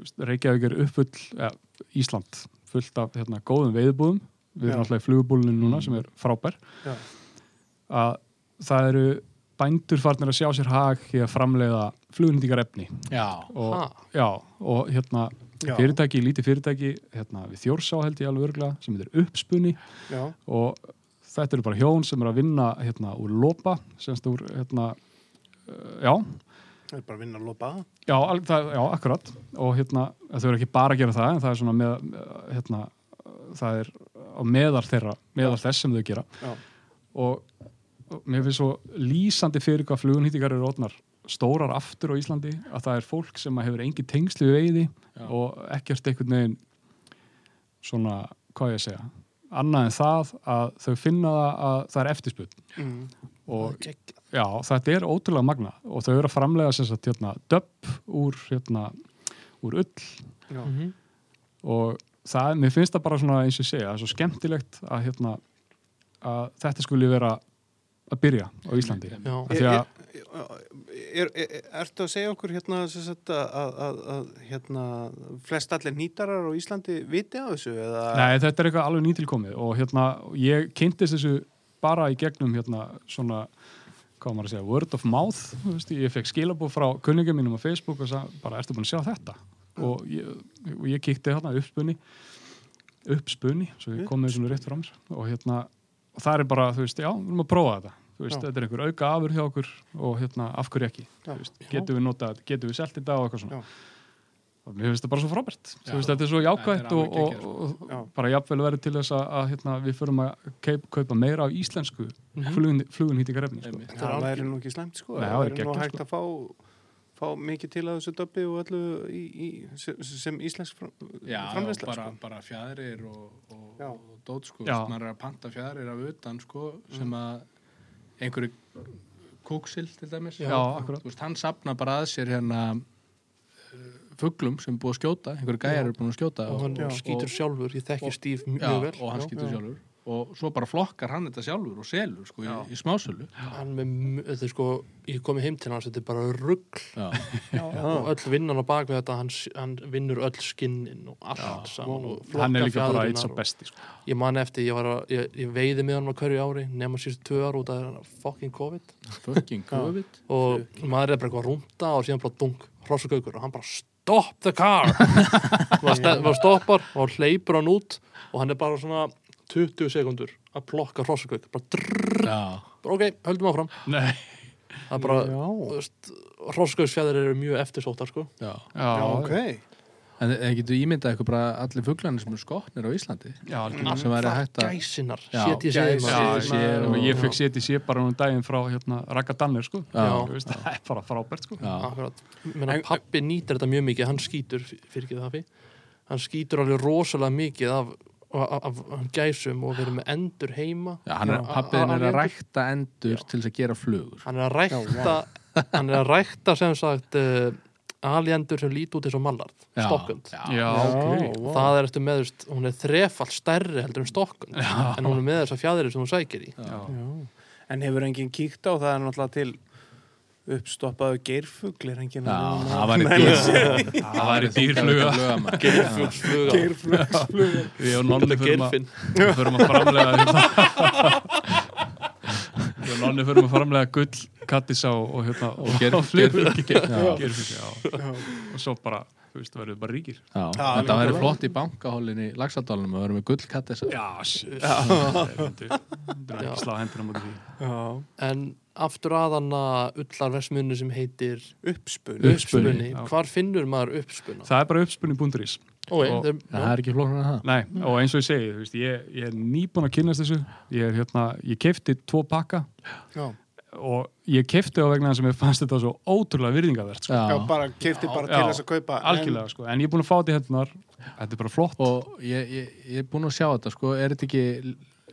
Speaker 4: veist, Reykjavík er uppfull ja, Ísland fullt af hérna, góðum veiðbúðum við erum alltaf í flugubúlinu núna sem er frábær.
Speaker 1: Já,
Speaker 4: að það eru bændur farnir að sjá sér hag í að framleiða flugnýtingarefni
Speaker 2: já.
Speaker 4: og, já, og hérna
Speaker 1: Já.
Speaker 4: fyrirtæki, lítið fyrirtæki hérna, við Þjórsá held ég alveg örgla sem heitir uppspunni
Speaker 1: já,
Speaker 4: og þetta eru bara hjón sem eru að vinna hérna úr lopa, semst úr hérna, uh, já,
Speaker 1: Það er bara að vinna að lopa
Speaker 4: já, al- það, já, akkurat og hérna, þau eru ekki bara að gera það en það er svona með, hérna það er á meðal þeirra meðal þess sem þau gera
Speaker 1: Já.
Speaker 4: og, og mér finnst svo lýsandi fyrir hvað flugunhýtingar eru rótnar stórar aftur á Íslandi að það er fólk sem hefur engin tengsli við veiði
Speaker 2: Já.
Speaker 4: og ekkert einhvern veginn svona, hvað ég að segja annað en það að þau finna það að það er eftirspunn
Speaker 1: mm.
Speaker 4: og. Já, þetta er ótrúlega magna og þau eru að framlega sem sagt hérna döpp úr hérna úr ull
Speaker 1: Já.
Speaker 3: Mhm.
Speaker 4: og það, mér finnst það bara svona eins og segja, það er svo skemmtilegt að hérna að þetta skuli vera að byrja á Íslandi
Speaker 3: Já.
Speaker 4: Af því að,
Speaker 1: Er, er, er, ertu að segja okkur hérna sem sagt, að, að, að, að hérna, flest allir nýtarar á Íslandi viti á þessu eða
Speaker 4: nei, þetta er eitthvað alveg nýtilkomið og hérna, ég kynntist þessu bara í gegnum hérna svona hvað maður að segja, word of mouth veist, ég fekk skilabóð frá kunningum mínum á Facebook og sagði, bara, ertu búin að sjá þetta? Og ég, og ég kíkti hérna uppspunni uppspunni, svo ég kom með svona rétt fram og hérna, og það er bara þú veist, já, við erum að prófa þetta. Þú veist,
Speaker 1: Já.
Speaker 4: þetta er einhver auka afur hjá okkur og hérna, af hverju ekki,
Speaker 1: Já.
Speaker 4: þú veist, getum við notað getum við selt þetta og eitthvað svona?
Speaker 1: Já.
Speaker 4: Og mér finnst þetta bara svo frábært, þetta er svo
Speaker 2: er
Speaker 4: og, og,
Speaker 2: geggjað,
Speaker 4: og,
Speaker 1: Já.
Speaker 4: og bara jafnvel verið til þess að, að hérna, við förum að kaup, kaupa meira af íslensku
Speaker 3: Mhm.
Speaker 4: flugun, flugunhýtingarefni sko.
Speaker 1: Það væri nú ekki slæmt sko
Speaker 4: Nei, það væri
Speaker 1: nú hægt
Speaker 4: sko.
Speaker 1: að fá fá mikið til að þessu döbbi og öllu í, í, sem, sem íslensk fram,
Speaker 2: Já,
Speaker 1: framleysla
Speaker 2: bara,
Speaker 1: sko.
Speaker 2: bara fjæðrir og, og,
Speaker 1: Já.
Speaker 2: og dót sko, maður er að panta fjæðrir af utan sko, sem að einhverju kúksil til dæmis
Speaker 4: Já,
Speaker 2: hann sapna bara að sér hérna fugglum sem er búið að skjóta einhverju gæjar eru búin að skjóta.
Speaker 3: Og hann
Speaker 1: Já.
Speaker 3: skýtur sjálfur, ég þekki
Speaker 2: og-
Speaker 3: Steve mjög
Speaker 2: já,
Speaker 3: vel.
Speaker 2: og hann
Speaker 3: Já.
Speaker 2: skýtur
Speaker 1: Já.
Speaker 2: sjálfur. Og svo bara flokkar hann þetta sjálfur og selur sko, í, í smásölu.
Speaker 3: Hann með, þetta er sko, ég komi heim til hans þetta er bara rugg
Speaker 2: Já, *laughs*
Speaker 3: og öll vinnan á bak við þetta hann, hann vinnur öll skinnin og allt
Speaker 2: Já.
Speaker 3: saman og
Speaker 4: hann er
Speaker 3: flokkar
Speaker 4: líka bara eitt
Speaker 3: og-
Speaker 4: besti sko.
Speaker 3: ég man eftir, ég, var að, ég, ég veiði með hann á hverju ári nema síðust tvö ára út af fucking COVID.
Speaker 2: Fucking COVID.
Speaker 3: Og maður er bara eitthvað að rúnda og síðan bara dunk, hrossagaukur og hann bara stop the car! *laughs* Maður stoppar og hleypur hann út og hann er bara svona 20 sekundur að plokka hrossagauk bara drrrr, ok, höldum áfram. Er hrossagauksfjæðir eru mjög eftirsóttar sko.
Speaker 2: Já
Speaker 4: Já,
Speaker 1: Já, ok
Speaker 2: En en getur ímyndað eitthvað bara allir fugglarnir sem eru skotnir á Íslandi?
Speaker 4: Já,
Speaker 2: sem væri hægt að
Speaker 3: gæsinar,
Speaker 2: Já,
Speaker 1: Sér-
Speaker 4: sé, og ég fekk setið sé bara um daginn frá hérna, Raka Danner sko.
Speaker 2: Já.
Speaker 4: Þú veist, það er bara frábært sko.
Speaker 3: Pappi nýtir þetta mjög mikið, hann skýtur fyrir ekki það hann skýtur alveg rosalega mikið af, af, af, af gæsum og verið með endur heima.
Speaker 2: Já hann er,
Speaker 3: Já.
Speaker 2: pappiðin er að rækta endur til þess að gera flugur.
Speaker 3: Hann er að rækta hann er að rækta sem sagt uh, aljendur sem lít út eins og mallard stokkund.
Speaker 2: Já.
Speaker 4: Já, ok.
Speaker 1: vá.
Speaker 3: það er eftir með, hún er þrefall stærri heldur en stokkund en hún er með þessa fjæðir sem hún sækir í.
Speaker 4: Já.
Speaker 1: Já. En hefur enginn kíkt á það er náttúrulega til uppstoppaðu geirfugl enginn
Speaker 2: Já,
Speaker 1: að-
Speaker 2: það væri
Speaker 1: Nei,
Speaker 2: dýr *laughs*
Speaker 4: Það væri dýrfluga *laughs*
Speaker 3: geirfugsfluga
Speaker 4: Við og Nonni förum að, að framlega *laughs* og Nonni förum að framlega gull, kattisá og hérna
Speaker 2: Og geir-
Speaker 4: og.
Speaker 2: Geirfugl, já.
Speaker 4: Og svo bara, þú veist, verður við bara ríkir
Speaker 2: Já,
Speaker 1: Já,
Speaker 2: þetta
Speaker 1: alveg.
Speaker 2: flott í bankahólinn í Laxadalunum og verðum með gullkattis
Speaker 4: Já, shit Þetta er
Speaker 3: Já.
Speaker 4: ekki slá hendur á móti því
Speaker 1: Já.
Speaker 3: en aftur að hann að ullarversmunni sem heitir
Speaker 1: Uppspunni
Speaker 3: uppspunni,
Speaker 4: já.
Speaker 3: hvar finnur maður uppspunna?
Speaker 4: Það er bara uppspunni.is
Speaker 3: Ói,
Speaker 4: Og-
Speaker 3: þeir,
Speaker 2: Það er ekki flóknar en það
Speaker 4: Nei, og eins og ég segi, þú veist, ég, ég er nýbúin að kynast þessu Ég er hérna, ég kefti tvo pakka
Speaker 1: Já.
Speaker 4: og ég kefti á vegna að mér fannst þetta svo ótrúlega virðingavert sko.
Speaker 1: Já,
Speaker 2: Já,
Speaker 1: bara keipti bara
Speaker 4: Já,
Speaker 1: til þess að kaupa
Speaker 4: algjörlega, sko, en ég er búin að fá þetta í hendunar þetta er bara flott
Speaker 2: og ég, ég, ég er búin að sjá þetta sko, er þetta ekki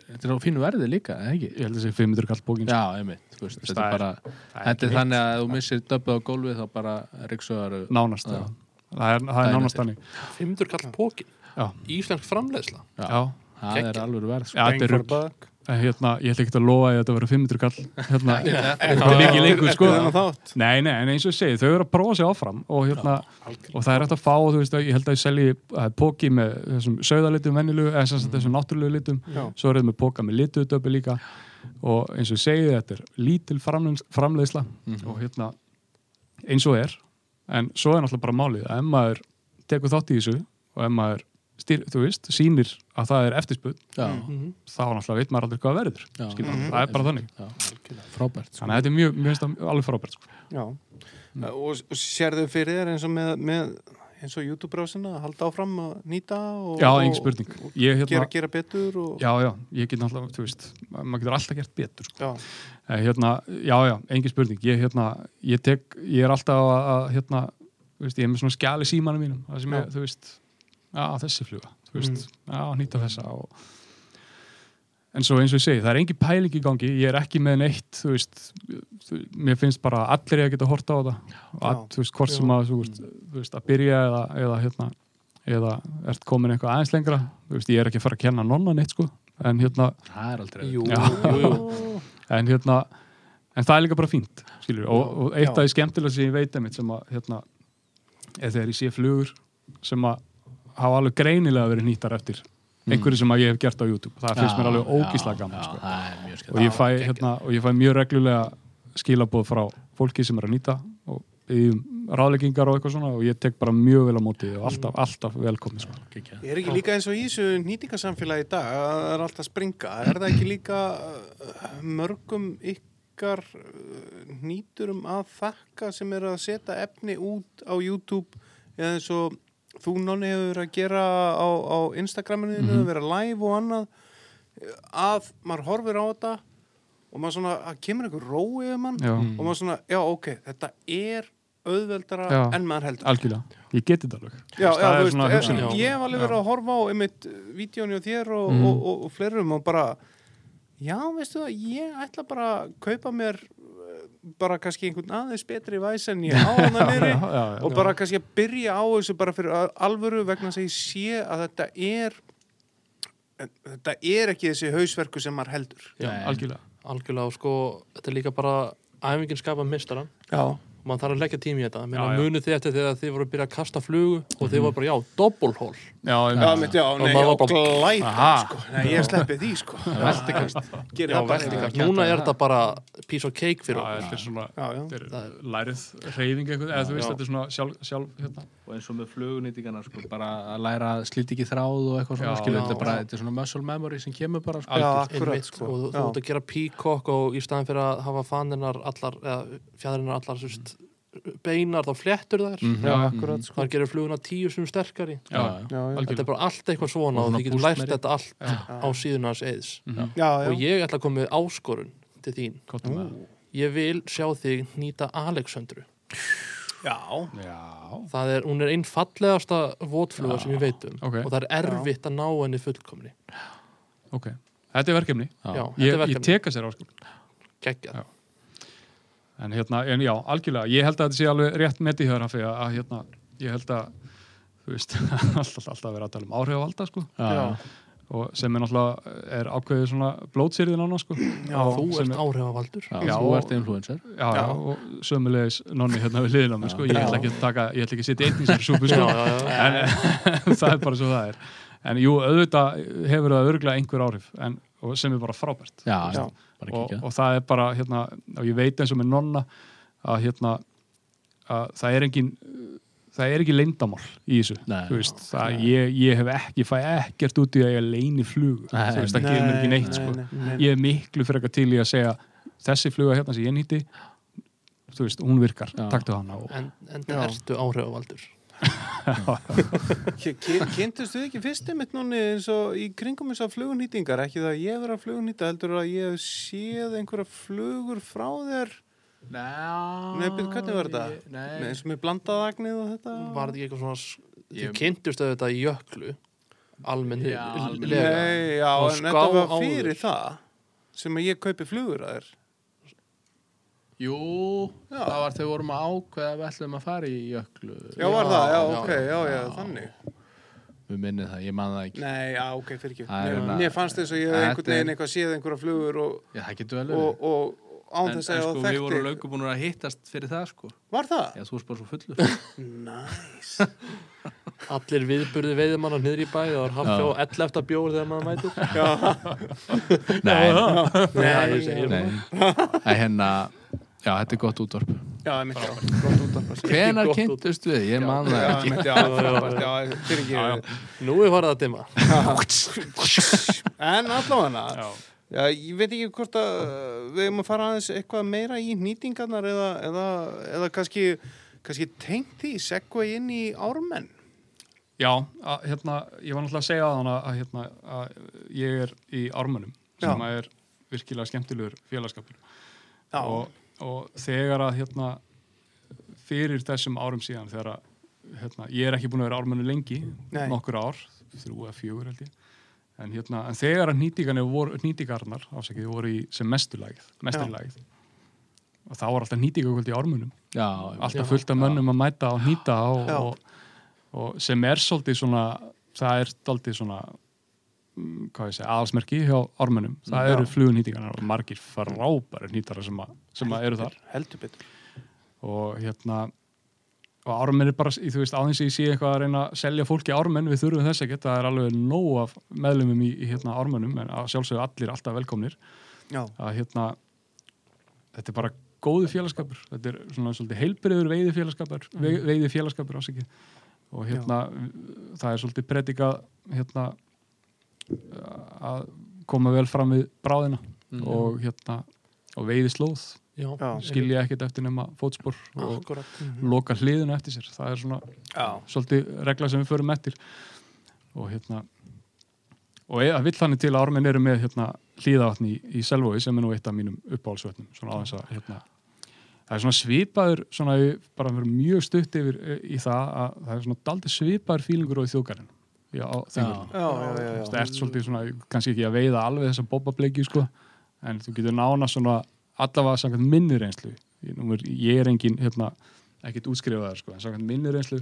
Speaker 2: þetta er á fínu verði líka, eða ekki?
Speaker 4: ég held að þessi 500 kall bókin sko.
Speaker 2: Já, einmitt, þú veist, þetta
Speaker 4: Það
Speaker 2: er bara
Speaker 4: Það
Speaker 2: þetta er þannig að ef þú missir döbbið á gólfið þá bara riksuðar
Speaker 4: nánast,
Speaker 2: Já.
Speaker 4: já. Það er, það er nánast þannig.
Speaker 3: 500 kall pókin
Speaker 4: Já.
Speaker 3: Íslensk framleiðsla.
Speaker 4: Já,
Speaker 2: það er alveg verð sko.
Speaker 4: Þetta er
Speaker 1: buck.
Speaker 4: En hérna, ég ætla ekki að lofa að þetta verður 500 kall. Hérna, *laughs*
Speaker 2: Þetta
Speaker 4: er ekki lengur sko. Nei, nei, en eins og ég segi, þau eru að prófa sig áfram og, hérna, og það er hægt að fá, þú veist, ég held að ég selji er póki með þessum sögðalitum venjulegu, eða sem sagt þessum náttúrulegu litum.
Speaker 1: Já.
Speaker 4: svo er þetta með póka með lituðdöpi líka. Og eins og ég segi, þetta er lítil framleiðs- framleiðsla. Og hérna eins og er en svo er náttúrulega bara málið að ef maður tekur þátt í þessu og ef maður styr, þú veist, sýnir að það er eftirspurn.
Speaker 2: Já,
Speaker 3: Mhm.
Speaker 4: þá náttúrulega veit maður aldrei hvað verður skilur, það er bara þannig.
Speaker 2: Já, frábært sko.
Speaker 4: þannig að þetta er mjög, mjög alveg frábært sko.
Speaker 1: Já, og, og sérðu fyrir þér eins og með, með eins og YouTube-brásina að halda áfram að nýta og,
Speaker 4: Já,
Speaker 1: og, og
Speaker 4: ég,
Speaker 1: gera,
Speaker 4: hérna,
Speaker 1: gera betur og,
Speaker 4: já, já, ég get náttúrulega, þú veist maður getur alltaf gert betur sko.
Speaker 1: já,
Speaker 4: Eh, hérna, já, já, engin spurning. Ég, hérna, ég tek, ég er alltaf að, að hérna, veist, ég er með svona skjali símanum mínum, það sem ég, þú veist já, þessi fluga, þú veist já, nýta þessa og en svo eins og ég segi, það er engin pæling í gangi. Ég er ekki með neitt, veist mér finnst bara allir ég að geta horta á það og að,
Speaker 1: Já.
Speaker 4: þú veist, hvort sem að þú veist, þú veist, að byrja eða, eða hérna eða ert komin eitthvað aðeins lengra. Þú veist, ég er ekki að fara að kenna nonna neitt sko. En hérna,
Speaker 2: Það er aldrei
Speaker 3: Jú,
Speaker 4: Já.
Speaker 3: jú, jú.
Speaker 4: en hérna en það er líka bara fínt skilur, og, og eitt af því skemmtilega sem ég veit einmitt sem að hérna, er þegar ég sé flugur sem að hafa alveg greinilega verið nýttar eftir einhverju sem að ég hef gert á YouTube. Það finnst mér alveg ógíslega gaman
Speaker 2: já,
Speaker 4: sko. Og, ég fæ, hérna, og ég fæ mjög reglulega skilabóð frá fólki sem er að nýta og í ráðleggingar og eitthvað svona og ég tek bara mjög vel á móti og alltaf, alltaf velkomin sko.
Speaker 1: Er ekki líka eins og í þessu nýtingarsamfélagi í dag að það er alltaf springa. Er það ekki líka uh, mörgum ykkar uh, nýturum að þakka sem er að setja efni út á YouTube eða eins og þú nonni hefur verið að gera á, á Instagraminu mm. -hmm. vera live og annað að maður horfir á þetta og maður svona, að kemur einhver ró yfir mann
Speaker 4: já,
Speaker 1: og maður svona, já ok, þetta er auðveldara
Speaker 4: Já.
Speaker 1: en maður heldur
Speaker 4: algjörlega, ég geti þetta alveg
Speaker 1: Já,
Speaker 4: Það
Speaker 1: já,
Speaker 4: er
Speaker 1: veist,
Speaker 4: svona
Speaker 1: ég,
Speaker 4: hugsunin.
Speaker 1: ég hef alveg verið að horfa á einmitt vídjóni og þér og,
Speaker 4: Mm.
Speaker 1: og, og, og flerum og bara já, veistu það, ég ætla bara að kaupa mér eh, bara kannski einhvern aðeins betri væs en ég *laughs* á hana
Speaker 4: já.
Speaker 1: og bara kannski að byrja á þessu bara fyrir al- alvöru vegna þess að ég sé að þetta er þetta er ekki þessi hausverku sem maður heldur.
Speaker 4: Já, algjörlega.
Speaker 3: Algjörlega, og sko, þetta er líka bara æfingin skapa mistaran
Speaker 1: Já,
Speaker 3: maður þarf að leggja tími í þetta
Speaker 4: Já,
Speaker 3: Meina,
Speaker 4: já.
Speaker 3: munið þið eftir þegar þið voru að byrja að kasta flugu og þið voru bara, já, doppelhól
Speaker 4: já,
Speaker 1: mitt, já, nei, já,
Speaker 3: var bara-
Speaker 1: glæpa
Speaker 4: Aha.
Speaker 1: sko. Nei, ég sleppi því, sko *laughs*
Speaker 2: Veltikast
Speaker 3: Núna er
Speaker 2: það.
Speaker 3: þetta bara piece of cake fyrir
Speaker 4: já,
Speaker 3: okkur
Speaker 4: þetta er svona er lærið reyfing eitthvað, eða þú veist, þetta er svona sjálf, sjálf hérna.
Speaker 2: Og eins og með flugunýtingana sko, bara að læra að slíti ekki þráð og eitthvað svona
Speaker 4: Já,
Speaker 2: skilur,
Speaker 1: já,
Speaker 2: þetta er bara,
Speaker 1: já.
Speaker 2: þetta er svona muscle memory sem kemur bara sko.
Speaker 1: Já, akkurat, sko.
Speaker 3: og þú
Speaker 1: Já.
Speaker 3: ert að gera peacock og í staðin fyrir að hafa fanninar allar, eða fjæðrinar allar sérst, beinar, þá flettur þær
Speaker 2: Mhm.
Speaker 1: Já, akkurat, sko
Speaker 3: þar gerir fluguna tíu sem sterkari
Speaker 4: já,
Speaker 1: Já, já,
Speaker 3: þetta er bara allt eitthvað svona
Speaker 2: Og
Speaker 3: og þið getur lært
Speaker 2: meiri.
Speaker 3: þetta allt á síðunars eðs
Speaker 4: Mhm.
Speaker 1: já, já.
Speaker 3: og ég ætla að koma með áskorun til þín ég vil sjá þig nýta Alexandru
Speaker 1: Já,
Speaker 4: já,
Speaker 3: það er, hún er einn fallegasta votfluga sem ég veit um.
Speaker 4: Ok,
Speaker 3: og það er erfitt að ná henni fullkomni.
Speaker 4: Ok. Þetta er verkefni,
Speaker 3: já,
Speaker 2: já.
Speaker 3: þetta
Speaker 4: ég,
Speaker 3: er
Speaker 4: ég
Speaker 3: verkefni,
Speaker 4: teka sér áskur
Speaker 3: geggjað.
Speaker 4: Já. en hérna, en já, algjörlega ég held að þetta sé alveg rétt með því að, að hérna, ég held að þú veist, *laughs* alltaf, alltaf verið að tala um áhrifavalda sko,
Speaker 2: Já,
Speaker 1: Já.
Speaker 4: Og sem er náttúrulega er ákveðið svona blótsýrðin ána sko,
Speaker 1: Já,
Speaker 3: þú
Speaker 4: sem
Speaker 3: ert áhrifavaldur.
Speaker 2: Já,
Speaker 4: Já,
Speaker 2: þú
Speaker 4: og-
Speaker 2: ert influencer.
Speaker 4: Já, já, og sömulegis nonni hérna við liðina mig, sko, ég ætla ekki að taka ég ætla ekki að setja einn í sér súpu, sko. En *laughs* það er bara svo það er. En jú, auðvitað hefur það örgulega einhver áhrif en, og sem er bara frábært.
Speaker 2: Já,
Speaker 1: Já.
Speaker 2: bara
Speaker 4: og,
Speaker 2: kíkja
Speaker 4: og það er bara hérna, og ég veit eins og með nonna að hérna að það er engin það er ekki leyndamál í þessu
Speaker 2: Nei.
Speaker 4: Þú veist, það, ég, ég hef ekki, fæ ekkert út í að ég leyni flug
Speaker 2: Nei,
Speaker 4: þú veist, það gefur mér ekki neitt sko.
Speaker 1: nei, nei.
Speaker 4: ég er miklu fyrir eitthvað til í að segja þessi fluga hérna sem ég nýtti þú veist, hún virkar,
Speaker 2: Já.
Speaker 4: taktu hana og,
Speaker 3: en, en
Speaker 1: Já.
Speaker 3: ertu áhrifavaldur
Speaker 1: Kynntust þið ekki fyrst einmitt núni eins og í kringum þess að flugunýtingar ekki það að ég vera að flugunýta heldur að ég hef séð einhverja flugur frá þér
Speaker 2: Nei,
Speaker 1: hvernig var þetta?
Speaker 2: Nei,
Speaker 1: eins og með blandaðagnið og þetta?
Speaker 3: Var þetta ekki eitthvað svona þið
Speaker 2: Ég-
Speaker 3: kynntust auðvitað í jöklu? Almenni
Speaker 2: Já, almennilega.
Speaker 3: lega
Speaker 1: Nei, já,
Speaker 3: Og
Speaker 1: en þetta var
Speaker 3: áður.
Speaker 1: fyrir það sem að ég kaupi flugur að þér.
Speaker 2: Jú,
Speaker 1: Já.
Speaker 2: það var þegar við vorum að ákveða að við ætlum að fara í jöklu.
Speaker 1: Já, var það, já,
Speaker 3: já,
Speaker 1: ok, já, já, þannig.
Speaker 2: Við minnið það, ég man það ekki.
Speaker 1: Nei, já, ok, fyrir ekki Mér, fannst þess að ég hef
Speaker 2: Þetta
Speaker 1: einhvern veginn eitthvað séð einhverja flugur og,
Speaker 2: Já, það getur vel
Speaker 1: og, og án
Speaker 2: En,
Speaker 1: þess
Speaker 2: en
Speaker 1: að
Speaker 2: sko,
Speaker 1: ég
Speaker 2: við vorum
Speaker 1: þekkti
Speaker 2: löngu búin að hittast fyrir það sko.
Speaker 1: Var það?
Speaker 2: Já, þú erst bara svo fullur.
Speaker 1: Næs *laughs*
Speaker 3: allir viðburði veiðumanna niður í bæ það var hafði
Speaker 2: Já.
Speaker 3: á 11. bjór þegar maður mætur *laughs*
Speaker 2: Nei,
Speaker 3: Já,
Speaker 1: Nei,
Speaker 2: nei. Æ, hérna, já, þetta er gott útvarp.
Speaker 1: Já, ég myndi, já, gott útvarp
Speaker 2: Hvenar
Speaker 3: gott út.
Speaker 2: kynntust við? Ég man það
Speaker 1: Já,
Speaker 2: ekki.
Speaker 1: ég myndi, já, frábært, já, fyrir ekki
Speaker 3: Nú er farið að dimma.
Speaker 1: En allavega
Speaker 4: Já.
Speaker 1: Já, ég veit ekki hvort að við erum að fara aðeins eitthvað meira í nýtingarnar eða, eða, eða kannski, kannski tengt því segva inn í ármenn.
Speaker 4: Já, að, hérna, ég var náttúrulega að segja hana að, hérna, að ég er í ármönnum sem
Speaker 1: Já.
Speaker 4: er virkilega skemmtilegur félagskapur
Speaker 1: Já,
Speaker 4: og, og þegar að hérna, fyrir þessum árum síðan þegar að hérna, ég er ekki búin að vera ármönnu lengi
Speaker 1: Nei.
Speaker 4: nokkur ár, þrjú eða fjögur held ég en, hérna, en þegar að nýtingarnir voru, nýtingarnar ásakið voru í sem mesturlægið og þá var alltaf nýtingakvöld í ármönnum
Speaker 2: Já, já.
Speaker 4: alltaf fullt af mönnum að mæta og nýta og,
Speaker 1: Já.
Speaker 4: og, og sem er svolítið svona það er svolítið svona mm, hvað ég segja, aðalsmerki hjá ármönnum það
Speaker 1: Já.
Speaker 4: eru flugunýtingarnar og margir frábæri nýtara sem, að, sem að eru þar
Speaker 1: heldur betur.
Speaker 4: og hérna og ármenn er bara, þú veist, áðins ég sé eitthvað að reyna að selja fólki ármenn, við þurfum þess að geta það er alveg nóg af meðlumum í, í hérna ármennum, en að sjálfsögðu allir alltaf velkomnir.
Speaker 1: Já,
Speaker 4: að hérna þetta er bara góðu félagskapur þetta er svona svolítið heilbriður veiði félagskapur mm. veiði félagskapur ásæki og hérna það er svolítið predikað hérna að koma vel fram við bráðina og hérna og veiði slóð,
Speaker 3: Já,
Speaker 4: skilja ekkert eftir nema fótspor og
Speaker 3: akkurat
Speaker 4: loka hliðinu eftir sér. Það er svona
Speaker 1: já,
Speaker 4: svolítið regla sem við förum eftir. Og hérna og eða vill þannig til að ármenn eru með hérna, hlýðavatni í, í Selvói sem er nú eitt af mínum uppáhaldsvötnum svona aðeins að hérna, það er svona svipaður svona bara verið mjög stutt yfir e, í það að það er svona daldi svipaður fílingur á í þjókarinn já, á þingurinn
Speaker 1: já, já, já, já.
Speaker 4: það er svolítið svona, kannski ekki að veiða alveg þessa bobableiki sko, en þú getur nána svona allavega samkvæmt minni reynslu ég, er, engin hérna, ekkit útskrifaðar sko, en samkvæmt minni reynslu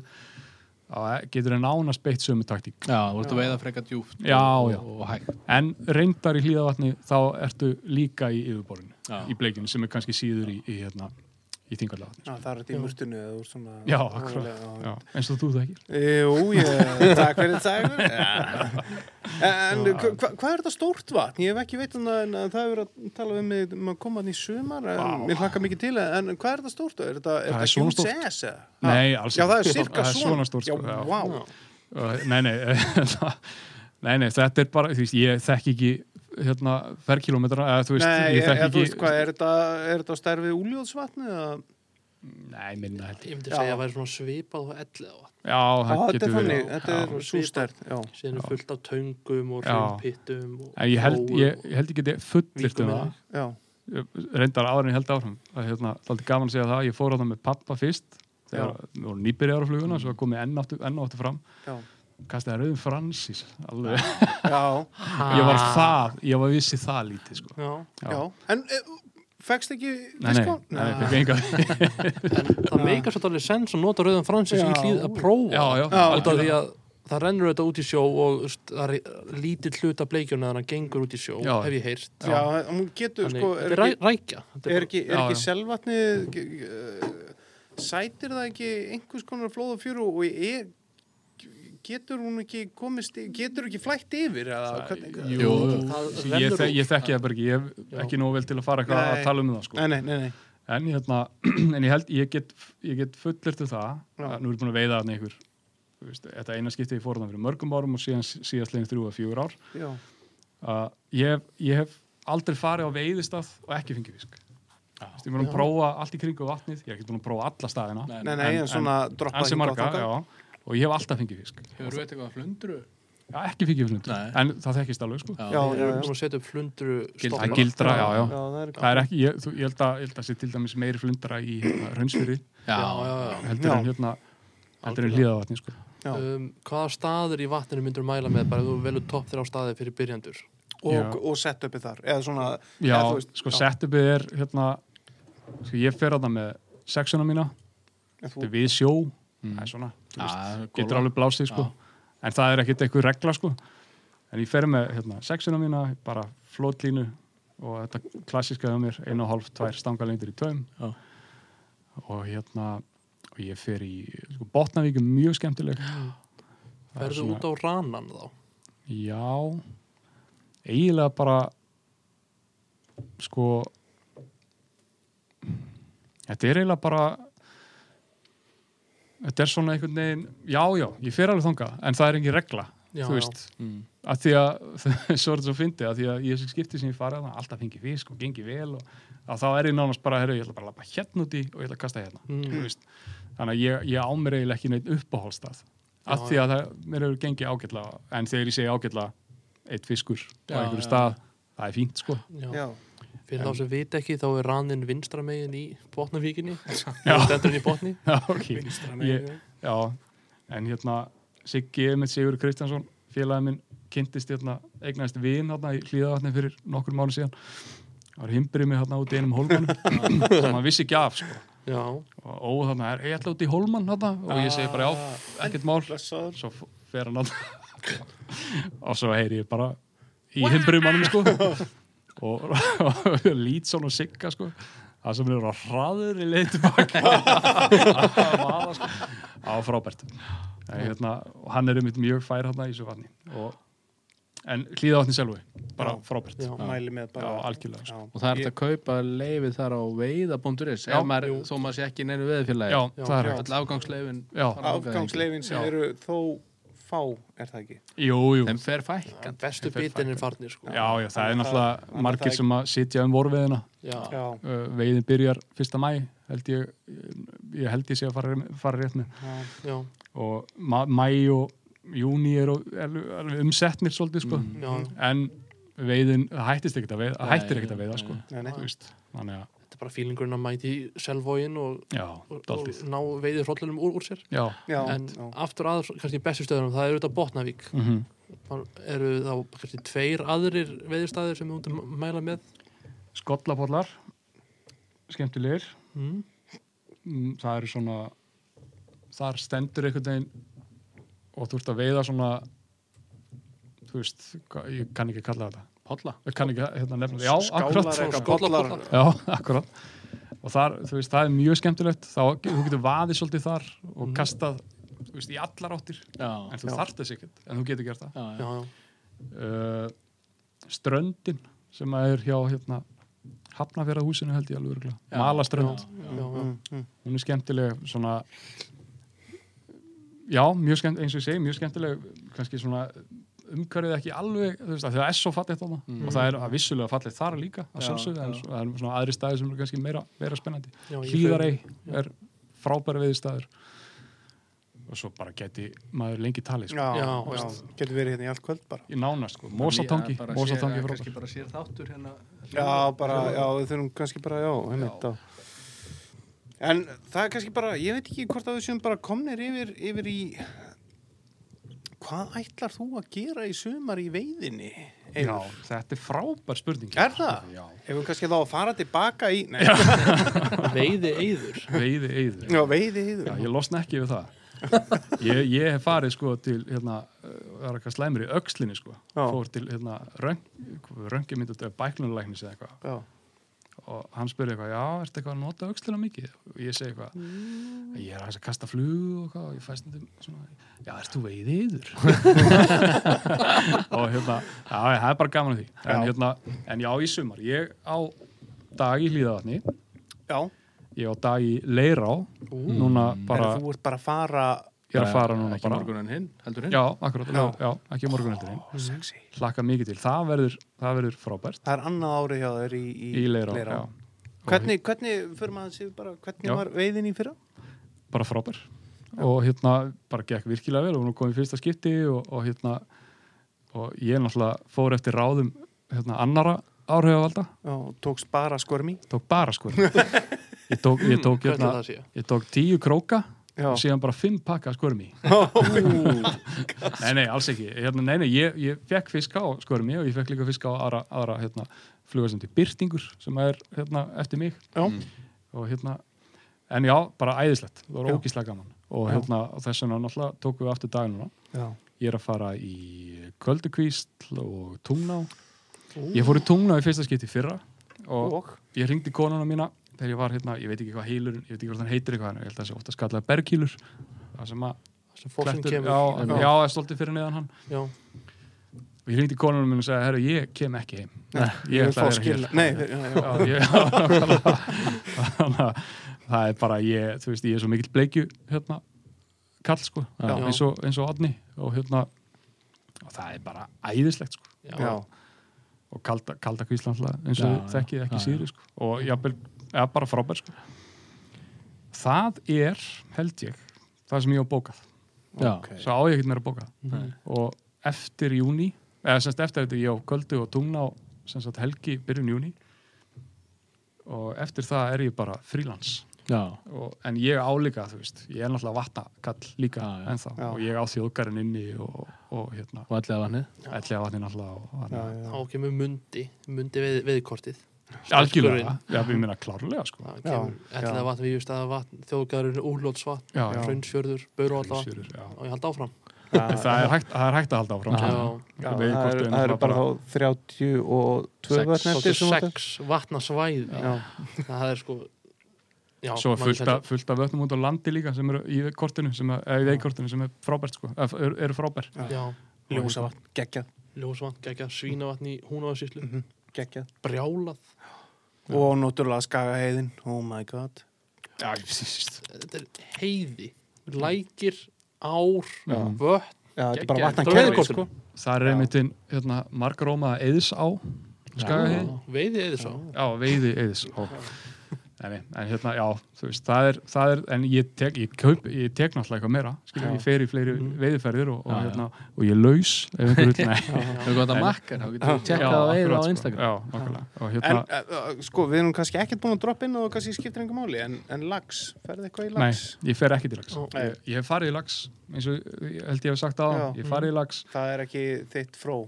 Speaker 4: þá getur það nánast beitt sömu taktík.
Speaker 2: Já, þú ert að veiða frekar djúft
Speaker 4: Já,
Speaker 2: og,
Speaker 4: já.
Speaker 2: og hægt.
Speaker 4: En reyndar í hlýðavatni þá ertu líka í yfirborðinu í bleikinu sem er kannski síður í, í, hérna, í þingarlavatni
Speaker 1: Já, það er þetta í murtinu eða úr svona...
Speaker 4: Já, akkurat, eins og þú þekkir
Speaker 1: Jú, ég, takk fyrir það *laughs* ja. En hva, hva, hvað er þetta stórt vatn? Ég hef ekki veit um það en að það hefur að tala um mig um að koma hann í sumar en mér hlakka mikið til en hvað er þetta stórt? Er þetta, er
Speaker 4: Það er
Speaker 1: þetta
Speaker 4: svona stórt. Nei, alls
Speaker 1: Já, það er
Speaker 4: ekki.
Speaker 1: cirka
Speaker 4: Það er svona stórt,
Speaker 1: Já,
Speaker 4: sko,
Speaker 1: vá.
Speaker 4: Nei, nei, *laughs* nei, nei, þetta er bara, þú veist, ég þekk ekki hérna, ferkilometra, eða þú veist,
Speaker 1: Nei,
Speaker 4: ég þekk
Speaker 1: þú veist
Speaker 4: ekki,
Speaker 1: hvað, er þetta, er þetta stærfið úljóðsvatni eða?
Speaker 4: nei, minna held ég.
Speaker 3: Ég myndi
Speaker 1: Já.
Speaker 3: segja að það væri svona svipað og ellið á
Speaker 4: Já,
Speaker 1: Já,
Speaker 4: það
Speaker 1: þetta
Speaker 4: getur
Speaker 1: er
Speaker 4: verið.
Speaker 1: þannig, þetta
Speaker 3: Já.
Speaker 1: er svo stærð, já.
Speaker 3: síðan er fullt af töngum og
Speaker 4: Já.
Speaker 3: hrjómpittum og
Speaker 4: En ég held,
Speaker 3: flóum
Speaker 4: ég, ég held ekki þetta fullirt um
Speaker 3: víkum
Speaker 4: það.
Speaker 1: Já,
Speaker 4: Reyndar áður en ég held áfram. Það er hérna, það er gaman að segja það. Ég fór á það með pappa fyrst, þegar við vorum nýbyrjar á fluguna, svo komið enn áttu, enn áttu fram.
Speaker 1: já,
Speaker 4: Kastaði rauðum fransís, alveg. Ég var það, ég var vissi það lítið, sko.
Speaker 3: Já,
Speaker 1: já. En e, fegst ekki
Speaker 4: Nei, nei, nei, fikk enga.
Speaker 3: en það meikar svo alveg sens að nota rauðan fransis í hlýð að prófa
Speaker 4: Já, já,
Speaker 1: Já.
Speaker 3: út af því að það rennur þetta út í sjó og það er lítill hluta bleikjuna þannig að gengur út í sjó,
Speaker 4: Já.
Speaker 3: hef ég heyrt
Speaker 1: Já, hún getur, sko, er
Speaker 3: ræ,
Speaker 1: ekki,
Speaker 3: rækja
Speaker 1: er ekki, er ekki
Speaker 4: já.
Speaker 1: selvatni sætir það ekki einhvers konar flóð og fjöru og er, getur hún ekki komist, getur ekki flætt yfir eða hvernig?
Speaker 4: Jú,
Speaker 3: Það
Speaker 4: ég, ég þekki það bara ekki, ég hef ekki nóg vel til að fara eitthvað að tala um það, sko.
Speaker 1: Nei, nei, nei, nei.
Speaker 4: En, hérna, *clears throat* en ég held, ég get, ég get fullirt um það,
Speaker 1: Já.
Speaker 4: að nú er ég búin að veiða þarna ykkur, þú veist, þetta eina skiptið ég fór þarna fyrir mörgum árum og síðan síðast leginn þrjú að fjögur ár,
Speaker 1: Já,
Speaker 4: að ég, hef- ég hef aldrei farið á veiðistað og ekki fengið fisk. Veist, Ég er búin að prófa allt í kringu vatnið, ég er ekki búin að prófa alla staðina,
Speaker 2: Nei,
Speaker 1: nei, nei, en svona droppa hingað
Speaker 4: já, og ég hef alltaf fengið fisk.
Speaker 2: Hefur þú veit eitthvað flundru?
Speaker 4: Já, ekki fengið flundur,
Speaker 2: Nei.
Speaker 4: en það þekkist alveg, sko.
Speaker 2: Já,
Speaker 1: Já, já, já.
Speaker 3: setja upp flundru
Speaker 2: Gildra.
Speaker 4: Það gildra, já, já.
Speaker 1: Já, það er
Speaker 4: Það er ekki, ég, þú, ég held að, ég held að sé til dæmis meiri flundra í hérna, raunsfyrir,
Speaker 2: já,
Speaker 3: já, já, já.
Speaker 4: heldur en hérna, heldur en hlýðavatni, sko.
Speaker 3: Um, hvaða staður í vatninu myndur mæla með bara þú velur topp þrjá staði fyrir byrjandur
Speaker 1: og, og sett uppi þar eða svona,
Speaker 4: Já,
Speaker 1: eða, þú veist,
Speaker 4: sko setupið er hérna, sko ég fer á það með sexuna mína,
Speaker 1: þú,
Speaker 4: er við sjó
Speaker 2: Mm.
Speaker 4: það er svona, veist, getur alveg blásið sko, en það er ekkit eitthvað regla sko, en ég fer með hérna, sexuna mína, bara flótlínu og þetta klassiska hjá mér einu og hálf, tvær stangalengdir í taum. Og hérna og ég fer í, sko, Botnavík mjög skemmtileg. Er
Speaker 3: Ferðu
Speaker 4: svona-
Speaker 3: út á ranan þá?
Speaker 4: Já. Eiginlega bara sko þetta er eiginlega bara þetta er svona einhvern veginn já, já, ég fer alveg þangað en það er engin regla,
Speaker 3: Já,
Speaker 4: þú veist.
Speaker 2: Mm.
Speaker 4: að því að, *laughs* svo er þetta svo fyndi að því að í þessu skipti sem ég farið að alltaf fengi fisk og gengi vel og að þá er ég nánast bara, herru, ég ætla bara að lappa hérna úti og ég ætla að kasta hérna,
Speaker 3: Mm.
Speaker 4: þú veist. Þannig að ég, ég á mér eiginlega ekki neitt uppáhaldstað að því að það, mér hefur gengið ágætlega en þegar ég segi ágætlega eitt fiskur á
Speaker 2: Já,
Speaker 4: einhverju
Speaker 2: já,
Speaker 4: stað, það er fínt sko.
Speaker 3: Já. Fyrir þá sem vit ekki, þá er rannin vinstra megin í botnavíkinni. *laughs*
Speaker 4: Já.
Speaker 3: Stendur hann í botni. *laughs*
Speaker 4: já, ok,
Speaker 1: vinstra
Speaker 4: Ég- já en hérna Siggi með Sigur Kristjánsson félagið minn kynntist hérna eignaðist vin hérna í hlýðavatni fyrir nokkur mánu síðan það var himbrið mig hérna út í einum hólmanum *laughs* sem hann vissi ekki af sko.
Speaker 3: Já.
Speaker 4: og ó þarna er ég ætla út í hólman hérna og ég segi bara já, ekkert mál
Speaker 1: Blessaður.
Speaker 4: svo fer hann hérna og svo heyri ég bara í himbrið mannum sko og, og *laughs* lít svona sigga sko það sem er að hraður í leið tilbaka *laughs* að vaða sko á frábært en, hérna, og hann er einmitt mjög fær hérna í þessu vatni og, en hlýðavatni sjálfu bara
Speaker 1: Já.
Speaker 4: frábært
Speaker 3: Já.
Speaker 1: Mæli með bara
Speaker 4: Já, algjörlega, sko.
Speaker 1: Já.
Speaker 2: Og það er hægt að kaupa leifið þar á veiða.is
Speaker 4: Já,
Speaker 2: þó maður sé ekki neinu veðfélagi
Speaker 4: já,
Speaker 3: Já,
Speaker 4: það er
Speaker 1: já.
Speaker 2: All afgangsleifin
Speaker 4: Já.
Speaker 1: Afgangsleifin sem
Speaker 4: Já.
Speaker 1: eru þó fá, er það ekki?
Speaker 4: jú, jú,
Speaker 2: Þeim fer fækkan
Speaker 3: Bestu bitin er farnir, sko.
Speaker 4: já, já, það er náttúrulega margir sem að sitja um vorveðina uh, veiðin byrjar fyrsta mæ held ég, ég held ég sé að fara, fara rétt með
Speaker 1: já,
Speaker 3: Já.
Speaker 4: og mæ og júni eru er- er umsetnir svolítið sko
Speaker 2: Mm.
Speaker 3: Já.
Speaker 4: en veiðin, það hættist ekkert að veiða hættir ekkert að veiða sko
Speaker 1: nei, nei.
Speaker 4: Þú veist, þannig að,
Speaker 3: Þetta er bara fílingurinn að mæti selvógin og, og, og ná veiðið hrollunum úr, úr sér.
Speaker 4: já,
Speaker 1: já,
Speaker 3: en
Speaker 1: já.
Speaker 3: aftur að kannski bestu stöðunum, það er auðvitað Botnavík.
Speaker 4: mm
Speaker 3: Það eru þá kannski tveir aðrir veiðistæðir sem ert að mæla með.
Speaker 4: skollapollar skemmtilegir
Speaker 3: Mm.
Speaker 4: Mm, það eru svona þar stendur einhvern veginn og þú ert að veiða svona þú veist, hvað- ég kann ekki kalla þetta
Speaker 2: Polla.
Speaker 4: Ég kann ekki hérna nefna já, akkurat.
Speaker 1: pollar.
Speaker 4: já, akkurat. Og þar, þú veist, það er mjög skemmtilegt. Þá, þú getur vaðið svolítið þar og kastað, þú veist, í allar áttir.
Speaker 2: Já,
Speaker 4: en þú þarft þess ekkert, en þú getur gert það.
Speaker 2: Já,
Speaker 3: Já,
Speaker 4: uh, ströndin sem að er hjá hérna Hafnafjörðahúsinu held ég alveg örgulega
Speaker 2: Já,
Speaker 4: Malaströnd,
Speaker 3: Já, já.
Speaker 1: Mm, mm.
Speaker 4: hún er skemmtileg svona já, mjög skemmt, eins og ég segi, mjög skemmtileg kannski svona umhverfið ekki alveg, þú veist, að það er svo fallið þarna. Og það er að vissulega fallið þar líka að
Speaker 2: Já,
Speaker 4: sjálfsögðu, en það er svona aðri staði sem eru kannski meira, meira spennandi.
Speaker 3: Já.
Speaker 4: er frábæra viði staður og svo bara geti maður lengi talið sko.
Speaker 1: Já,
Speaker 3: Já,
Speaker 1: getur verið hérna í allt kvöld bara.
Speaker 4: Í nánast, sko. Mósatangi
Speaker 2: Bara sér-
Speaker 4: Mósatangi
Speaker 2: Kannski bara sér þáttur hérna.
Speaker 1: Já, bara, já, við þurfum kannski bara, já, einmitt á. En það er kannski bara, ég veit ekki hvort að við séum bara komnir yfir, yfir í hvað ætlar þú að gera í sumar í veiðinni?
Speaker 4: Já,
Speaker 1: Eiður?
Speaker 4: þetta er frábær spurning
Speaker 1: Er það?
Speaker 4: Já,
Speaker 1: Ef við kannski þá að fara tilbaka í, nei, *laughs*
Speaker 3: Veiði eyður.
Speaker 4: veiði eyður
Speaker 1: já, veiði
Speaker 4: Já,
Speaker 1: yfir.
Speaker 4: ég losna ekki við það ég, ég hef farið sko til hérna, það er eitthvað slæmur í öxlinni sko,
Speaker 1: Já.
Speaker 4: fór til hérna röngi myndu þetta bæklunulæknis eða eitthvað
Speaker 1: Já,
Speaker 4: og hann spurði eitthvað, já, ertu eitthvað að nota öxlina mikið? og ég segi eitthvað ég er að kasta flug og eitthvað og ég fæst þetta svona, já, ert þú veiði yður? *laughs* og hérna já, það er bara gaman því en,
Speaker 1: Já.
Speaker 4: hérna, en já, í sumar, ég á dag í hlýðavatni
Speaker 1: já.
Speaker 4: ég á dag í Leirá núna bara,
Speaker 1: En þú ert bara að fara,
Speaker 4: ég er að fara núna
Speaker 2: Ekki
Speaker 4: bara
Speaker 2: morgun en hinn, heldur hinn
Speaker 4: Já, akkurat, já.
Speaker 1: Já.
Speaker 4: ekki morgun heldur hinn.
Speaker 1: sexy.
Speaker 4: Hlakka mikið til. Það verður, það verður frábært
Speaker 1: Það er annað árið hjá þér í, í,
Speaker 4: í Leirá.
Speaker 1: Leirá.
Speaker 4: Já.
Speaker 1: Hvernig, hvernig, fyrir maður að séu bara, hvernig
Speaker 4: Já.
Speaker 1: var veiðin í fyrra?
Speaker 4: Bara frábær. Og hérna, bara gekk virkilega vel og nú kom í fyrsta skipti og, og hérna, og ég náttúrulega fór eftir ráðum hérna, annara áhrifavalda.
Speaker 1: Já, og tókst bara skörmi?
Speaker 4: Tók bara sko. *laughs* Ég tók, ég tók,
Speaker 3: Hvernig
Speaker 4: hérna,
Speaker 3: það sé?
Speaker 4: ég tók tíu króka
Speaker 1: Já.
Speaker 4: og síðan bara fimm pakka skörmi. *laughs* *laughs* nei, nei, alls ekki. Hérna, nei, nei, ég, ég fekk fiska á skörmi og ég fekk líka fiska á aðra, aðra hérna, flugasendi Byrtingur sem er hérna, eftir mig.
Speaker 1: Já.
Speaker 4: og hérna en já, bara æðislegt, það var ógíslega gaman og hérna, þess vegna náttúrulega tókum við aftur daginuna,
Speaker 1: Já.
Speaker 4: ég er að fara í Köldukvísl og Tungná ég fór í Tungná í fyrsta skipti í fyrra og,
Speaker 1: Og?
Speaker 4: ég ringdi konuna mína þegar ég var hérna, ég veit ekki hvað heilur ég veit ekki hvað hann heitir eitthvað, ég held að það sé ofta skallaði berghýlur það sem að
Speaker 3: kemur.
Speaker 4: Já,
Speaker 3: Já.
Speaker 4: já, það er stoltið fyrir neðan hann.
Speaker 3: Já.
Speaker 4: og ég hringdi konunum minn og sagði, herru, ég kem ekki heim.
Speaker 1: Nei,
Speaker 4: ég ætla að vera hér. *laughs* Þannig að það er bara ég, þú veist, ég er svo mikill bleikju hérna, kall sko. Eins og, eins og Odni og hérna og það er bara æðislegt sko. Og kalda, kvíslandla eins og þekkið ekki síri sko. Og jafnvel, ja, bara frábær sko það er, held ég það sem ég á bókað
Speaker 2: Já.
Speaker 1: Ok.
Speaker 4: svo á ég ekki meira bókað
Speaker 2: Nei.
Speaker 4: og eftir júni eða semst eftir þetta ég á Köldu og Tungna og semst að helgi byrjun júni og eftir það er ég bara og, en ég á líka, þú veist ég er náttúrulega vatnakall líka
Speaker 2: Já, já.
Speaker 4: ennþá
Speaker 1: Já.
Speaker 4: og ég á þjóðgarinn inni og, og hérna,
Speaker 2: Og
Speaker 4: að vatni náttúrulega og, og.
Speaker 3: Þá kemur mundi, mundi veið, veiðkortið
Speaker 4: algjörlega, já, við minna klárlega sko.
Speaker 3: Það ætlaða vatn, við just að vatn, þjóðgarður, bauruvaldavatn
Speaker 4: Hrísfjörður, já.
Speaker 3: og ég held áfram.
Speaker 4: En það er, hægt, það er hægt að halda áfram
Speaker 2: Já.
Speaker 4: sko.
Speaker 1: Já, það er-
Speaker 4: er
Speaker 1: það eru
Speaker 4: náttúrulega
Speaker 1: bara þá 32
Speaker 4: Sex.
Speaker 1: vötn eftir
Speaker 3: Svolítið
Speaker 1: sem þetta-
Speaker 3: sex vatnasvæði.
Speaker 1: Já,
Speaker 3: Það er sko, já.
Speaker 4: svo er fullt, af- fullt af vötnum út á landi líka sem eru í kortinu sem er, eða í veikortinu sem er frábært sko, eru, eru frábær
Speaker 3: Já,
Speaker 1: ljósavatn, geggjað
Speaker 3: ljósvatn, geggjað, svínavatn í húnavarsýslu,
Speaker 1: Mhm, geggjað
Speaker 3: brjálað.
Speaker 1: Og náttúrulega skagaheiðin, oh my god.
Speaker 4: Já,
Speaker 3: Þetta er heiði, lækir, ár,
Speaker 4: Já.
Speaker 3: vötn.
Speaker 1: Já, þetta er bara vatna sko.
Speaker 4: Það er einmitt inn hérna, margarómaða eðis á skagaheiði
Speaker 3: Veiði.
Speaker 4: Já, veiði eðis Ó. Nei, nei, en hérna, já, þú veist, það er, það er en ég tek, ég, kaup, ég tek náttúrulega eitthvað meira, skilja,
Speaker 1: Já.
Speaker 4: ég fer í fleiri
Speaker 3: Mhm.
Speaker 4: veiðiferðir og, og,
Speaker 2: Já, já.
Speaker 4: hérna, og ég er laus ef einhver vil, nei
Speaker 2: Hefur gott að
Speaker 4: En-
Speaker 2: makkar, þá getur við
Speaker 4: Já,
Speaker 2: tjekkað á eða
Speaker 4: akkurat,
Speaker 2: á
Speaker 4: sko.
Speaker 2: Instagram.
Speaker 4: Já, nákvæmlega og
Speaker 1: En,
Speaker 4: hérna,
Speaker 1: uh, sko, við erum kannski ekkert búin að droppa inn og kannski skiptir einhver máli, en, en lags, ferði eitthvað í
Speaker 4: nei,
Speaker 1: lags?
Speaker 4: ég fer ekki til lags
Speaker 3: Ó.
Speaker 4: ég, ég hef farið í lags, eins og held ég hef sagt á
Speaker 1: Já.
Speaker 4: ég farið í lags
Speaker 1: Það er ekki þitt fró.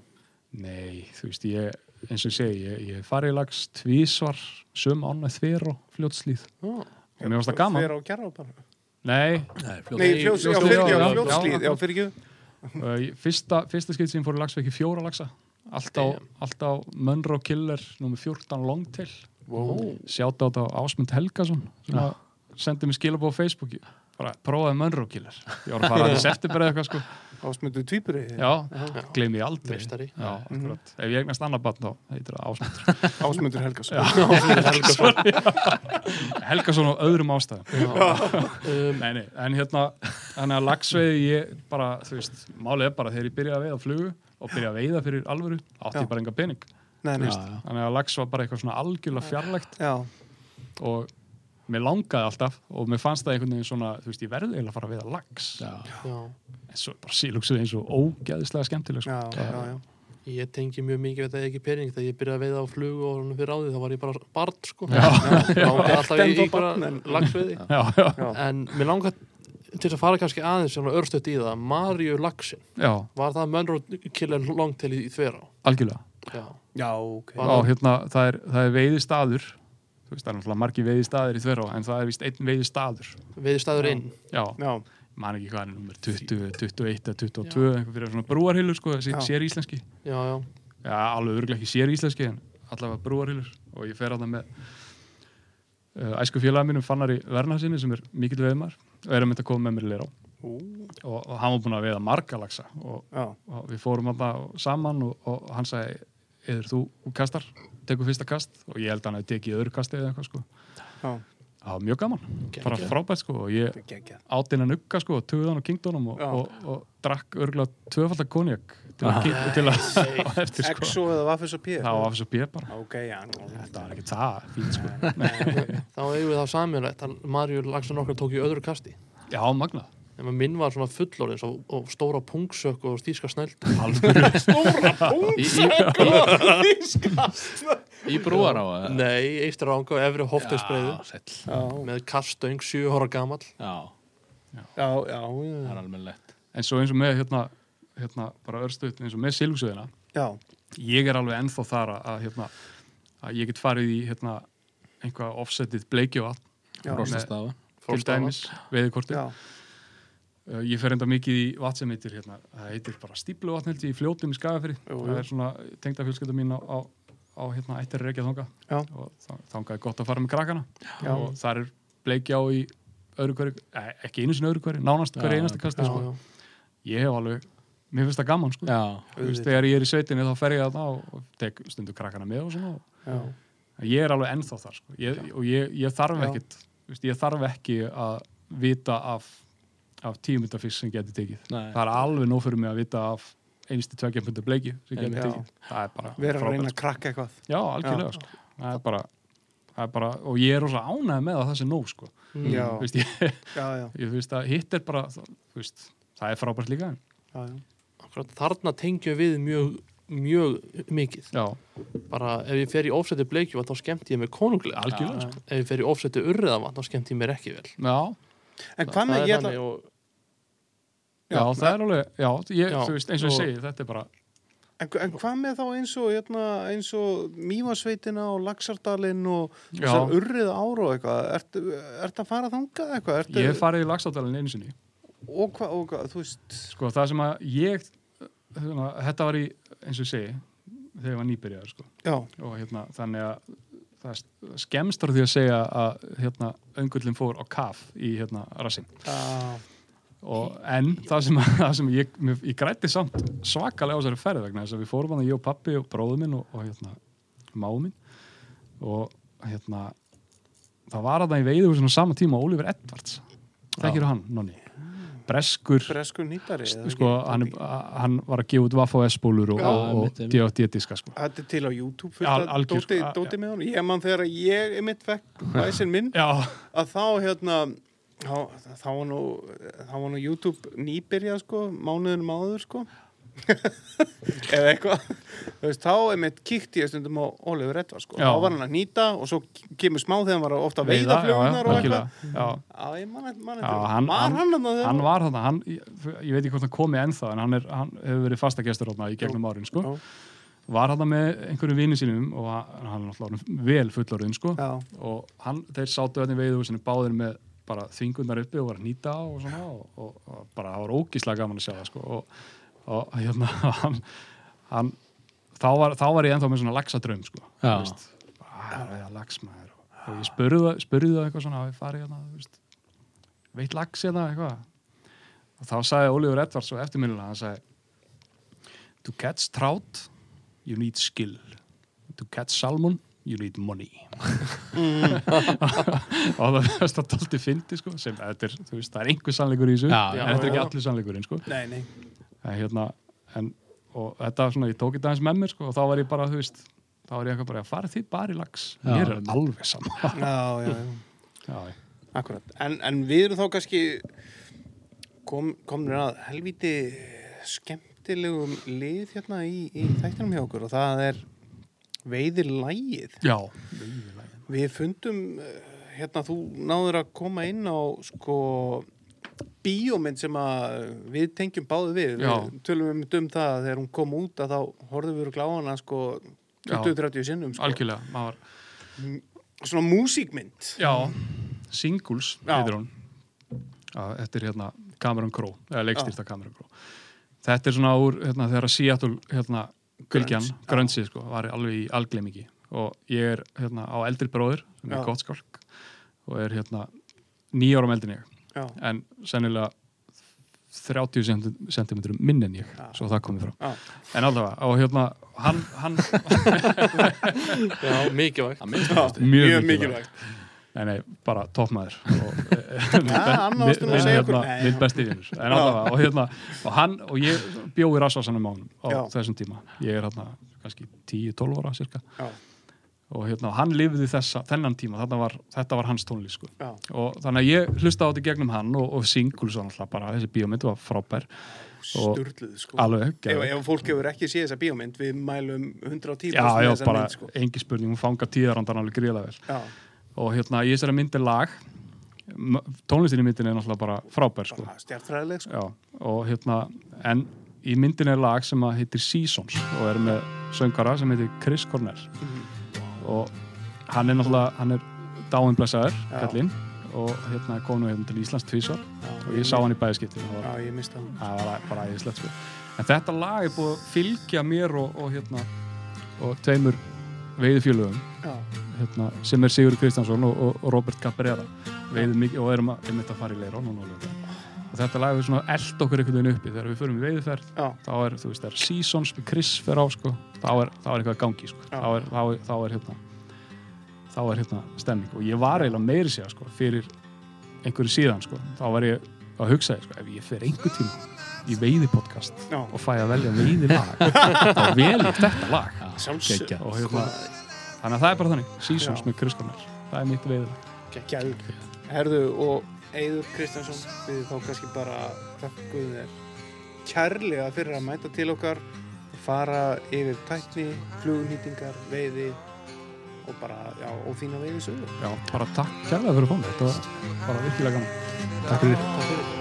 Speaker 4: nei, þú veist, ég eins og ég segi, ég, ég í lags tvísvar, söm ána þver og fljótslíð
Speaker 3: Já.
Speaker 4: og mér varst það gaman.
Speaker 1: Fyrir á gerða bara.
Speaker 4: nei,
Speaker 2: Nei,
Speaker 4: ég- fyrsta, fyrsta skipt sem fór í lags fekk ég fjóra lagsa allt á,
Speaker 3: Damn.
Speaker 4: allt á Monroe Killer nummer 14 Longtail.
Speaker 3: Wow.
Speaker 4: sjátt á þetta á Ásmund Helgason sem að sendi mér skilabóð á Facebook Ég bara prófaði Monroe Killer. Ég var að fara að september eða eitthvað sko
Speaker 1: Ásmundu tvíburi.
Speaker 4: já,
Speaker 3: Já.
Speaker 4: gleymi ég aldrei.
Speaker 3: Meistari.
Speaker 4: já, akkurat. Ef ég eignast annar barn þá heitir það Ásmund *laughs*
Speaker 1: Ásmundur Helgason. *laughs*
Speaker 4: Helgason. Á öðrum ástæðum.
Speaker 3: Um,
Speaker 4: nei, nei, en hérna þannig að lagsveiði ég bara þú veist, málið er bara þegar ég byrjaði að veiða flugu og byrjaði að veiða fyrir alvöru átti ég bara enga pening.
Speaker 1: Nei, nei,
Speaker 2: Já, já.
Speaker 4: þannig að lags var bara eitthvað svona algjörlega fjarlægt.
Speaker 1: Já,
Speaker 4: og mér langaði alltaf og mér fannst það einhvern veginn svona þú veist, ég verði eiginlega að fara að veiða lags
Speaker 2: Já.
Speaker 3: já.
Speaker 4: en svo bara sílugsuð eins og ógeðislega skemmtileg sko.
Speaker 1: já, já, já.
Speaker 3: Ég tengi mjög mikið við þetta ekki pening þegar ég byrjaði að veiða á flug og honum fyrir áðið þá var ég bara barn sko
Speaker 4: Já.
Speaker 3: langaði alltaf í ykkur lagsveiði *laughs*
Speaker 4: já, já,
Speaker 1: Já.
Speaker 3: en mér langaði til að fara kannski aðeins svona örstuðt í það Maríu Lagsin,
Speaker 4: já,
Speaker 3: var það Monroe Killer Longtail í Þverá?
Speaker 4: algjörlega
Speaker 3: Já,
Speaker 1: Já, ok.
Speaker 3: Var-
Speaker 4: og hérna, það er, það er veiði staður þú veist, það er náttúrulega margi veiði staður í þverá en það er vist einn veiði staður
Speaker 3: veiði staður inn?
Speaker 4: Já,
Speaker 1: Já,
Speaker 4: man ekki hvað er nummer 20, 21 eða 22 einhver fyrir svona brúarhylur sko,
Speaker 1: Já.
Speaker 4: sér íslenski.
Speaker 3: Já, já,
Speaker 4: já, alveg örgulega ekki sér íslenski en allavega brúarhylur og ég fer að það með uh, æsku félaga mínum Fannari Vernarsinni sem er mikill veiðmar og er að mynda að koma með mér í Leirá
Speaker 1: ú,
Speaker 4: og, og hann var búinn að veiða marga lagsa og, og við fórum alltaf saman og, og hann sagði eður þú kastar, tekur fyrsta kast og ég held að hann hefði tekið öðru kasti eða eitthvað sko.
Speaker 1: Já,
Speaker 4: það var mjög gaman, bara frábært sko og ég átt inn að nugga sko og töðan og kingdónum og, og, og, drakk örgulega tvöfaldar konjak til að,
Speaker 2: Ah.
Speaker 4: til að *laughs* á eftir sko.
Speaker 1: Exo eða Vaffis og P?
Speaker 4: það var af þessu bíð bara.
Speaker 1: Ok, já, nú.
Speaker 4: þetta var ekki það fínt sko. *laughs*
Speaker 3: Þá eigum við það samilegt að Maríu Lagsin okkar tók í öðru kasti.
Speaker 4: Já, magnað
Speaker 3: en minn var svona fullorðins og, og stóra pungsök og stíska snöld *laughs*
Speaker 2: Í, í, í brúar á það
Speaker 3: Nei, eistur ánga og efri.
Speaker 2: Já,
Speaker 3: með kastöng 7 ára gamall.
Speaker 2: Já,
Speaker 1: já, já,
Speaker 2: það
Speaker 1: já,
Speaker 2: er almennilegt
Speaker 4: en svo eins og með hérna, hérna bara örstuð eins og með silfsöðina
Speaker 1: já,
Speaker 4: ég er alveg ennþá þar að, að, hérna, að ég get farið í hérna, einhvað offsetið
Speaker 2: Frostastafa
Speaker 4: til dæmis veiðikorti
Speaker 1: já,
Speaker 4: ég fer enda mikið í vatn sem heitir hérna, það heitir bara stípluvatn held ég í fljótum í Skagafri
Speaker 1: Jú,
Speaker 4: það er svona tengda fjölskylda mín á, á, á hérna ættir reykja þanga
Speaker 1: Já.
Speaker 4: og þangað er gott að fara með krakkana.
Speaker 1: Já.
Speaker 4: og þar er bleikja á í öðru hverju, eh, ekki einu sinni öðru hverju nánast hverju einasta kasti
Speaker 3: Já,
Speaker 4: sko. ég hef alveg mér finnst það gaman sko.
Speaker 2: Já,
Speaker 4: Þú veist, þegar ég er í sveitinni þá fer ég þarna og, og tek stundu krakkana með og svona og
Speaker 1: Já.
Speaker 4: ég er alveg ennþá þar sko. ég, og ég, ég þarf veist, ég þarf ekki að vita af, af tímyndafisk sem geti tekið
Speaker 2: Nei.
Speaker 4: það er alveg nóg fyrir mig að vita af einstu tveggjapundu bleiki sem geti
Speaker 1: Já.
Speaker 4: tekið það er bara
Speaker 1: Vera að
Speaker 4: frábært,
Speaker 1: reyna
Speaker 4: sko.
Speaker 1: að krakka eitthvað.
Speaker 4: já, algjörlega
Speaker 1: Já.
Speaker 4: sko. það er bara Það er bara, og ég er rosa ánægð með að það sé nóg sko.
Speaker 1: Já,
Speaker 4: Þú veist, ég,
Speaker 1: já, já, *laughs*
Speaker 4: ég, veist, að hitt er bara þú veist, það er frábært líka
Speaker 1: já,
Speaker 3: þarna tengjum við mjög, mjög mikið
Speaker 4: já,
Speaker 3: bara ef ég fer í ofsætti bleikju þá skemmt ég mig konunglega
Speaker 4: sko.
Speaker 3: ef ég fer í ofsætti urriðavann þá skemmt ég mér ekki vel
Speaker 4: já,
Speaker 1: En hvað með,
Speaker 3: það
Speaker 1: ég
Speaker 3: þannig og
Speaker 4: já, það er alveg já, ég,
Speaker 3: Já,
Speaker 4: þú veist, eins og ég
Speaker 3: og-
Speaker 4: segi, þetta er bara
Speaker 1: en, en hvað með þá eins og, hérna, eins og Mývasveitina og Laxardalinn og
Speaker 4: Já.
Speaker 1: þessar urrið ára og eitthvað, ertu, ertu að fara þangað eitthvað? Ertu,
Speaker 4: ég farið í lagsáttælinn einu sinni
Speaker 1: og hvað, og hvað, þú veist,
Speaker 4: sko, það sem að ég hérna, þetta var í, eins og ég segi þegar ég var nýbyrjaður sko.
Speaker 1: já,
Speaker 4: og hérna, þannig að það er skemmst á því að segja að hérna, öngullin fór á kaf í hérna, rassin og, en það sem, *laughs* það sem ég, ég grætti samt svakalega á þessari ferð vegna þess að við fórum hann ég og pappi og bróður minn og, og hérna, máu minn. Og hérna það var að það í veiðu á sama tíma Oliver Edwards. Þekkir hann, nonni breskur
Speaker 1: breskur nýtari
Speaker 4: sko, hann, er- hann var að gefa út Vaff og S-bólur og, og, og
Speaker 2: einmitt, einmitt.
Speaker 4: D.O.D. diska sko.
Speaker 1: Þetta er til á YouTube fullt
Speaker 4: Al- algjör,
Speaker 1: dóti,
Speaker 4: a-
Speaker 1: dóti með hann ég man þegar ég einmitt fekk væsinn minn
Speaker 4: já,
Speaker 1: að þá hérna þá, þá, var nú, þá var nú YouTube nýbyrjað sko, mánuðinum áður sko *laughs* eða eitthvað þú veist, þá einmitt kíkti ég stundum á Oliver Edvard sko,
Speaker 4: Já.
Speaker 1: þá var hann að nýta og svo kemur smá þegar hann var ofta að veiða flugnar og eitthvað ég man eftir
Speaker 4: hann-
Speaker 1: Var
Speaker 4: hann-
Speaker 1: hann hann
Speaker 4: hann var þarna hann, ég, ég veit ekki hvort hann komi ennþá en hann, er, hann hefur verið fastagestur þarna í gegnum árin sko.
Speaker 1: Já.
Speaker 4: var þarna með einhverju vini sínum og hann hann er náttúrulega vel fullorðin sko.
Speaker 1: Já,
Speaker 4: og hann, þeir sátu öðni veiðhúsinu báðir með bara þvingunar uppi og var að nýta og svona og, og, og bara það var ógíslega gaman að sjá það sko. og, og hérna *laughs* hann, hann þá, var, þá var ég ennþá með svona laxadröm sko. Laxmaður og, ég spurði það- eitthvað svona að við farið hérna veit lax hérna eitthvað? Og þá sagði Oliver Edwards og eftirminnilega hann sagði to catch trout you need skill. To catch salmon you need money. *laughs* Og það veist það tólti fyndi sko, sem þetta er, þú veist, það er einhver sannleikur í þessu. Þetta er ekki allir sannleikurinn sko.
Speaker 1: nei, nei
Speaker 4: en, hérna, en, og þetta svona, ég tók þetta aðeins með mér sko, og þá var ég bara, þú veist þá var ég eitthvað bara, farið þið bara í lax
Speaker 2: Já.
Speaker 4: mér er alveg saman *laughs*
Speaker 1: Já, já, já
Speaker 4: já,
Speaker 1: Akkurat, en, en við erum þá kannski kom, komnir að helviti skemmtilegum lið hérna í, í þættinum hjá okkur og það er veiðir lægið.
Speaker 4: já.
Speaker 1: Við fundum, eh, hérna þú náður að koma inn á sko bíómynd sem að við tengjum báðu við.
Speaker 4: Já.
Speaker 1: Við tölum um um það að þegar hún kom út að þá horfðum við á hana sko
Speaker 4: Já.
Speaker 1: 20-30 sinnum sko.
Speaker 4: algjörlega, maður
Speaker 1: Svona músíkmynd.
Speaker 4: já, Singles heitir hún þetta er hérna Cameron Crowe, eða leikstýrta Cameron Crowe þetta er svona úr, hérna, þegar Seattle hérna,
Speaker 1: já.
Speaker 4: grönsi sko, var alveg í algleimingi og ég er hérna á eldri bróður sem er
Speaker 1: Já.
Speaker 4: gott skálk og er hérna nýjárum eldin ég
Speaker 1: Já,
Speaker 4: en sennilega 30 cm minn en ég
Speaker 1: Já.
Speaker 4: svo það komið frá.
Speaker 1: Já,
Speaker 4: en allavega, og hérna hann, hann *laughs*
Speaker 3: Já, mikilvægt.
Speaker 1: Já
Speaker 4: Mjög
Speaker 1: mjög mikilvægt.
Speaker 4: Nei, nei, bara *laughs* hérna,
Speaker 1: Nei,
Speaker 4: minn
Speaker 1: já.
Speaker 4: besti vinnur en allavega, og hérna og hann, og ég bjó í Rassasanum mánum á
Speaker 1: Já.
Speaker 4: þessum tíma, ég er hérna kannski 10-12 ára cirka.
Speaker 1: Já,
Speaker 4: og hérna, hann lifði þessa, þennan tíma var, þetta var hans tónlist sko. og þannig að ég hlusta á þetta gegnum hann og, og singul svo náttúrulega bara, þessi bíómynd var frábær Og-
Speaker 1: sturluð sko.
Speaker 4: alveg,
Speaker 1: ef, ef fólk hefur ekki séð þessa bíómynd við mælum 110%
Speaker 4: já, já, bara
Speaker 1: mynd sko.
Speaker 4: engi spurning, hún fanga tíðarandan alveg gríðlega vel
Speaker 1: já,
Speaker 4: og hérna, í þessari myndi lag tónlistin í myndin er náttúrulega bara frábær sko.
Speaker 1: bara stjartfræðileg sko.
Speaker 4: Og hérna en í myndin er lag sem að heitir Seasons og er með söngara sem heitir Chris Cornell
Speaker 1: Mhm.
Speaker 4: Og hann er náttúrulega hann er dáin blessaður,
Speaker 1: Já.
Speaker 4: kallinn og hérna kom nú hérna til Íslands tvísvar
Speaker 1: já,
Speaker 4: og ég sá hann í bæðiskipti það
Speaker 1: já, ég mista hann.
Speaker 4: Það var bara æðislegt sko. en þetta lag er búið að fylgja mér og, og hérna og tveimur veiðfjölugum
Speaker 1: já,
Speaker 4: hérna, sem er Sigur Kristjánsson og, og, og Robert Cabrera. Veiðum mikið og erum að, að fara í leira núna alveg. Og þetta lag er svona eld okkur einhvern veginn uppi. Þegar við förum í veiðferð
Speaker 1: Já,
Speaker 4: þá er, þú veist, þegar Seasons með Chris fer á, sko, þá er, þá er eitthvað að gangi, sko, þá er, þá er, þá er hérna, þá er hérna stemning. Og ég var eiginlega meiri sér, sko, fyrir einhverju síðan, sko, þá var ég að hugsa, sko, ef ég fer einhver tíma í veiðipodcast
Speaker 1: já,
Speaker 4: og fæ að velja veiðilag, *laughs* þá vel ég þetta lag.
Speaker 1: Sjálfsög
Speaker 4: hérna, þannig að það er bara þannig, Seasons
Speaker 1: Já.
Speaker 4: með Chris Cornell, það er mitt veiðilag.
Speaker 1: Herðu og Eiður Kristjánsson við þá kannski bara þakkuðum þér kærlega fyrir að mæta til okkar og fara yfir tækni, flugnýtingar, veiði og bara, já, og fína veiði sögur.
Speaker 4: Já, bara takk kærlega fyrir að koma, þetta var bara virkilega gaman. Takk fyrir.
Speaker 1: Takk fyrir.